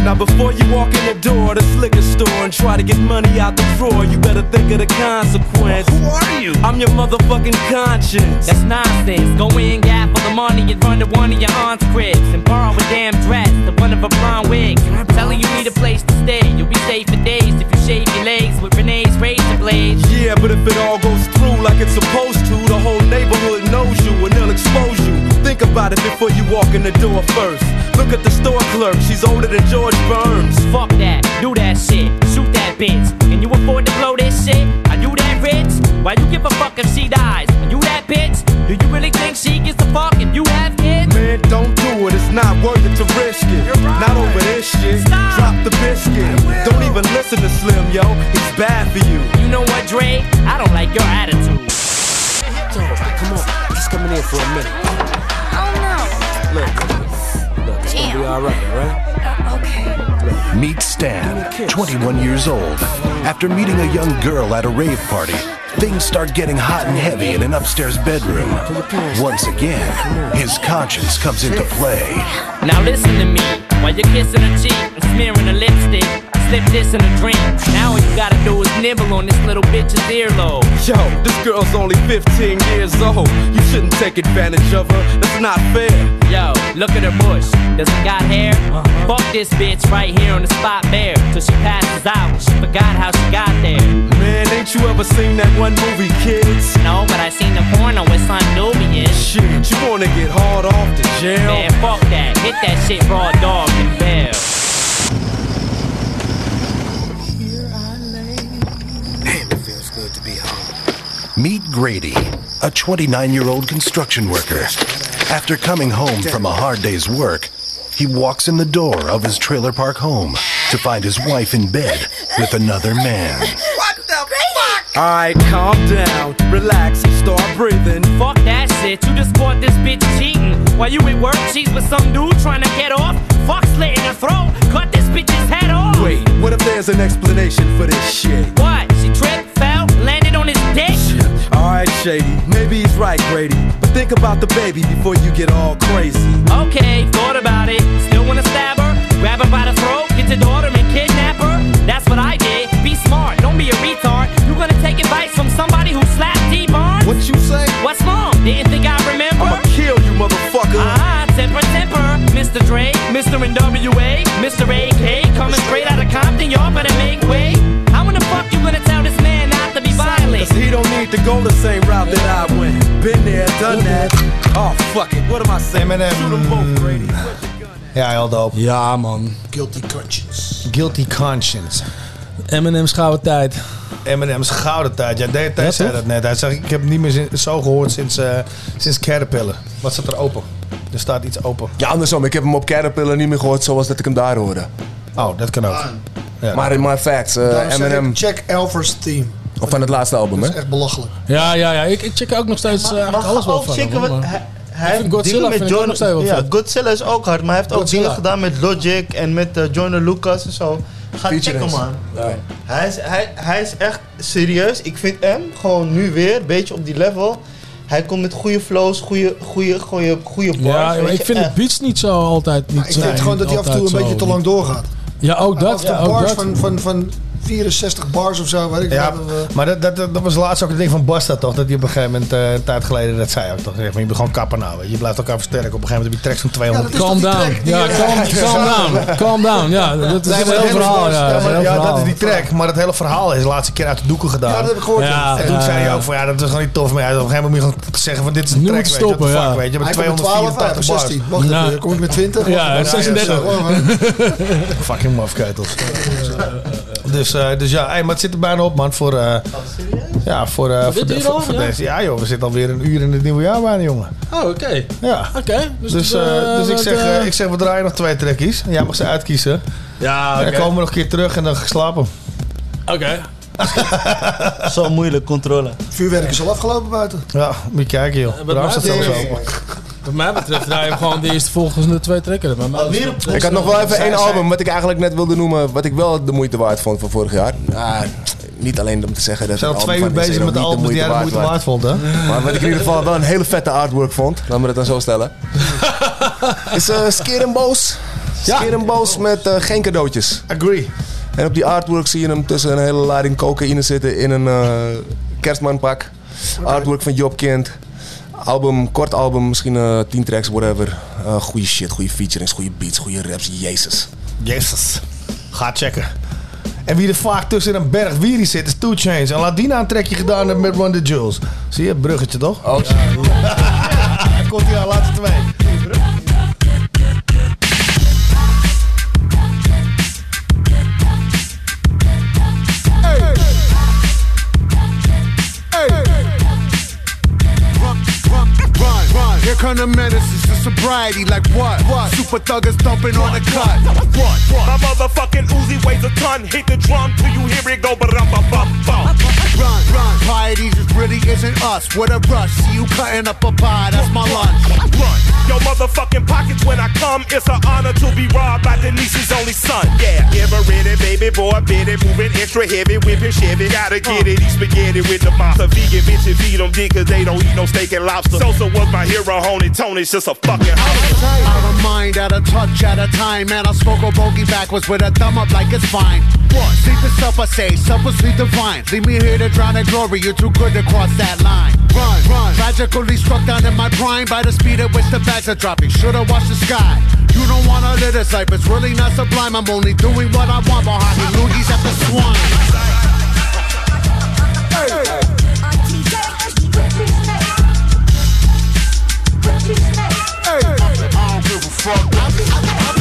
Speaker 47: Now before you walk in the door of this liquor store and try to get money out the drawer, you better think of the consequence. Who are you? I'm your motherfucking conscience.
Speaker 19: That's nonsense. Go in, gap for the money, and run to one of your aunt's cribs and borrow a damn dress, the one of a blonde wig. I'm Telling you need a place to stay. You'll be safe for days if you shave your legs with Renee's razor blades.
Speaker 47: Yeah, but if it all goes through like it's supposed to, the whole neighborhood knows you and they'll expose you. Think about it before you walk in the door first. Look at the store clerk, she's older than George Burns.
Speaker 19: Fuck that, do that shit, shoot that bitch. Can you afford to blow this shit? Are you that rich? Why you give a fuck if she dies? Are you that bitch? Do you really think she gets a fuck if you have kids?
Speaker 47: Man, don't do it, it's not worth it to risk it. Not over this shit. Stop. Drop the biscuit. Don't even listen to Slim, yo. it's bad for you.
Speaker 19: You know what, Dre? I don't like your attitude.
Speaker 47: Come on, just coming in for a minute.
Speaker 19: Oh no.
Speaker 47: Look, it's gonna be alright, alright?
Speaker 49: Meet Stan, 21 years old. After meeting a young girl at a rave party, things start getting hot and heavy in an upstairs bedroom. Once again, his conscience comes into play.
Speaker 19: Now listen to me. While you're kissing her cheek and smearing her lipstick, slip this in a drink. Now all you gotta do is nibble on this little bitch's earlobe.
Speaker 47: Yo, this girl's only 15 years old. You shouldn't take advantage of her. That's not fair.
Speaker 19: Yo, look at her bush. Does it got hair? Uh-huh. Fuck this bitch right here on the spot bare. Till she passes out. She forgot how she got there.
Speaker 47: Man, ain't you ever seen that one movie, kids?
Speaker 19: No, but I seen the porno with Son Nubian.
Speaker 47: Shit, you wanna get hard off the jail?
Speaker 19: Man, fuck that. Hit that shit raw dog and bear.
Speaker 49: Meet Grady, a 29 year old construction worker. After coming home from a hard day's work, he walks in the door of his trailer park home to find his wife in bed with another man. What the fuck?
Speaker 47: Alright, calm down, relax, and start breathing.
Speaker 19: Fuck that shit. You just caught this bitch cheating. While you at work, she's with some dude trying to get off. Fuck slit in her throat. Cut this bitch's head off.
Speaker 47: Wait, what if there's an explanation for this shit?
Speaker 19: What? She tripped,
Speaker 47: Alright, Shady, maybe he's right, Grady. But think about the baby before you get all crazy.
Speaker 19: Okay, thought about it. Still wanna stab her? Grab her by the throat, get your daughter and kidnap her? That's what I did. Be smart, don't be a retard. You gonna take advice from somebody who slapped D Barnes?
Speaker 47: What you say?
Speaker 19: What's wrong? Didn't think I'd remember?
Speaker 47: I'ma kill you, motherfucker.
Speaker 19: Ah, temper, temper. Mr. Dre, Mr. NWA, Mr. AK, coming straight out
Speaker 47: need to go the same route that I went. Been there, done that. Oh, fuck it. What am I saying?
Speaker 4: Eminem.
Speaker 47: Shoot them both, Grady.
Speaker 4: Ja, heel dope.
Speaker 6: Ja, man.
Speaker 8: Guilty conscience.
Speaker 4: Guilty Conscience.
Speaker 6: Eminem's gouden tijd.
Speaker 4: Eminem's gouden tijd. Ja,
Speaker 6: Ja,
Speaker 4: zei
Speaker 6: toch?
Speaker 4: dat net. Hij zegt, ik heb het niet meer zin- zo gehoord sinds, eh, sinds Caterpillar. Wat staat er open? Er staat iets open.
Speaker 21: Ja, andersom. Ik heb hem op Caterpillar niet meer gehoord zoals dat ik hem daar hoorde.
Speaker 4: Oh, dat kan ook. Ja.
Speaker 21: Maar in my facts, eh, Eminem...
Speaker 8: ik, check Elver's team.
Speaker 21: Of van het laatste album,
Speaker 8: Dat
Speaker 21: hè?
Speaker 8: is echt belachelijk.
Speaker 6: Ja, ja, ja. Ik, ik check ook nog steeds eh, eigenlijk alles wel
Speaker 7: ook
Speaker 6: van
Speaker 7: checken
Speaker 6: hem, maar-
Speaker 7: hij, heeft
Speaker 6: Godzilla
Speaker 7: met
Speaker 6: vind ik ook
Speaker 7: John,
Speaker 6: nog steeds wel
Speaker 7: ja. Godzilla is ook hard, maar hij heeft ook
Speaker 6: Godzilla.
Speaker 7: dingen gedaan met Logic en met uh, Joyner Lucas en zo. Ga checken man.
Speaker 21: Ja.
Speaker 7: Hij is, hij, hij is echt serieus. Ik vind hem gewoon nu weer een beetje op die level. Hij komt met goede flows, goede, goede, goede, goede bars.
Speaker 6: Ja, maar ik vind de beats niet zo altijd niet
Speaker 8: Maar ik vind gewoon dat hij af en toe een beetje te lang doorgaat.
Speaker 6: Ja, ook dat.
Speaker 8: Toe
Speaker 6: ook
Speaker 8: bars
Speaker 6: dat.
Speaker 8: van, van, van 64 bars of zo, weet ik
Speaker 4: Ja,
Speaker 8: wat.
Speaker 4: maar dat, dat, dat was laatst ook het ding van Basta toch? Dat hij op een gegeven moment, eh, een tijd geleden, dat zei ook toch? Zeg maar, je moet gewoon kappen nou. weet Je Je blijft elkaar versterken. Op een gegeven moment heb je tracks van 200.
Speaker 6: Calm down. Ja, calm, calm down. Calm down. Ja, dat is
Speaker 4: Nee, maar
Speaker 6: heel
Speaker 4: het hele
Speaker 6: verhaal. Ja,
Speaker 4: ja,
Speaker 6: dat is
Speaker 4: maar,
Speaker 6: heel
Speaker 4: ja, dat die track. Maar het hele verhaal is de laatste keer uit de doeken gedaan.
Speaker 8: Ja, dat heb ik gehoord,
Speaker 6: Ja,
Speaker 4: en toen
Speaker 6: ja,
Speaker 4: zei hij
Speaker 6: ja.
Speaker 4: ook van ja, dat is gewoon niet tof meer. Op een gegeven moment moet je gewoon zeggen van dit is een
Speaker 6: Nu
Speaker 4: track.
Speaker 6: moet
Speaker 4: Weet
Speaker 6: je
Speaker 4: je,
Speaker 6: stoppen,
Speaker 4: fuck,
Speaker 6: ja.
Speaker 4: weet je. Met
Speaker 8: Hij komt met 12, hij
Speaker 4: 284
Speaker 8: heeft
Speaker 4: bars.
Speaker 8: 16. Wacht kom ik met 20?
Speaker 6: Ja,
Speaker 8: Wacht even.
Speaker 6: 36.
Speaker 8: Ja, zo,
Speaker 4: Fucking mafkeutels. Dus, eh, dus ja, hey, maar het zit er bijna op man voor... eh, ja, voor, eh,
Speaker 6: Voor
Speaker 4: voor,
Speaker 6: dit
Speaker 4: de- voor,
Speaker 6: al,
Speaker 4: voor
Speaker 6: ja?
Speaker 4: deze. Ja joh, we zitten alweer een uur in het nieuwe jaar bijna jongen.
Speaker 6: Oh, oké.
Speaker 4: Ja.
Speaker 6: Oké. Dus,
Speaker 4: Dus, eh,
Speaker 6: eh,
Speaker 4: dus ik, zeg,
Speaker 6: eh,
Speaker 4: eh, ik zeg, we draaien nog twee trekkies. Jij mag ze uitkiezen.
Speaker 6: Ja,
Speaker 4: En
Speaker 6: oké.
Speaker 4: dan komen we nog een keer terug en dan ga ik slapen.
Speaker 6: Oké.
Speaker 7: Zo moeilijk, controle.
Speaker 8: Vuurwerk is al afgelopen buiten.
Speaker 4: Ja, moet je kijken joh.
Speaker 6: Mij
Speaker 4: staat zelfs open.
Speaker 6: Wat mij betreft draaien we gewoon de eerste volgende twee trekken. Maar
Speaker 21: Ik had nog wel even één album wat ik eigenlijk net wilde noemen, wat ik wel de moeite waard vond van vorig jaar. Ja, niet alleen om te zeggen dat
Speaker 4: We zijn al twee uur
Speaker 21: album
Speaker 4: bezig met de
Speaker 21: niet
Speaker 4: albums die jij de moeite waard vond hè?
Speaker 21: Maar wat ik in ieder geval wel een hele vette artwork vond, laat me dat dan zo stellen. Is uh, Skeer en Boos. Skeer en Boos met eh, geen cadeautjes.
Speaker 4: Agree.
Speaker 21: En op die artwork zie je hem tussen een hele lading cocaïne zitten in een eh, kerstmanpak. Artwork van Job Kind. Album, kort album, misschien eh 10 tracks, whatever. Eh goede shit, goede featurings, goede beats, goede raps. Jezus.
Speaker 4: Jezus. Ga checken. En wie er vaak tussen een berg wierie zit is Two Chains. En nou een trekje gedaan met Run the Jewels. Zie je, bruggetje toch?
Speaker 21: Oh,
Speaker 4: Komt hij aan, laatste twee.
Speaker 39: kind of medicine sobriety. Like what? What? Super thuggers dumping on the cut.
Speaker 45: What? My motherfucking Uzi weighs a ton. Hit the drum till you hear it go, but I'm a bum bum.
Speaker 39: Run, run. Piety just really isn't us. What a rush. See you cutting up a pie. That's my lunch.
Speaker 45: Run. Yo, motherfucking pockets when I come. It's an honor to be robbed by Denise's only son. Yeah, give ever ready, baby boy, bit it, moving extra heavy, whipping Chevy. Gotta get it, eat spaghetti with the monster. Vegan bitches feed them dick cause they don't eat no steak and lobster. Sosa was my hero, Honey Tony's just a fucking house.
Speaker 39: Out of mind, out of touch, at a time. And I smoke a bogey backwards with a thumb up like it's fine. What? Sleep is self, I say, selflessly divine. Leave me here to drown in glory, you're too good to cross that line. Run, run. Tragically struck down in my prime by the speed at which the bags are dropping. Should've watched the sky. You don't wanna live this life, it's really not sublime. I'm only doing what I want behind the loogies at the swine. I fucked
Speaker 45: up.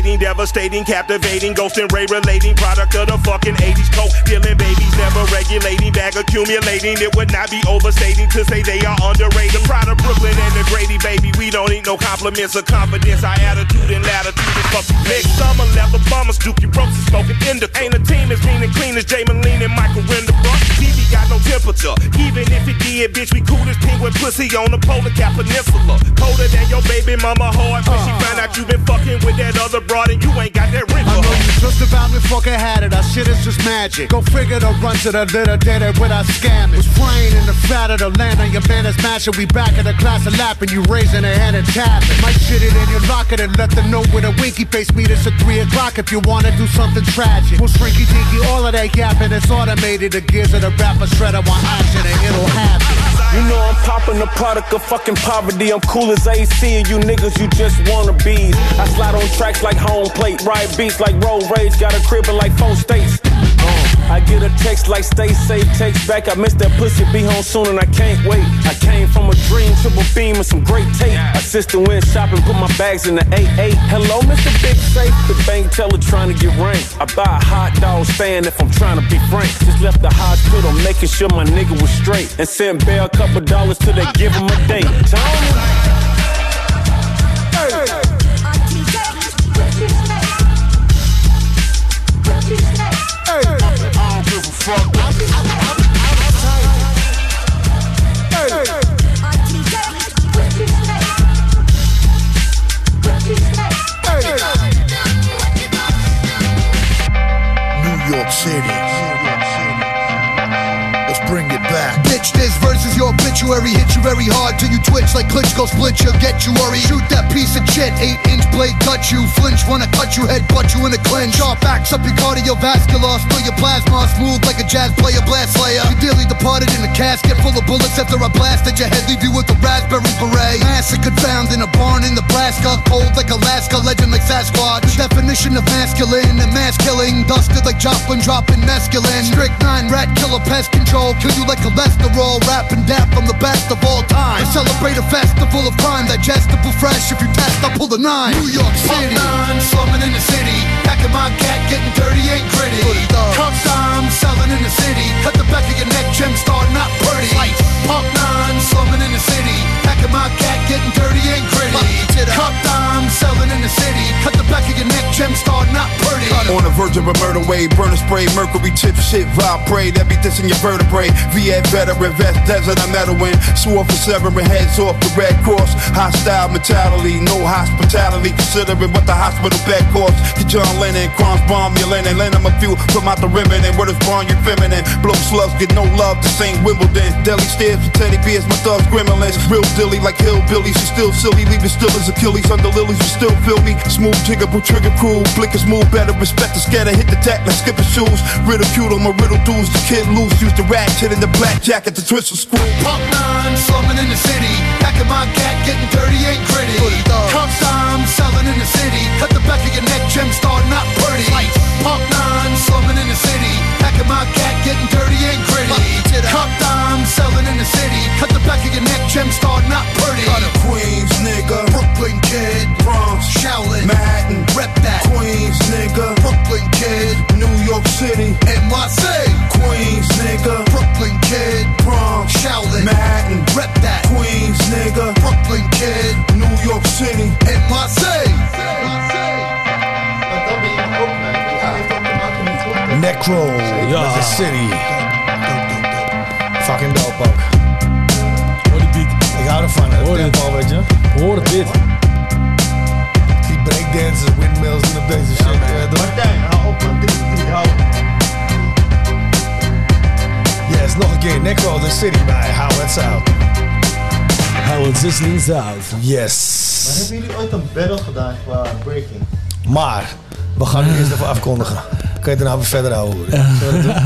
Speaker 45: The devastating, captivating, ghost and ray relating product of the fucking 80s coke. Dealing babies, never regulating, bag accumulating. It would not be overstating to say they are underrated. Proud of Brooklyn and the Grady, baby. We don't need no compliments or confidence. Our attitude and latitude is fucking Next summer, leather bombers, Dookie Brooks is smoking indica. Ain't a team as mean and clean as Jay Moline and Michael Renderbrook. TV got no temperature. Even if it did, bitch, we cool as penguin pussy on the polar cap peninsula. Colder than your baby mama heart when she uh. found out you been fucking with that other broad and you ain't got that ring
Speaker 39: I know you just about me fucking had it. Our shit is just magic. Go figure to run to the litter, did it with our scamming. Was flying in the fat of the land on your man is mashing. We back in the class of lapping. You raising a hand and tapping. My shit it in your locker and let them know with a winky face. Meet us at 3 o'clock if you wanna do something tragic. We'll shrinky dinky, all of that yapping. It's automated. The gears of the rapper shredder want action and it'll happen.
Speaker 48: You know I'm popping the product of fucking poverty. I'm cool as AC, and you niggas, you just wanna be. I slide on tracks like home plate, ride beats like road rage, got a crib in like four states. Uh,
Speaker 37: I get a text like stay safe, text back. I miss that pussy, be home soon and I can't wait. I came from a dream, triple beam and some great tape. My sister went shopping, put my bags in the 8-8. Hello, Mr. Big Safe. The bank teller trying to get ranked. I buy a hot dog stand if I'm trying to be frank. Just left the hospital, making sure my nigga was straight. And sent Bear a couple dollars till they give him a date. Tony.
Speaker 50: I
Speaker 43: New York City.
Speaker 17: Obituary. Hit you very hard till you twitch like Klitschko split you, get you worried. Shoot that piece of shit, eight inch blade cut you. Flinch, wanna cut you, head butt you in a clinch. Sharp backs up your cardiovascular, spill your plasma, smooth like a jazz player, blast slayer. You dearly departed in a casket full of bullets after I blasted your head, leave you with a raspberry beret. Massacred found in a barn in Nebraska, cold like Alaska, legend like Sasquatch. The definition of masculine and mass killing, dusted like Joplin, dropping masculine Strict nine, rat killer, pest control, kill you like cholesterol, rap and dap, I'm the best of all time. I celebrate a festival of crime, digestible fresh. If you test, I'll pull the nine. New York City, nine, slumming in the city. Packing my cat, getting dirty, ain't gritty. Cups I'm selling in the city. Cut the back of your neck, gem star, not pretty. Pump nine, slumming in the city. Packing my cat, getting dirty, ain't gritty. Cup I'm selling in the city. Cut the back of your neck, gem star, not pretty.
Speaker 33: On the verge of a murder wave, burner spray, mercury tip shit, vibrate, every this in your vertebrae. VA veteran, vest, desert, I'm meddling. Swore for severing heads off the Red Cross. Hostile mentality, no hospitality, considering what the hospital bed costs. Get John Lennon, crimes bomb your Lennon, lend him a few from out the ribbon, and word is born, you feminine. Blow slugs, get no love to St. Wimbledon. Deli stairs for Teddy Bears, my thugs gremlins. Real dilly like hillbillies, you still silly, leave it still as Achilles under lilies, you still feel me. Smooth jiggerable trigger crew, blinkers move better, respect the scatter, hit the tack like skipper shoes. Ridicule on my riddle dudes, the kid loose, use the ratchet in the black jacket to twist the screw.
Speaker 17: Pump nine, slumming in the city. Packing my cat, getting dirty, ain't gritty. Cups I'm selling in the city. Cut the back of your neck, gem star, not pretty. Pump nine, slumming in the city. Packing my cat, getting dirty, ain't gritty. Cup I'm selling in the city. Cut the back of your neck, gem star, not pretty.
Speaker 33: Queens, nigga.
Speaker 17: Brooklyn kid.
Speaker 33: Bronx,
Speaker 17: Shaolin.
Speaker 33: Manhattan,
Speaker 17: Rep that.
Speaker 33: Queens, nigga.
Speaker 17: Brooklyn kid.
Speaker 33: New York City,
Speaker 17: NYC.
Speaker 33: Queens, nigga.
Speaker 17: Brooklyn kid.
Speaker 33: Bronx,
Speaker 17: Shaolin.
Speaker 33: Manhattan,
Speaker 17: Rep that.
Speaker 33: Queens, nigga.
Speaker 17: Brooklyn kid.
Speaker 33: New York City,
Speaker 17: NYC.
Speaker 4: Necro,
Speaker 6: Ja.
Speaker 4: met the city. Fucking dope ook.
Speaker 6: Hoor die beat.
Speaker 4: Ik hou ervan, het
Speaker 6: Hoor
Speaker 4: tempo, weet je.
Speaker 6: Hoor het dit.
Speaker 4: Die breakdancers, windmills op deze shit. Ja, Martijn, hou op met dit, hou Yes, nog een keer. Necro, the city bij How It's Out.
Speaker 6: How It's Listening South.
Speaker 4: Yes.
Speaker 7: Maar hebben jullie ooit een battle gedaan qua breaking?
Speaker 4: Maar, we gaan het eerst even afkondigen. Kun je nou weer verder houden? Dat?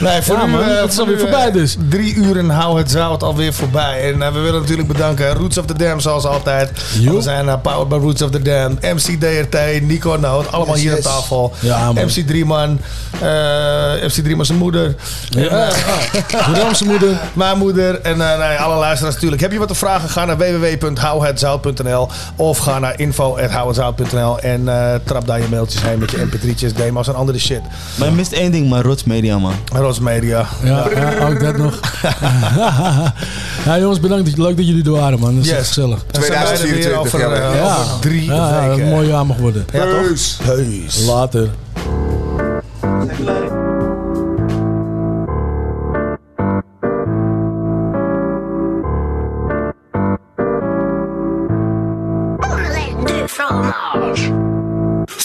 Speaker 4: Nee, voor
Speaker 6: Ja,
Speaker 4: nu,
Speaker 6: man,
Speaker 4: eh,
Speaker 6: het is alweer
Speaker 4: nu, eh,
Speaker 6: voorbij dus.
Speaker 4: Drie uur en hou het zout alweer voorbij. En eh, we willen natuurlijk bedanken Roots of the Dam zoals altijd. We zijn uh, powered by Roots of the Dam. MC DRT, Nico Noot. Allemaal
Speaker 6: Yes,
Speaker 4: hier
Speaker 6: yes.
Speaker 4: aan tafel.
Speaker 6: Ja.
Speaker 4: MC Drieman. MC Drieman zijn moeder.
Speaker 6: Ja, zijn moeder.
Speaker 4: Mijn moeder. En nee, alle luisteraars natuurlijk. Heb je wat te vragen? Ga naar www.houhetzout.nl of ga naar info.houhetzout.nl en trap daar je mailtjes heen met je mp3'tjes, demos en andere shit.
Speaker 7: Maar je mist één ding, maar Rots Media, man.
Speaker 4: Rots Media.
Speaker 6: Ja, ja, ook dat nog. ja, jongens, bedankt. Leuk dat jullie er waren, man. Dat is
Speaker 4: Yes.
Speaker 6: echt gezellig.
Speaker 4: En zijn wij er weer over, eh,
Speaker 6: ja.
Speaker 4: over drie
Speaker 6: ja, ja,
Speaker 4: weken.
Speaker 6: een mooi jaar mag worden.
Speaker 4: Ja, toch? Heus.
Speaker 6: Later.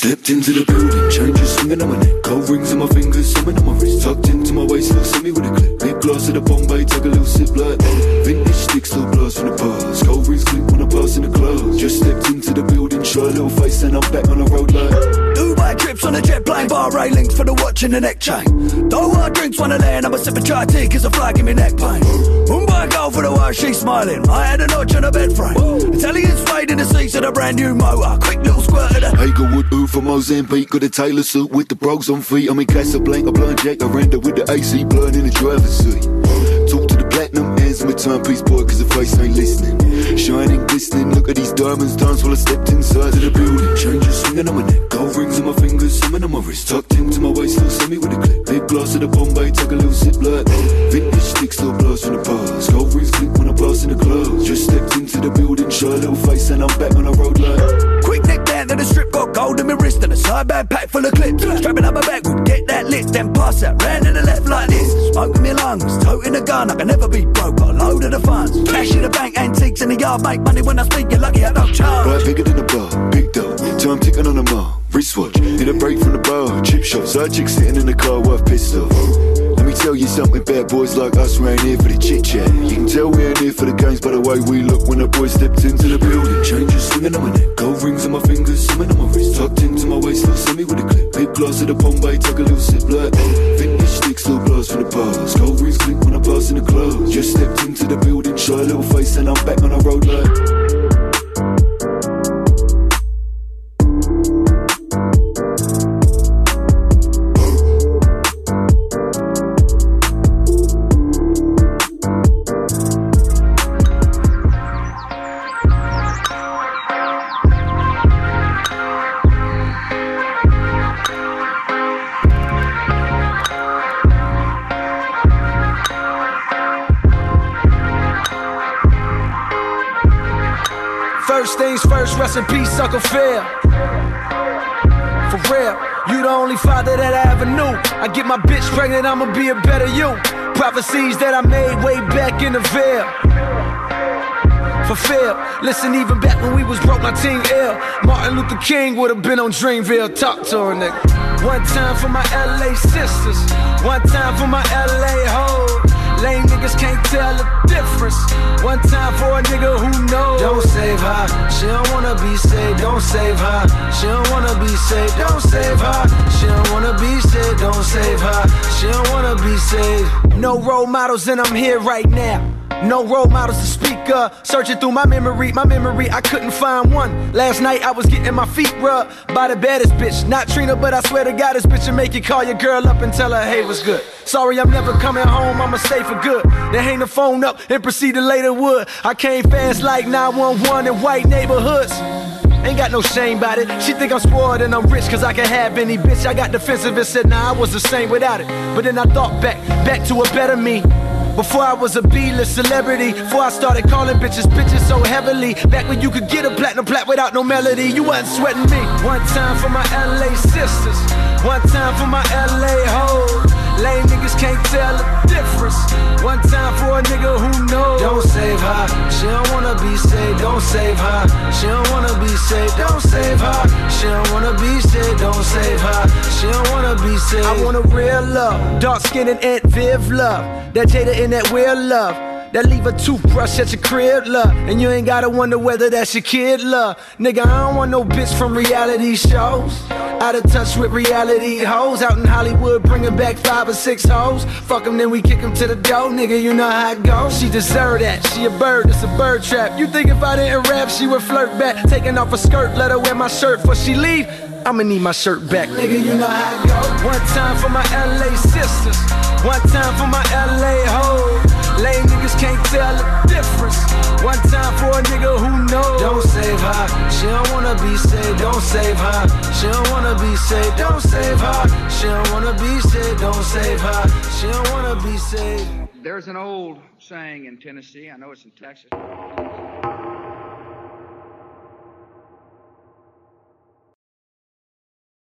Speaker 51: Stepped into the building, changes swinging on my neck, gold rings on my fingers, something on my wrist, tucked into my waist, look, see me with a clip. Big glass of the Bombay, take a little sip like oh. Vintage sticks, still blast from the past. Gold rings click when I pass in the clothes. Just stepped into the building, show a little face, and I'm back on the road like.
Speaker 9: Dubai trips on a jet plane, bar railings for the watch and the neck chain. Don't want drinks, wanna land, I'm a sip of chai tea, cause a fly give me neck pain. Mumbai I go for the worst, she's smiling. I had a notch on a bed frame. Italian suede in the seats of the brand new motor. Quick little squirt of the.
Speaker 51: Hagerwood, ooh from Mozambique, got a Taylor suit with the bros on feet. I'm in Casablanca, blind Jack, I render with the AC blood in the driver's seat. Talk to the platinum hands, my timepiece boy, cause the face ain't listening. Shining, glistening, look at these diamonds dance while I stepped inside of the building. Changes swinging on my neck, gold rings on my fingers, something on my wrist, tucked into my waist, little me with a clip. Big glass of the Bombay, take a little sip like Vintage sticks, little blast from the bars. Gold rings click when I blast in the club. Just stepped into the building, show a little face, and I'm back on the road like.
Speaker 9: Got gold in my wrist and a side bag packed full of clips. Strapping up my back, would get that lit, then pass that round to the left like this. Smoke in my lungs, toting a gun, I can never be broke, got a load of the funds. Cash in the bank, antiques in the yard, make money when I speak, you're lucky I don't charge.
Speaker 51: Right, bigger than a bar, big dough. Time ticking on a mile. Wristwatch, in a break from the bar. Chip shop, side chick sitting in the car, worth pissed off. Let me tell you something, bad boys like us, ain't here for the chit chat. You can tell we ain't here for the games by the way we look when the boys stepped into the building. Changes swinging on my neck, gold rings on my fingers, something on my wrist, tucked into my waist, little semi with a clip. Big glass of the Bombay, take a little sip like vintage sticks, little blast from the bars. Gold rings click when I pass in the club. Just stepped into the building, a little face, and I'm back on the road like.
Speaker 47: First things first, rest in peace, Uncle Phil. For real, you the only father that I ever knew. I get my bitch pregnant, I'ma be a better you. Prophecies that I made way back in the veil. Fulfill. Listen, even back when we was broke, my team ill. Martin Luther King would have been on Dreamville. Talk to her, nigga. One time for my LA sisters, one time for my LA hoes. Lame niggas can't tell the difference. One time for a nigga who knows. Don't save her. She don't wanna be saved. Don't save her. She don't wanna be saved. Don't save her. She don't wanna be saved. Don't save her. She don't wanna be saved. No role models, and I'm here right now. No role models to speak of. Searching through my memory, my memory, I couldn't find one. Last night I was getting my feet rubbed by the baddest bitch. Not Trina, but I swear to God, this bitch will make you call your girl up and tell her, hey, what's good? Sorry, I'm never coming home, I'ma stay for good. Then hang the phone up and proceed to later wood. I came fast like 911 in white neighborhoods. Ain't got no shame about it. She think I'm spoiled and I'm rich cause I can have any bitch. I got defensive and said, nah, I was the same without it. But then I thought back, back to a better me. Before I was a B-list celebrity, before I started calling bitches bitches so heavily. Back when you could get a platinum plat without no melody, you wasn't sweating me. One time for my LA sisters, one time for my LA hoes. Lame niggas can't tell the difference. One time for a nigga who knows. Don't save her, she don't wanna be saved. Don't save her, she don't wanna be saved. Don't save her, she don't wanna be saved. Don't save her, she don't wanna be saved. I want a real love, dark skin and Aunt Viv love. That Jada in that real love. That leave a toothbrush at your crib, love. And you ain't gotta wonder whether that's your kid, love. Nigga, I don't want no bitch from reality shows. Out of touch with reality hoes. Out in Hollywood, bringing back five or six hoes. Fuck them, then we kick them to the door, nigga. You know how it goes. She deserve that. She a bird, it's a bird trap. You think if I didn't rap, she would flirt back. Taking off her skirt, let her wear my shirt. Before she leave, I'ma need my shirt back. Nigga, you know how it goes. One time for my LA sisters. One time for my LA hoes. Lame niggas can't tell the difference. One time for a nigga who knows. Don't save her. She don't wanna be saved. Don't save her. She don't wanna be saved. Don't save her. She don't wanna be saved. Don't save her. She don't wanna be saved.
Speaker 52: There's an old saying in Tennessee, I know it's in Texas.